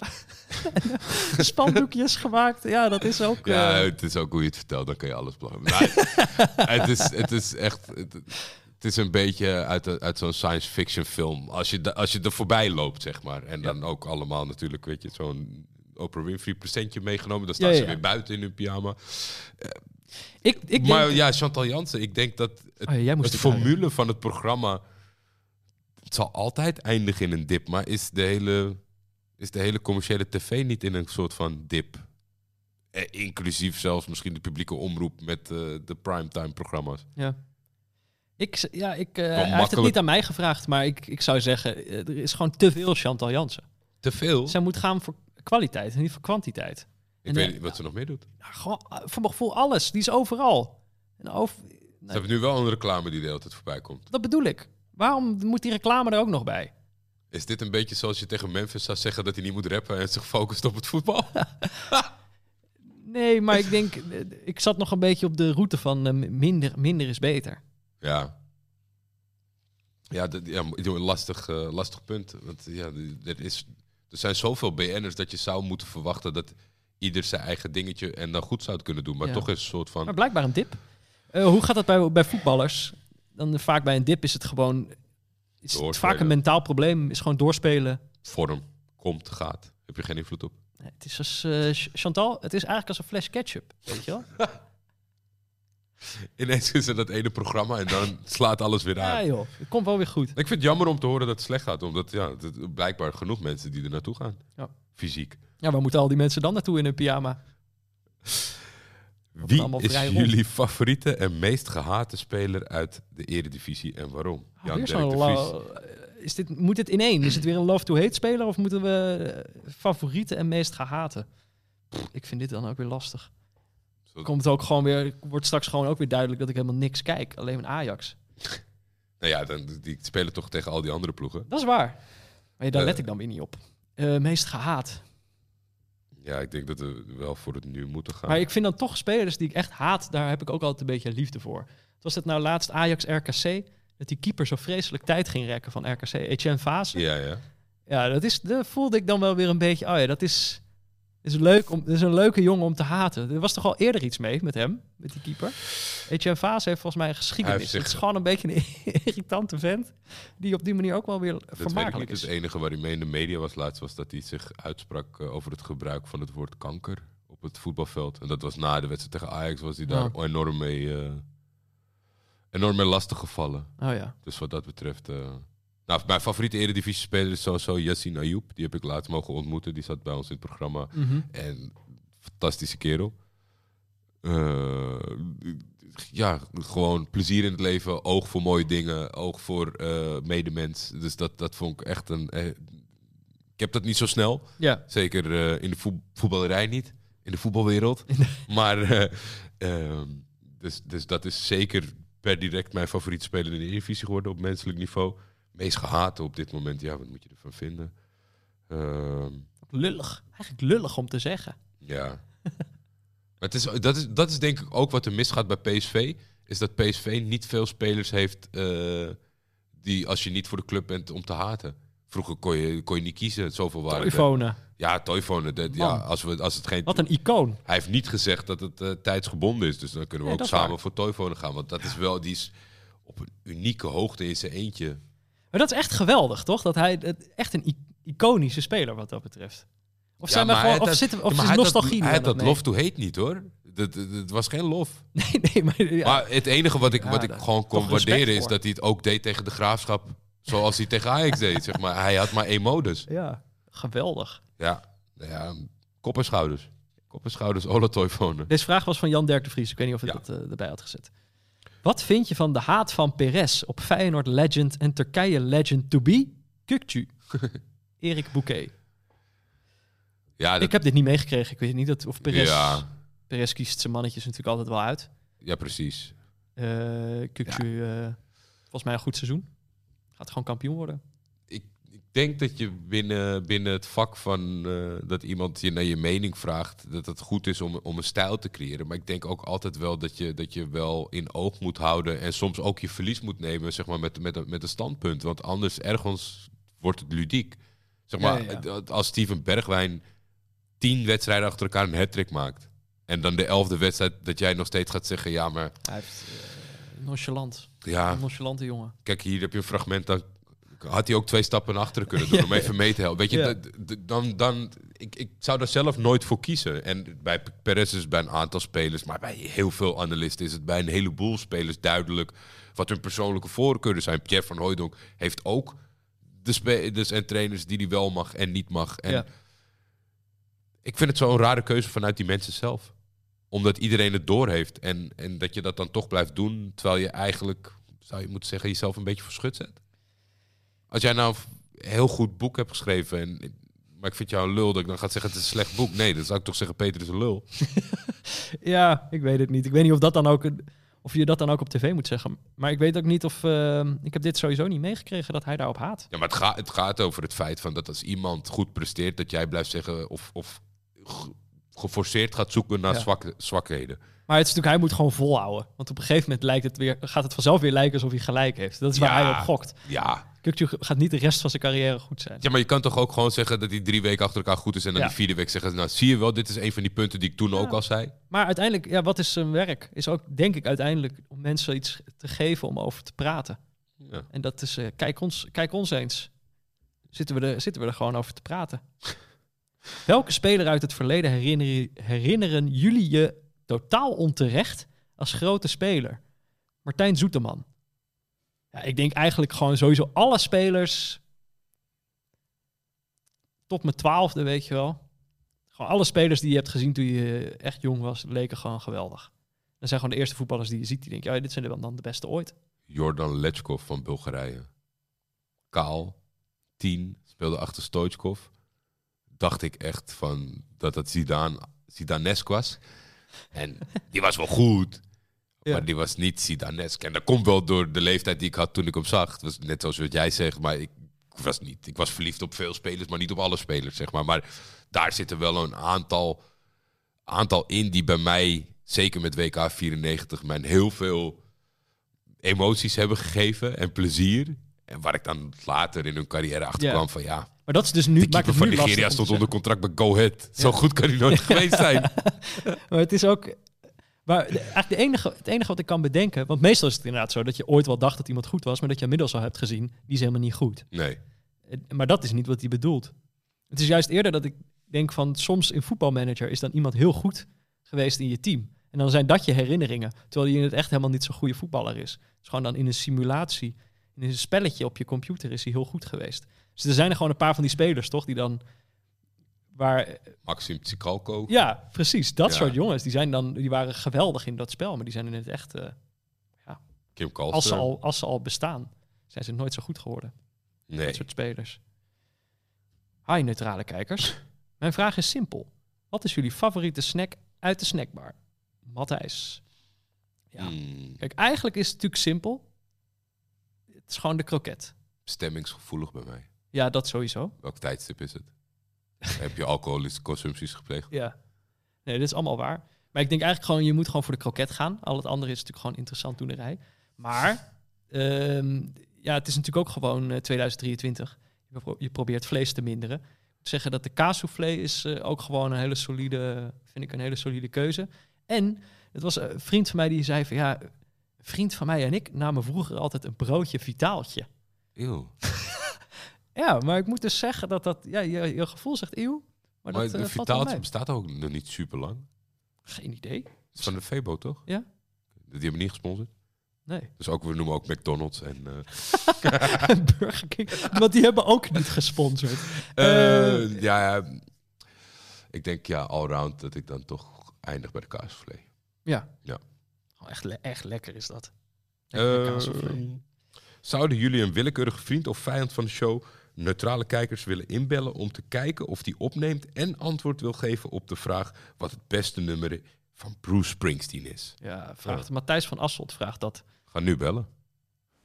Spandoekjes gemaakt. Ja, dat is ook... ja, eh, het is ook hoe je het vertelt. Dan kan je alles belangen. Maar het, is, het is echt... Het, het is een beetje uit, uit zo'n science fiction film. Als je, de- als je er voorbij loopt, zeg maar. En dan ook allemaal natuurlijk, weet je, zo'n Oprah Winfrey presentje meegenomen. Dan staan ze weer buiten in hun pyjama. Ik, ik maar denk... ja, Chantal Jansen, ik denk dat het, Oh ja, het uit. formule van het programma... Het zal altijd eindigen in een dip. Maar is de hele, is de hele commerciële tv niet in een soort van dip? Eh, inclusief zelfs misschien de publieke omroep met eh, de primetime programma's. Ja. Ik, ja, ik, eh, hij heeft het niet aan mij gevraagd, maar ik, ik zou zeggen, eh, er is gewoon te veel Chantal Jansen. Te veel? Zij moet gaan voor kwaliteit en niet voor kwantiteit. Ik En, weet niet wat ze nog meer doet. Nou, gewoon, eh, voor mijn gevoel alles. Die is overal. En over, Ze hebben nu wel een reclame die de hele tijd voorbij komt. dat bedoel ik. Waarom moet die reclame er ook nog bij? Is dit een beetje zoals je tegen Memphis zou zeggen dat hij niet moet rappen en zich focust op het voetbal? Nee, maar ik denk, ik zat nog een beetje op de route van minder, minder is beter. Ja. Ja, dat, ja een lastig, eh, lastig punt. Want ja, er, is, er zijn zoveel BN'ers dat je zou moeten verwachten dat ieder zijn eigen dingetje en dan goed zou kunnen doen. Maar Ja. toch is een soort van... Maar blijkbaar een dip. Eh, hoe gaat dat bij, bij voetballers? Dan eh, vaak bij een dip is het gewoon, is het vaak een mentaal probleem. Is gewoon doorspelen. vorm komt, gaat. Heb je geen invloed op? Nee, Het is als Ch- Chantal, het is eigenlijk als een fles ketchup, weet je wel? Ineens is er dat ene programma en dan slaat alles weer Ja aan. joh, het komt wel weer goed. Ik vind het jammer om te horen dat het slecht gaat. Omdat ja, het, blijkbaar genoeg mensen die er naartoe gaan. Ja. Fysiek. Ja, waar moeten al die mensen dan naartoe in hun pyjama? Wie is rond. jullie favoriete en meest gehate speler uit de Eredivisie en waarom? Ah, Jan de Vries. is dit, moet dit in één? Is het weer een love-to-hate speler of moeten we eh, favorieten en meest gehate? Pff, Ik vind dit dan ook weer lastig. Komt het ook gewoon weer, wordt straks gewoon ook weer duidelijk dat ik helemaal niks kijk. Alleen maar Ajax. Nou ja, dan, die spelen toch tegen al die andere ploegen. Dat is waar. Maar ja, daar Eh. let ik dan weer niet op. Eh, meest gehaat. Ja, ik denk dat we wel voor het nu moeten gaan. Maar ik vind dan toch spelers die ik echt haat, daar heb ik ook altijd een beetje liefde voor. Was het nou laatst Ajax-RKC? Dat die keeper zo vreselijk tijd ging rekken van RKC. Etienne Fase. Ja, ja. Ja, dat, is, dat voelde ik dan wel weer een beetje. Oh ja, dat is, is, leuk om, is een leuke jongen om te haten. Er was toch al eerder iets mee met hem, met die keeper. Etienne Fase heeft volgens mij een geschiedenis. Het is gewoon een beetje een irritante vent. Die op die manier ook wel weer Dat vermakelijk is. Het enige waar hij mee in de media was laatst was dat hij zich uitsprak eh, over het gebruik van het woord kanker op het voetbalveld. En dat was na de wedstrijd tegen Ajax was hij daar Ja. enorm mee, eh, enorm mee lastig gevallen. Oh ja. Dus wat dat betreft... eh, nou, mijn favoriete eredivisie-speler is sowieso Yassine Ayoub. Die heb ik laatst mogen ontmoeten. Die zat bij ons in het programma. Mhm. En fantastische kerel. Eh, ja, gewoon plezier in het leven, oog voor mooie dingen, oog voor eh, medemens. Dus dat, dat vond ik echt een. eh, ik heb dat niet zo snel. Ja. Zeker in de voet- voetballerij niet, in de voetbalwereld. maar eh, ehm, dus, dus dat is zeker per direct mijn favoriete speler in de Eredivisie geworden op menselijk niveau. Meest gehate op dit moment, ja, wat moet je ervan vinden? Ehm, Lullig. Eigenlijk lullig om te zeggen. ja. maar het is, dat, is, dat is denk ik ook wat er misgaat bij PSV. Is dat PSV niet veel spelers heeft eh, die als je niet voor de club bent om te haten. Vroeger kon je, kon je niet kiezen. Zoveel waren. Toivonen. Ja, Toivonen. dat- Ja, als, we, als het geen... Wat een icoon. Hij heeft niet gezegd dat het eh, tijdsgebonden is. Dus dan kunnen we Nee, ook samen waar. voor Toivonen gaan. Want dat is wel... Die is op een unieke hoogte in zijn eentje. Maar dat is echt geweldig, toch? Dat hij het- echt een iconische speler wat dat betreft. Of, Ja, zijn we gewoon, hij of, had zitten, of is hij had nostalgie Hij had dat het- lof to hate niet hoor. Dat was geen lof. Nee, nee, maar, ja. Maar het enige wat ik, wat ik gewoon kon waarderen is voor. dat hij het ook deed tegen de graafschap. Zoals hij tegen Ajax deed. Zeg maar. Hij had maar één modus. ja, geweldig. Ja, nou ja kop en schouders. Kop en schouders. Deze vraag was van Jan Dirk de Vries. Ik weet niet of Ja. dat eh, erbij had gezet. Wat vind je van de haat van Perez op Feyenoord legend en Turkije legend to be? Kukcu. Erik Bouquet. Ja, dat, Ik heb dit niet meegekregen. Ik weet niet dat, of Perez... ja, Perez kiest zijn mannetjes natuurlijk altijd wel uit. ja, precies. Eh Kukcu, eh, volgens mij een goed seizoen. Gaat gewoon kampioen worden. Denk dat je binnen, binnen het vak van eh, dat iemand je naar je mening vraagt, dat het goed is om, om een stijl te creëren. Maar ik denk ook altijd wel dat je, dat je wel in oog moet houden en soms ook je verlies moet nemen, zeg maar, met, met, een- met een standpunt. Want anders ergens wordt het ludiek. Zeg maar, ja, ja. het- als Steven Bergwijn tien wedstrijden achter elkaar een hat maakt. En dan de elfde wedstrijd dat jij nog steeds gaat zeggen, ja, maar Hij heeft eh, nonchalant. ja, Een nonchalante jongen. kijk, hier heb je een fragment, dan had hij ook twee stappen naar achteren kunnen doen om even mee te helpen. Weet je, Ja. dan, dan, ik, ik zou daar zelf nooit voor kiezen. En bij Perez is het bij een aantal spelers, maar bij heel veel analisten is het bij een heleboel spelers duidelijk wat hun persoonlijke voorkeuren zijn. Pierre van Hooijdonk heeft ook de spelers en trainers die hij wel mag en niet mag. En Ja. ik vind het zo'n rare keuze vanuit die mensen zelf. Omdat iedereen het doorheeft en, en dat je dat dan toch blijft doen, terwijl je eigenlijk, zou je moeten zeggen, jezelf een beetje voor schut zet. Als jij nou een heel goed boek hebt geschreven, en, maar ik vind jou een lul, dat ik dan ga zeggen het is een slecht boek. Nee, dan zou ik toch zeggen Peter is een lul. Ja, ik weet het niet. Ik weet niet of dat dan ook of je dat dan ook op tv moet zeggen. Maar ik weet ook niet of ehm, ik heb dit sowieso niet meegekregen dat hij daarop haat. Ja, maar het, gaat het gaat over het feit van dat als iemand goed presteert, dat jij blijft zeggen of, of ge- geforceerd gaat zoeken naar Ja. zwak, zwakheden. Maar het is natuurlijk, hij moet gewoon volhouden. Want op een gegeven moment lijkt het weer, gaat het vanzelf weer lijken alsof hij gelijk heeft. Dat is waar Ja. hij op gokt. Ja. Kukçu gaat niet de rest van zijn carrière goed zijn. ja, maar je kan toch ook gewoon zeggen dat hij drie weken achter elkaar goed is en dan Ja. die vierde week zeggen, nou zie je wel, dit is een van die punten die ik toen ook al zei. Maar uiteindelijk, ja, wat is zijn werk? Is ook, denk ik, uiteindelijk om mensen iets te geven om over te praten. Ja. En dat is, eh, kijk, ons, kijk ons eens. Zitten we, er, zitten we er gewoon over te praten? Welke speler uit het verleden herinneren, herinneren jullie je totaal onterecht als grote speler? Martijn Zoeteman. Ik denk eigenlijk gewoon sowieso alle spelers tot mijn twaalfde, weet je wel. Gewoon alle spelers die je hebt gezien toen je echt jong was, leken gewoon geweldig. Dat zijn gewoon de eerste voetballers die je ziet, die denken, ja, dit zijn dan de beste ooit. Jordan Lechkov van Bulgarije. Kaal, 10, speelde achter Stoichkov. Dacht ik echt van dat het Zidane, Zidanesk was. En die was wel goed, Ja. maar die was niet Zidanesk. En dat komt wel door de leeftijd die ik had toen ik hem zag. Het was net zoals wat jij zegt, maar ik was niet. Ik was verliefd op veel spelers, maar niet op alle spelers, zeg maar. Maar daar zitten wel een aantal, aantal in die bij mij, zeker met WK 94, mij heel veel emoties hebben gegeven en plezier. En waar ik dan later in hun carrière achter Ja. kwam van ja, Maar dat is dus nu. de keeper van Nigeria stond onder contract bij Go Ahead. Zo goed kan hij nooit geweest zijn. Maar het is ook. Maar de, eigenlijk de enige, het enige wat ik kan bedenken. Want meestal is het inderdaad zo dat je ooit wel dacht dat iemand goed was. Maar dat je inmiddels al hebt gezien. die is helemaal niet goed. Nee. Eh, Maar dat is niet wat hij bedoelt. Het is juist eerder dat ik denk van. soms in voetbalmanager is dan iemand heel goed geweest in je team. En dan zijn dat je herinneringen. Terwijl hij in het echt helemaal niet zo'n goede voetballer is. Het is gewoon dan in een simulatie. In een spelletje op je computer is hij heel goed geweest. Dus er zijn er gewoon een paar van die spelers, toch? Die dan. Waar Maxim Tsikalko. ja, precies. Dat Ja. soort jongens, die, zijn dan, die waren geweldig in dat spel. Maar die zijn in het echt, eh, Kim Kalster. als, ze al, als ze al bestaan, zijn ze nooit zo goed geworden. Nee. Dat soort spelers. Hi, neutrale kijkers. Mijn vraag is simpel. Wat is jullie favoriete snack uit de snackbar? Matthijs. Ja. Hmm, Kijk, eigenlijk is het natuurlijk simpel. Het is gewoon de kroket. stemmingsgevoelig bij mij. Ja, dat sowieso. Welk tijdstip is het? Heb je alcoholische consumpties gepleegd? Ja. Nee, dit is allemaal waar. Maar ik denk eigenlijk gewoon, je moet gewoon voor de kroket gaan. Al het andere is natuurlijk gewoon interessant doenerij. Maar ehm, ja, het is natuurlijk ook gewoon eh, 2023. Je, pro- je probeert vlees te minderen. Ik moet zeggen dat de kaassoufflé is eh, ook gewoon een hele solide, vind ik een hele solide keuze. En het was een vriend van mij die zei van ja, vriend van mij en ik namen vroeger altijd een broodje vitaaltje. Eeuw. Ja, maar ik moet dus zeggen dat dat, ja, je, je gevoel zegt eeuw. Maar, Maar dat de eh, Vitaaltje bestaat ook nog niet super lang. Geen idee. Het is van de Febo, toch? Ja. Die hebben niet gesponsord. Nee. Dus ook, we noemen ook McDonald's en... eh, Burger King. Want die hebben ook niet gesponsord. eh, ja, ik denk ja, allround dat ik dan toch eindig bij de kaasvlees. Ja. Ja. Oh, echt, le- echt lekker is dat. Zouden jullie een willekeurige vriend of vijand van de show neutrale kijkers willen inbellen om te kijken of die opneemt en antwoord wil geven op de vraag wat het beste nummer van Bruce Springsteen is? ja, vraagt Matthijs van Asselt vraagt dat. Ga nu bellen.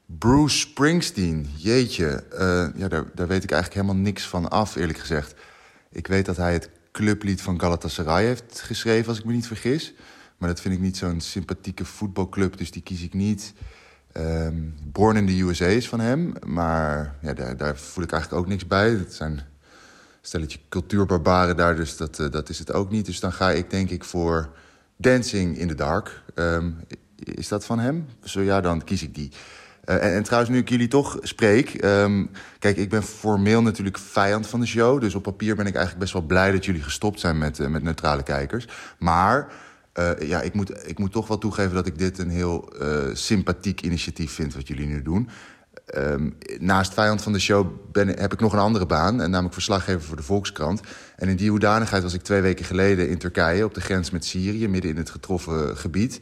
Bruce Springsteen, jeetje. eh, ja, daar, daar weet ik eigenlijk helemaal niks van af, eerlijk gezegd. Ik weet dat hij het clublied van Galatasaray heeft geschreven, als ik me niet vergis. Maar dat vind ik niet zo'n sympathieke voetbalclub, dus die kies ik niet. Ehm, Born in the USA is van hem, maar ja, daar, daar voel ik eigenlijk ook niks bij. Het zijn stelletje cultuurbarbaren daar, dus dat, eh, dat is het ook niet. Dus dan ga ik denk ik voor Dancing in the Dark. Ehm, is dat van hem? Zo ja, dan kies ik die. Eh, en, en trouwens, nu ik jullie toch spreek. ehm, kijk, ik ben formeel natuurlijk vijand van de show. Dus op papier ben ik eigenlijk best wel blij dat jullie gestopt zijn met, eh, met neutrale kijkers. Maar eh, ja, ik moet, ik moet toch wel toegeven dat ik dit een heel eh, sympathiek initiatief vind wat jullie nu doen. Ehm, naast vijand van de show ben, heb ik nog een andere baan, en namelijk verslaggever voor de Volkskrant. En in die hoedanigheid was ik twee weken geleden in Turkije op de grens met Syrië, midden in het getroffen gebied.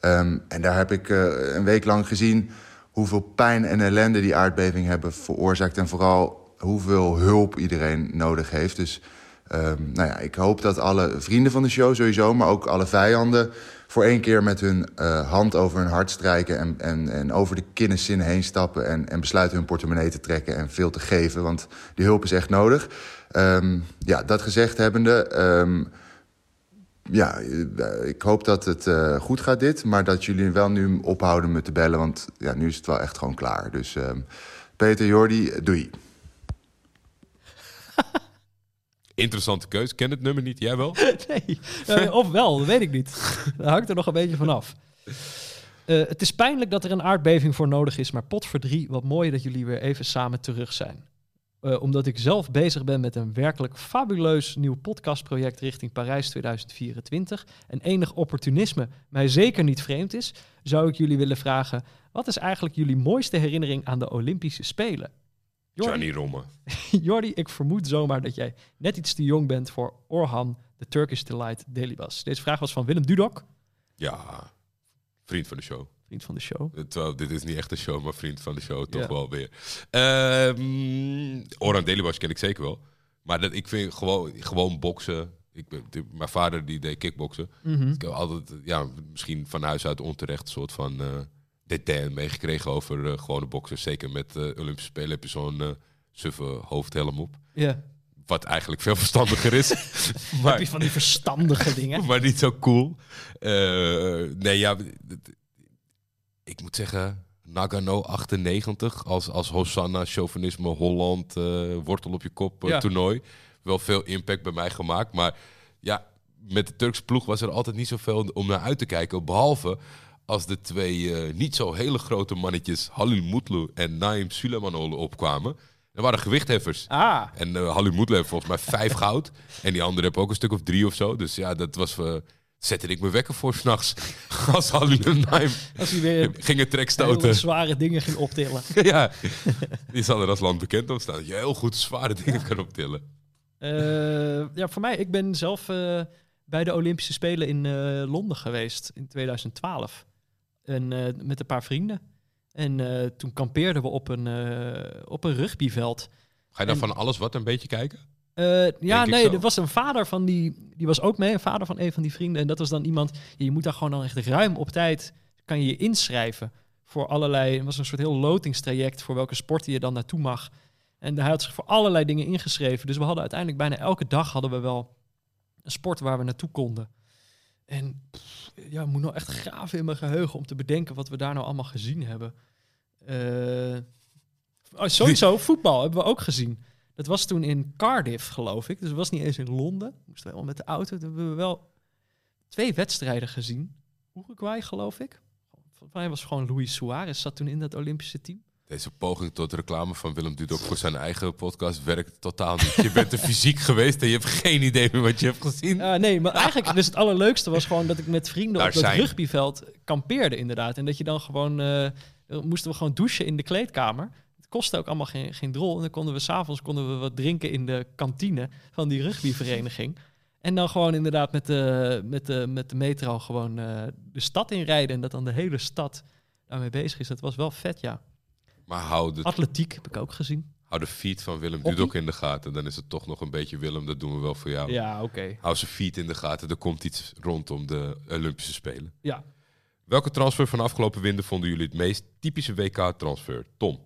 Ehm, en daar heb ik eh, een week lang gezien hoeveel pijn en ellende die aardbeving hebben veroorzaakt. En vooral hoeveel hulp iedereen nodig heeft. Dus ehm, nou ja, ik hoop dat alle vrienden van de show sowieso, maar ook alle vijanden voor één keer met hun eh, hand over hun hart strijken en, en, en over de kinneszinnen heen stappen en, en besluiten hun portemonnee te trekken en veel te geven, want die hulp is echt nodig. Ehm, ja, dat gezegd hebbende, ehm, ja, eh, ik hoop dat het eh, goed gaat dit, maar dat jullie wel nu ophouden met te bellen, want ja, nu is het wel echt gewoon klaar. Dus Peter, Jordi, doei. Interessante keus. Ken het nummer niet. Jij wel? Nee, of wel, dat weet ik niet. Dat hangt er nog een beetje vanaf. Eh het is pijnlijk dat er een aardbeving voor nodig is, maar potverdrie, wat mooi dat jullie weer even samen terug zijn. Eh, omdat ik zelf bezig ben met een werkelijk fabuleus nieuw podcastproject richting Parijs 2024 en enig opportunisme mij zeker niet vreemd is, zou ik jullie willen vragen, wat is eigenlijk jullie mooiste herinnering aan de Olympische Spelen? Jordi, Johnny Romme. Jordi, ik vermoed zomaar dat jij net iets te jong bent voor Orhan, de Turkish Delight Delibas. Deze vraag was van Willem Dudok, Ja, vriend van de show. vriend van de show. Eh, Terwijl dit is niet echt een show, maar vriend van de show toch Ja. wel weer. Ehm Oran Delibas ken ik zeker wel. Maar dat, ik vind gewoon, gewoon boksen. Ik mijn vader die deed kickboksen. Mhm. Ik heb altijd, ja, misschien van huis uit onterecht een soort van eh dédain meegekregen over eh, gewone boksers. Zeker met eh Olympische Spelen heb je zo'n eh suffe hoofdhelm op. Ja. Wat eigenlijk veel verstandiger is. Heb maar, je van die verstandige dingen? maar niet zo cool. Nee, ja, ik moet zeggen, Nagano 98 als, als Hosanna, chauvinisme, Holland, wortel op je kop Ja. toernooi. Wel veel impact bij mij gemaakt. Maar ja, met de Turkse ploeg was er altijd niet zoveel om naar uit te kijken. Behalve als de twee eh, niet zo hele grote mannetjes Halil Mutlu en Naim Suleimanoglu opkwamen. Er waren gewichtheffers. Ah, En uh, Halil Mutlu heeft volgens mij vijf goud. En die andere heeft ook een stuk of drie of zo. Dus ja, dat was... eh zette ik me wekker voor s'nachts. Als Halil en Naim als hij weer gingen trekstoten. zware dingen ging optillen. ja, die zal er als land bekend om staan. Dat je heel goed zware dingen kan optillen. Ja, voor mij, ik ben zelf bij de Olympische Spelen in Londen geweest in 2012. En eh, met een paar vrienden. En eh, toen kampeerden we op een, eh, op een rugbyveld. Ga je dan En- van alles wat een beetje kijken? Ja, nee, er was een vader van die, die was ook mee, een vader van een van die vrienden. En dat was dan iemand, je moet daar gewoon dan echt ruim op tijd, kan je je inschrijven voor allerlei, het was een soort heel lotingstraject voor welke sporten je dan naartoe mag. En hij had zich voor allerlei dingen ingeschreven. Dus we hadden uiteindelijk bijna elke dag hadden we wel een sport waar we naartoe konden. En pff, ja, ik moet nou echt graven in mijn geheugen om te bedenken wat we daar nou allemaal gezien hebben. Eh, oh, sowieso, voetbal hebben we ook gezien. Dat was toen in Cardiff, geloof ik. Dus het was niet eens in Londen. Moesten we wel met de auto. Toen hebben we wel twee wedstrijden gezien. Uruguay, geloof ik. Volgens mij was gewoon Luis Suarez zat toen in dat Olympische team. Deze poging tot reclame van Willem Dudok voor zijn eigen podcast werkt totaal niet. Je bent er fysiek geweest en je hebt geen idee meer wat je hebt gezien. Ah, nee, maar eigenlijk dus het allerleukste was gewoon dat ik met vrienden Daar op dat zijn. rugbyveld kampeerde inderdaad. En dat je dan gewoon, eh, moesten we gewoon douchen in de kleedkamer. Het kostte ook allemaal geen, geen drol. En dan konden we s'avonds konden we wat drinken in de kantine van die rugbyvereniging. En dan gewoon inderdaad met de, met de, met de metro gewoon eh, de stad inrijden. En dat dan de hele stad daarmee bezig is. Dat was wel vet, ja. Maar hou de, Atletiek heb ik ook gezien. hou de feed van Willem Hockey? Dudok in de gaten. Dan is het toch nog een beetje Willem, dat doen we wel voor jou. Ja, oké. Hou zijn feed in de gaten. Er komt iets rondom de Olympische Spelen. Ja. Welke transfer van afgelopen winter vonden jullie het meest typische WK-transfer? Tom.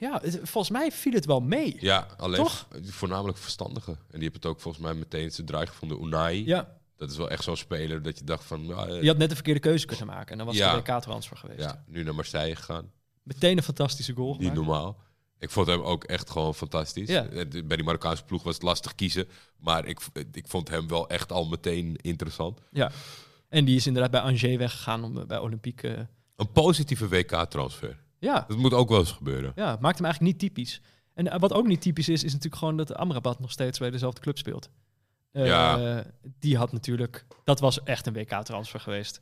Ja, het- volgens mij viel het wel mee. Ja, alleen Toch? v- voornamelijk verstandige. En die hebben het ook volgens mij meteen zijn draai gevonden. Unai, Ja, dat is wel echt zo'n speler dat je dacht van... ja, eh, je had net de verkeerde keuze kunnen maken. En dan was Ja. de WK-transfer geweest. ja, nu naar Marseille gegaan. Meteen een fantastische goal Niet gemaakt. normaal. Ik vond hem ook echt gewoon fantastisch. Ja. Eh, Bij die Marokkaanse ploeg was het lastig kiezen. Maar ik, ik vond hem wel echt al meteen interessant. Ja. En die is inderdaad bij Angers weggegaan om eh, bij Olympique... eh, Een positieve WK-transfer. Ja, Dat moet ook wel eens gebeuren. ja, maakt hem eigenlijk niet typisch. En wat ook niet typisch is, is natuurlijk gewoon dat Amrabat nog steeds bij dezelfde club speelt. Ja. Die had natuurlijk, dat was echt een WK-transfer geweest.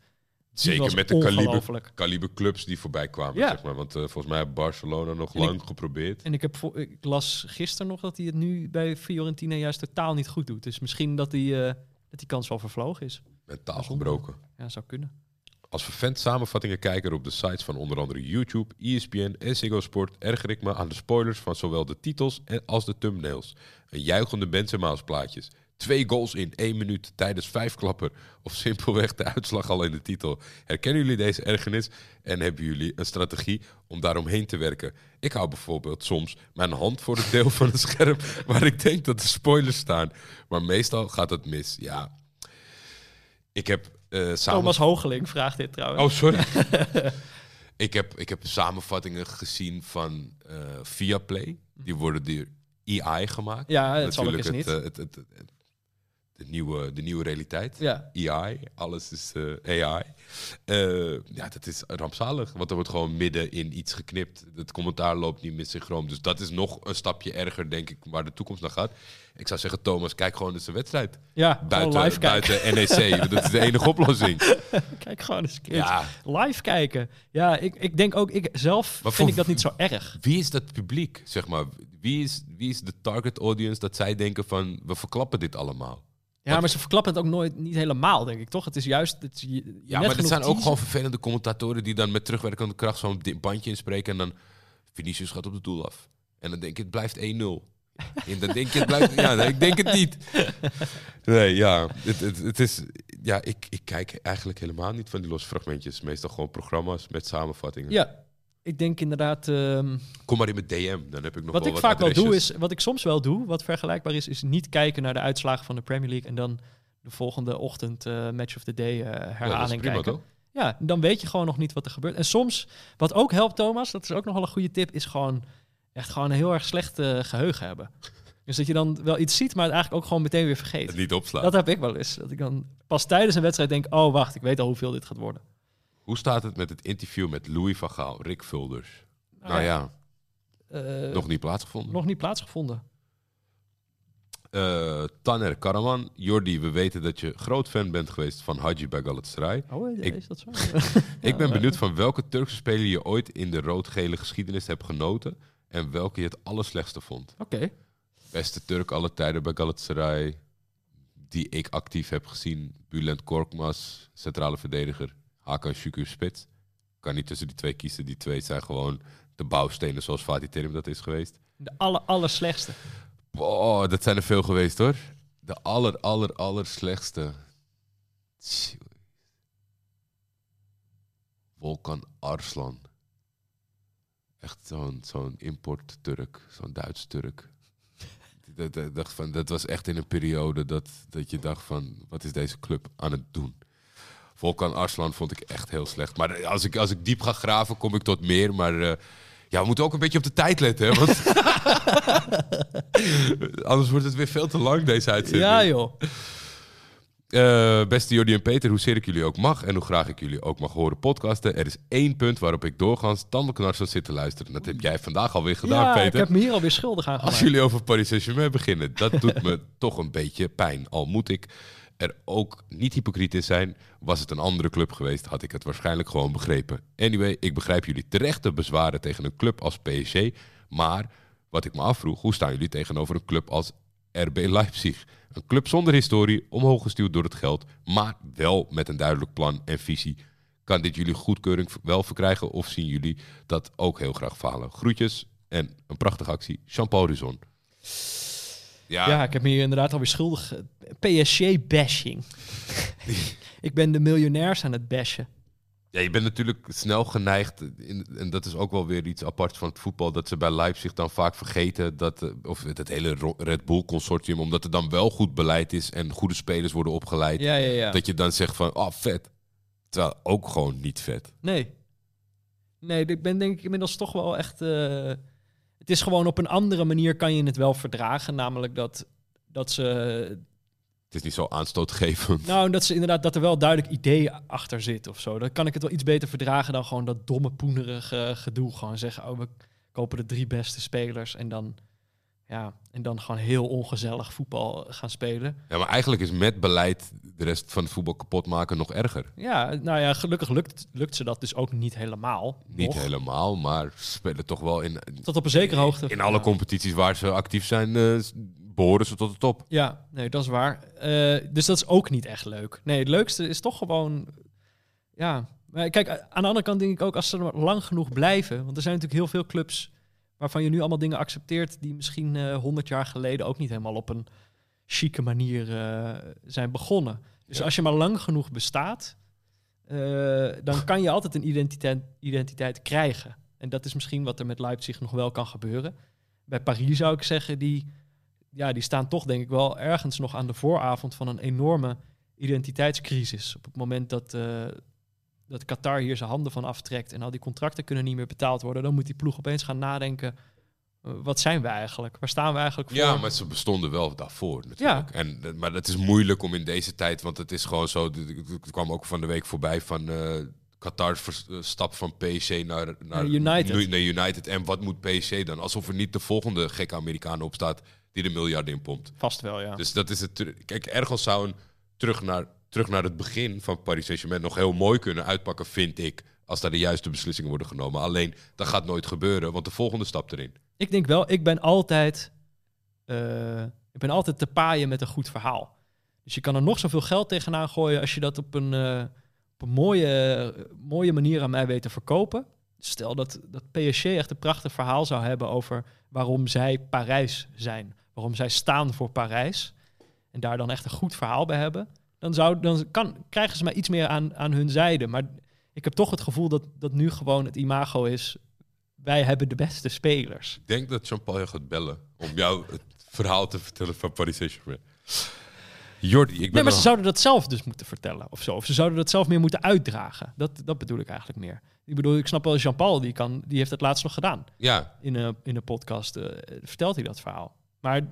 Zeker met de kaliber, ongelooflijk. kaliber clubs die voorbij kwamen, Ja. zeg maar. Want eh, volgens mij heeft Barcelona nog En ik- lang geprobeerd. En ik, heb ik las gisteren nog dat hij het nu bij Fiorentina juist totaal niet goed doet. Dus misschien dat die, eh, dat die kans wel vervlogen is. Mentaal gebroken. Ja, zou kunnen. Als vervent samenvattingen kijker op de sites van onder andere YouTube, ESPN en Ziggo Sport erger ik me aan de spoilers van zowel de titels en als de thumbnails. Een juichende Benzema's plaatjes. Twee goals in één minuut tijdens vijf klappen. Of simpelweg de uitslag al in de titel. Herkennen jullie deze ergernis en hebben jullie een strategie om daaromheen te werken? Ik hou bijvoorbeeld soms mijn hand voor het deel van het scherm waar ik denk dat de spoilers staan. Maar meestal gaat het mis. Ja, ik heb eh samen... Thomas Hoogeling vraagt dit trouwens. Oh, sorry. ik, heb, ik heb samenvattingen gezien van eh Viaplay. Die worden door EI gemaakt. ja, dat zal ik eens niet. eh, het, het, het- de, nieuwe, de nieuwe realiteit. ja. AI, alles is eh, AI. Eh, ja, dat is rampzalig, want er wordt gewoon midden in iets geknipt. Het commentaar loopt niet meer synchroon. Dus dat is nog een stapje erger, denk ik, waar de toekomst naar gaat. Ik zou zeggen, Thomas, kijk gewoon eens de wedstrijd. Ja, Buiten, live kijken. buiten NEC, dat is de enige oplossing. Kijk gewoon eens een keer. Ja, Live kijken. Ja, ik, ik denk ook, ik zelf Maar vind ik dat niet zo erg. Wie is dat publiek, zeg maar? Wie is, wie is de target audience dat zij denken van... we verklappen dit allemaal? Ja, maar ze verklappen het ook nooit niet helemaal, denk ik, toch? Het is juist... Het, is je- je Ja, maar genoeg zijn ook gewoon vervelende commentatoren... die dan met terugwerkende kracht zo'n bandje inspreken... en dan Vinicius gaat op het doel af. En dan denk je, het blijft 1-0. En dan denk je, het blijft... Ja, nee, ik denk het niet. Nee, ja. Het, het, het is... Ja, ik, ik kijk eigenlijk helemaal niet van die losse fragmentjes. Meestal gewoon programma's met samenvattingen. Ja, ik denk inderdaad... ehm, Kom maar in mijn DM, dan heb ik nog wat wel ik wat vaak wel doe is, wat ik soms wel doe, wat vergelijkbaar is, is niet kijken naar de uitslagen van de Premier League en dan de volgende ochtend eh, Match of the Day eh, Ja, herhaling kijken. toch? Ja, dan weet je gewoon nog niet wat er gebeurt. En soms, wat ook helpt, Thomas, dat is ook nog wel een goede tip, is gewoon echt gewoon een heel erg slecht eh, geheugen hebben. Dus dat je dan wel iets ziet, maar het eigenlijk ook gewoon meteen weer vergeet. Het niet opslaan. Dat heb ik wel eens. Dat ik dan pas tijdens een wedstrijd denk, oh wacht, ik weet al hoeveel dit gaat worden. Hoe staat het met het interview met Louis van Gaal, Rick Vulders? Nou nou ja, Eh, nog niet plaatsgevonden. nog niet plaatsgevonden. Eh, Tanner Karaman, Jordi, we weten dat je groot fan bent geweest van Haji bij Galatasaray. Oh, Ik- is dat zo? Ik ben benieuwd van welke Turkse speler je ooit in de rood-gele geschiedenis hebt genoten en welke je het allerslechtste vond. Oké. Beste Turk alle tijden bij Galatasaray, die ik actief heb gezien. Bülent Korkmaz, centrale verdediger. Hakan Şükür spits. Kan niet tussen die twee kiezen. Die twee zijn gewoon de bouwstenen zoals Fatih Terim dat is geweest. De aller, allerslechtste. Oh, dat zijn er veel geweest hoor. De aller, aller, aller slechtste. Volkan Arslan. Echt zo'n zo'n import-Turk. Zo'n Duits-Turk. dat, dat, dacht van, dat was echt in een periode dat, dat je dacht van... Wat is deze club aan het doen? Volkan Arslan vond ik echt heel slecht. Maar als ik, als ik diep ga graven, kom ik tot meer. Maar eh, ja, we moeten ook een beetje op de tijd letten. Hè? Want Anders wordt het weer veel te lang, deze uitzending. Ja, joh. Eh, beste Jordi en Peter, hoezeer ik jullie ook mag en hoe graag ik jullie ook mag horen podcasten. Er is één punt waarop ik doorgaans tandenknarsend zit te luisteren. Dat heb jij vandaag alweer gedaan, ja, Peter. ik heb me hier alweer schuldig aan Als gemaakt. jullie over Paris Saint-Germain beginnen, dat doet me toch een beetje pijn. Al moet ik ook niet hypocriet in zijn. Was het een andere club geweest, had ik het waarschijnlijk gewoon begrepen. Anyway, ik begrijp jullie terechte bezwaren tegen een club als PSG. Maar wat ik me afvroeg, hoe staan jullie tegenover een club als RB Leipzig? Een club zonder historie, omhoog gestuurd door het geld, maar wel met een duidelijk plan en visie. Kan dit jullie goedkeuring wel verkrijgen of zien jullie dat ook heel graag falen? Groetjes en een prachtige actie. Jean-Paul. Ja, Ja, ik heb me hier inderdaad alweer schuldig. PSG-bashing. ik ben de miljonairs aan het bashen. Ja, je bent natuurlijk snel geneigd, in, en dat is ook wel weer iets aparts van het voetbal, dat ze bij Leipzig dan vaak vergeten dat, eh, of het hele Red Bull consortium, omdat er dan wel goed beleid is en goede spelers worden opgeleid, Ja, ja, ja. dat je dan zegt van, oh vet. Terwijl ook gewoon niet vet. Nee. Nee, ik ben denk ik inmiddels toch wel echt... eh, het is gewoon op een andere manier kan je het wel verdragen. Namelijk dat, dat ze Het is niet zo aanstootgevend. Nou, dat ze inderdaad dat er wel duidelijk idee achter zit of zo. Dan kan ik het wel iets beter verdragen dan gewoon dat domme poenerige gedoe. Gewoon zeggen, oh, we kopen de drie beste spelers en dan, ja, en dan gewoon heel ongezellig voetbal gaan spelen. Ja, maar eigenlijk is met beleid de rest van het voetbal kapot maken nog erger. Ja, nou ja, gelukkig lukt, lukt ze dat dus ook niet helemaal. Niet nog. helemaal, maar ze spelen toch wel in, Tot op een zekere hoogte. in alle Ja. competities waar ze actief zijn, eh, behoren ze tot de top. Ja, nee, dat is waar. Eh, dus dat is ook niet echt leuk. Nee, het leukste is toch gewoon... Ja, kijk, aan de andere kant denk ik ook... als ze er lang genoeg blijven... want er zijn natuurlijk heel veel clubs... waarvan je nu allemaal dingen accepteert... die misschien eh, honderd jaar geleden ook niet helemaal op een chique manier eh, zijn begonnen. Dus Ja. als je maar lang genoeg bestaat... eh, dan kan je altijd een identiteit, identiteit krijgen. En dat is misschien wat er met Leipzig nog wel kan gebeuren. Bij Paris zou ik zeggen, die, ja, die staan toch denk ik wel ergens nog aan de vooravond van een enorme identiteitscrisis. Op het moment dat, dat Qatar hier zijn handen van aftrekt en al die contracten kunnen niet meer betaald worden, dan moet die ploeg opeens gaan nadenken, eh, wat zijn we eigenlijk? Waar staan we eigenlijk voor? Ja, maar ze bestonden wel daarvoor natuurlijk. En, eh, maar het is moeilijk om in deze tijd, want het is gewoon zo. Het kwam ook van de week voorbij van eh Qatar stap van PSG naar, naar, United. naar United. En wat moet PSG dan? Alsof er niet de volgende gekke Amerikaan op staat die de miljarden in pompt. Vast wel, ja. Dus dat is het. Kijk, ergens zou een terug naar, terug naar het begin van Paris Saint-Germain nog heel mooi kunnen uitpakken, vind ik. Als daar de juiste beslissingen worden genomen. Alleen, dat gaat nooit gebeuren, want de volgende stap erin. Ik denk wel, ik ben altijd, eh, ik ben altijd te paaien met een goed verhaal. Dus je kan er nog zoveel geld tegenaan gooien als je dat op een, eh, op een mooie, mooie manier aan mij weet te verkopen. Stel dat, dat PSG echt een prachtig verhaal zou hebben over waarom zij Parijs zijn. Waarom zij staan voor Parijs. En daar dan echt een goed verhaal bij hebben. Dan, zou, dan kan, krijgen ze mij iets meer aan, aan hun zijde. Maar ik heb toch het gevoel dat, dat nu gewoon het imago is... wij hebben de beste spelers. Ik denk dat Jean-Paul je gaat bellen om jou het verhaal te vertellen van Paris Saint-Germain. Jordi, ik ben Nee, maar ze zouden dat zelf dus moeten vertellen of zo. Of ze zouden dat zelf meer moeten uitdragen. Dat, dat bedoel ik eigenlijk meer. Ik bedoel, ik snap wel, Jean-Paul, die, kan, die heeft het laatst nog gedaan. Ja, In een, in een podcast eh, vertelt hij dat verhaal. Maar,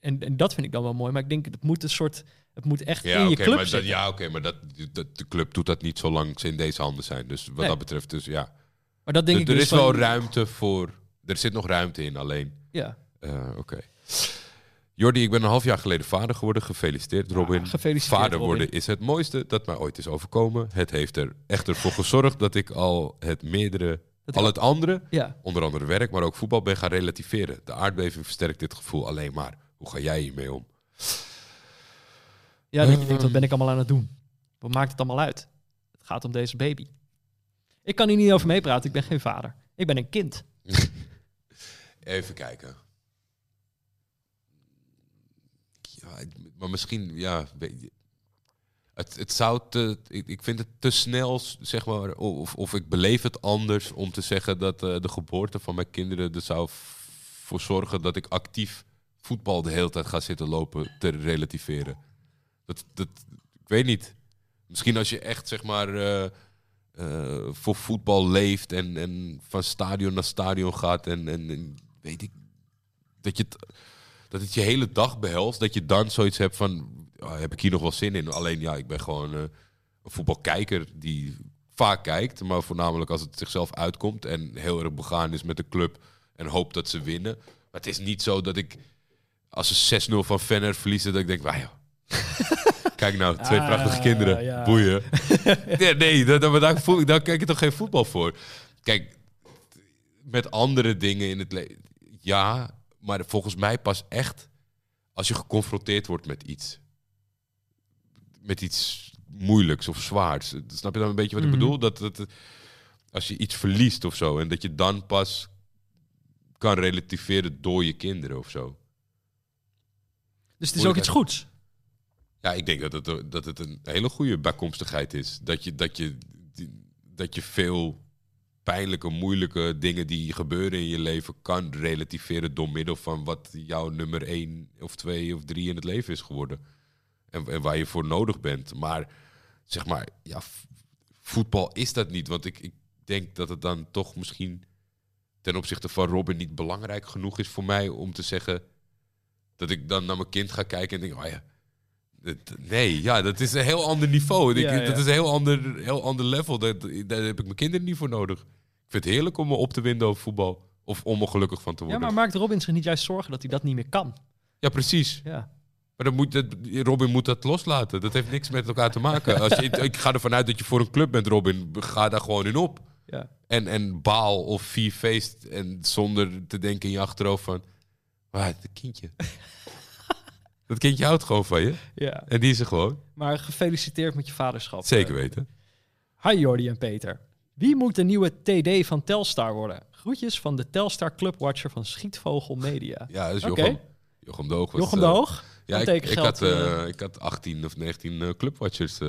en, en dat vind ik dan wel mooi. Maar ik denk, het moet een soort... Het moet echt ja in je club maar, dat, zitten. ja, oké, maar dat, dat, de club doet dat niet zolang ze in deze handen zijn. Dus wat Nee. dat betreft, dus ja. Maar dat denk ik er dus is wel ruimte voor... Er zit nog ruimte in, alleen... Ja, eh, oké. Jordi, ik ben een half jaar geleden vader geworden. Gefeliciteerd, Robin. gefeliciteerd, Vader Robin. worden is het mooiste dat mij ooit is overkomen. Het heeft er echter voor gezorgd dat ik al het meerdere... Dat al het andere ja. onder andere werk, maar ook voetbal ben gaan relativeren. De aardbeving versterkt dit gevoel alleen maar. Hoe ga jij hiermee om? Ja dat je denkt, wat ben ik allemaal aan het doen? Wat maakt het allemaal uit? Het gaat om deze baby. Ik kan hier niet over meepraten, ik ben geen vader. Ik ben een kind. Even kijken. Ja, maar misschien, ja, weet je, het, het zou te, ik, ik vind het te snel, zeg maar, of, of ik beleef het anders om te zeggen dat eh, de geboorte van mijn kinderen er zou voor zorgen dat ik actief voetbal de hele tijd ga zitten lopen te relativeren. Dat, dat, ik weet niet. Misschien als je echt, zeg maar, eh, eh, voor voetbal leeft en, en van stadion naar stadion gaat en, en, weet ik, dat, je dat het je hele dag behelst, dat je dan zoiets hebt van, ah, heb ik hier nog wel zin in? Alleen ja, ik ben gewoon eh, een voetbalkijker die vaak kijkt, maar voornamelijk als het zichzelf uitkomt en heel erg begaan is met de club en hoopt dat ze winnen. Maar het is niet zo dat ik, als ze 6-0 van Fenner verliezen, dat ik denk, wauw. Kijk nou, twee Ah, prachtige kinderen. ja. Boeien. nee, nee daar, daar, daar, voel ik- daar kijk ik toch geen voetbal voor. Kijk, met andere dingen in het leven. Ja, maar volgens mij pas echt als je geconfronteerd wordt met iets. Met iets moeilijks of zwaars. Snap je dan een beetje wat Mhm. ik bedoel? Dat, dat, als je iets verliest of zo. En dat je dan pas kan relativeren door je kinderen of zo. Dus het is ook iets goeds. Ja, ik denk dat het, dat het een hele goede bijkomstigheid is. Dat je, dat je, dat je veel pijnlijke, moeilijke dingen die gebeuren in je leven kan relativeren door middel van wat jouw nummer 1 of 2 of 3 in het leven is geworden. En, waar je voor nodig bent. Maar zeg maar, ja, voetbal is dat niet. Want ik, ik denk dat het dan toch misschien ten opzichte van Robin niet belangrijk genoeg is voor mij om te zeggen dat ik dan naar mijn kind ga kijken en denk, oh ja, Nee, ja, dat is een heel ander niveau. Ik- Ja, ja. Dat is een heel ander, heel ander level. Daar, daar heb ik mijn kinderen niet voor nodig. Ik vind het heerlijk om me op te winden over voetbal. Of om er gelukkig van te Ja, worden. maar maakt Robin zich niet juist zorgen dat hij dat niet meer kan? Ja, precies. Ja. Maar dan moet het, Robin moet dat loslaten. Dat heeft niks met elkaar te maken. Als je, ik ga ervan uit dat je voor een club bent, Robin. Ga daar gewoon in op. Ja. En, en baal of vier feest. En zonder te denken in je achterhoofd van... Waar, dat kindje. Dat kindje houdt gewoon van je. ja. En die is er gewoon. Maar gefeliciteerd met je vaderschap. Zeker Eh, weten. Hi Jordi en Peter. Wie moet de nieuwe TD van Telstar worden? Groetjes van de Telstar Clubwatcher van Schietvogel Media. Ja, dus Oké. Jochem, Jochem de Hoog was... Jochem de eh? Ja, ik, Teken ik, had, eh, ik had 18 of 19 eh, clubwatchers. eh.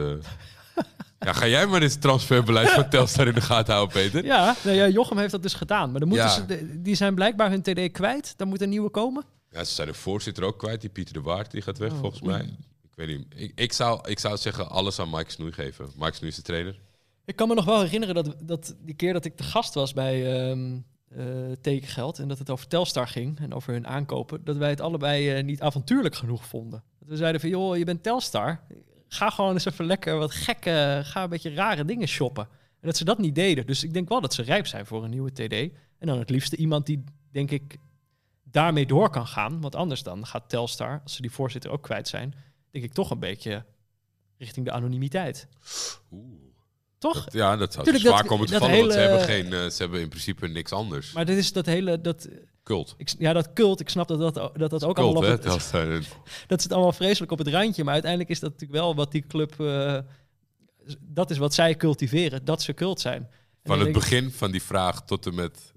ja, ga jij maar eens het transferbeleid van Telstar in de gaten houden, Peter? Ja, nou ja, Jochem heeft dat dus gedaan. Maar dan moeten Ja. ze, die zijn blijkbaar hun TD kwijt. Dan moet een nieuwe komen. Ja, ze zijn de voorzitter ook kwijt. Die Pieter de Waard, die gaat weg Oh, volgens oei. mij. Ik weet niet. Ik, ik, zou, ik zou zeggen alles aan Mike Snoei geven. Mike Snoei is de trainer. Ik kan me nog wel herinneren dat, dat die keer dat ik te gast was bij ehm eh, Tekengeld... en dat het over Telstar ging en over hun aankopen... dat wij het allebei eh, niet avontuurlijk genoeg vonden. Dat we zeiden van, joh, je bent Telstar. Ga gewoon eens even lekker wat gekke... ga een beetje rare dingen shoppen. En dat ze dat niet deden. Dus ik denk wel dat ze rijp zijn voor een nieuwe TD. En dan het liefste iemand die, denk ik, daarmee door kan gaan. Want anders dan gaat Telstar, als ze die voorzitter ook kwijt zijn... denk ik toch een beetje richting de anonimiteit. Oeh. Toch? Dat- ja, dat zou Tuurlijk, zwaar dat- komen te vallen. Want ze hebben, geen, eh, ze hebben in principe niks anders. Maar dit is dat hele, dat, Cult. ik, ja, dat cult, ik snap dat dat, dat, dat ook Cult, allemaal op het, dat zit allemaal vreselijk op het randje. Maar uiteindelijk is dat natuurlijk wel wat die club, eh, dat is wat zij cultiveren, dat ze cult zijn. En Van het begin van die vraag tot en met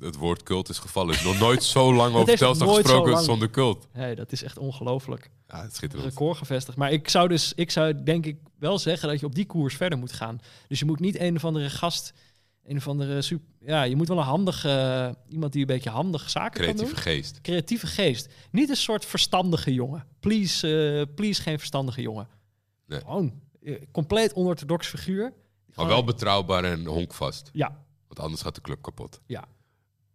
het woord cult is gevallen. is nog nooit zo lang over Telstar zo gesproken zonder cult. hey, dat is echt ongelooflijk. Ja, het schitterend. Record gevestigd. Maar ik zou dus, ik zou denk ik wel zeggen dat je op die koers verder moet gaan. Dus je moet niet een of andere gast, een of andere super, ja, je moet wel een handige, iemand die een beetje handig zaken kan doen. Creatieve geest. creatieve geest. Niet een soort verstandige jongen. Please, eh, please geen verstandige jongen. Nee. Gewoon eh, compleet onorthodox figuur. Maar wel betrouwbaar en honkvast. Ja, Want anders gaat de club kapot. ja.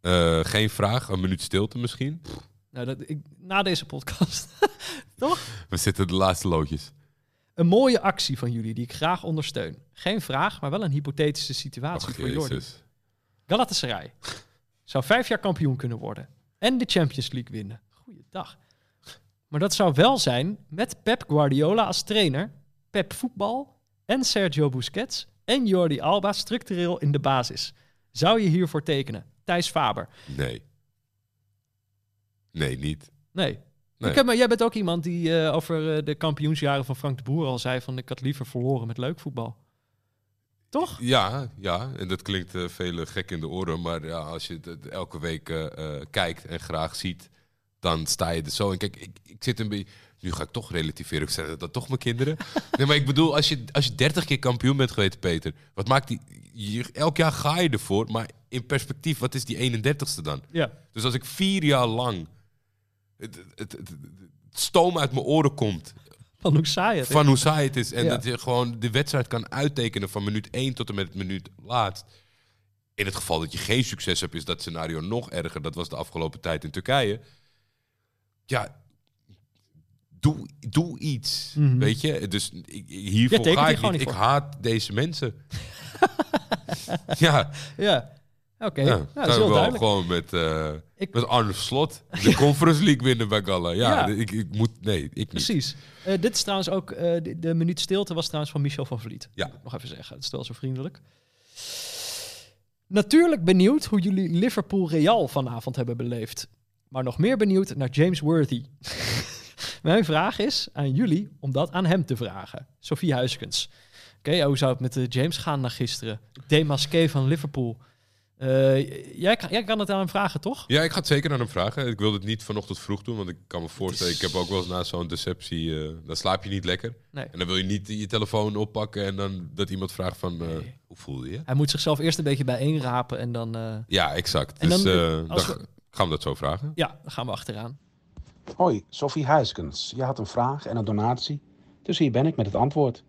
Eh, geen vraag, een minuut stilte misschien. Nou, dat, ik, na deze podcast. Toch? We zitten de laatste loodjes. Een mooie actie van jullie die ik graag ondersteun. Geen vraag, maar wel een hypothetische situatie Ach, voor Jordi. jezus. Galatasaray zou vijf jaar kampioen kunnen worden. En de Champions League winnen. Goeiedag. Maar dat zou wel zijn met Pep Guardiola als trainer, Pep voetbal en Sergio Busquets en Jordi Alba structureel in de basis. Zou je hiervoor tekenen? Thijs Faber. Nee. Nee, niet. Nee. Nee. Ik heb, maar jij bent ook iemand die eh, over eh, de kampioensjaren van Frank de Boer al zei van ik had liever verloren met leuk voetbal. Toch? Ja, ja, en dat klinkt eh vele gek in de oren, maar ja, als je het elke week kijkt en graag ziet, dan sta je er zo in. Kijk, ik, ik zit een beetje. Nu ga ik toch relativeren. Ik zeg dat toch mijn kinderen. nee, maar ik bedoel, als je, als je 30 keer kampioen bent geweest, Peter, wat maakt die. Je, elk jaar ga je ervoor, maar in perspectief, wat is die 31ste dan? Ja. Dus als ik vier jaar lang het, het, het, het- het stoom uit mijn oren komt Van hoe saai het is. van hoe saai het is. En Ja. dat je gewoon de wedstrijd kan uittekenen van minuut 1 tot en met minuut laatst. In het geval dat je geen succes hebt, is dat scenario nog erger. Dat was de afgelopen tijd in Turkije. Ja, doe, doe iets. Mhm. Weet je? Dus ik, hiervoor tekent ga ik niet. Ik voor. haat deze mensen. ja, Ja. Oké, ja. Nou, dat wel duidelijk. gewoon met, Ik- met Arne Slot de Conference League winnen bij Galla. Ja, Ja. Ik, ik moet... Nee, ik niet. Precies. Eh, dit is trouwens ook, eh, de, de minuut stilte was trouwens van Michel van Vliet. Ja. Nog even zeggen, het is wel zo vriendelijk. Natuurlijk benieuwd hoe jullie Liverpool Real vanavond hebben beleefd. Maar nog meer benieuwd naar James Worthy. Mijn vraag is aan jullie om dat aan hem te vragen. Sophie Huiskens. Oké, ja, hoe zou het met eh, James gaan na gisteren? Demasqué van Liverpool. Eh, jij, kan, jij kan het aan hem vragen, toch? Ja, ik ga het zeker aan hem vragen. Ik wilde het niet vanochtend vroeg doen, want ik kan me voorstellen... is- Ik heb ook wel eens na zo'n deceptie... eh, dan slaap je niet lekker. Nee. En dan wil je niet je telefoon oppakken en dan dat iemand vraagt van... eh, Nee. hoe voelde je? Hij moet zichzelf eerst een beetje bijeenrapen en dan... eh, Ja, exact. En dus dan, eh, eh, als we- gaan we dat zo vragen. ja, dan gaan we achteraan. Hoi, Sophie Huiskens. Je had een vraag en een donatie. Dus hier ben ik met het antwoord.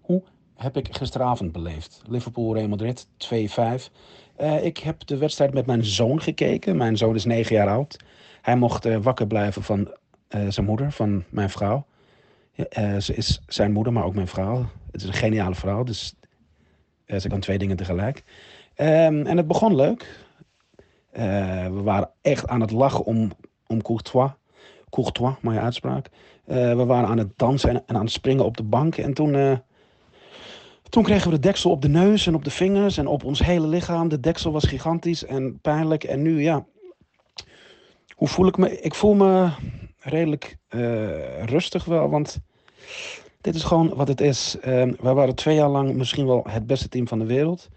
Hoe heb ik gisteravond beleefd? Liverpool, Real Madrid, 2-5. Eh, ik heb de wedstrijd met mijn zoon gekeken. Mijn zoon is 9 jaar oud. Hij mocht eh, wakker blijven van eh, zijn moeder, van mijn vrouw. Eh, ze is zijn moeder, maar ook mijn vrouw. Het is een geniale vrouw, dus eh, ze kan twee dingen tegelijk. Ehm, en het begon leuk. Eh, we waren echt aan het lachen om, om Courtois. Courtois, mooie uitspraak. Eh, we waren aan het dansen en, aan het springen op de bank. En toen, eh, toen kregen we de deksel op de neus en op de vingers en op ons hele lichaam. De deksel was gigantisch en pijnlijk. En nu, ja, hoe voel ik me? Ik voel me redelijk rustig wel, want dit is gewoon wat het is. Wij waren twee jaar lang misschien wel het beste team van de wereld.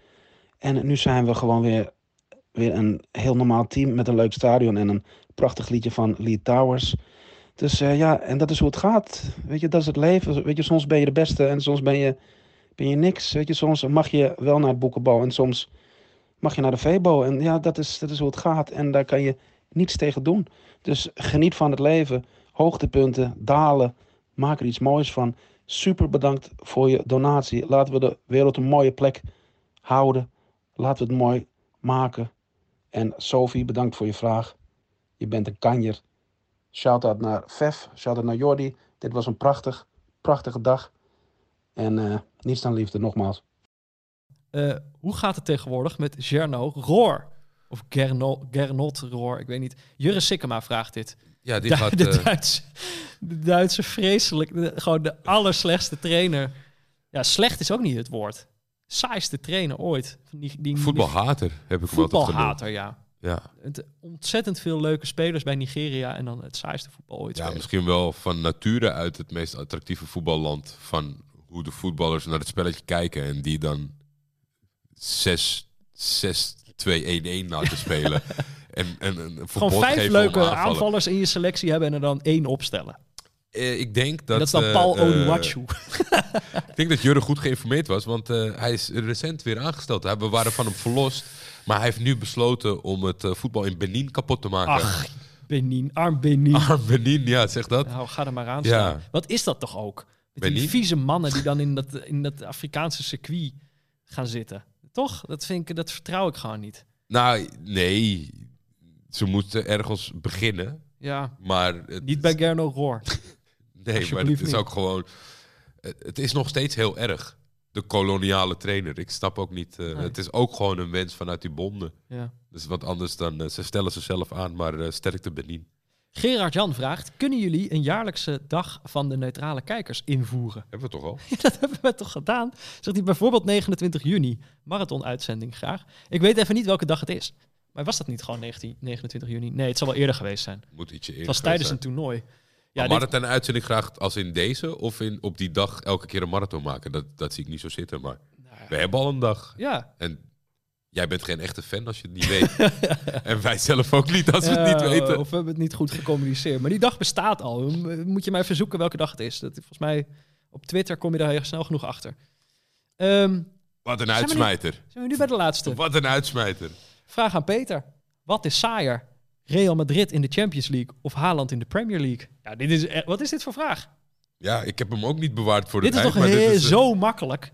En nu zijn we gewoon weer, weer een heel normaal team met een leuk stadion en een prachtig liedje van Lee Towers. Dus eh, ja, en dat is hoe het gaat. Weet je, dat is het leven. Weet je, soms ben je de beste en soms ben je, ben je niks. Weet je, soms mag je wel naar het boekenbal en soms mag je naar de Vebo. En ja, dat is, dat is hoe het gaat. En daar kan je niets tegen doen. Dus geniet van het leven. Hoogtepunten, dalen. Maak er iets moois van. Super bedankt voor je donatie. Laten we de wereld een mooie plek houden. Laten we het mooi maken. En Sophie, bedankt voor je vraag. Je bent een kanjer. Shout-out naar Vef, shout-out naar Jordi. Dit was een prachtig, prachtige dag. En uh, niets dan liefde, nogmaals. Uh, hoe gaat het tegenwoordig met Gerno Roor? Of Gernot, Gernot Roor, ik weet niet. Jurre Sikkema vraagt dit. Ja, die de, gaat... De, eh, Duitse, de Duitse vreselijk, de- gewoon de allerslechtste trainer. Ja, slecht is ook niet het woord. Saaiste trainer ooit. Die, die, voetbalhater heb ik. Voetbalhater, ja. Ja. Het, ontzettend veel leuke spelers bij Nigeria en dan het saaiste voetbal ooit. ja, spelen. misschien wel van nature uit het meest attractieve voetballand. Van hoe de voetballers naar het spelletje kijken. En die dan 6 6 2 1 1 laten spelen. en, en een verbod Gewoon vijf leuke aanvallers in je selectie hebben en er dan één opstellen. Eh, ik denk dat... Dat, dat is dan eh, Paul eh, Onuachu. Ik denk dat Jurre goed geïnformeerd was, want eh, hij is recent weer aangesteld. Hij- We waren van hem verlost, maar hij heeft nu besloten om het eh, voetbal in Benin kapot te maken. Ach, Benin, arm Benin. Arm Benin, ja, zeg dat. Nou, ga er maar aan Ja. staan. Wat is dat toch ook? Met die vieze mannen die dan in dat, in dat Afrikaanse circuit gaan zitten. Toch? Dat, vind ik, dat vertrouw ik gewoon niet. Nou, nee, ze moeten ergens beginnen, Ja, maar... Het, niet bij Gerno Roor. Nee, maar het is ook gewoon... Het, het is nog steeds heel erg, de koloniale trainer. Ik snap ook niet... eh, Nee. Het is ook gewoon een wens vanuit die bonden. Ja. Dus wat anders dan... eh, ze stellen zichzelf aan, maar eh sterkte Benin. Gerard Jan vraagt: Kunnen jullie een jaarlijkse dag van de neutrale kijkers invoeren? Hebben we toch al? Dat hebben we toch gedaan? Zegt hij bijvoorbeeld 29 juni, marathon-uitzending graag. Ik weet even niet welke dag het is. Maar was dat niet gewoon 19, 29 juni? Nee, het zal wel eerder geweest zijn. Moet ietsje Het eerder was geweest tijdens zijn. een toernooi. Ja, maar dit- het een uitzending graag als in deze of in, op die dag elke keer een marathon maken. Dat, dat zie ik niet zo zitten. Maar Nou ja. we hebben al een dag. ja. En jij bent geen echte fan als je het niet weet. en wij zelf ook niet als we het niet weten. Of we hebben het niet goed gecommuniceerd. Maar die dag bestaat al. Moet je maar even zoeken welke dag het is. Dat, volgens mij op Twitter kom je daar heel snel genoeg achter. Ehm, Wat een Zijn we uitsmijter. zijn we nu bij de laatste? Wat een uitsmijter. Vraag aan Peter. Wat is saaier? Real Madrid in de Champions League of Haaland in de Premier League? Ja, dit is, e- wat is dit voor vraag? Ja, ik heb hem ook niet bewaard voor dit het is toch eind, maar heel- dit is, eh, zo makkelijk? Het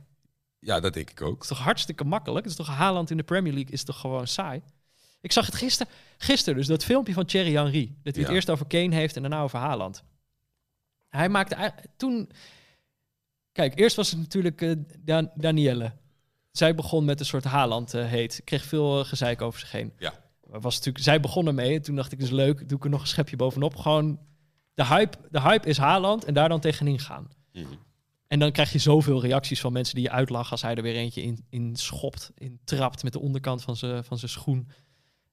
Ja, dat denk ik ook. is toch hartstikke makkelijk? Het is toch Haaland in de Premier League is toch gewoon saai? Ik zag het gisteren, gisteren dus dat filmpje van Thierry Henry. Dat hij Ja. het eerst over Kane heeft en daarna over Haaland. Hij maakte toen... Kijk, eerst was het natuurlijk eh, Dan- Danielle. Zij begon met een soort Haaland eh, heet. Kreeg veel eh, gezeik over zich heen. Ja. Was natuurlijk, zij begon ermee. En toen dacht ik, dus leuk, doe ik er nog een schepje bovenop. Gewoon, de hype, de hype is Haaland en daar dan tegenin gaan. Mhm. En dan krijg je zoveel reacties van mensen die je uitlachen als hij er weer eentje in, in schopt, in trapt met de onderkant van zijn van zijn schoen.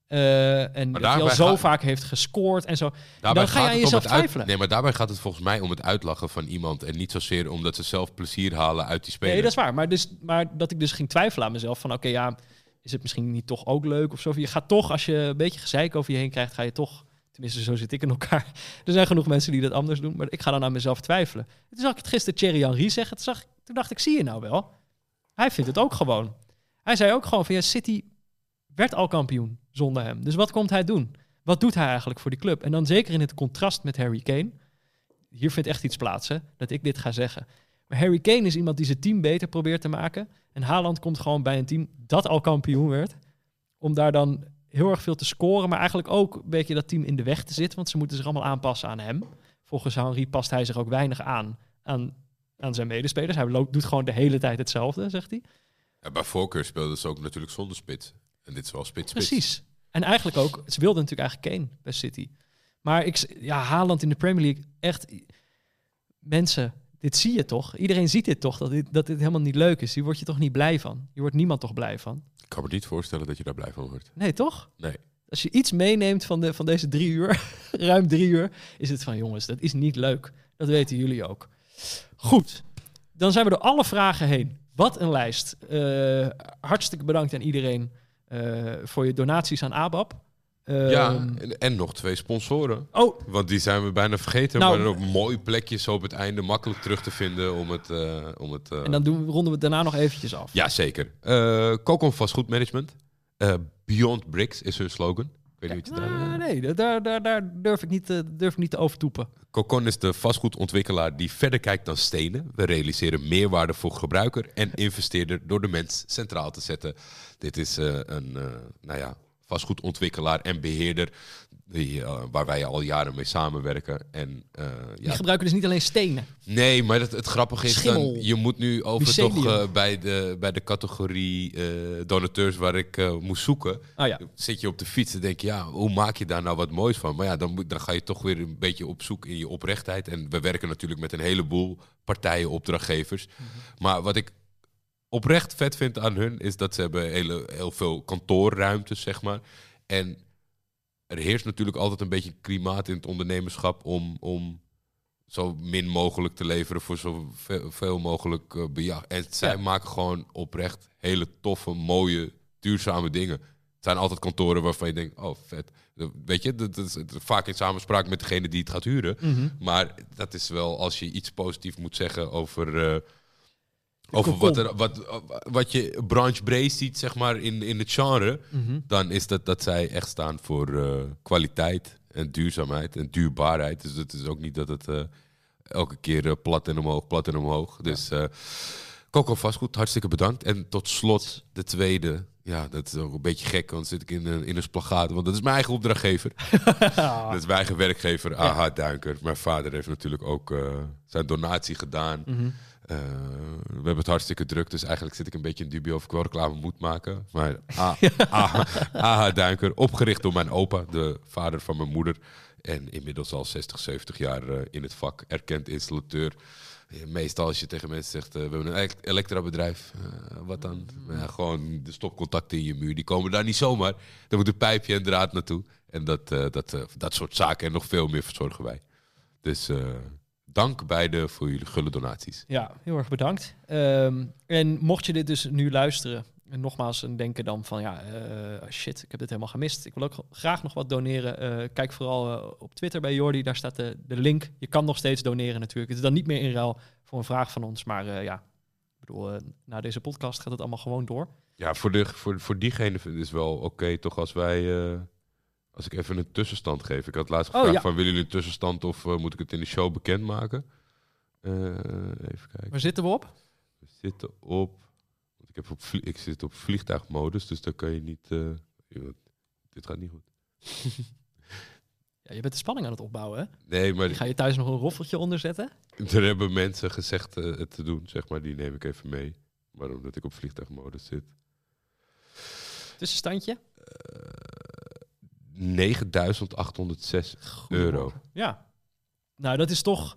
Eh, en dat hij al zo gaat- vaak heeft gescoord en zo. Daarbij Dan ga je aan jezelf uit- twijfelen. Nee, maar daarbij gaat het volgens mij om het uitlachen van iemand. En niet zozeer omdat ze zelf plezier halen uit die speler. Nee, dat is waar. Maar, dus, maar dat ik dus ging twijfelen aan mezelf van oké, ja, is het misschien niet toch ook leuk of zo. Je gaat toch, als je een beetje gezeik over je heen krijgt, ga je toch, tenminste zo zit ik in elkaar. Er zijn genoeg mensen die dat anders doen, maar ik ga dan aan mezelf twijfelen. Toen zag ik het gisteren Thierry Henry zeggen. Toen, zag, toen dacht ik, zie je nou wel? Hij vindt het ook gewoon. Hij zei ook gewoon van ja, City werd al kampioen zonder hem. Dus wat komt hij doen? Wat doet hij eigenlijk voor die club? En dan zeker in het contrast met Harry Kane. Hier vindt echt iets plaats, dat ik dit ga zeggen. Maar Harry Kane is iemand die zijn team beter probeert te maken. En Haaland komt gewoon bij een team dat al kampioen werd. Om daar dan heel erg veel te scoren. Maar eigenlijk ook een beetje dat team in de weg te zitten. Want ze moeten zich allemaal aanpassen aan hem. Volgens Henry past hij zich ook weinig aan aan, aan zijn medespelers. Hij lo- doet gewoon de hele tijd hetzelfde, zegt hij. Ja, bij voorkeur speelden ze ook natuurlijk zonder spits. En dit is wel spits-spits. Precies. En eigenlijk ook, ze wilden natuurlijk eigenlijk Kane bij City. Maar ik, ja, Haaland in de Premier League, echt, mensen, dit zie je toch? Iedereen ziet dit toch, dat dit, dat dit helemaal niet leuk is. Hier word je toch niet blij van? Hier wordt niemand toch blij van? Ik kan me niet voorstellen dat je daar blij van wordt. Nee, toch? Nee. Als je iets meeneemt van, de, van deze drie uur, ruim drie uur, is het van jongens, dat is niet leuk. Dat weten jullie ook. Goed, dan zijn we door alle vragen heen. Wat een lijst. Eh, hartstikke bedankt aan iedereen eh, voor je donaties aan ABAP. Ja, Ehm, en, en nog twee sponsoren. Oh, Want die zijn we bijna vergeten. Nou, maar op mooi plekjes op het einde makkelijk terug te vinden om het... eh, om het eh, en dan doen, we- ronden we het daarna nog eventjes af. Ja, zeker. Eh Cocon vastgoedmanagement. Eh Beyond Bricks is hun slogan. Ik weet niet wat je daar... Ah, nee, daar, daar, daar durf, ik niet, durf ik niet te overtoepen. Cocon is de vastgoedontwikkelaar die verder kijkt dan stenen. We realiseren meerwaarde voor gebruiker en investeerder door de mens centraal te zetten. Dit is een nou ja, vastgoedontwikkelaar en beheerder die, eh, waar wij al jaren mee samenwerken. En, Die ja, gebruiken dus niet alleen stenen. nee, maar het, het grappige is Schimmel. dan, je moet nu over toch eh, bij, de, bij de categorie donateurs waar ik moest zoeken. Ah ja, Zit je op de fiets en denk je, ja, hoe maak je daar nou wat moois van? Maar ja, dan, moet, dan ga je toch weer een beetje op zoek in je oprechtheid. En we werken natuurlijk met een heleboel partijen, opdrachtgevers. Maar wat ik oprecht vet vind aan hun, is dat ze hebben hele, heel veel kantoorruimtes, zeg maar. En er heerst natuurlijk altijd een beetje een klimaat in het ondernemerschap om, om zo min mogelijk te leveren voor zo veel, veel mogelijk bejag. En zij Ja. maken gewoon oprecht hele toffe, mooie, duurzame dingen. Het zijn altijd kantoren waarvan je denkt, oh vet. Weet je, dat is vaak in samenspraak met degene die het gaat huren. Mhm. Maar dat is wel als je iets positiefs moet zeggen over, eh, over Cocon. wat, er, wat, wat je branchebreed ziet, zeg maar, in, in het genre. Mhm. Dan is dat dat zij echt staan voor eh, kwaliteit en duurzaamheid en duurbaarheid. Dus het is ook niet dat het eh, elke keer eh, plat en omhoog, plat en omhoog. Dus eh Coco Vastgoed, hartstikke bedankt. En tot slot de tweede. Ja, dat is ook een beetje gek, want zit ik in een, in een splagaat. Want dat is mijn eigen opdrachtgever. Dat is mijn eigen werkgever, AH Duinker. Mijn vader heeft natuurlijk ook zijn donatie gedaan. Mhm. Eh, we hebben het hartstikke druk, dus eigenlijk zit ik een beetje in dubio of ik wel reclame moet maken. Maar A- A- AH Duinker, opgericht door mijn opa, de vader van mijn moeder. En inmiddels al 60, 70 jaar eh, in het vak, erkend installateur. Meestal als je tegen mensen zegt, eh, we hebben een elek- elektrabedrijf, wat dan? Maar ja, gewoon de stopcontacten in je muur, die komen daar niet zomaar. Er moet een pijpje en draad naartoe. En dat, dat, dat soort zaken en nog veel meer verzorgen wij. Dus dank beide voor jullie gulle donaties. Ja, heel erg bedankt. Ehm, en mocht je dit dus nu luisteren, en nogmaals en denken dan van ja, eh, shit, ik heb dit helemaal gemist. Ik wil ook graag nog wat doneren. Eh, kijk vooral eh, op Twitter bij Jordi, daar staat de, de link. Je kan nog steeds doneren natuurlijk. Het is dan niet meer in ruil voor een vraag van ons, maar ja, ik bedoel, na deze podcast gaat het allemaal gewoon door. Ja, voor, de, voor, voor diegene vind ik het wel oké, toch als wij... als ik even een tussenstand geef. Ik had laatst Oh, gevraagd ja. van, willen jullie een tussenstand of eh, moet ik het in de show bekendmaken? Eh even kijken. Waar zitten we op? We zitten op... want Ik, heb op ik zit op vliegtuigmodus, dus daar kan je niet... eh, dit gaat niet goed. Ja, je bent de spanning aan het opbouwen, hè? Nee, maar Ga je thuis nog een roffeltje onder zetten? er hebben mensen gezegd het te doen, zeg maar. Die neem ik even mee. Maar omdat ik op vliegtuigmodus zit. Tussenstandje? 9806 euro. Ja. Nou, dat is toch...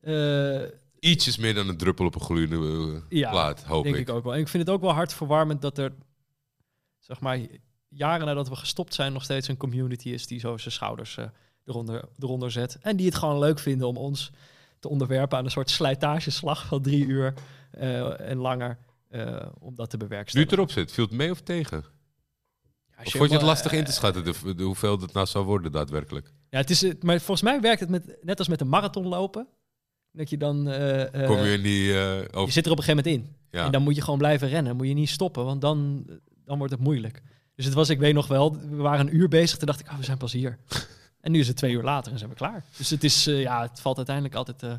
eh, Ietsjes meer dan een druppel op een gloeiende eh, Ja, plaat, hoop denk ik. ik ook wel. En ik vind het ook wel hartverwarmend dat er, zeg maar, jaren nadat we gestopt zijn, nog steeds een community is die zo zijn schouders eh, eronder, eronder zet. En die het gewoon leuk vinden om ons te onderwerpen aan een soort slijtageslag van drie uur en langer. om dat te Nu bewerkstelligen. het erop zit, viel het mee of tegen? Als je vond je het lastig eh, in te schatten, de, de hoeveel het nou zou worden daadwerkelijk? Ja, het is, eh, maar volgens mij werkt het met, net als met een marathon lopen. Dat je dan... eh, eh, Kom je in die... eh, je zit er op een gegeven moment in. ja. En dan moet je gewoon blijven rennen. Moet je niet stoppen, want dan, dan wordt het moeilijk. Dus het was, ik weet nog wel, we waren een uur bezig. Toen dacht ik, oh, we zijn pas hier. en nu is het twee uur later en zijn we klaar. Dus het, is, eh, ja, het valt uiteindelijk altijd, eh, eh,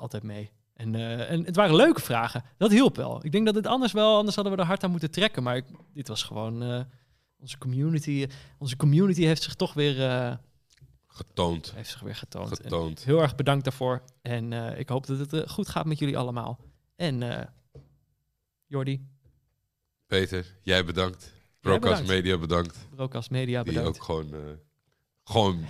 altijd mee. En, eh, en het waren leuke vragen. Dat hielp wel. Ik denk dat het anders wel, anders hadden we er hard aan moeten trekken. Maar ik- dit was gewoon... eh, onze, community, onze community heeft zich toch weer... eh, Getoond. heeft zich weer getoond. Getoond. heel erg bedankt daarvoor. En ik hoop dat het goed gaat met jullie allemaal. En Jordi, Peter, jij bedankt. Bedankt. Media bedankt. Broadcast Media, Die bedankt. ook gewoon... eh, gewoon...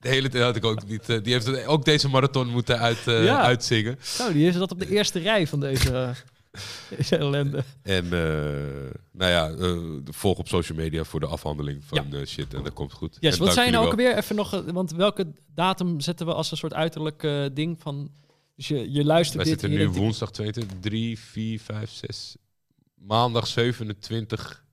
De hele tijd had ik ook niet... eh, die heeft ook deze marathon moeten uit, eh, Ja. uitzingen. Nou, die is dat op de eerste rij van deze, deze ellende. En eh, nou ja, eh, volg op social media voor de afhandeling van eh, shit. En dat komt goed. Yes, En wat zijn nou ook wel. weer even nog... eh, Want welke datum zetten we als een soort uiterlijk eh, ding van... Dus je, je luistert Wij dit... zitten nu woensdag 22, 3, 4, 5, 6... Maandag 27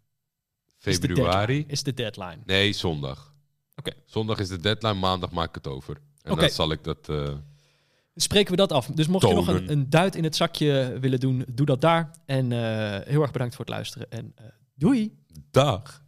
is de februari. deadline, Is de deadline. Nee, zondag. Oké. Zondag is de deadline, maandag maak ik het over. En dan zal ik dat... eh, Spreken we dat af. Dus mocht je nog een, een duit in het zakje willen doen, doe dat daar. En eh, heel erg bedankt voor het luisteren. En eh, doei! dag.